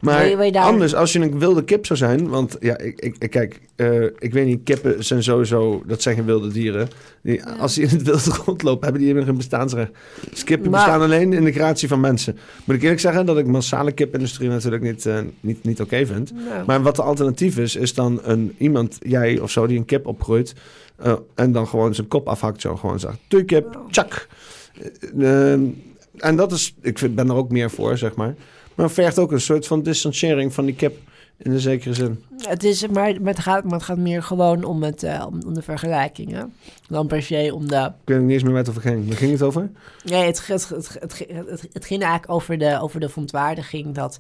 Speaker 1: Maar anders, als je een wilde kip zou zijn... Want ja, ik, ik, kijk, eh, ik weet niet, kippen zijn sowieso... Dat zijn geen wilde dieren. Die, Als die in het wilde rondlopen, hebben die geen bestaansrecht. Dus kippen
Speaker 2: Maar-
Speaker 1: bestaan alleen in de creatie van mensen. Moet ik eerlijk zeggen dat ik massale kipindustrie natuurlijk niet, eh, niet, niet oké vind.
Speaker 2: Nou,
Speaker 1: Maar wat de alternatief is, is dan een, iemand, jij of zo, die een kip opgroeit... eh, en dan gewoon zijn kop afhakt zo. Gewoon zegt, doei kip, tjak. Eh, en dat is, ik vind, ben er ook meer voor, zeg maar. Maar het vergt ook een soort van distanciering van die kip in een zekere zin.
Speaker 2: Het is, maar, het gaat, maar het gaat meer gewoon om, het, eh, om, de vergelijkingen. Dan per se om de...
Speaker 1: Ik weet niet eens meer het over ging. Waar ging het over?
Speaker 2: Nee, het, het, het, het, het, het ging eigenlijk over de, over de verontwaardiging dat...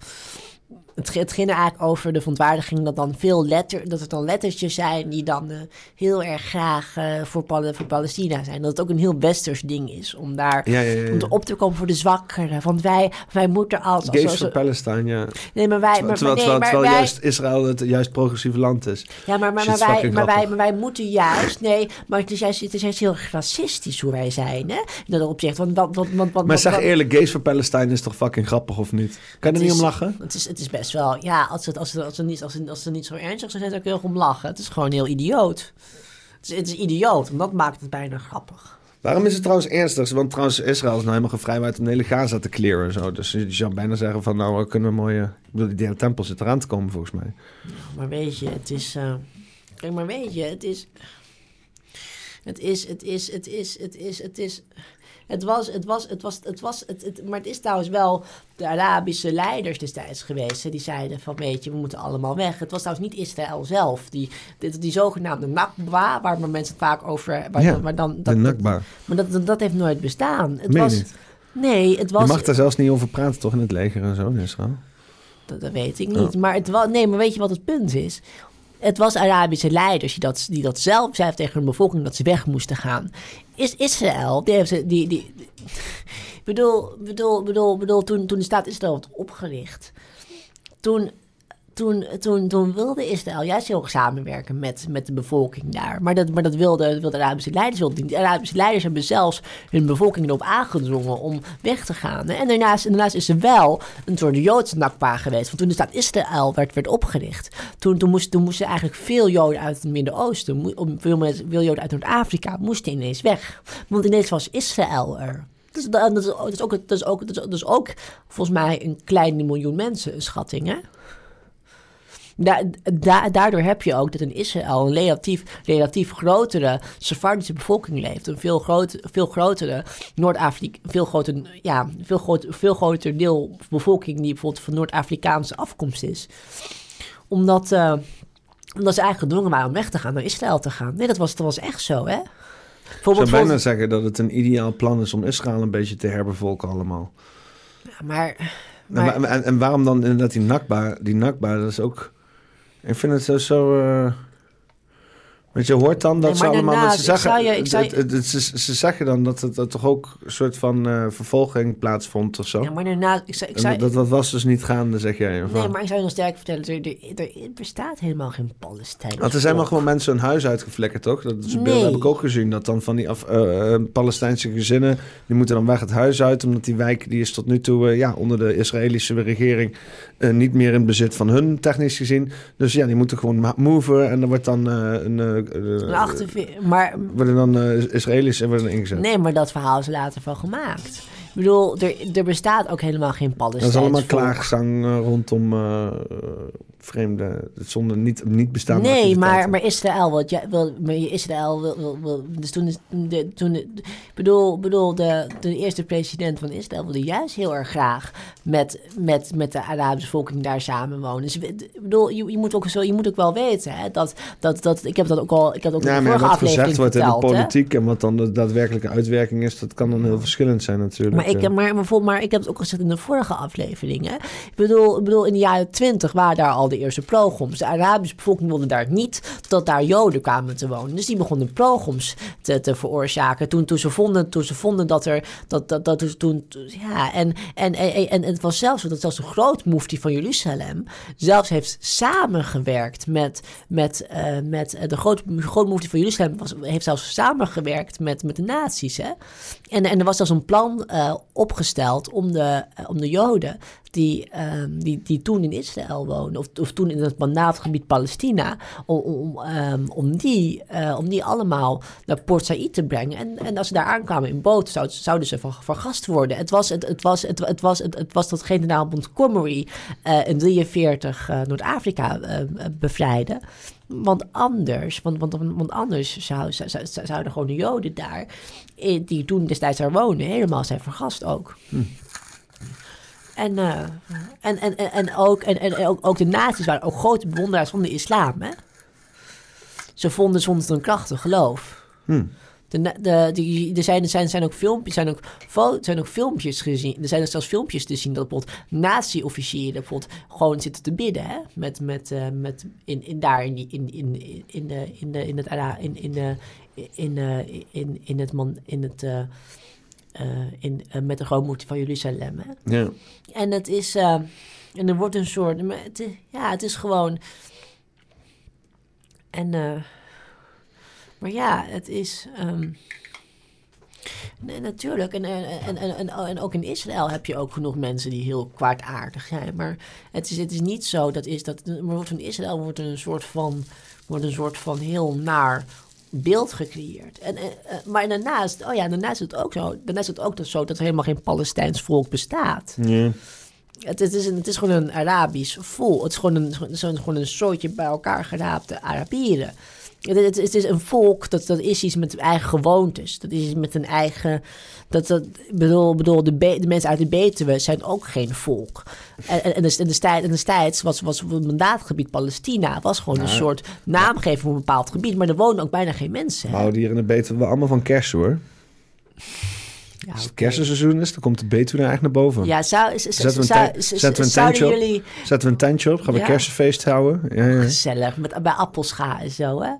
Speaker 2: Het, het ging eigenlijk over de verontwaardiging dat dan veel letter, dat het dan lettertjes zijn die dan eh, heel erg graag eh, voor, Pal voor Palestina zijn. Dat het ook een heel westers ding is om daar
Speaker 1: Ja, ja, ja.
Speaker 2: om te op te komen voor de zwakkeren. Want wij, wij moeten als...
Speaker 1: Gays for Palestine, ja.
Speaker 2: nee, maar wij...
Speaker 1: Terwijl,
Speaker 2: Maar,
Speaker 1: terwijl,
Speaker 2: nee,
Speaker 1: terwijl,
Speaker 2: maar
Speaker 1: terwijl
Speaker 2: wij,
Speaker 1: juist Israël het juist progressieve land is.
Speaker 2: Ja, maar, maar, maar, wij, maar, wij, maar wij moeten juist... Nee, maar het is juist, het is juist heel racistisch hoe wij zijn, hè? In dat opzicht. Want, want, want,
Speaker 1: Maar zeg eerlijk, Gays for Palestine is toch fucking grappig of niet? Kan je er niet om lachen?
Speaker 2: Het is, het is best wel... Ja, als het, als het, als het, niet, als het, als het niet zo ernstig zou zijn, zou ik er heel om lachen. Het is gewoon heel idioot. Het is, het is idioot, en dat maakt het bijna grappig.
Speaker 1: Waarom is het trouwens ernstig? Want trouwens, Israël is nou helemaal gevrijwaard om de hele Gaza te clearen en zo. Dus je zou bijna zeggen van, nou, we kunnen een mooie... Ik bedoel, die derde tempel zit eraan te komen, volgens mij.
Speaker 2: Maar weet je, het is... eh, Kijk, maar weet je, het is... Het is, het is, het is, het is, het is... Het was, het was, het was, het was, het, het, maar het is trouwens wel de Arabische leiders destijds geweest. hè, Die zeiden van, weet je, we moeten allemaal weg. Het was trouwens niet Israël zelf. Die, die, die zogenaamde Nakba, waar maar mensen het vaak over... Waar,
Speaker 1: Ja,
Speaker 2: maar dan,
Speaker 1: De
Speaker 2: dat,
Speaker 1: Nakba.
Speaker 2: maar dat, dat, dat heeft nooit bestaan. Het
Speaker 1: Meen
Speaker 2: was,
Speaker 1: niet?
Speaker 2: Nee, het was...
Speaker 1: Je mag daar zelfs niet over praten, toch, in het leger en zo in Israël?
Speaker 2: Dat, dat weet ik niet. Maar het was, nee, maar weet je wat het punt is? Het was Arabische leiders die dat, die dat zelf zeiden tegen hun bevolking dat ze weg moesten gaan. Is Israël, die heeft die, die, die- bedoel, bedoel, bedoel, bedoel, toen, toen de staat Israël werd opgericht, toen, toen, toen, toen wilde Israël juist heel erg samenwerken met, met de bevolking daar. Maar dat, maar dat wilden wilde de Arabische leiders wilden niet. De Arabische leiders hebben zelfs hun bevolking erop aangedrongen om weg te gaan. En daarnaast, daarnaast is er wel een soort Joodse nakpa geweest. Want toen de staat Israël werd, werd opgericht, toen, moest, moesten eigenlijk veel Joden uit het Midden-Oosten, veel, veel Joden uit Noord-Afrika, moesten ineens weg. Want ineens was Israël er. Dus dat, is, ook- volgens mij een klein miljoen mensen, een schatting, hè? Da- da- daardoor heb je ook dat in Israël een relatief, relatief grotere Sephardische bevolking leeft. Een veel, groot, veel grotere Noord-Afrika, veel groter, ja, veel, groot, veel groter deel bevolking die bijvoorbeeld van Noord-Afrikaanse afkomst is. Omdat, eh, omdat ze eigenlijk gedwongen waren om weg te gaan, naar Israël te gaan. Nee, dat was, dat was echt zo, hè?
Speaker 1: Ik zou bijna zeggen dat het een ideaal plan is om Israël een beetje te herbevolken allemaal.
Speaker 2: Ja, maar,
Speaker 1: En,
Speaker 2: maar,
Speaker 1: wa- en, en waarom dan inderdaad die Nakba? Die Nakba, dat is ook... Ik vind het zo... zo eh, Want je hoort dan dat
Speaker 2: Nee,
Speaker 1: ze allemaal... dat ze, zeggen,
Speaker 2: je-
Speaker 1: het- het- ze, ze zeggen dan dat het dat toch ook een soort van eh, vervolging plaatsvond of zo.
Speaker 2: ja, maar daarna, ik zou, ik zou,
Speaker 1: dat, dat was dus niet gaande, zeg jij.
Speaker 2: Nee, maar ik zou je nog sterker vertellen, er, er, er bestaat helemaal geen Palestijn.
Speaker 1: Want er zijn wel gewoon mensen hun huis uitgeflikkerd, toch? Dat is een beeld
Speaker 2: Nee.
Speaker 1: heb ik ook gezien. Dat dan van die af, eh, eh, Palestijnse gezinnen, die moeten dan weg het huis uit. Omdat die wijk, die is tot nu toe ja, onder de Israëlische regering niet meer in bezit van hun, technisch gezien. Dus ja, die moeten gewoon moven. En er wordt dan een... eh, eh,
Speaker 2: Een achterve- maar
Speaker 1: worden dan eh, Israëli's en worden ingezet.
Speaker 2: nee, maar dat verhaal is er later van gemaakt. Ik bedoel, er, er bestaat ook helemaal geen
Speaker 1: Dat
Speaker 2: Palestijns
Speaker 1: is allemaal
Speaker 2: volk.
Speaker 1: klaagzang eh, rondom vreemde, zonder niet, niet bestaande
Speaker 2: Nee, maar, maar Israël, wat ja, wil, maar Israël wil, wil, wil- dus toen, de, toen de, bedoel, bedoel de, de eerste president van Israël wilde juist heel erg graag met, met, met de Arabische volking daar samenwonen. Dus bedoel, je, je moet ook zo, je moet ook wel weten, hè, dat, dat, dat, ik heb dat ook al, ik heb dat ook
Speaker 1: Ja, maar wat gezegd wordt in de
Speaker 2: hè.
Speaker 1: politiek en wat dan de daadwerkelijke uitwerking is, dat kan dan heel verschillend zijn natuurlijk.
Speaker 2: Maar ik, heb, maar, maar, vol- maar ik heb het ook gezegd in de vorige aflevering. Hè? Ik, bedoel, ik bedoel, in de jaren twintig waren daar al de eerste progroms. De Arabische bevolking wilde daar niet dat daar Joden kwamen te wonen. Dus die begonnen progroms te, te veroorzaken. Toen, toen, ze vonden, toen ze vonden dat er. Dat, dat, dat, toen, ja, en, en, en, en het was zelfs zo dat zelfs de grootmoefti van Jeruzalem. zelfs heeft samengewerkt met. met, eh, met de groot, grootmoefti van Jeruzalem. Heeft zelfs samengewerkt met, met de nazi's. Hè? En, en er was zelfs een plan eh, opgesteld om de, eh, om de Joden die, ehm, die, die toen in Israël woonden, of, of toen in het mandaatgebied Palestina, om, om, ehm, om, die, eh, om die allemaal naar Port Said te brengen. En, en als ze daar aankwamen in boot, zouden, zouden ze vergast worden. Het was, het, het was, het, was, het, het was dat generaal Montgomery uh, in 43 Noord-Afrika bevrijden. Want anders, want, want, anders zou, zou, zou, zouden gewoon de Joden daar, die toen destijds daar wonen, helemaal zijn vergast ook. Hm. En, uh, en, en, en, ook, en, en ook, ook de nazi's waren ook grote bewonderaars van de islam. Hè? Ze vonden zonder een krachtig geloof. Hm. De, de, die, er, zijn, er, zijn, zijn ook filmpjes, zijn ook, zijn ook filmpjes gezien. Er zijn er zelfs filmpjes te zien dat bijvoorbeeld nazi-officieren bijvoorbeeld gewoon zitten te bidden. Hè? Met, met, uh, met in, in, daar in, die, in, in, in, de, in, de, in het in, in, de, in, in, in, in het man, in het uh, in, uh, met de grootmoeder van Jeruzalem. Hè? Ja. En het is, uh, en er wordt een soort, het ja, het is gewoon, en, maar ja, het is, um, nee, natuurlijk, en, en, en, en, en ook in Israël heb je ook genoeg mensen die heel kwaadaardig zijn, maar het is, het is niet zo, dat is, dat, wordt van Israël wordt een soort van, wordt een soort van heel naar beeld gecreëerd. En, en, maar daarnaast, oh ja, daarnaast is het ook zo, daarnaast is het ook zo dat er helemaal geen Palestijns volk bestaat. Ja. Het, het, is een, het is gewoon een Arabisch volk. Het is gewoon een, is gewoon een soortje bij elkaar geraapte Arabieren. Het, het, het, is een volk, dat, dat is iets met eigen gewoontes. Dat is iets met een eigen... Dat, dat, bedoel, bedoel de, de mensen uit de Betuwe zijn ook geen volk. En, en, en, destijds, destijds was, was het mandaatgebied Palestina... was gewoon een soort naamgeving voor een bepaald gebied. Maar er wonen ook bijna geen mensen.
Speaker 1: We houden hier in de Betuwe allemaal van kersen, hoor. Ja, Als het kersenseizoen is, dan komt de Betuwe eigenlijk naar boven.
Speaker 2: Ja, zou,
Speaker 1: zetten, we een, zetten we een tentje op. Jullie... Zetten we een tentje op, gaan we kersenfeest houden. Ja, ja.
Speaker 2: Gezellig, met, bij appelscha en zo, hè?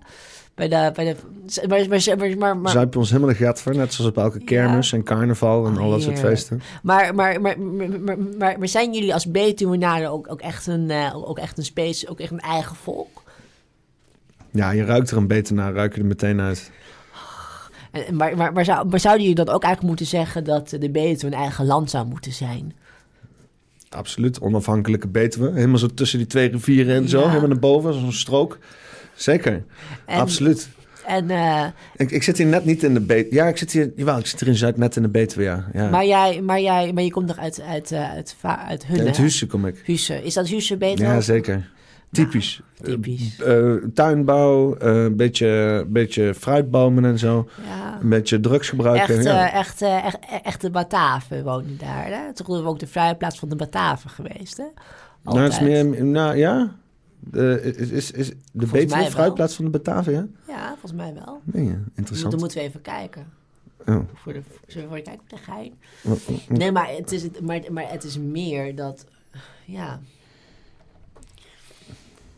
Speaker 2: Bij de, bij de, maar, maar, maar, maar,
Speaker 1: Zuipen ons helemaal de gat voor, net zoals op elke kermis en carnaval en al dat soort feesten.
Speaker 2: Maar, maar, maar, maar, maar, maar, zijn jullie als Betuwenaren ook, ook, echt een, uh, ook echt een space, ook echt een eigen volk?
Speaker 1: Ja, je ruikt er een beter naar, ruik je er meteen uit.
Speaker 2: En, maar, maar, maar, zou, maar zouden jullie dan ook eigenlijk moeten zeggen dat de Betuwe een eigen land zou moeten zijn?
Speaker 1: Absoluut, onafhankelijke Betuwe. Helemaal zo tussen die twee rivieren en zo, helemaal naar boven, zo'n strook. Zeker, absoluut.
Speaker 2: En, uh,
Speaker 1: ik, ik zit hier net niet in de. Ja, ik zit hier. Jawel, ik zit hier in Zuid net in de Betuwe, ja. ja.
Speaker 2: Maar, jij, maar, jij, maar je komt nog uit, uit, uh, uit, uit
Speaker 1: uit Husse kom ik.
Speaker 2: Husse. Is dat Husse beter?
Speaker 1: Ja, zeker. Typisch.
Speaker 2: typisch.
Speaker 1: Uh, tuinbouw, een beetje, beetje fruitbomen en zo.
Speaker 2: Ja.
Speaker 1: Een beetje drugs gebruiken.
Speaker 2: Echt,
Speaker 1: ja.
Speaker 2: echt, echt, echt de Bataven wonen daar. Hè? Toch ook de vrijplaats van de Bataven geweest, hè?
Speaker 1: Nou, is meer, nou ja, de, is, is, is de betere fruitplaats van de Batavia?
Speaker 2: Ja, volgens mij wel.
Speaker 1: Nee, ja, interessant.
Speaker 2: Dan moeten we even kijken.
Speaker 1: Oh.
Speaker 2: Voor de, zullen we voor kijken op de gein? Nee, maar het, is, maar, maar het is meer dat... Ja...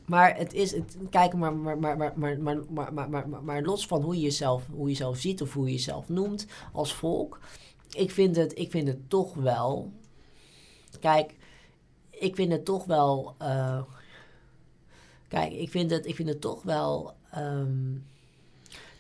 Speaker 2: Maar het is, het, kijk, maar, maar, maar, maar, maar, maar, maar, maar, maar, maar los van hoe je, jezelf, hoe je jezelf ziet of hoe je jezelf noemt als volk, ik vind het, ik vind het toch wel. Kijk, ik vind het toch wel. Uh, kijk, ik vind het, ik vind het toch wel. Um,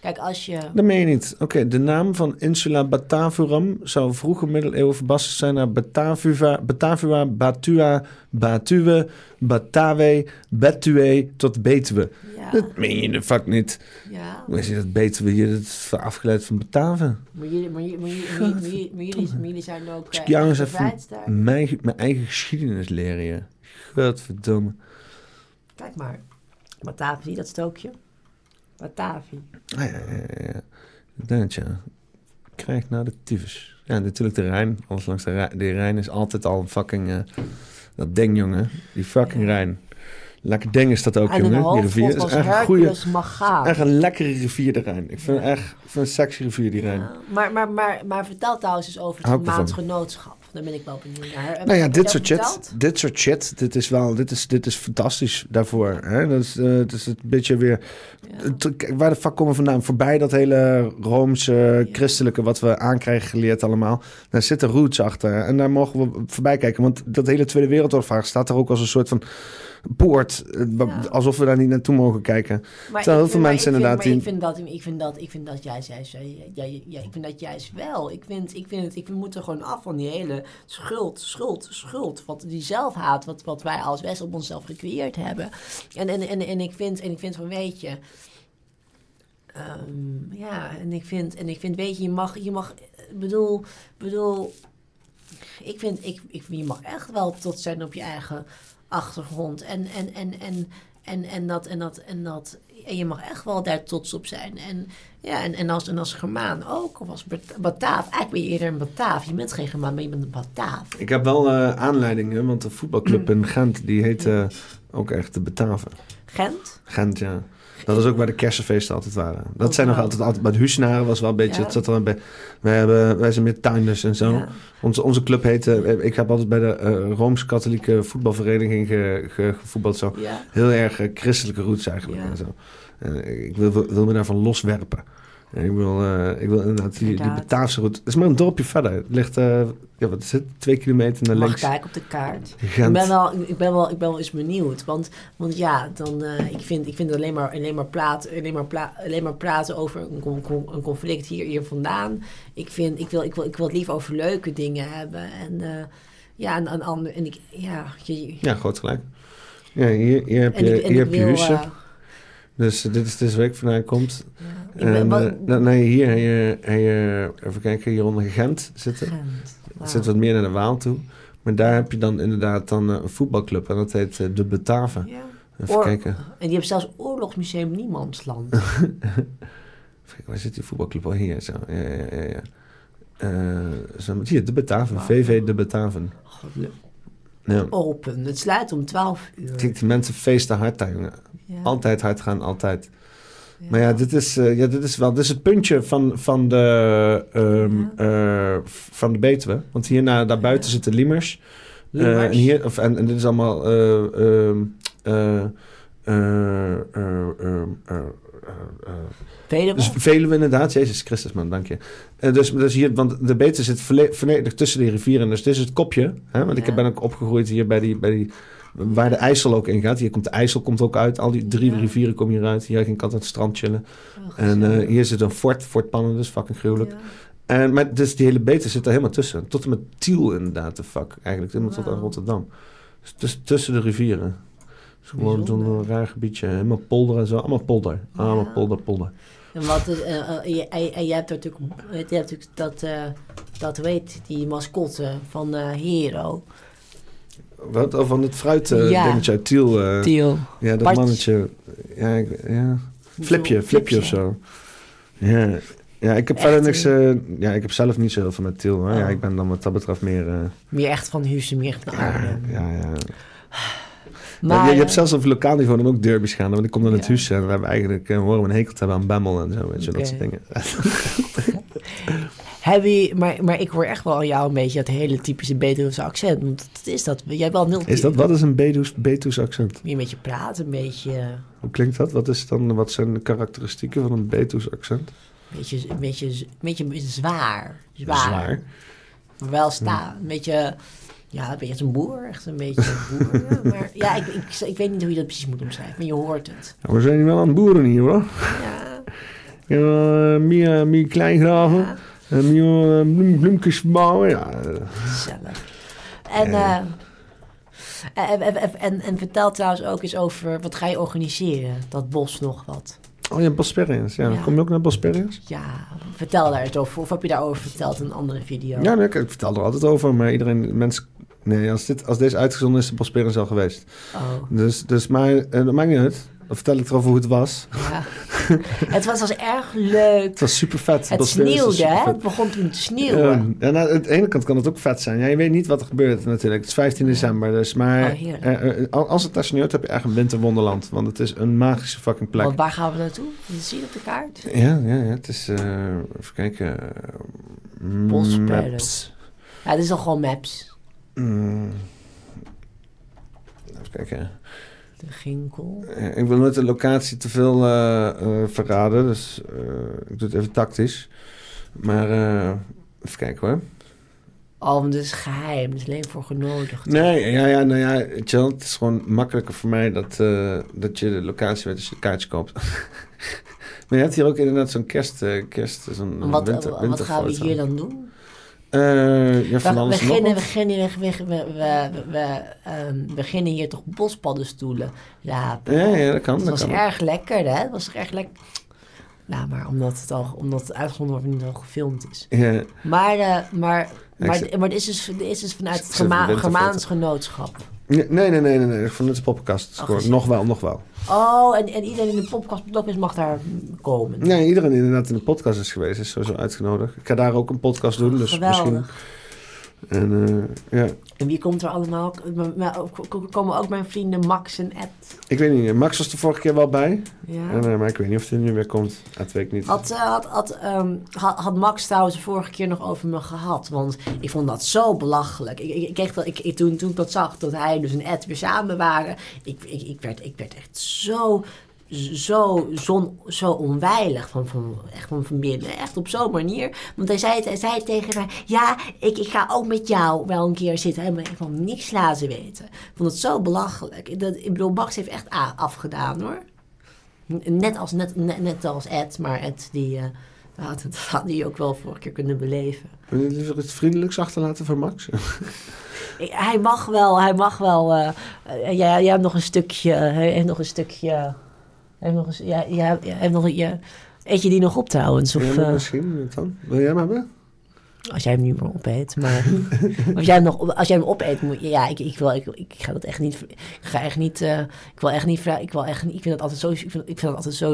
Speaker 2: Kijk, als je...
Speaker 1: Dat meen je niet. Oké, okay, de naam van Insula Batavuram zou vroeger middeleeuwen verbasterd zijn naar Batavua, Batavua, Batua, Batuwe, Batawe, Betue tot Betuwe.
Speaker 2: Ja.
Speaker 1: Dat meen je de fuck niet.
Speaker 2: Ja.
Speaker 1: Hoe is je dat Betuwe hier? Dat is afgeleid van Bataven.
Speaker 2: Maar jullie, maar, jullie, maar, jullie, maar, jullie, maar jullie zijn ook...
Speaker 1: Uh, eens even mijn, mijn eigen geschiedenis leren, je. Godverdomme.
Speaker 2: Kijk maar. Je dat stookje? Batavi.
Speaker 1: Ah, ja, ja, ja. Dat ja. Krijg naar de tyfus. Ja, natuurlijk de Rijn. Alles langs de Rijn. De Rijn is altijd al een fucking... Uh, dat ding, jongen. Die fucking. Rijn. Lekker ding is dat ook,
Speaker 2: en
Speaker 1: jongen. Die rivier
Speaker 2: is echt een goede... Echt
Speaker 1: een lekkere rivier, de Rijn. Ik vind, ja. echt, ik vind een sexy rivier, die Rijn. Ja.
Speaker 2: Maar, maar, maar, maar vertel trouwens eens over het maandgenootschap. Daar ben ik wel benieuwd naar.
Speaker 1: Nou ja, dit soort shit, dit soort shit, dit is wel, dit is, dit is fantastisch daarvoor. Hè? Dat is, eh, het is een beetje weer,
Speaker 2: Ja.
Speaker 1: het- kijk, waar de fuck komen we vandaan? Voorbij dat hele roomse, christelijke wat we aankrijgen geleerd allemaal. Daar zitten roots achter en daar mogen we voorbij kijken. Want dat hele Tweede Wereldoorlog staat er ook als een soort van poort, eh,
Speaker 2: Ja.
Speaker 1: alsof we daar niet naartoe mogen kijken.
Speaker 2: Maar
Speaker 1: Terwijl heel veel mensen
Speaker 2: vind-
Speaker 1: inderdaad die-
Speaker 2: Ik vind dat, ik vind dat, ik vind dat jij ja, ja, ja, ik vind dat juist wel. Ik vind, ik vind het, ik we moeten gewoon af van die hele schuld, schuld, schuld. Wat die zelfhaat, wat, wat wij als West op onszelf gecreëerd hebben. En, en, en, en ik vind, en ik vind van, weet je, ehm, ja, en ik vind, en ik vind, weet je, je mag, je mag, ik bedoel, bedoel, ik vind, ik, ik, je mag echt wel trots zijn op je eigen achtergrond. En, en, en, en, en, en, dat, en, dat, en, dat, en je mag echt wel daar trots op zijn. En, ja, en, en, als, en als Germaan ook, of als Bat- Bataaf. Eigenlijk ben je eerder een Bataaf. Je bent geen Germaan, maar je bent een Bataaf.
Speaker 1: Ik heb wel eh aanleidingen, want de voetbalclub in Gent, die heet eh, ook echt de Bataven.
Speaker 2: Gent?
Speaker 1: Gent, ja. Dat is ook waar de kersenfeesten altijd waren. Dat
Speaker 2: Ook
Speaker 1: zijn nog altijd, altijd bij de Huisnaren was wel een beetje, zat bij. Wij, hebben, wij zijn meer tuinders en zo. Onze, onze club heette, ik heb altijd bij de eh, Rooms-Katholieke voetbalvereniging ge, ge- gevoetbald zo. Heel erg eh, christelijke roots eigenlijk en zo. En ik wil, wil me daarvan loswerpen. Ik wil, eh, ik wil inderdaad die, die. Bataafse route. Het is maar een dorpje verder. Het ligt, eh, ja wat is het, twee kilometer naar
Speaker 2: Mag
Speaker 1: links.
Speaker 2: kijken op de kaart. Ik ben, wel, ik, ben wel, ik ben wel eens benieuwd. Want, want ja, dan, eh, ik vind, ik vind alleen, maar, alleen, maar praten, alleen, maar pla- alleen maar praten over een, een conflict hier, hier vandaan. Ik, vind, ik, wil, ik, wil, ik wil het liever over leuke dingen hebben. En ja, en, en, en ik, ja, je,
Speaker 1: Ja, groot gelijk. Ja, hier, hier heb je,
Speaker 2: ik,
Speaker 1: hier heb je
Speaker 2: wil...
Speaker 1: Dus dit is, is waar ik vandaan komt.
Speaker 2: ja, ben
Speaker 1: En, eh, nou, hier, hier, hier, even kijken, hier onder Gent zitten.
Speaker 2: Gent.
Speaker 1: Het zit wat meer naar de Waal toe. Maar daar heb je dan inderdaad dan eh, een voetbalclub. En dat heet eh, de Bataven.
Speaker 2: Ja.
Speaker 1: Even kijken.
Speaker 2: En die hebben zelfs Oorlogsmuseum Niemandsland.
Speaker 1: Waar zit die voetbalclub al hier? Zo. Ja, ja, ja. ja. Zo, hier, de Bataven. VV de Bataven.
Speaker 2: God, le-
Speaker 1: Ja.
Speaker 2: Open. Het sluit om 12 uur.
Speaker 1: Kijk, die mensen feesten hard daar, jongen.
Speaker 2: Ja.
Speaker 1: Altijd hard gaan, altijd. Maar ja, dit is, eh, ja, dit is wel dit is het puntje van, van, de, eh, van de Betuwe. Want hierna, daarbuiten zitten Liemers. Eh,
Speaker 2: Liemers.
Speaker 1: en, hier, of, en, en dit is allemaal... eh, eh, eh, eh, eh, eh, eh,
Speaker 2: Veluwe?
Speaker 1: dus Veluwe inderdaad, Jezus Christus man, dank je. Eh, dus, dus hier, want de Betuwe zit volle- volledig tussen die rivieren. Dus dit is het kopje. Hè? Want ik ben ook opgegroeid hier bij die... Bij die Waar de IJssel ook in gaat. Hier komt de IJssel komt ook uit. Al die drie
Speaker 2: Ja.
Speaker 1: rivieren komen hieruit. Hier ging ik altijd aan het strand chillen.
Speaker 2: Oh,
Speaker 1: En eh, hier zit een fort, Fort Pannen, dus fucking gruwelijk.
Speaker 2: Ja.
Speaker 1: En, maar dus die hele beter zit er helemaal tussen. Tot en met Tiel inderdaad, de fuck. Eigenlijk, helemaal tot aan. Rotterdam. Dus tuss- tussen de rivieren. Dus gewoon zo'n
Speaker 2: Bijzonder.
Speaker 1: raar gebiedje. Helemaal polder en zo. Allemaal polder. Allemaal polder, polder.
Speaker 2: En, wat is, eh, eh, en je- en, jij hebt natuurlijk, je hebt natuurlijk dat, eh dat weet, die mascotte van Hero.
Speaker 1: Wat? Oh, van het fruit
Speaker 2: Ja.
Speaker 1: dingetje uit Tiel.
Speaker 2: Tiel.
Speaker 1: ja, dat
Speaker 2: Bart.
Speaker 1: mannetje. Ja, ik, ja. Flipje, flipje of zo. Ja. Ja, ik heb
Speaker 2: Echt
Speaker 1: verder niks... ja, ik heb zelf niet zo heel veel met Tiel. Hoor. Ja,
Speaker 2: Oh.
Speaker 1: ik ben dan wat dat betreft meer...
Speaker 2: Meer echt van Husse, meer echt van
Speaker 1: ja, ja, ja.
Speaker 2: Maar,
Speaker 1: Ja, je, je hebt
Speaker 2: eh,
Speaker 1: zelfs op lokaal niveau dan ook derbies gaan. Want ik kom dan het huis en we hebben eigenlijk eh, horen we een hekel te hebben aan Bemmel en zo. Weet je, dat soort dingen.
Speaker 2: Je, maar, maar ik hoor echt wel aan jou een beetje dat hele typische Betuwse accent. Want dat is dat. Jij wel heel
Speaker 1: Is dat, wat is een Betuws accent?
Speaker 2: Je praten, een beetje, een
Speaker 1: Hoe klinkt dat? Wat, is dan, wat zijn de karakteristieken van een Betuws accent?
Speaker 2: beetje, een beetje, een beetje zwaar. Zwaar.
Speaker 1: Zwaar.
Speaker 2: Maar wel staan. Een beetje, ja, beetje als een boer. Echt een beetje een boer. ja. Maar ja, ik, ik, ik weet niet hoe je dat precies moet omschrijven. Maar je hoort het.
Speaker 1: We zijn hier wel aan het boeren hier hoor.
Speaker 2: Ja.
Speaker 1: Ja, uh, meer, meer kleingraven.
Speaker 2: ja.
Speaker 1: En meer uh, bloem, bloemkes bouwen. Ja, eh,
Speaker 2: Gezellig. En,
Speaker 1: Ja.
Speaker 2: eh, en, en, en, en, en vertel trouwens ook eens over, wat ga je organiseren? Dat bos nog wat.
Speaker 1: Oh ja, Bosperians. Ja.
Speaker 2: Ja.
Speaker 1: Kom je ook naar Bosperians?
Speaker 2: Ja, vertel daar eens over. Of heb je daarover verteld in een andere video?
Speaker 1: Ja, nee, ik, ik vertel er altijd over. Maar iedereen, mensen... Nee, als, dit, als deze uitgezonden is, is de Bosperians al geweest.
Speaker 2: Oh,
Speaker 1: Dus, dus maar eh, dat maakt niet uit. Dan vertel ik erover hoe het was.
Speaker 2: ja. het was, was erg leuk.
Speaker 1: Het was super vet.
Speaker 2: Het sneeuwde, hè? Het begon toen te sneeuwen.
Speaker 1: Ja, nou, aan de ene kant kan het ook vet zijn. Ja, je weet niet wat er gebeurt natuurlijk. Het is 15 december, dus maar
Speaker 2: Oh,
Speaker 1: eh, eh, als het daar sneeuwt, heb je echt een winterwonderland. Want het is een magische fucking plek.
Speaker 2: Want waar gaan we naartoe? Je zien op de kaart?
Speaker 1: Ja, ja, ja, het is... eh, even kijken.
Speaker 2: Bosperians.
Speaker 1: maps.
Speaker 2: Ja, dit is al gewoon maps.
Speaker 1: Mm. Even kijken.
Speaker 2: De ginkel.
Speaker 1: Eh, Ik wil nooit de locatie te veel eh, eh, verraden, dus ik doe het even tactisch. Maar even kijken hoor.
Speaker 2: Oh, het is geheim. Het is alleen voor genodigden.
Speaker 1: Nee, ja, ja, nou ja, chill. Het is gewoon makkelijker voor mij dat, dat je de locatie weet als je de kaartje koopt. maar je hebt hier ook inderdaad zo'n kerst, kerst zo'n
Speaker 2: Wat,
Speaker 1: winter,
Speaker 2: wat gaan we hier dan doen?
Speaker 1: Eh, ja, van
Speaker 2: We, we,
Speaker 1: alles nog
Speaker 2: beginnen, we, beginnen, we, we, we, we, we, ehm, beginnen hier toch bospaddenstoelen. Ja,
Speaker 1: Ja, ja, dat kan.
Speaker 2: het
Speaker 1: Dat
Speaker 2: was
Speaker 1: kan.
Speaker 2: erg lekker, hè? Het was erg lekker. Nou, maar omdat het, al, omdat het uitgezonden wordt niet al gefilmd is.
Speaker 1: Ja,
Speaker 2: Maar, eh, maar, maar,
Speaker 1: zit-
Speaker 2: maar dit is dus, dit is dus vanuit het. Germaans genootschap.
Speaker 1: Nee, nee, nee, nee, nee. Van het podcast.
Speaker 2: Is-
Speaker 1: nog wel, nog wel.
Speaker 2: Oh, en, en iedereen in de podcast mag daar komen.
Speaker 1: Nee, iedereen die inderdaad in de podcast is geweest, is sowieso uitgenodigd. Ik ga daar ook een podcast doen, dus misschien...
Speaker 2: Geweldig.
Speaker 1: En eh, ja,
Speaker 2: En wie komt er allemaal? Komen ook mijn vrienden Max en Ed.
Speaker 1: ik weet niet. Max was de vorige keer wel bij.
Speaker 2: Ja.
Speaker 1: En, eh, maar ik weet niet of hij nu weer komt. Dat weet ik niet.
Speaker 2: Had, eh, had, had, ehm, had, had Max trouwens de vorige keer nog over me gehad. Want ik vond dat zo belachelijk. Ik, ik, ik, kreeg dat, ik, ik- toen, toen ik dat zag, dat hij dus en Ed weer samen waren. Ik, ik, ik, werd, ik werd echt zo, zo, zon, zo onweilig van, van, echt van, van binnen. Echt op zo'n manier. Want hij zei, hij zei tegen mij, ja, ik, ik ga ook met jou wel een keer zitten. Hij heeft van niks laten weten. Ik vond het zo belachelijk. Dat, ik bedoel, Max heeft echt afgedaan hoor. Net als, net, net, net als Ed, maar Ed die, eh, dat, had, dat had hij ook wel vorige keer kunnen beleven.
Speaker 1: Wil je liever iets vriendelijks achterlaten voor Max?
Speaker 2: Ik- Hij mag wel, hij mag wel. eh eh, jij, hebt nog een stukje, hij heeft nog een stukje, heeft nog een, ja, jij hebt nog een, ja, eet je die nog op trouwens? Of,
Speaker 1: ja, maar
Speaker 2: eh,
Speaker 1: misschien dan. Wil jij hem hebben?
Speaker 2: als jij hem niet meer opeet, maar als jij hem nog, als jij hem opeet, moet ja, ik, ik wil, ik, ik ga dat echt niet, ik ga echt niet, eh, ik wil echt niet, ik wil echt niet, ik vind dat altijd zo, ik vind, ik vind dat altijd zo,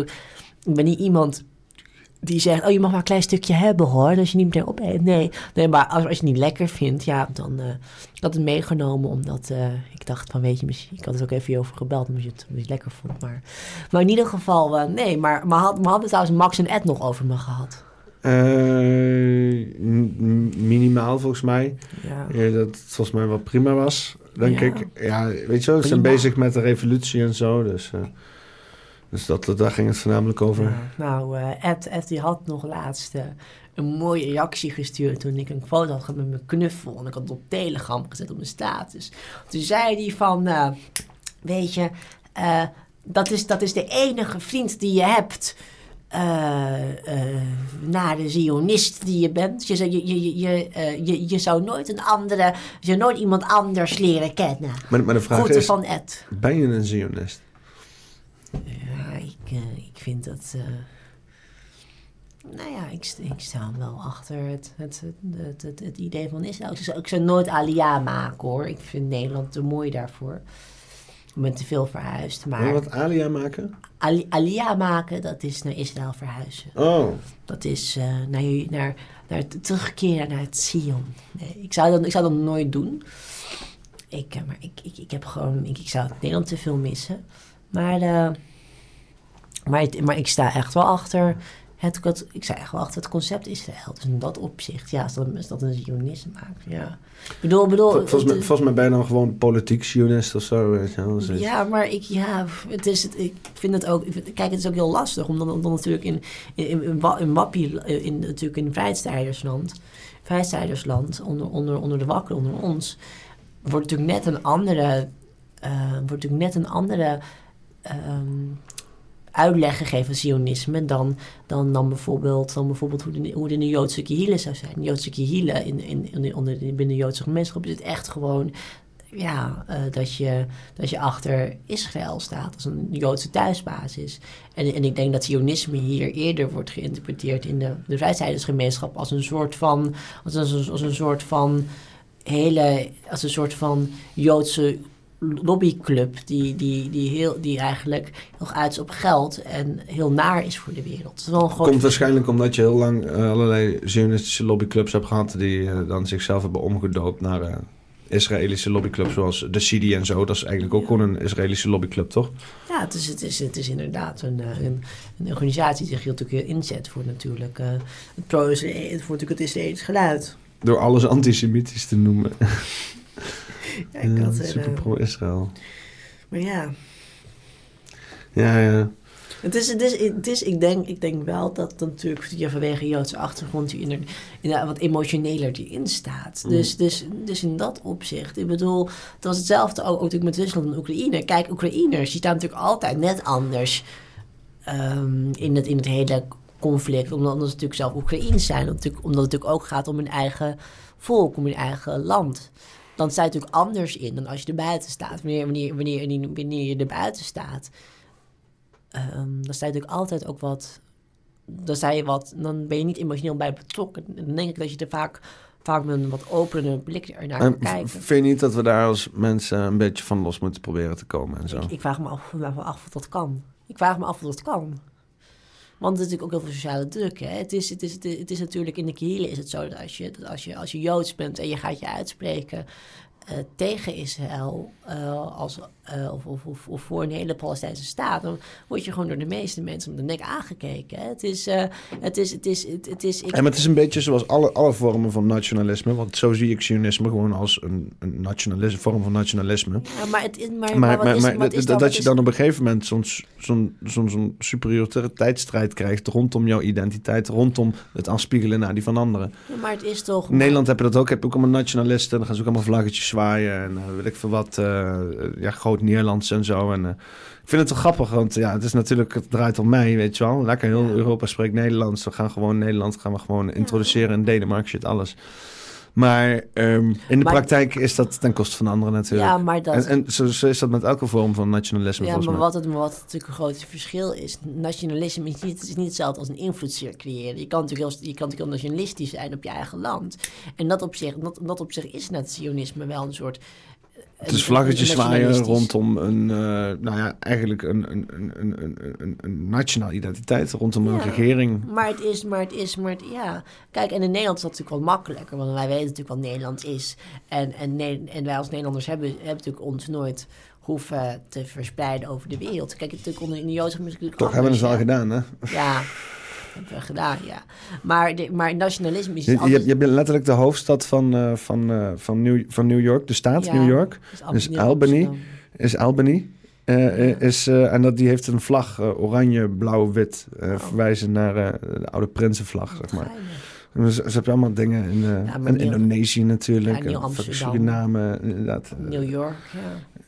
Speaker 2: ik ben niet iemand die zegt, oh je mag maar een klein stukje hebben hoor, als je niet meteen opeet. Nee, nee maar als, als je het niet lekker vindt, ja, dan, eh ik had het meegenomen omdat eh, ik dacht van, weet je, misschien, ik had het ook even over gebeld, omdat je het, omdat je het lekker vond, maar, maar in ieder geval, eh, nee, maar, maar, had, maar hadden trouwens Max en Ed nog over me gehad.
Speaker 1: Eh, minimaal volgens mij.
Speaker 2: Ja.
Speaker 1: Ja, dat het volgens mij wel prima was, denk
Speaker 2: Ja.
Speaker 1: ik. Ja, weet je wel, ze zijn bezig met de revolutie en zo. Dus, dus dat, daar ging het voornamelijk over.
Speaker 2: Ja, nou, eh, Ed, Ed die had nog laatst eh, een mooie reactie gestuurd toen ik een foto had met mijn knuffel. En ik had het op Telegram gezet op mijn status. Toen zei hij van, eh, weet je, eh, dat, is, dat is de enige vriend die je hebt... eh, eh, na de Zionist die je bent. Je, zou- je, je, je, eh, je, je zou nooit een andere, je zou nooit iemand anders leren kennen.
Speaker 1: Maar, maar de vraag
Speaker 2: Groeten
Speaker 1: is,
Speaker 2: van Ed.
Speaker 1: ben je een Zionist?
Speaker 2: Ik, eh, ik vind dat. eh, nou ja, ik, ik sta wel achter het, het, het, het, het idee van Israël. Ik zou, ik zou nooit Alia maken hoor. Ik vind Nederland te mooi daarvoor. Ik ben te veel verhuisd.
Speaker 1: Wil
Speaker 2: Maar
Speaker 1: je wat alia maken?
Speaker 2: Ali- Alia maken, dat is naar Israël verhuizen.
Speaker 1: Oh,
Speaker 2: Dat is eh, naar, naar, naar het terugkeren naar het Sion. Nee, ik, zou dat, ik zou dat nooit doen. Ik, maar ik, ik, ik heb gewoon, ik, ik zou het Nederland te veel missen. Maar, maar, het- maar ik sta echt wel achter het, ik sta echt wel achter het concept Israël. Dus in dat opzicht, ja, is dat, is dat een Zionist maakt. Ja. Ik bedoel, bedoel
Speaker 1: Vol- volgens, mij, volgens dan gewoon politiek Zionist of zo. Weet je zoiets.
Speaker 2: ja, maar ik, ja, het is het, ik vind het ook. vind- Kijk, het is ook heel lastig, omdat omdat natuurlijk in, in, in, in, in Wappie, eh, in, natuurlijk in Vrijstrijdersland, Vrijstrijdersland, onder, onder, onder de wakker, onder ons, wordt natuurlijk net een andere, eh, wordt natuurlijk net een andere ehm, uitleg gegeven van Zionisme dan, dan, dan, bijvoorbeeld, dan bijvoorbeeld hoe, de, hoe de Joodse Kihile zou zijn. De Joodse Kihile in, in, in, onder, binnen de Joodse gemeenschap is het echt gewoon ja, eh, dat, je, dat je achter Israël staat als een Joodse thuisbasis. En, en ik denk dat Zionisme hier eerder wordt geïnterpreteerd in de, de vrijheidsgemeenschap als een soort van, als een soort van hele, als een soort van Joodse lobbyclub die, die, die, heel, die eigenlijk heel uit is op geld en heel naar is voor de wereld. Het is wel een groot
Speaker 1: Komt waarschijnlijk omdat je heel lang eh, allerlei Zionistische lobbyclubs hebt gehad... die eh, dan zichzelf hebben omgedoopt naar eh, Israëlische lobbyclubs... zoals de Sidi en zo. Dat is eigenlijk ook gewoon een Israëlische lobbyclub, toch?
Speaker 2: Ja, het is, het is, het is inderdaad een, een, een organisatie die zich heel natuurlijk inzet voor natuurlijk, het pro voor natuurlijk het Israëlisch geluid.
Speaker 1: Door alles antisemitisch te noemen.
Speaker 2: Ja, ik had, eh,
Speaker 1: super pro-Israël.
Speaker 2: maar ja,
Speaker 1: Ja, ja.
Speaker 2: Het is, het is, het is, ik, denk, ik denk wel dat natuurlijk je vanwege Joodse achtergrond je inderdaad, inderdaad wat emotioneler erin staat.
Speaker 1: Mm.
Speaker 2: Dus, dus, dus in dat opzicht, ik bedoel, het was hetzelfde ook, ook natuurlijk met Rusland en Oekraïne. Kijk, Oekraïners, die staan natuurlijk altijd net anders ehm, in, het, in het hele conflict. Omdat, omdat ze natuurlijk zelf Oekraïens zijn, omdat, natuurlijk- omdat het natuurlijk ook gaat om hun eigen volk, om hun eigen land. Dan sta je natuurlijk anders in dan als je er buiten staat. Wanneer, wanneer, wanneer, wanneer je er buiten staat, Ehm, dan sta je natuurlijk altijd ook wat. Dan, sta je wat, dan ben je niet emotioneel bij betrokken. En dan denk ik dat je er vaak, vaak met een wat openere blik ernaar kan kijken.
Speaker 1: v- vind je niet dat we daar als mensen een beetje van los moeten proberen te komen en zo?
Speaker 2: Ik, ik vraag me af, ik vraag me af of dat kan. Ik vraag me af of dat kan. Want het is natuurlijk ook heel veel sociale druk. Hè? Het, is, het, is, het, is, natuurlijk in de Kihile is het zo dat als je, dat als je, als je Joods bent en je gaat je uitspreken eh, tegen Israël eh, als, eh, of, of, of, of voor een hele Palestijnse staat, dan word je gewoon door de meeste mensen op de nek aangekeken. Hè? Het is, het is, het is, het, het is. Ik,
Speaker 1: maar het is een beetje zoals alle, alle vormen van nationalisme. Want zo zie ik sionisme gewoon als een, een nationalisme, vorm van nationalisme.
Speaker 2: Ja, maar het, is- maar,
Speaker 1: Maar, dat- je dan op een gegeven moment zo'n zo'n zo'n zo'n superioriteitsstrijd krijgt rondom jouw identiteit, rondom het afspiegelen naar die van anderen.
Speaker 2: Ja, maar het is toch.
Speaker 1: In Nederland heb je dat ook. Heb je ook allemaal nationalisten. Dan gaan ze ook allemaal vlaggetjes zwaaien. En uh, weet ik veel wat. eh, ja, groot Nederlands en zo. En, ik vind het wel grappig. Want ja, het is natuurlijk... Het draait om mij, weet je wel. Lekker heel. Europa spreekt Nederlands. We gaan gewoon Nederland gaan we gewoon introduceren. In Denemarken shit, alles. Maar ehm, in de
Speaker 2: Maar-
Speaker 1: praktijk is dat ten koste van anderen natuurlijk.
Speaker 2: Ja, maar dat.
Speaker 1: En, en zo, zo is dat met elke vorm van nationalisme
Speaker 2: Ja, maar wat, het, maar wat natuurlijk een groot verschil is, nationalisme is niet, is niet hetzelfde als een invloedssfeer creëren. Je kan natuurlijk heel, je kan natuurlijk heel nationalistisch zijn op je eigen land. En dat op zich, dat, dat op zich is net sionisme wel een soort...
Speaker 1: Het is vlaggetjes zwaaien rondom een, eh, nou ja, eigenlijk een, een, een, een, een, nationale identiteit, rondom een regering.
Speaker 2: Maar het is, maar het is, maar het, ja. Kijk, en in Nederland is dat natuurlijk wel makkelijker, want wij weten natuurlijk wat Nederland is. En, en, en wij als Nederlanders hebben, hebben natuurlijk ons nooit hoeven te verspreiden over de wereld. Kijk, natuurlijk onder in de Joodse natuurlijk
Speaker 1: Toch hebben we het al gedaan, hè?
Speaker 2: Ja, hebben gedaan, ja. Maar, de, maar nationalisme is
Speaker 1: Je, je, bent letterlijk de hoofdstad van, eh, van, eh, van, New, van New York, de staat
Speaker 2: Ja.
Speaker 1: New York,
Speaker 2: is
Speaker 1: dus Albany.
Speaker 2: Amsterdam.
Speaker 1: is Albany. Eh,
Speaker 2: Ja.
Speaker 1: is, en dat, die heeft een vlag, oranje, blauw, wit,
Speaker 2: Oh.
Speaker 1: verwijzen naar de oude prinsenvlag, zeg maar. En Ze, hebben allemaal dingen in,
Speaker 2: Ja,
Speaker 1: in Indonesië natuurlijk,
Speaker 2: Ja.
Speaker 1: Suriname, inderdaad.
Speaker 2: New York, ja.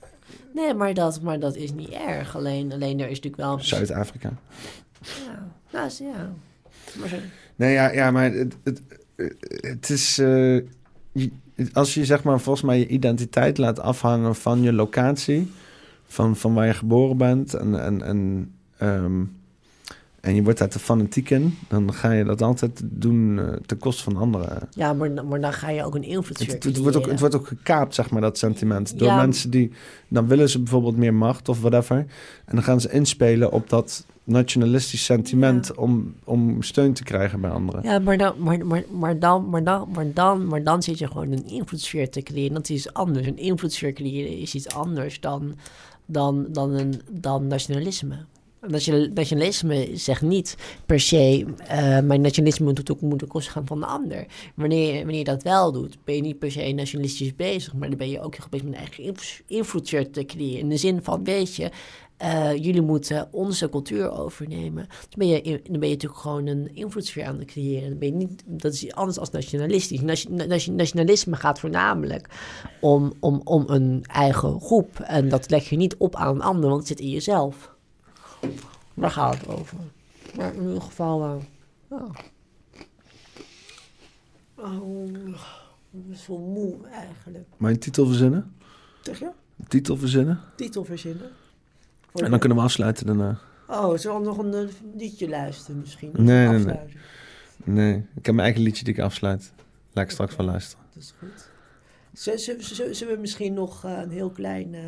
Speaker 2: Nee, maar dat, maar dat is niet erg. Alleen, alleen er is natuurlijk wel...
Speaker 1: Zuid-Afrika.
Speaker 2: Ja, nou, is- ja. Maar
Speaker 1: Nee, ja, ja maar het, het, het is... eh, als je zeg maar volgens mij je identiteit laat afhangen van je locatie... van, van waar je geboren bent en... en, en ehm, en je wordt daar te fanatiek in, dan ga je dat altijd doen eh, ten koste van anderen.
Speaker 2: ja, maar, maar dan ga je ook een invloedssfeer
Speaker 1: Het, het, wordt ook, het wordt ook gekaapt, zeg maar, dat sentiment. Door
Speaker 2: Ja.
Speaker 1: mensen die... Dan willen ze bijvoorbeeld meer macht of whatever. En dan gaan ze inspelen op dat nationalistisch sentiment...
Speaker 2: Ja.
Speaker 1: Om, om steun te krijgen bij anderen.
Speaker 2: Ja, maar dan, maar, maar, maar, dan, maar, dan, maar, dan, maar dan zit je gewoon een invloedssfeer te creëren. Dat is iets anders. Een invloedssfeer creëren is iets anders dan, dan, dan, een, dan nationalisme. National- Nationalisme zegt niet per se, eh mijn nationalisme moet ook moet ten koste gaan van de ander. Wanneer, wanneer je dat wel doet, ben je niet per se nationalistisch bezig, maar dan ben je ook heel bezig met een eigen invloeds- invloedssfeer te creëren. In de zin van, weet je, eh, jullie moeten onze cultuur overnemen. Dan ben, je, dan ben je natuurlijk gewoon een invloedssfeer aan het creëren. Dan ben je niet, dat is anders als nationalistisch. Nation- nation- Nationalisme gaat voornamelijk om, om, om een eigen groep. En dat leg je niet op aan een ander, want het zit in jezelf. Daar gaat het over. Maar in ieder geval... eh, ja. Oh, ik ben zo moe eigenlijk.
Speaker 1: Maar een titel verzinnen?
Speaker 2: Zeg je?
Speaker 1: Een titel verzinnen?
Speaker 2: Titel verzinnen? Voor
Speaker 1: En
Speaker 2: de-
Speaker 1: dan kunnen we afsluiten daarna.
Speaker 2: Oh, zullen we nog een eh, liedje luisteren misschien?
Speaker 1: Nee, nee, nee.
Speaker 2: Afsluiten.
Speaker 1: Nee, ik heb mijn eigen liedje die ik afsluit. Laat ik straks wel luisteren.
Speaker 2: Dat is goed. Zullen, zullen- zullen- zullen we misschien nog eh, een heel klein eh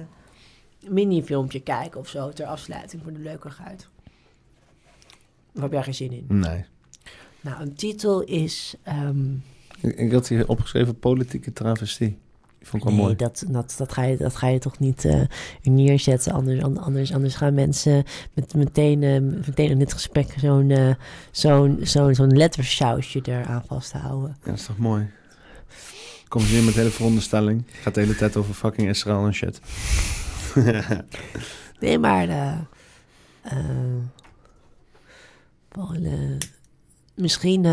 Speaker 2: mini-filmpje kijken of zo ter afsluiting voor de leukigheid? Of heb jij geen zin in?
Speaker 1: Nee.
Speaker 2: Nou, een titel is... ehm,
Speaker 1: Ik, ik had hier opgeschreven politieke travestie. Die vond ik wel
Speaker 2: nee,
Speaker 1: mooi.
Speaker 2: dat, dat, dat, ga je, dat ga je toch niet eh, neerzetten. Anders, an- anders, anders gaan mensen met, meteen, eh, meteen in dit gesprek zo'n eh, zo'n zo'n zo'n lettersausje eraan vasthouden.
Speaker 1: Ja, dat is toch mooi? Kom eens in met hele veronderstelling. Gaat de hele tijd over fucking Israël en shit.
Speaker 2: Nee, maar... eh eh, eh, misschien...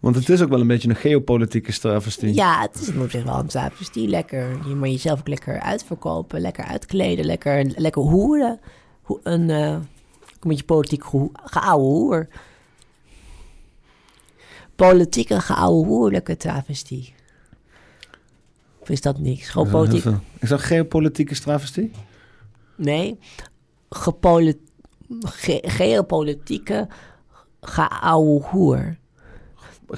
Speaker 1: Want het is ook wel een beetje een geopolitieke travestie.
Speaker 2: Ja, het is op zich wel een travestie. Lekker, je maar jezelf ook lekker uitverkopen, lekker uitkleden, lekker, lekker hoeren. Ho- Een, een beetje politiek geouwe hoer. Politieke geouwe hoerlijke travestie. Is dat niks? Gewoon politiek...
Speaker 1: Is dat geopolitieke travestie?
Speaker 2: Nee, gepoli- ge- geopolitieke geouwe hoer.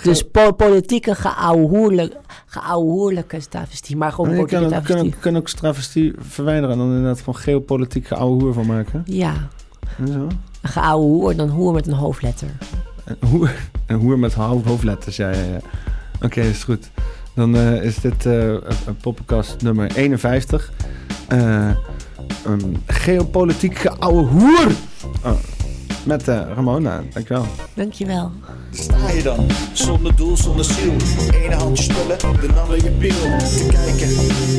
Speaker 2: Dus po- politieke geouwehoerlijke, geouwehoerlijke travestie, maar gewoon
Speaker 1: je
Speaker 2: politieke
Speaker 1: kan, ook, kan, ook, kan ook travestie verwijderen en dan inderdaad gewoon geopolitiek oude hoer van maken.
Speaker 2: Ja,
Speaker 1: zo.
Speaker 2: een geouwe hoer, dan hoer met een hoofdletter.
Speaker 1: Een hoer, een hoer met hoofdletters, ja, ja, ja. Oké, is goed. Dan eh, is dit een poppenkast nummer 51. Eh, een geopolitiek oude hoer. Oh, met eh, Ramona, dankjewel.
Speaker 2: Dankjewel.
Speaker 3: Sta je dan, zonder doel, zonder ziel. Ene handje spullen, de ander je piel. Te kijken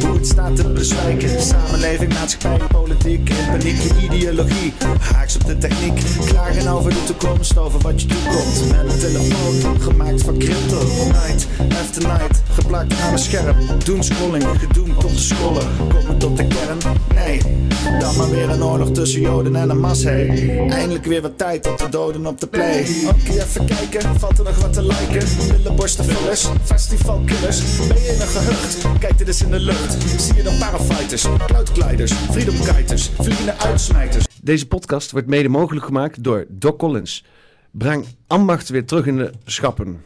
Speaker 3: hoe het staat te bezwijken. Samenleving, maatschappij, politiek in paniek, je ideologie. Haaks op de techniek, klagen over de toekomst, over wat je toekomt. Met een telefoon, gemaakt van crypto. Night after night, geplakt aan mijn scherm. Doen scrolling, gedoemd om te scrollen. Komen tot de kern? Nee. Dan maar weer een oorlog tussen Joden en Hamas, hey. Eindelijk weer wat tijd om te doden op de play. Oké, even kijken, valt er nog wat te liken? Billenborstenvullers, festivalkillers. Ben je een gehucht? Kijk dit eens in de lucht. Zie je dan parafighters, cloudgliders, freedomkiters, vliegende uitsmijters.
Speaker 1: Deze podcast wordt mede mogelijk gemaakt door Doc Collins. Breng ambacht weer terug in de schappen.